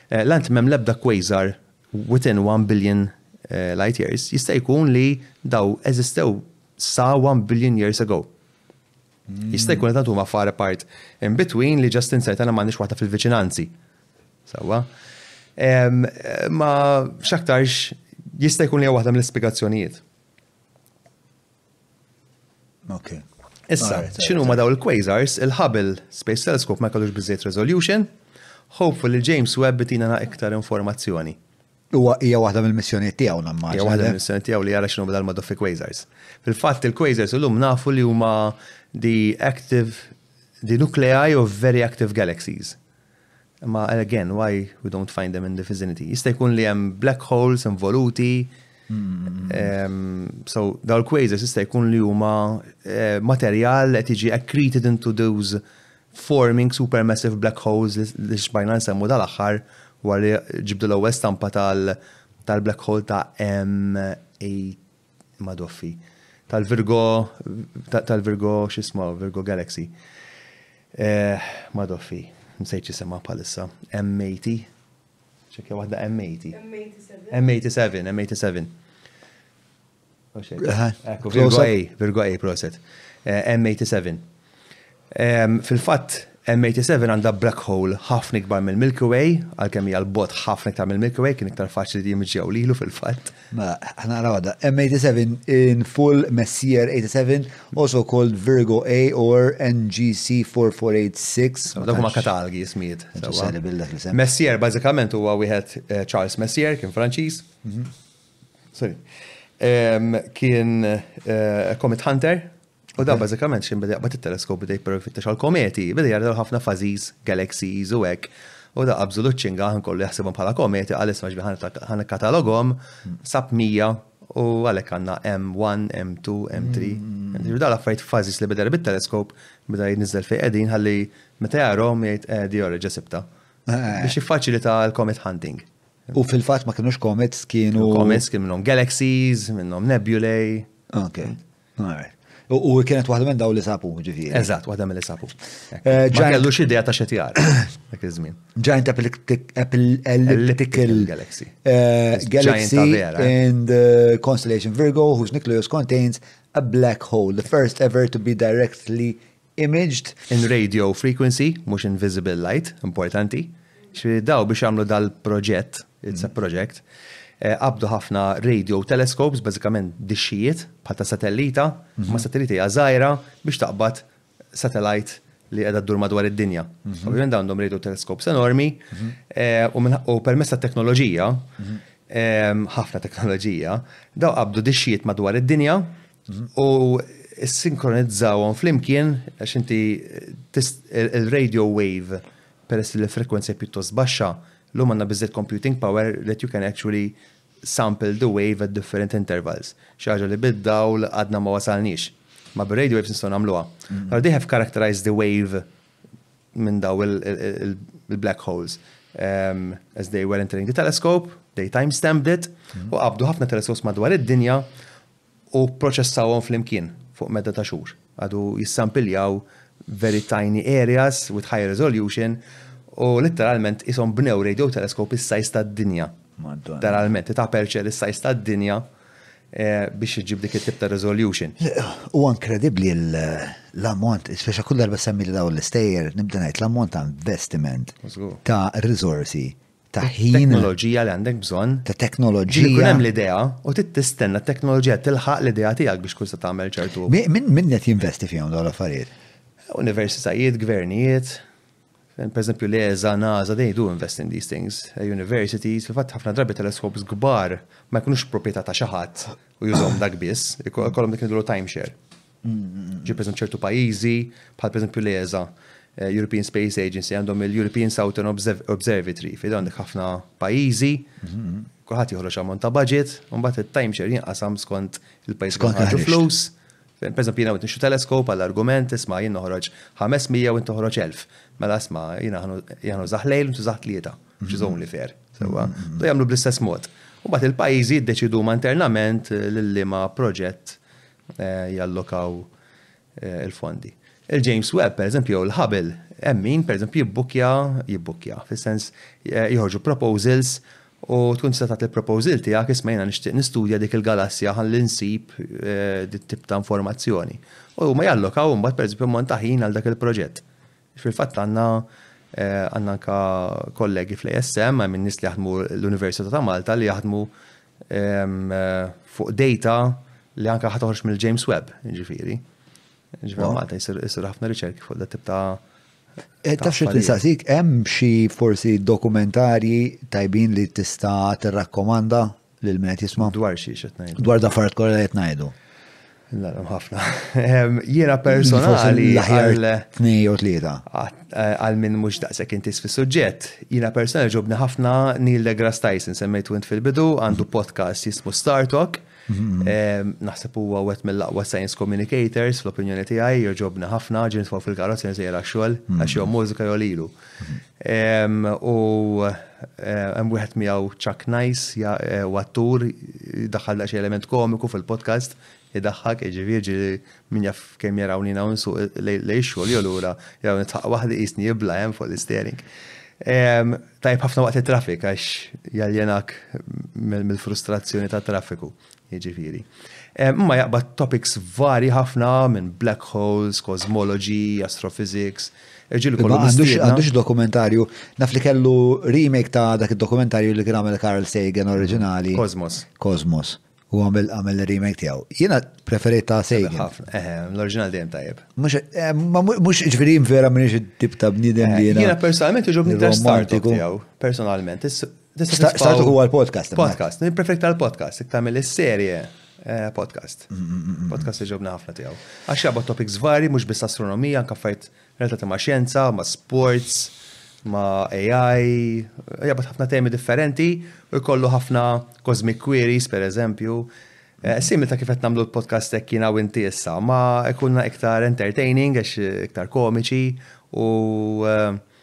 [SPEAKER 2] Eh, L-ant mem lebda quasar within 1 billion eh, light years jista' jkun li daw eżistew sa 1 billion years ago. Jista' jkun qed huma far apart in between li ġast insajt għana m'għandix waħda fil-viċinanzi. Sawa. Ma x'aktarx jista' jkun li waħda mill-ispjegazzjonijiet.
[SPEAKER 1] Ok.
[SPEAKER 2] Issa, xinu ma daw il-quasars, il-Hubble Space Telescope ma jkollux bizzejt resolution, hopeful li James Webb bitina na iktar informazzjoni.
[SPEAKER 1] Huwa hija waħda mill-missjonijiet tiegħu namma.
[SPEAKER 2] Hija waħda mill-missjonijiet tiegħu li jara x'inhu bidal ma' doffi quasars. Fil-fatt il-quasars illum nafu li huma the active the nuclei of very active galaxies. Ma again, why we don't find them in the vicinity? Jista' jkun li hemm black holes involuti. Mm-hmm. So, dawn il-quasars jista' jkun li huma eh, materjal qed jiġi accreted into those forming supermassive black holes li xbajna nsemmu dal-aħħar wara li ġibdu l-ewwel stampa tal-black hole ta' M8 madoffi tal-Virgo tal-Virgo x'isma Virgo Galaxy. Eh, madoffi, nsejt jisimha bħalissa, M80. Ċekja waħda M80. M87, M87. Virgo A, Virgo A, proset. Eh, M87. Fil-fatt, M87 għandha black hole ħafna ikbar mill-Milky Way, għalkemm hija l-bot ħafna iktar mill-Milky Way, kien iktar faċli li jimġew lilu fil-fatt.
[SPEAKER 1] Ma, ħana għara għadda, M87 in full Messier 87, also called Virgo A or NGC 4486.
[SPEAKER 2] Dak ma katalgi
[SPEAKER 1] jismijiet.
[SPEAKER 2] Messier, bazzikament huwa wieħed eh, Charles Messier, kien Franċiż. Mhm. Sorry. Kien Comet Hunter, u da bażikament xi beda jaqbad it-teleskop beda jipprova jfittex għal kometi, beda jara ħafna fażis, galaxies u hekk. U da qabżu l-ċinga ħan kollu jaħsibhom bħala kometi għal isma' ġbi ħan katalogom sab mija u għalhekk għandna M1, M2, M3. U da l-affarijiet fażis li beda bit-teleskop beda jniżel fejn qegħdin ħalli meta jarhom jgħid eh, di ora
[SPEAKER 1] ġesibta.
[SPEAKER 2] Biex jiffaċilita l-comet hunting.
[SPEAKER 1] U fil-fatt ma kienux comets, kienu.
[SPEAKER 2] Comets kien minnhom galaxies, minnhom nebulae.
[SPEAKER 1] Ok. Alright. U kienet waħda minn daw li sabu, ġifieri.
[SPEAKER 2] Eżatt, waħda mill-li sabu.
[SPEAKER 1] Eh,
[SPEAKER 2] ma kellux idea ta' xed jara dak iż-żmien.
[SPEAKER 1] Giant elliptical
[SPEAKER 2] galaxy. Eh,
[SPEAKER 1] galaxy and eh, constellation Virgo, whose nucleus contains a black hole, the first ever to be directly imaged
[SPEAKER 2] in radio frequency, mhux in visible light, importanti. Ġifieri daw biex jagħmlu dal-proġett, it's a project, eh, qabdu ħafna radio telescopes, bażikament dixxijiet bħal ta' satellita, mhm. ma' satellita hija żgħira biex taqbad satellite li qiegħda ddur madwar id-dinja. Mhm. Ovvjament għandhom radio telescopes enormi mhm. eh, u permess tat-teknoloġija, eh, ħafna teknoloġija, daw qabdu dixxijiet madwar id-dinja u ssinkronizzaw flimkien għax inti il-radio wave peress li l-frekwenza pjuttost baxxa, l-lum għandna biżżejjed computing power that you can actually sample the wave at different intervals. Xi ħaġa li bid-dawl għadna ma wasalniex. Ma bir-radio waves nistgħu nagħmluha. Now they have characterized the wave minn daw il-black holes. Um, as they were entering the telescope, they time-stamped it, u qabdu ħafna telescopes madwar id-dinja u pproċessawhom flimkien fuq medda ta' xhur. Għadu jissampiljaw very tiny areas with high resolution u litteralment qishom bnew radio telescope is-size tad-dinja.
[SPEAKER 1] Madonna.
[SPEAKER 2] Literalment, qed aperture is-size tad-dinja biex iġġib dik it-tip ta' resolution.
[SPEAKER 1] Huwa inkredibbli l-ammont, speċa kull darba semmili dawn l-istejjer, nibda ngħid l-ammont ta' investiment ta' riżorsi ta' ħin.
[SPEAKER 2] Teknoloġija li għandek bżonn.
[SPEAKER 1] Ta'
[SPEAKER 2] teknoloġija. Ġieli
[SPEAKER 1] jkun
[SPEAKER 2] hemm l-idea u trid tistenna t-teknoloġija tilħaq l-idea tiegħek biex tkun se tagħmel ċertu.
[SPEAKER 1] Min qed jinvesti fihom dawn l-affarijiet?
[SPEAKER 2] Universitajiet, gvernijiet. Pereżempju l-ESA, NASA, they do invest in these things. Eh, universities, fil-fatt ħafna drabi teleskops kbar ma jkunux proprjetà ta' xi ħadd u jużhom dak biss, ikollhom dik nidulu timeshare. Ġi preżent ċertu pajjiżi, bħal pereżempju l-ESA, eh, European Space Agency, għandhom il-European Southern Observatory, fi għandek ħafna pajjiżi, kulħadd joħroġ ammont ta' budget, u mbagħad it-timeshare jinqasam skont il-pajjiż
[SPEAKER 1] kont
[SPEAKER 2] ħarġu flus. Pereżempju jiena qed nixtru teleskop għall-argument isma' jien noħroġ 500 u int toħroġ 1000. Mela isma' jiena jaħnu zaħlejl u tużaħ tlieta, which is only fair. Sewa, do jagħmlu bl-istess mod. U mbagħad il-pajjiżi jiddeċidu ma internament lil liema proġett eh, jallokaw eh, il-fondi. Il-James Webb, per eżempju, l-Hubble, emmin, per eżempju, jibbukja, jibbukja, fil-sens eh, jħorġu proposals u tkun tista' tagħti l-proposal tiegħek isma' jiena nixtieq nistudja dik il-galassja ħalli nsib dit tip ta' informazzjoni. U ma jallokaw mbagħad pereżempju montaħin għal dak il-proġett. Fil-fatt għandna għandna anka kollegi fl-ASM, hemm in-nies li jaħdmu l-Università ta' Malta li jaħdmu fuq data li anka ħa toħroġ mill-James Webb, ġifieri.
[SPEAKER 1] Ġifieri
[SPEAKER 2] Malta jsir ħafna riċerki fuq dat tip ta'
[SPEAKER 1] eh, Taf xi tinsaqsik hemm xi forsi dokumentarji tajbin li tista' tirrakkomanda Lil min qed jisma'?
[SPEAKER 2] Dwar xi qed ngħidu?
[SPEAKER 1] Dwar da fart kollha qed ngħidu.
[SPEAKER 2] L-għalhom ħafna. Jiena personali. L-ħajr
[SPEAKER 1] tnej u tlieta.
[SPEAKER 2] Eh, għal minn mhux daqshekk intis fis-suġġett. Jiena personali ġobni ħafna Neil deGrasse Tyson semmejt wint fil-bidu għandu podcast jismu Star Talk. Mhm. Naħseb huwa wet mill-aqwa science communicators fl-opinjoni tiegħi joġobni ħafna ġint fuq fil-karozzi nsejra xogħol mhm. għax jew mużika jew lilu. U hemm wieħed miegħu Chuck Nice eh, u attur daħal xi element komiku fil-podcast idaħħak iġifieri min jaf kemm jarawni hawn suq lej xogħol jew lura jaraw nitħaq waħdi jisni jibla hemm fuq l-isteering. Tajb ħafna waqt it-traffic għax jaljenak mill-frustrazzjoni tat traffiku. Jiġifieri. Imma jaqbad topics varji ħafna minn black holes, cosmology, astrophysics, irġiel kollu.
[SPEAKER 1] Għandux dokumentarju, naf li kellu remake ta' dak id-dokumentarju li kien għamel Carl Sagan oriġinali.
[SPEAKER 2] Cosmos.
[SPEAKER 1] Cosmos. U għamel għamel remake tiegħu. Jiena preferit ta' Sagan.
[SPEAKER 2] Ħafna, eh, l-oriġinal dejjem tajjeb.
[SPEAKER 1] Mhux eh, mhux ġifieri vera m'iniex it-tip ta' bniedem
[SPEAKER 2] eh, jiena. Jiena personalment iġobni Star
[SPEAKER 1] Trek
[SPEAKER 2] tiegħu, personalment.
[SPEAKER 1] Start huwa l-podcast.
[SPEAKER 2] Podcast, nippreferi tal-podcast, iktar mill-serje eh, podcast. Mm, mm, mm, podcast li ġobna ħafna tiegħu. Għax jabba topics vari, mhux biss astronomija, anke affarijiet relatati ma' xjenza, ma' sports, ma' AI, jabba ħafna temi differenti u jkollu ħafna cosmic queries, per eżempju. Eh, Simil ta' kif qed nagħmlu l-podcast hekk jiena u inti issa, ma ikunna iktar entertaining għax iktar komiċi u eh,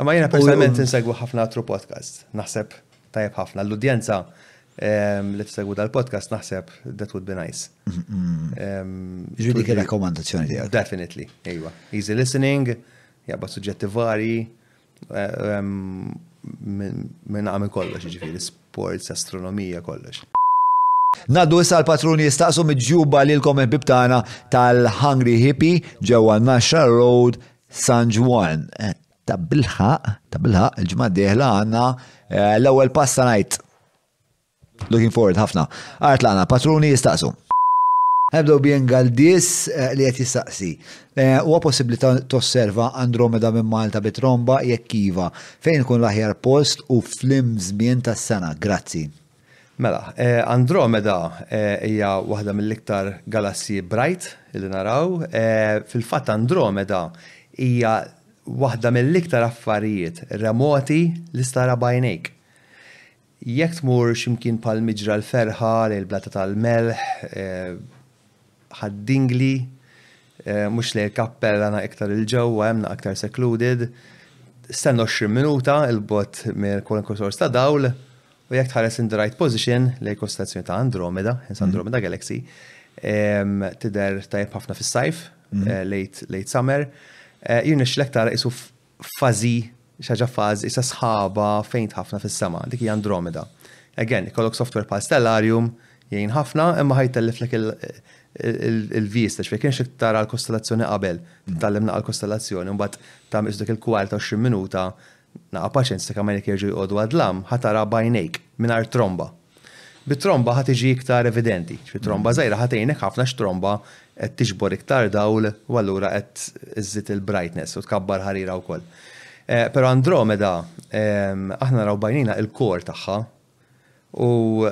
[SPEAKER 2] Imma jiena personalment insegwu ħafna tru podcast, naħseb tajjeb ħafna. L-udjenza ehm, li tsegwu dal-podcast naħseb that would be nice.
[SPEAKER 1] Ehm,
[SPEAKER 2] Ġudi
[SPEAKER 1] kien rakkomandazzjoni tiegħek.
[SPEAKER 2] Definitely, ejwa. Easy listening, jaqbad suġġetti vari, ehm, minn għamil kollox, ġifiri, sports, astronomija, kollox.
[SPEAKER 1] Naddu issa l-patruni jistaqsu mid-ġuba li l-kom tagħna tal-Hungry Hippie ġewwa Nashar Road San Ġwan, eh, ta' bilħaq, ta' bilħaq, il-ġimgħa d-dieħla għandna eh, l-ewwel pasta ngħid. Looking forward ħafna. Għart laqna, patruni jistaqsu. Hebdo bien Galdis eh, li qed jistaqsi. Huwa possibbli tosserva Andromeda minn Malta bi tromba jekk iva, fejn ikun l-aħjar post u flim żmien tas-sena. Grazzi.
[SPEAKER 2] Mela, Andromeda hija waħda mill-iktar galassji bright li naraw. Fil-fatt Andromeda hija waħda mill-iktar affarijiet remoti li sta tara b'għajnejk. Jekk tmur xi mkien bħal Miġra l-Ferħa, lejn il-Blata tal-Melħ, Ħad-Dingli, mhux lejn il-Kappella na iktar 'il ġewwa hemm na iktar secluded, stenna 20 minuta 'il bogħod minn kwalunkwe sors ta' dawl, U jekk tħares in the right position lej kostellazzjoni ta' Andromeda, hence Andromeda Galaxy, tidher tajjeb ħafna fis-sajf, late summer, jirnexxilek tara qisu fażi, xi ħaġa fażi, issa sħaba fejnt ħafna fis-sema, dik hija Andromeda. Again, ikollok software bħal Stellarium, jgħin ħafna, imma ħa jtelliflek il-vista, ġifieri jekk irnexxilek tara l-kostellazzjoni qabel, titgħallem naqra l-kostellazzjoni, imbagħad tagħmel qisu dik il-kwalità 20 minuta Naqa' paċenza sakemm għajnejk jerġgħu joqogħdu għad-dlam, ħa tara b'għajnejk, mingħajr tromba. Bit-tromba ħa tiġi iktar evidenti. Xi tromba żgħira ħa tgħinek ħafna x'tromba qed tiġbor iktar dawl u allura qed iżżid il-brightness u tkabbar ħarira wkoll. Però Andromeda, aħna naraw b'għajnejna l-core tagħha. U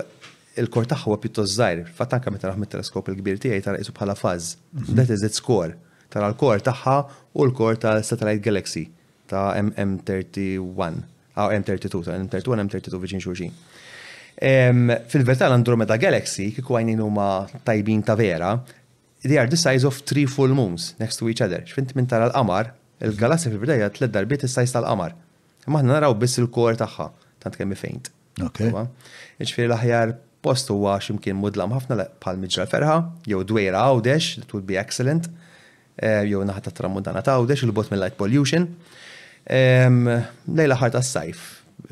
[SPEAKER 2] l-kor tagħha huwa pjuttost żgħir. Fatt anke meta naraħ mit-teleskop il-kbir tiegħi tara qisu bħala faż. That is its core. Tara l-kor tagħha u l-kor tal-satellite galaxy ta' MM31, aw M32, ta' M31, M32 viċin xulxin. Fil-verità l-Andromeda Galaxy, kieku għajnejn huma tajbin ta' vera, they are the size of three full moons next to each other. X'fint minn tara l-qamar, il-galassja fil-verità hija tliet darbiet is-size tal-qamar. Imma aħna naraw biss il-kor tagħha, tant kemm fejnt. Iġifieri l-aħjar post huwa x'imkien mudlam ħafna bħal miġra l-ferħa, jew dwejra għawdex, it would be excellent, eh, jew naħa ta' tramuntana ta' għawdex, il-bot mill-light pollution. Lejla ħar tas-sajf,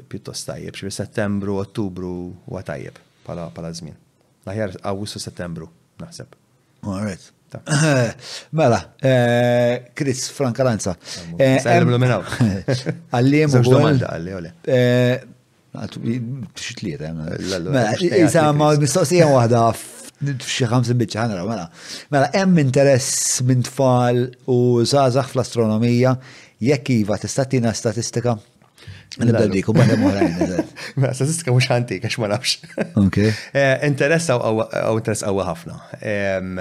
[SPEAKER 2] pjuttost tajjeb, xi settembru, ottubru huwa tajjeb bħala żmien. L-aħjar għawwissu settembru, naħseb.
[SPEAKER 1] Alright. Mela, eh, Chris Franka Lanza. Eh,
[SPEAKER 2] Sallimlu minnaw.
[SPEAKER 1] Għallim u
[SPEAKER 2] domanda għalli, għalli.
[SPEAKER 1] Eh,
[SPEAKER 2] Xitlieta,
[SPEAKER 1] mela,
[SPEAKER 2] jisa
[SPEAKER 1] ma mistoqsija wahda xie xaħamsin bieċa ħanra, mela. Mela, hemm interess minn tfal u zazax fl-astronomija, jekk iva, tista' tina statistika? Nibda dik, u bħadha moħrajn.
[SPEAKER 2] Mela, statistika mux antik, għax ma nafx.
[SPEAKER 1] Ok.
[SPEAKER 2] Eh, interess għaw interess għaw ħafna.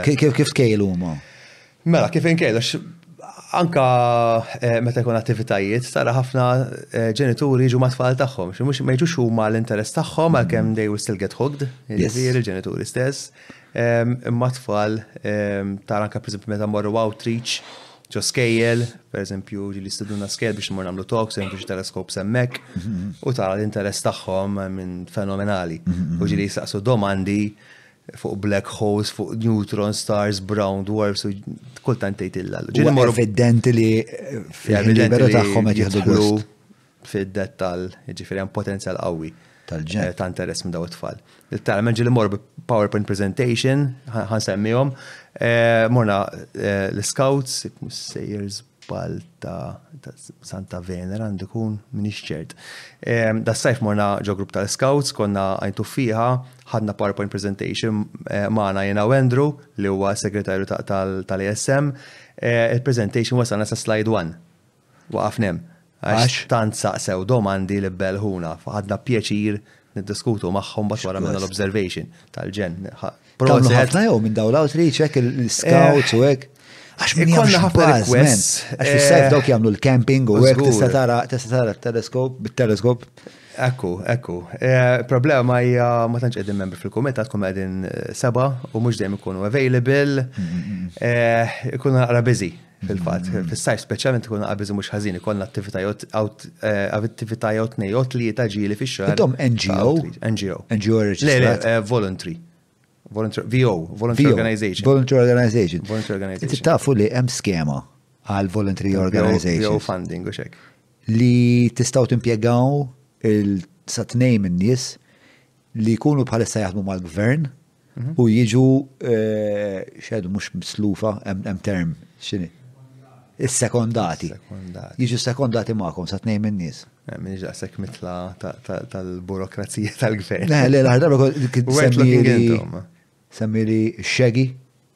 [SPEAKER 1] Kif kif tkejlu ma?
[SPEAKER 2] Mela, kif inkejlu, anka eh, meta jkun attivitajiet, tara ħafna eh, ġenituri jiġu ma' tfal tagħhom, xi mhux ma jiġux huma l-interess tagħhom mm. għalkemm they will still get hooked, jiġifieri il-ġenituri stess, imma tfal tara anka pereżempju meta morru outreach ġo skejjel, per eżempju, li stiduna skejjel biex mur namlu talks, hemm biex teleskop semmek, mhm. u tara l-interess tagħhom minn fenomenali. Mhm. U ġili jistaqsu domandi fuq black holes, fuq neutron stars, brown dwarfs, u kultant tgħid illa.
[SPEAKER 1] Ġili morru evidenti li eh, fil-liberu tagħhom qed jieħdu
[SPEAKER 2] fid-dettall, jiġifieri hemm potenzjal qawwi ta' interess minn dawn it-tfal. Litteralment ġieli mmorru bi PowerPoint presentation, ħansemmihom, morna l-iskawts, jekk mhux sejjer żball ta' Santa Venera għandu jkun, m'iniex ċert. Das-sajf morna ġo grupp tal-iskawts, konna Għajn Tuffieħa, ħadna PowerPoint presentation magħna jiena u Andrew li huwa s-Segretarju tal-ASM. Il-presentation wasalna sa slide one. Waqafni
[SPEAKER 1] hemm,
[SPEAKER 2] għax tant saqsew domandi li bbelħuna, ħadna pjaċir niddiskutu magħhom mbagħad wara għamilna l-observation
[SPEAKER 1] tal-ġenn.
[SPEAKER 2] Tagħmlu
[SPEAKER 1] ħafna jew minn dawn l-outreach hekk il-scouts u hekk. Għax minn ikollna
[SPEAKER 2] ħafna requests.
[SPEAKER 1] Għax fis-sajf
[SPEAKER 2] eh,
[SPEAKER 1] dawk jagħmlu l-camping
[SPEAKER 2] u
[SPEAKER 1] hekk tista' tara tista' tara teleskop bit-teleskop.
[SPEAKER 2] Ekku, ekku. Eh, problema hija ma tantx qegħdin membri fil-kumitat tkun qegħdin eh, seba' u mhux dejjem ikunu available. Mm, mm, mm. Ikunu naqra busy. Fil-fatt, mm. fis-sajf speċjalment ikun qabiż mhux ħażin ikollna attivitajiet eh, attivitajiet nej u tlieta ġieli fix-xahar.
[SPEAKER 1] Intom NGO?
[SPEAKER 2] NGO.
[SPEAKER 1] NGO
[SPEAKER 2] Le, le, eh, voluntary. Voluntary, VO, Voluntary Organization.
[SPEAKER 1] Voluntary Organization.
[SPEAKER 2] Voluntary Organization.
[SPEAKER 1] Inti tafu li hemm skema għal Voluntary Organization.
[SPEAKER 2] VO funding u xek.
[SPEAKER 1] Li tistgħu timpjegaw il-satnej minn nies li jkunu bħalissa jaħdmu mal-gvern mhm. u jiġu eh, xedu mux mislufa hemm term xini. Is-sekondati. Jiġu sekondati ma'kom sa tnejn minn nies.
[SPEAKER 2] Eh, Minn ġaqsek mitla tal-burokrazija tal-gvern.
[SPEAKER 1] Le, le, l-ħarda
[SPEAKER 2] semmi
[SPEAKER 1] li xegi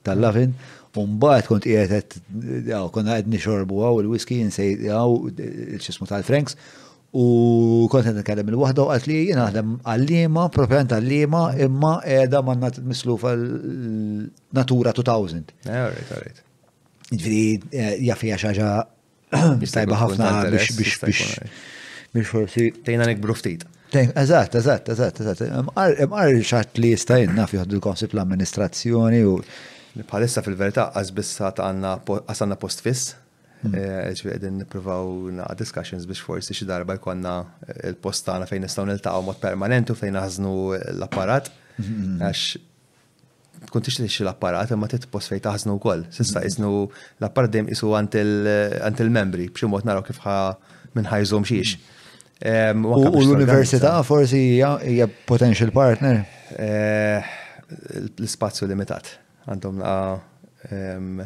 [SPEAKER 1] tal-lavin, u mbagħad kont qiegħed qed aw konna qed nixorbu aw il-whisky insej aw x'ismu tal-Franks u kont qed nitkellem il-waħda u qalt li jien naħdem għalliema, propjament għalliema, imma qiegħda ma mislufa natura 2000. Ġifieri eh, jafija
[SPEAKER 2] xaġa
[SPEAKER 1] Tajba ħafna biex biex biex. Biex forsi.
[SPEAKER 2] Tejna nikbru ftit.
[SPEAKER 1] Eżatt, eżatt, eżatt, eżatt. Imqar xatt li jista' jenna fiħad il-konsip l-amministrazzjoni u.
[SPEAKER 2] Bħalissa fil-verità, għazbissa ta' għanna għasanna post fiss. Hmm. Eh, ġvi għedin niprofaw na' discussions biex forsi xi darba jkonna eh, il-post tagħna fejn nistgħu niltaqgħu mod permanentu fejn naħznu l-apparat. Hmm. Għax tkun tixtri xi l-apparat imma trid post fejn taħżnu wkoll. Sissa jisnu l-apparat dejjem isu għand il-membri b'xi mod naraw kif minn ħajżhom xiex. Ehm,
[SPEAKER 1] u l-università forsi hija potential partner?
[SPEAKER 2] Eh, l-ispazju limitat għandhom ehm,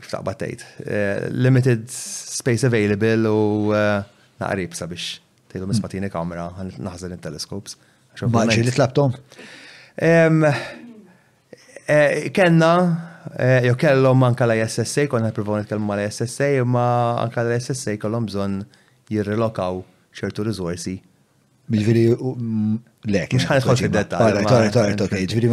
[SPEAKER 2] kif taqbad tgħid, eh, limited space available u eh, naqrib sabiex tgħidu mismatini kamera naħżel il-telescopes.
[SPEAKER 1] Baġi li tlabtom?
[SPEAKER 2] Eh, kenna, jew kellhom anka la SSA, konna nippruvaw nitkellmu ma la SSA, imma anka la SSA kellhom bżonn jirrilokaw ċertu riżorsi
[SPEAKER 1] Ġviri, le,
[SPEAKER 2] mux ħanħol
[SPEAKER 1] fi
[SPEAKER 2] dettal.
[SPEAKER 1] Tore, tore, tore, ġviri,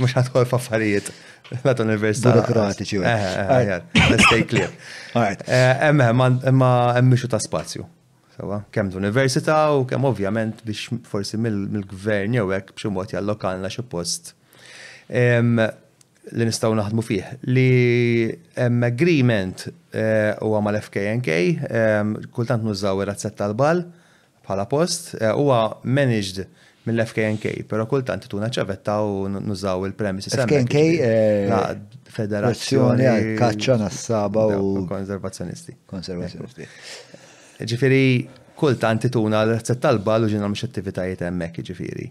[SPEAKER 2] mux ħanħol f'affarijiet lat universal.
[SPEAKER 1] Burokratiċi.
[SPEAKER 2] Eh, eh, eh, let's stay clear. Emme, ma emmixu ta' spazju. Sawa, kemm l-università u kemm ovvjament biex forsi mill-gvern jew hekk b'xi mod jallokalna xi post. li nistgħu naħdmu fih li hemm agreement eh, huwa għamal fknk eh, kultant nużaw ir-razzett tal-bal bħala post, eh, huwa managed mill-FKNK, pero kultant tuna ċavetta u nużaw il-premisi.
[SPEAKER 1] FKNK federazzjoni għal kaċċa nassaba u
[SPEAKER 2] konservazzjonisti.
[SPEAKER 1] Konservazzjonisti.
[SPEAKER 2] Ġifiri, kultant tuna l-razzett tal-bal u ġinna mux attivitajiet emmek ġifiri.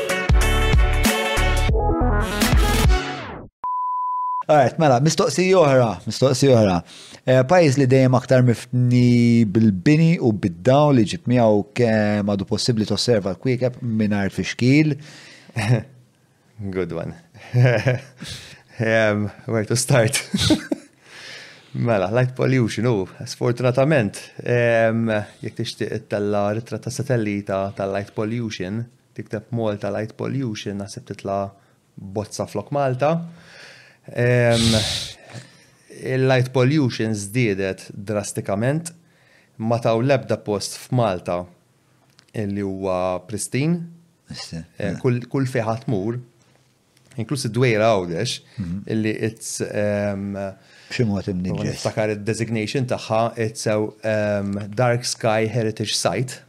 [SPEAKER 1] Għart, mela, mistoqsi oħra, mistoqsi oħra. Eh, pajis li dejjem aktar mifni bil-bini u bid-daw li ġib miegħu kemm għadu possibbli tosserva l-kwiekeb mingħajr fixkil.
[SPEAKER 2] Good one. um, where to start? mela, light pollution u, sfortunatament, jek tixtieq tella ritra ta' satellita tal-light pollution, Tikteb Malta light pollution naħseb titla' bozza flok Malta. Il-light pollution żdiedet drastikament ma taw l-ebda post f'Malta li huwa pristin. Kull fejn ħadd mur, inkluż id-dwejra Għawdex, illi it's
[SPEAKER 1] b'xi mod imniġġes.
[SPEAKER 2] Niftakar id-designation tagħha it's a dark sky heritage site.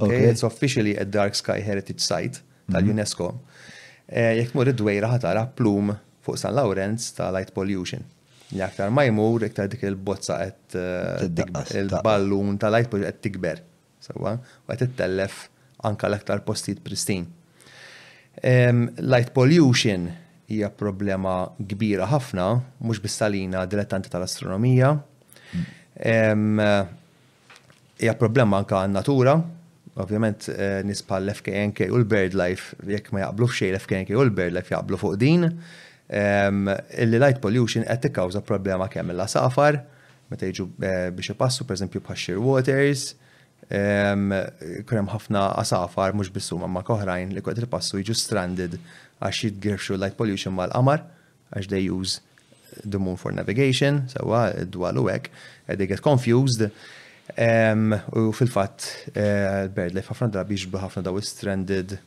[SPEAKER 2] Okay, it's officially a Dark Sky Heritage Site tal-UNESCO. Eh, jekk mur id-dwejra ħatara plum fuq San Lawrenz ta' light pollution. Li aktar ma jmur, iktar dik il-bozza qed eh, il-ballun ta' light pollution qed tikber. Sewa, u qed ittellef anka l-aktar postijiet pristin. Light pollution hija problema kbira ħafna, mhux bissalina dilettanti tal-astronomija. Mm. Hija problema anke għan-natura. Ovvjament nies bħal FKNK u l-BirdLife jekk ma jaqblu f'xejn l-FKNK u l-BirdLife jaqblu fuq din illi light pollution qed tikkawża problema kemm lill-għasafar meta jiġu biex ipassu pereżempju bħax-shearwaters jkun hemm ħafna għasafar mhux biss huma ma anke oħrajn li jkunu qed ipassu jiġu stranded għax jitgirfxu l-light pollution mal-qamar għax they use the moon for navigation, sewwa, id-dwal u hekk, eh, they get confused. Em, U fil-fatt, eh, bird life ħafna drabi jiġbdu ħafna daw stranded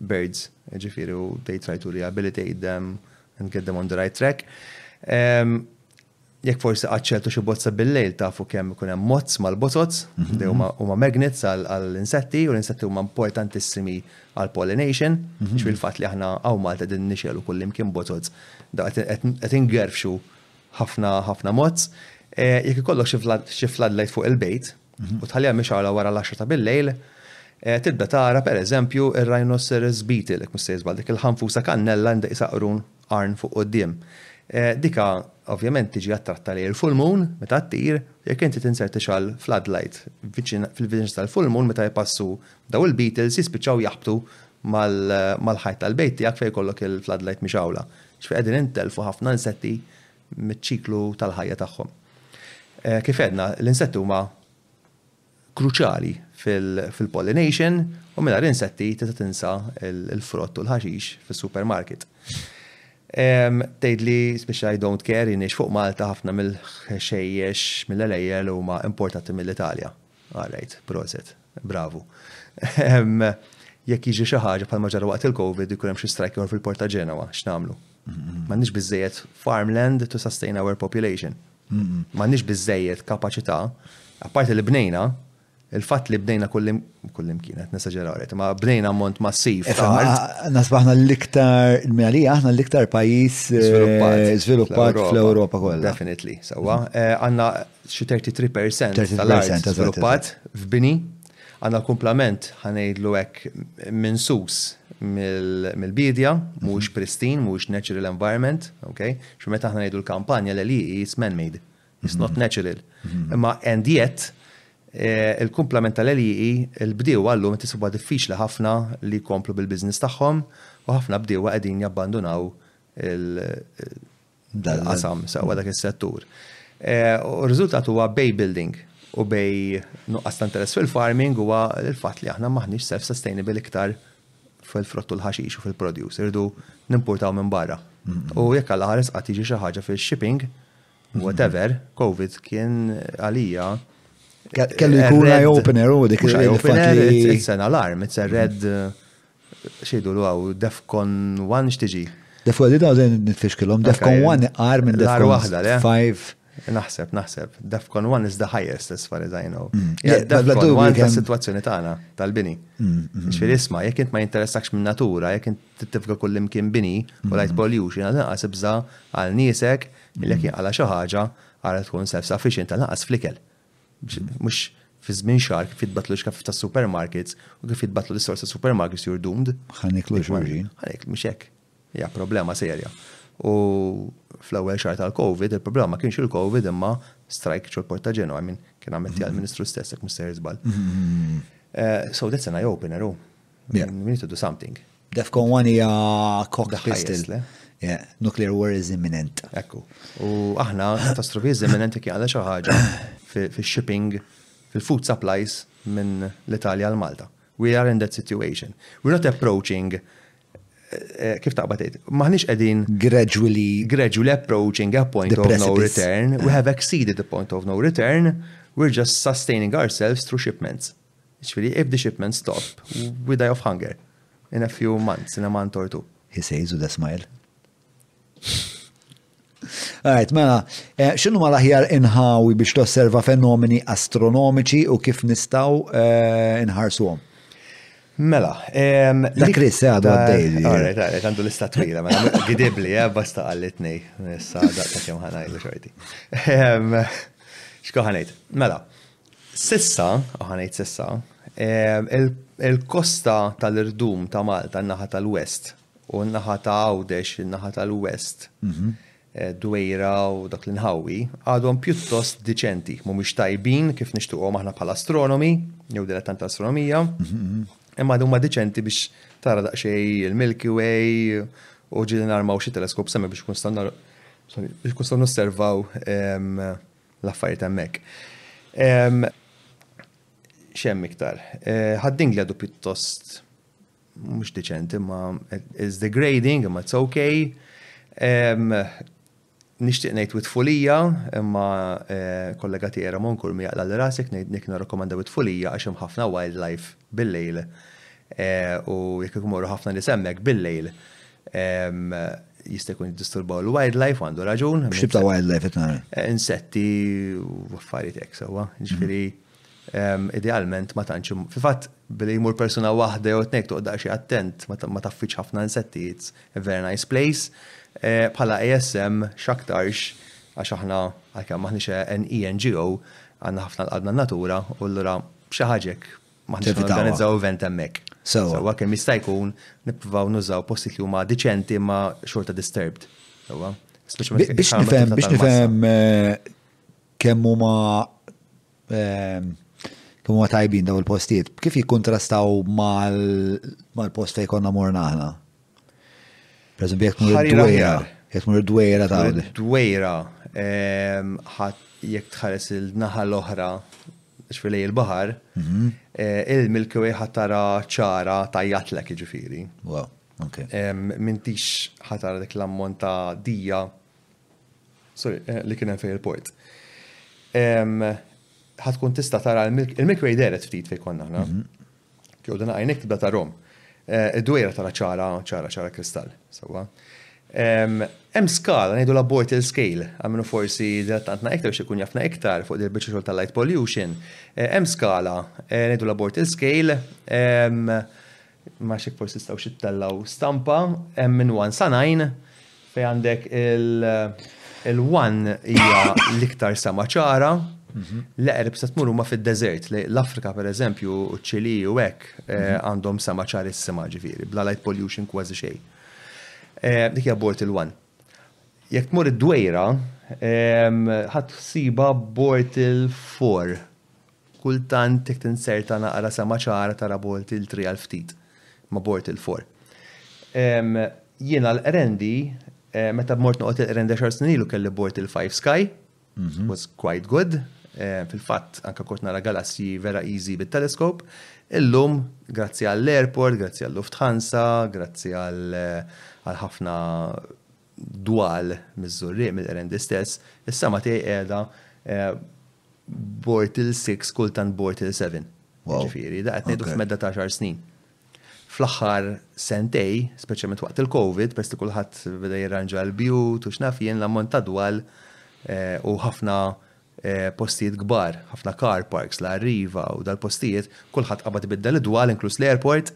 [SPEAKER 2] birds, ġifieri u they try to rehabilitate them and get them on the right track. Em, Jekk forsi qatt xeltu xi bozza bil-lejl tafu kemm ikun hemm mozz mal-bozoz, li huma huma magnets għall-insetti u l-insetti huma importantissimi għall-pollination, biex fil-fatt li aħna hawn Malta qegħdin nixegħlu kullimkien bozoz, qed ingerfxu ħafna ħafna mozz. Jekk ikollok xi xi floodlight fuq il-bejt u tħalliha mixgħula wara l-għaxra ta' bil-lejl, tibda tara pereżempju r-rhinoceros beetle, jekk mhux se jiżball, dik il-ħanfusa kannella għandha qisha qrun qarn fuq quddiem. Dika ovvjament tiġi attratta lejn il-full moon meta ttir, u jekk inti tinser tixgħal flood light viċin fil-viċinanza tal-full moon meta jpassu daw il-beetles jispiċċaw jaħbtu mal mal-ħajt tal-bejt tiegħek fejn jkollok il-flood light mixgħula. Ġifieri qegħdin intellfu ħafna insetti miċ-ċiklu tal-ħajja tagħhom. Kif għedna, l-insetti huma kruċjali fil-pollination u mingħajr insetti tista' tinsa l-frott u l-ħaxix fis-supermarket. Tgħidli spiċċa I don't care jien ngħix fuq Malta ħafna mill-ħxejjex mill-għelejjel huma importati mill-Italja. All right, proset, bravu. Jekk jiġri xi ħaġa bħalma ġara waqt il-COVID jkun hemm xi strike ieħor fil-Port ta' Ġenwa, x'nagħmlu? M'għandniex biżżejjed farmland to sustain our population. M'għandniex biżżejjed kapaċità, apparti li bnejna, il-fatt li bnejna kullim kullim kienet nesaġerawret, ma bnejna ammont massiv.
[SPEAKER 1] Nasbaħna l-iktar, minali aħna l-iktar pajis eh, sviluppat fl-Europa kollha.
[SPEAKER 2] Definitely, sewa. Eh, għanna xi 33% tal-art sviluppat f'bini Għandna l-kumplament, ħa ngħidlu hekk, minsus mill-biedja, mhuwiex pristine, mhuwiex natural environment, ok? Xi meta aħna ngħidu l-kampanja li li it's man-made, it's not mhm. natural. Mhm. Imma and yet, eh, il-kumplament tal-LEE, il-bdiew għallum tisibha diffiċli ħafna li jkomplu bil-biznis tagħhom u ħafna bdiewa qegħdin jabbandunaw
[SPEAKER 1] dan
[SPEAKER 2] qasam sewwa dak is-settur. Eh, u r-riżultat huwa bay building u bej nuqqas ta' interess fil-farming huwa l-fatt li aħna maħniex self-sustainable iktar fil-frott u l-ħaxix u fil-produce, irdu nimportaw minn barra. U jekk għal ħares qatt jiġi xi ħaġa fil-shipping, whatever, COVID kien għalija
[SPEAKER 1] Kellu jkun eye opener u dik il-fatt li.
[SPEAKER 2] It's an alarm, it's a red X'jgħidulu hawn, Defcon one x'tiġi?
[SPEAKER 1] Defcon di dawn dejjem nitfixkilhom, Defcon one iqar minn Defcon.
[SPEAKER 2] L-agħar waħda le?
[SPEAKER 1] Five.
[SPEAKER 2] Naħseb, naħseb. Defcon one is the highest as far as I know. Defcon one ta' sitwazzjoni tagħna tal-bini. Ġifieri isma' jekk int ma jinteressakx minn natura, jekk int tifga kull imkien bini u light pollution, għal inqas ibża' għal niesek li jekk jinqala' xi ħaġa ara tkun self-sufficient għal inqas fl-ikel. mhux fi żmien xahar kif jitbatlu xkaffi ta' supermarkets u kif jitbatlu l-istors ta' supermarkets you're doomed.
[SPEAKER 1] Ħaniklu xulxin.
[SPEAKER 2] Ħaniklu mhux hekk. Hija problema serja. U fl-ewwel xahar tal-COVID, il-problema ma kienx il-COVID imma strike ġol Porta Ġenwa, minn kien għamilti għall-Ministru stess jekk mhux sejr żball. Mm-hmm. Eh, so that's an eye opener, oh.
[SPEAKER 1] Yeah.
[SPEAKER 2] We need to do something.
[SPEAKER 1] Defcon 1 hija cock pistol. Yeah, nuclear war is imminent.
[SPEAKER 2] Ekku. U aħna katastrofi is imminent jekk għandha xi ħaġa fil-shipping, fil-food supplies minn l-Italja għal Malta. We are in that situation. We're not approaching eh, kif taqbad tgħid, maħniex qegħdin
[SPEAKER 1] gradually
[SPEAKER 2] gradually approaching a point of no return. We have exceeded the point of no return. We're just sustaining ourselves through shipments. Ġifieri, if the shipment stop, we die of hunger in a few months, in a month or two.
[SPEAKER 1] He says with a smile. Għajt, mela, eh, xinu ma laħjar inħawi biex tosserva fenomeni astronomiċi u kif nistaw eh, inħarsuhom?
[SPEAKER 2] Mela,
[SPEAKER 1] da Chris eh, għadu għaddej.
[SPEAKER 2] Għarret, għarret, għandu l-istatwila, mela, gidibli, eh, basta għallitni, issa daqqa kem ħanajlu xorti. Xko ħanajt, mela, S'issa, u ħa ngħid s'issa, il-kosta tal-irdum ta' Malta n-naħa tal-West u n-naħa ta' Għawdex in-naħa tal-West, Dwejra u dak l-inħawi, għadhom pjuttost diċenti. Mhumiex tajbin kif nixtiequhom aħna bħala astronomi jew dilettanti tal-astronomija, imma għadhom huma diċenti biex tara daqsxejn il-Milky Way u ġieli narmaw xi teleskop semmi biex ikun nistgħu nosservaw L-affarijiet hemmhekk. X'hemm iktar? Eh, Ħadding li għadu pjuttost mhux deċenti, ma is degrading, ma it's okay. Nixtieq ngħid witfulija, imma eh, kollega tiegħi Ramon kull mi jaqla' l-rasek ngħid nik nirrakkomanda witfulija għax hemm ħafna wildlife bil-lejl. Eh, u jekk ikmorru ħafna li semmek bil-lejl, jista' jkun jiddisturbaw l-wildlife għandu raġun.
[SPEAKER 1] X'tib ta' wildlife qed nara?
[SPEAKER 2] Eh, insetti u affarijiet hekk sewwa. Ġifieri mhm. idealment ma tantx fil-fatt billi jmur persuna waħda jew tnejk toqgħod daqsxi attent ma taffiċ ħafna insetti it's a very nice place. Eh, bħala ASM x'aktarx għax aħna għalkemm aħna xe NENGO għandna ħafna l-qalbna natura u l-lura xi ħaġek Maħniex organizzaw event hemmhekk. Sewwa kemm jista' jkun nippruvaw nużaw postijiet li huma diċenti ma xorta disturbed.
[SPEAKER 1] Sewwa. Biex nifhem, biex nifhem eh, kemm huma eh, kemm huma tajbin daw il-postijiet, kif jikkontrastaw mal-post fejn konna morna aħna? Per eżempju, jekk mur id-dwejra, jekk mur id-dwejra ta'
[SPEAKER 2] dwejra, eh, jekk tħares il-naħa l-oħra ġifieri lejn il-baħar, eh, il-Milky Way ħatara ċara tajjatlek ġifieri.
[SPEAKER 1] Wow, ok.
[SPEAKER 2] Mintix ħatara dik l-ammont ta' dija, sorry, eh, li kien hemm fejn il-port. Ħatkun tista' tara il-Milky Way deret ftit fejn konna aħna. Mhm. Jew din għajnek tibda tarhom. Eh, id-dwejra tara ċara, ċara, ċara kristall. Sawa. Hemm skala, ngħidu la Bortel scale, għamlu forsi dilettantna iktar biex ikun jafna iktar fuq il-biċċa xogħol tal-light pollution. Eh, hemm skala, eh, ngħidu la Bortel scale, ma xek forsi staw xittellaw stampa, hemm minn wan sanajn, Fejn għandek il-wan hija l-iktar sema ċara, l-eqreb se tmur huma fid-deżert, l-Afrika pereżempju, u ċ-Ċilì u hekk għandhom sema ċarissima ġifieri, bla light pollution kważi xejn. Dik hija bord il-wan. Jekk tmur id-Dwejra, ħadd ħsibha bord il-four. Kultant jekk tinserta naqra sema ċara tara bord il-tri għal ftit, ma' bord il-four. Jien għall-qrendi, meta mort noqgħod il-qrendi għaxar snin ilu kelli bord il-five sky, was quite good, fil-fatt anke kont nara galassji vera easy bit-telescope. Illum, grazzi għall-airport, grazzi għal-Lufthansa, grazzi għal ħafna dwal miż-Żurrieq mill-Qrendi stess, is-sema tiegħi qiegħda bord il-six kultant bord
[SPEAKER 1] il-seven.
[SPEAKER 2] Jiġifieri, da qed ngħidu f'medda ta' għaxar snin. Fl-aħħar sentej, speċjalment waqt il-COVID, peress li kulħadd beda jirranġa l-bjut u x'naf jien l-ammont ta' dwal u ħafna postijiet kbar, ħafna car parks, la riva u dal-postijiet, kulħadd qabad ibiddel id-dwal inkluż l-airport,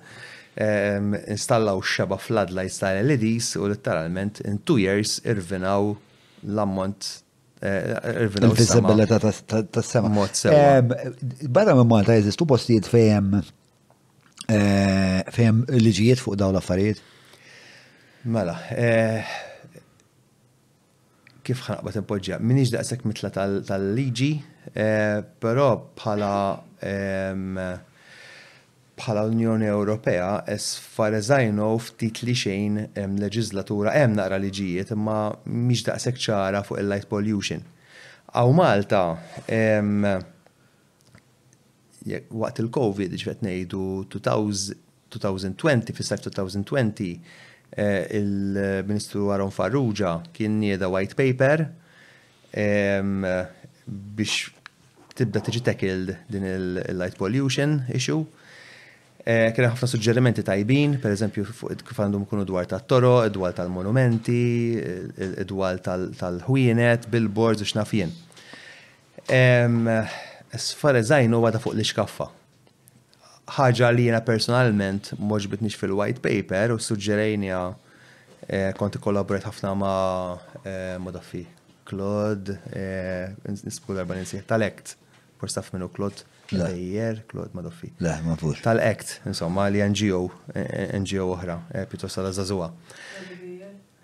[SPEAKER 2] installaw xeba' floodlights ta' LEDs u litteralment in two years irvinaw l-ammont irvinaw
[SPEAKER 1] l-viżibilità tas-sema.
[SPEAKER 2] Mod sew.
[SPEAKER 1] Barra minn Malta jeżistu postijiet fejn fejn liġijiet fuq dawn l-affarijiet?
[SPEAKER 2] Mela, kif ħa naqbad inpoġġiha, m'iniex daqshekk mitla tal-liġi, però bħala bħala l-Unjoni Ewropea, as far as I know, ftit li xejn leġiżlatura hemm naqra liġijiet imma mhix daqshekk ċara fuq il-light pollution. Hawn Malta waqt il-COVID, ġifieri qed ngħidu 2020, fis-sajf 2020, il-Ministru Aaron Farrugia kien nieda White Paper biex tibda tiġi tackled din il-light pollution issue. Kien hemm ħafna suġġerimenti tajbin, pereżempju fuq kif għandhom ikunu dwar tat-toroq, id-dwal tal-monumenti, id-dwal tal-ħwienet, billboards u x'naf jien. As far as I know għadha fuq l-ixkaffa. Ħaġa li jiena personalment m'għoġbitnix fil-white paper u suġġerejniha eh, kont kollaborajt ħafna ma' eh, Modaffi Claude, eh, nisbu darba ninsieħ tal-act, forse taf minnu Claude, Lejjer, Claude Madoffi.
[SPEAKER 1] Le, ma fux.
[SPEAKER 2] Tal-act, insomma, li NGO, NGO oħra, pjuttost tal-Zazua.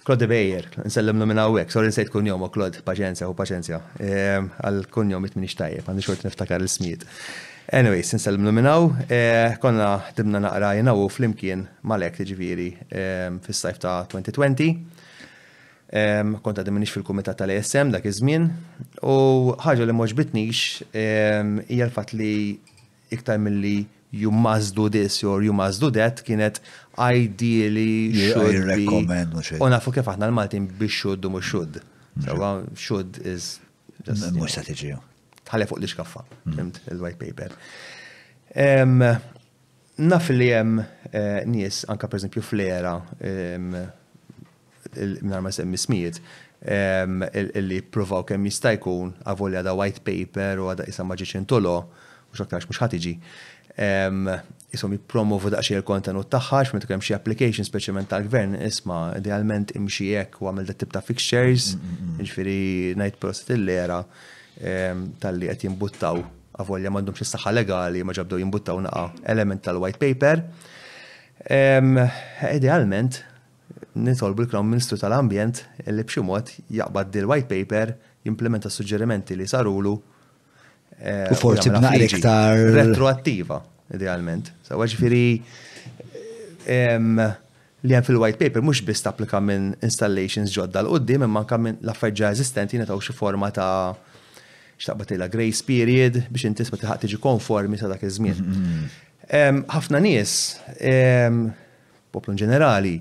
[SPEAKER 2] Claude Beyer, nsellimlu minn hawnhekk, sorry nsejt kunjomok Claude, paċenzja hu paċenzja. Għal kunjom it minix tajjeb, għandi xorti niftakar l-ismijiet. Anyways, nsellimlu minn hawn, konna ħdimna naqra jien u flimkien mal-ek tiġifieri fis-sajf ta' 2020. Kont għadni minix fil-kumitat tal-ASM dak iż-żmien u ħaġa li m'għoġbitnix hija l-fatt li iktar milli you must do this or you must do that, kienet ideally should be. U nafu kif aħna l-Maltin biex should u mhux should. Should is.
[SPEAKER 1] Mhux se tiġi.
[SPEAKER 2] Tħalli fuq li xkaffa, mm. fimt il-white paper. Naf li hemm eh, nies anka pereżempju fl-era mingħajr ma nsemmi smijiet, li jippruvaw kemm jista' jkun, avolja għadha white paper u għadha qisha ma ġietx intolo, u x'aktarx mhux ħa tiġi, qishom jippromovu daqsxejn il-kontenut tagħha għax meta jkun hemm xi application speċjalment tal-Gvern, isma' idealment imxi hekk u agħmel dat-tip ta' fixtures, jiġifieri ngħid prosit lill-era talli qed jimbuttaw, avolja m'għandhomx is-saħħa legali, imma ġabdew jimbuttaw naqa' element tal-white paper. Idealment, Nitolbu lill-Prim Ministru tal-Ambjent li b'xi mod jaqbad dil-White Paper, jimplimenta s-suġġerimenti li sarulu,
[SPEAKER 1] u forsi b'naqra iktar
[SPEAKER 2] retroattiva, idealment. Sewwa ġifieri li hemm fil-White Paper mhux biss tapplika minn installations ġodda l quddiem imma anke minn l-affarijiet ġa eżistenti jingħataw xi forma ta' x'taqbad tgħidilha grace period biex inti tisma' tilħaq tiġi konformi sa dak iż-żmien. Ħafna nies poplu in ġenerali,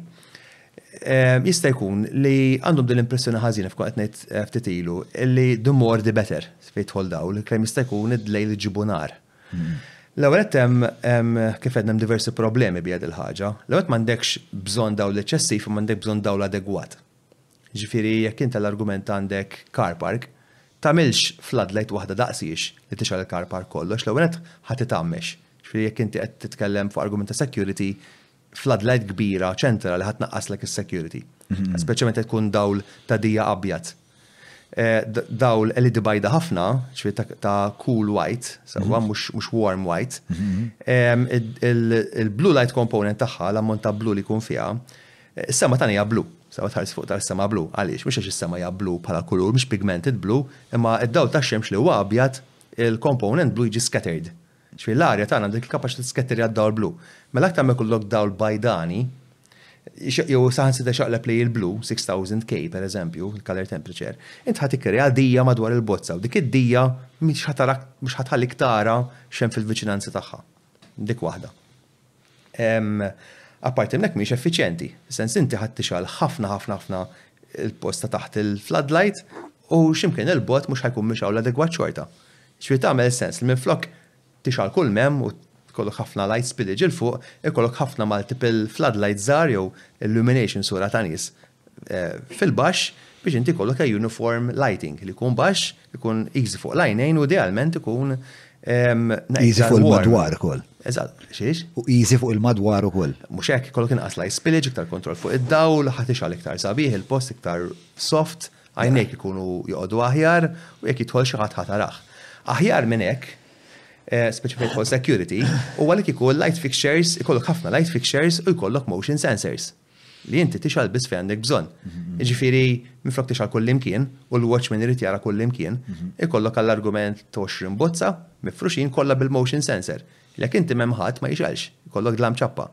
[SPEAKER 2] eh, jista' jkun li għandhom din l-impressjoni ħażina f'kun qed ngħid eh, ftit ilu li the more the better fejn tħol daw li kemm jista' jkun id-dlej li ġibu nar. Mm. L-ewwel qed hemm kif qed hemm diversi problemi bi il-ħaġa. L-ewwel m'għandekx bżonn dawl eċċessiv u m'għandek bżonn dawl adegwat. Ġifieri jekk int tal-argument għandek car park, tagħmilx floodlight waħda daqsiex li tixgħal il-car park kollu għax l-ewwel nett ħa titgħammex. Ġifieri jekk inti qed titkellem fuq argument ta' security, floodlight kbira ċentrali ħa tnaqqaslek is-security. Speċjalment jekk tkun dawl ta' dija abjad. Dawl LED bajda ħafna, ġifieri ta' cool white, sewwa mhux warm white, il-blue light component tagħha, l-ammont ta' blu li jkun fiha, Is-sema tagħna hija blu. Sema tħares fuq tara s-sema blu. Għaliex? Mhux għax is-sema hija blu bħala kulur, mhix pigmented blu, imma d-dawl tax-xemx li huwa abjad, il-component blu jiġi scattered. Ġifieri l-arja tagħna għandha dik il-kapaċità li tscatterja d-dawl blu. Mela aktar ma jkollok dawl bajdani, jew saħansitra jxaqleb lejn il-blu, 6000K pereżempju, il-color temperature, int ħa tikkrea dija madwar il-bozza u dik id-dija mhix ħa tara mhux ħa tħallik tara x'hemm fil-viċinanzi tagħha. Dik waħda. Apparti minn hekk mhijiex effiċjenti. Fis-sens inti ħadd tixgħal ħafna ħafna ħafna l-post ta' taħt il-floodlight u x'imkien il-bogħod mhux ħajkun mixgħul adegwat xorta. Ġifieri tagħmel sens li minflok tixgħal kull m'hemm u jkollok ħafna lights spillage 'il fuq, ikollok ħafna multiple floodlights żgħar jew illumination sura ta' nies fil-baxx biex inti jkollok a uniform lighting li jkun baxx, ikun easy fuq l-għajnejn u idealment ikun
[SPEAKER 1] Easy fuq il-madwar ukoll.
[SPEAKER 2] Eżatt, xiex?
[SPEAKER 1] U easy fuq il-madwar ukoll.
[SPEAKER 2] Mhux hekk ikollok inqas light spillage, iktar kontroll fuq id-dawl, ħadd ixgħal iktar sabiħ, il-post iktar soft, għajnejk ikunu joqogħdu aħjar u jekk jidħol xi ħadd ħa tarah. Aħjar minn hekk, eh, speċifikat for security, huwa li kieku l-light fixtures, ikollok ħafna light fixtures u jkollok motion sensors. li inti tixal biss fejn għandek bżonn. Jiġifieri minflok tixal kullimkien u l-watchman irid jara kullimkien, ikollok għall-argument ta' 20 bozza mifruxin kollha bil-motion sensor. Jekk inti m'hemm ħadd ma jixgħelx, ikollok dlam ċappa.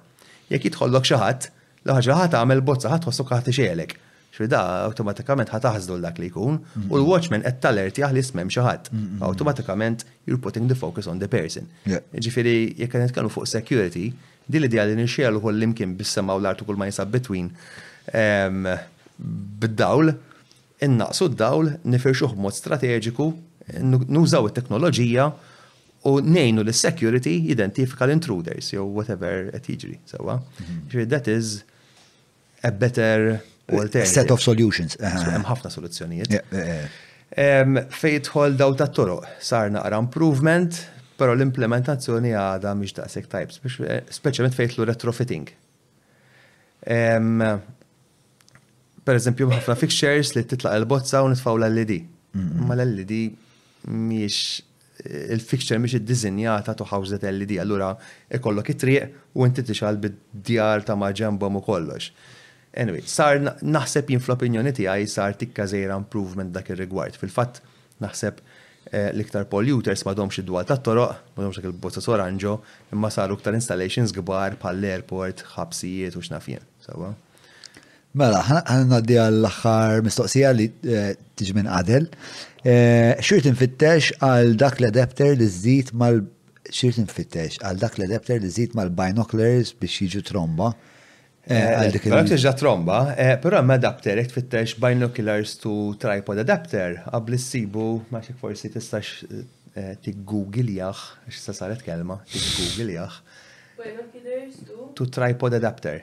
[SPEAKER 2] Jekk jidħollok xi ħadd, l-ewwel ħaġa li ħa tagħmel bozza ħa tħossok u ħa tixgħelek. X'fi da awtomatikament ħa taħżlu dak li jkun u l-watchman qed talertjah li m'hemm xi ħadd. Awtomatikament you're putting the focus on the person. Jiġifieri jekk qed nitkellmu fuq security, Din l-idea li ninxegħlu kullimkien bis-sema u l-art u kull ma jinsab bitwin bid-dawl, innaqqsu d-dawl, nifirxuh b'mod strateġiku, nużaw it-teknoloġija u ngħinu lis-security jidentifika l-intruders jew whatever qed jiġri, sewwa? Jiġifieri that is A better alternative.
[SPEAKER 1] Set of solutions.
[SPEAKER 2] Hemm ħafna soluzzjonijiet. Fejn jidħol daw ta' toroq, sar naqra improvement, però l-implementazzjoni għadha mhix daqshekk tajb, speċjalment fejn jidħlu retrofitting. Per eżempju, ħafna fixtures li titlaq il-bozza u nitfgħu l-LED. Ma l-LED mhix il-fixture mhix iddiżinjata to house that LED, allura ikollok it-triq u inti tixgħal bid-djar ta' ma' ġenbhom u kollox. Anyway, sar naħseb jien fl-opinjoni tiegħi sar tikka żgħira improvement dak ir-rigward. Fil-fatt naħseb eh, l-iktar polluters ma domx id-dwal tat-toroq, ma domx dak il-bozzas oranġo, imma saru iktar installations kbar bħall-airport, ħabsijiet u x'naf jien.
[SPEAKER 1] Mela, ħan naddi għall-axħar mistoqsija li eh, tiġi minn Adel. Eh, xirt infittex għal dak l-adapter li żżid mal xirt infittex għal dak l-adapter li żżid mal-binoculars biex jiġu tromba. Eh, għal dik il- Għalek
[SPEAKER 2] tiġa tromba, pero hemm adapter jek tfittex binoculars to tripod adapter, għabli s-sibu, ma xek forsi tistax tiggugiljaħ, xissa saret kelma, tiggugiljaħ. Binoculars to? To tripod adapter.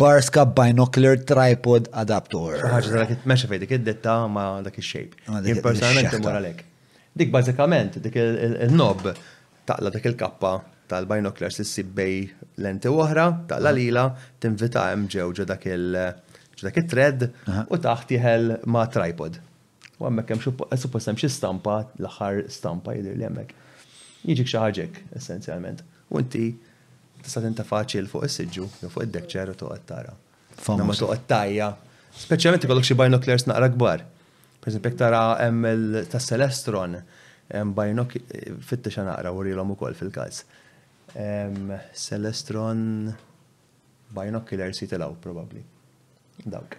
[SPEAKER 2] Bar
[SPEAKER 1] scab binocular tripod adaptor.
[SPEAKER 2] Xaħġa ta' dak it-tmexxa fejn dik id-ditta ma' dak
[SPEAKER 1] ix-shape. Ah,
[SPEAKER 2] Jien personalment imur għalhekk. Dik bażikament, dik il-nob taqla dik il-kappa tal-binoculars li ssib bej lenti oħra, taqla ah. lila, tinvita hemm ġew ġo dak il- dak it-thread u taħt jeħel ma' tripod. U hemmhekk hemm xi suppost hemm xi stampa, l-aħħar stampa jidhirli hemmhekk. Jiġik xi ħaġa hekk essenzjalment. U inti tista' tintefa' ċill fuq is-siġġu jew fuq id-deck chair u toqgħod tara. Imma toqgħod tajja. Speċjalment ikollok xi binoculars naqra kbar. Pereżempju jekk tara hemm tas-Celestron hemm binoc fittixha naqra urilhom ukoll fil-każ. Celestron binoculars jitilgħu probabbli. Dawk.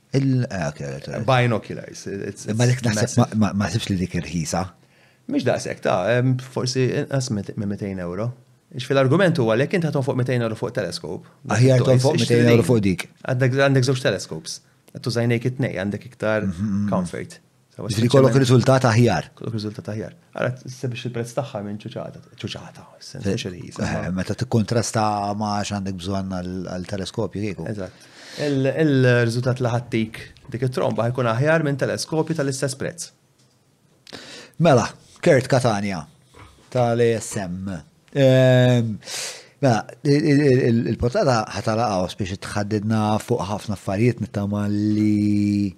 [SPEAKER 1] Il-binoculars.
[SPEAKER 2] Binoculars.
[SPEAKER 1] Ma dik naħseb ma sibx li dik irħisa.
[SPEAKER 2] Mhix daqshekk ta' forsi inqas minn 200 euro. Ix fil-argument huwa li kien ta' fuq 200 euro fuq teleskop.
[SPEAKER 1] Aħjar ta' fuq 200 euro fuq dik.
[SPEAKER 2] Għandek żewġ teleskops. Tużajnejk it-tnej, għandek iktar mhm, mhm. comfort.
[SPEAKER 1] Ġifri kollok riżultat aħjar.
[SPEAKER 2] Kollok riżultat aħjar. Għara, sebiex il-prezz tagħha minn ċuċata. ċuċata,
[SPEAKER 1] eh, Meta tikkontrasta ma' għandek bżonn għal teleskopju kieku.
[SPEAKER 2] Eżatt. Il-riżultat li ħattik dik it-tromba ħajkun aħjar minn teleskopju tal-istess prezz.
[SPEAKER 1] Mela, Kurt Katania tal-ASM. Ehm, mela, il-portata ħatala għaw biex tħaddidna fuq ħafna affarijiet nittama li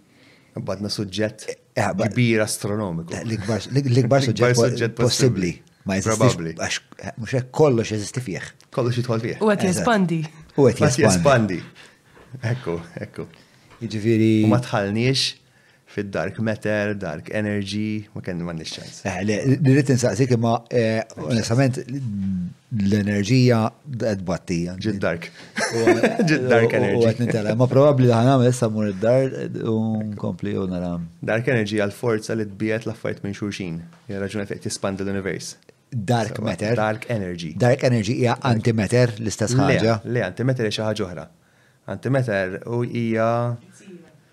[SPEAKER 2] Badna suġġett
[SPEAKER 1] eh,
[SPEAKER 2] kbir astronomiku.
[SPEAKER 1] Eh, l-ikbar suġġett
[SPEAKER 2] possibli.
[SPEAKER 1] Ma jizistibli. Għax eh, mux hekk kollox jeżisti fih.
[SPEAKER 2] Kollox jitħol fih.
[SPEAKER 3] U għet jespandi.
[SPEAKER 1] U
[SPEAKER 2] għet
[SPEAKER 1] jespandi.
[SPEAKER 2] Ekku, ekku.
[SPEAKER 1] Ġifiri.
[SPEAKER 2] U ma tħalniex fil-dark matter, dark energy, ma kenni ma nix ċans.
[SPEAKER 1] Eh, li rrit nsaqsik imma eh, onestament l-enerġija għed batti.
[SPEAKER 2] Ġid dark. Ġid Dark Energy.
[SPEAKER 1] U għet nitela, ma probabli ħana għamil issa mur id-dar u nkompli u naram.
[SPEAKER 2] Dark Energy għal-forza li tbijet l-affajt minn xurxin. Raġuna fejt jispandi l-univers.
[SPEAKER 1] Dark Matter.
[SPEAKER 2] Dark Energy.
[SPEAKER 1] Dark Energy hija antimatter l-istess ħaġa.
[SPEAKER 2] Le, antimatter hija xi ħaġa oħra. Antimatter u hija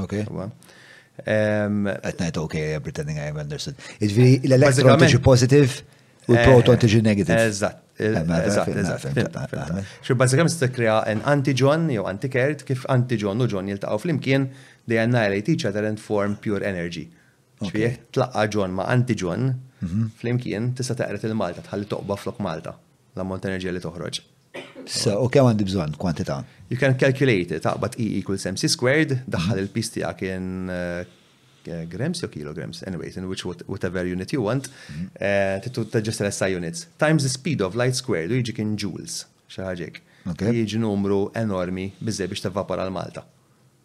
[SPEAKER 1] Ok. At night, ok, I'm pretending I understood. Iġviri, l-elektron tiġi positive u l-proton tiġi negative.
[SPEAKER 2] Eżatt.
[SPEAKER 1] Xi
[SPEAKER 2] bażikament se tikkrea an antiġon jew antikert kif antiġon u ġon jiltaqgħu flimkien they annihilate each other and form pure energy. Ġifieri tlaqqa' ġon ma' antiġon flimkien tista' taqret il-Malta tħalli toqba flok Malta. L-ammont ta' enerġija li toħroġ.
[SPEAKER 1] So, u kemm għandi bżonn kwantità?
[SPEAKER 2] You can calculate it, taqbad E equals MC squared, daħħal il-pis tiegħek in eh, grams jew kilograms, anyways, in which whatever unit you want, eh, tittu taġġesta l-SI units, times the speed of light squared u jiġi kien joules, xi ħaġek.
[SPEAKER 1] Okay.
[SPEAKER 2] Jiġi numru enormi biżej biex tevapora l-Malta.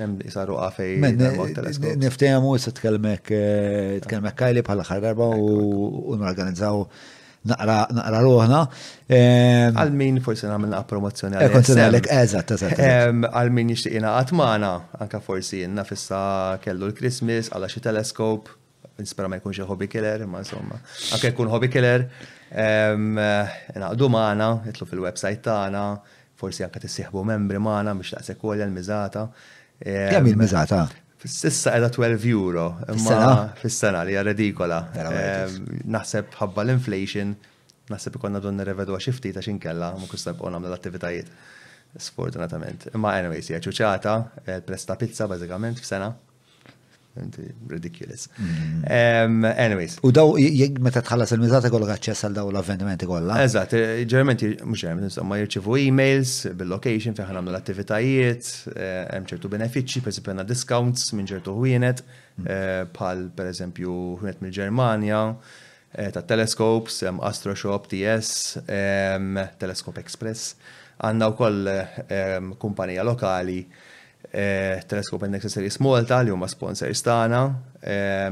[SPEAKER 2] Hemm li
[SPEAKER 1] saru
[SPEAKER 2] għafej.
[SPEAKER 1] Niftehmu se tkellmek eh, tkellmek Kajli bħala ħar darba u norganizzaw naqra ruħna. Ehm,
[SPEAKER 2] għal min forsi nagħmel promozzjoni
[SPEAKER 1] eh,
[SPEAKER 2] għal
[SPEAKER 1] Eżatt, eżatt.
[SPEAKER 2] Ehm, għal min jixtieq ingħaqad magħna, anke forsi jenna fissa kellu l-Christmas għal xi teleskop Nispera ma jkunx hobby killer, imma insomma. Anke jkun hobby killer, ehm, naqdu magħna, itlu fil-website tagħna, forsi anke tissieħbu membri magħna biex taqsek għolja l-miżata.
[SPEAKER 1] Kemm ehm, il-miżata?
[SPEAKER 2] Sissa edha 12 euro.
[SPEAKER 1] Fis-sena?
[SPEAKER 2] Fis-sena li hija redikola. Ehm, naħseb ħabba l-inflation, naħseb ikonna don nirrevedu xi ftit għax inkella ma kusta bqgħu nagħmlu l-attivitajiet. Sfortunatament. Imma anyways, hija ċuċata, eh, presta pizza bażikament f'sena. Inti ridiculous. Mm-hmm. Anyways.
[SPEAKER 1] U daw, jek meta tħallas il-mizata kollok aċċess għal daw l-avvenimenti kollha.
[SPEAKER 2] Eżatt, eh, ġermenti, mhux hemm, insomma, jirċivu emails bil-location fejn nagħmlu l-attivitajiet, eh, hemm ċertu benefiċċji, per esempio discounts minn ċertu ħwienet, mm. eh, bħal per eżempju ħwienet mill-Ġermanja, ta' telescopes, Astro Shop, TS, Telescope Express, għandna wkoll kumpanija lokali Telescope and Accessories Malta li huma sponsors tagħna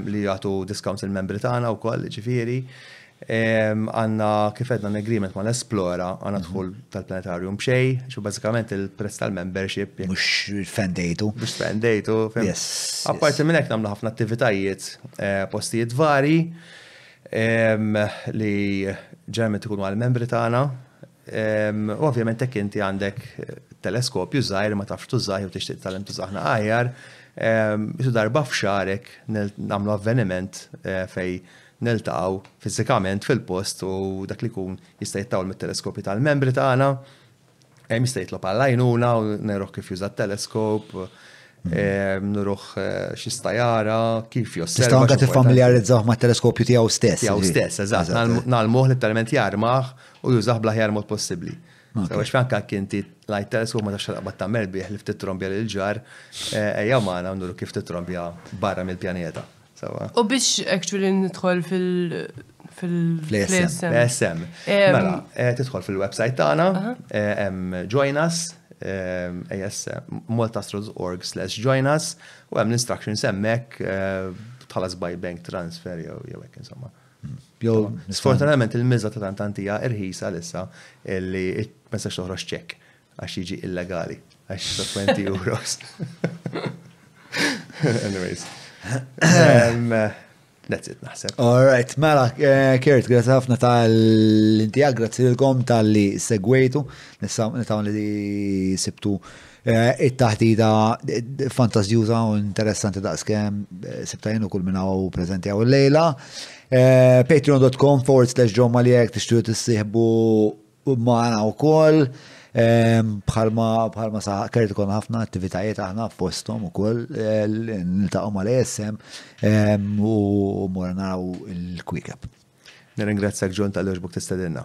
[SPEAKER 2] li jagħtu discounts il-membri tagħna wkoll, ġifieri. Għandna kif għedna agreement ma' l-Esplora għandna mhm. dħul tal-planetarium b'xej, xu bażikament il-prezz tal-membership.
[SPEAKER 1] Mhux fendejtu.
[SPEAKER 2] Mhux
[SPEAKER 1] fendejtu.
[SPEAKER 2] Apparti minn hekk nagħmlu ħafna attivitajiet eh, postijiet vari li ġermet ikunu għal-membri tagħna Ovvjament hekk inti għandek teleskopju żgħir ma tafx tużah jew tixtieq tagħlem tużahna għajjar, bisu darba f'xarek nagħmlu avveniment eh, fej niltaqgħu fiżikament fil-post u dak li jkun jista' jittawl mit-teleskopju tal-membri tagħna, jista' jitlob għall-għajnuna u nerok kif juża t-teleskop, nuruħ eh, xista jara, kif josserva.
[SPEAKER 1] Tista' anka tiffamiljarizzaw ma' teleskopju tiegħu stess.
[SPEAKER 2] Tiegħu stess, eżatt. Nalmuħ li talment jarmaħ U jużah bl-aħjar mod possibbli. Għax franka kinti lajt telesku ma tax xalqbat ta' melbieħ li ftit trombja l ġar eh, ejja maħna għanduru kif titrombja barra mill-pjaneta.
[SPEAKER 3] U biex actually nidħol fil- fil-ASM.
[SPEAKER 2] Mela, eh, tidħol fil-website tagħna, eh, join us, maltastros.org slash join us, u hemm l-instructions hemmhekk tħallas by bank transfer jew jew hekk insomma. Sfortunatament il-miża ta' tantantija irħisa lissa li ma sax toħroġ ċek għax jiġi illegali għax ta' 20 euros. Anyways. That's it, naħseb.
[SPEAKER 1] All right, mela, eh, Kurt, grazzi ħafna tal-intijak, grazzi l-kom tal-li segwejtu, nittaw li sibtu Eh, it-taħdida fantasjuża u interessanti daqskemm eh, sibtajn u kull minna u prezenti għaw l-lejla. Eh, Patreon.com forward slash John Maljek tixtiju tissieħbu maħna u koll. Bħalma bħalma sa kerti kon ħafna attivitajiet aħna fostom u koll niltaqgħu mal ASM u mora naraw il-kwikab.
[SPEAKER 2] Nirringrazzjak John tal-għoġbok tistedinna.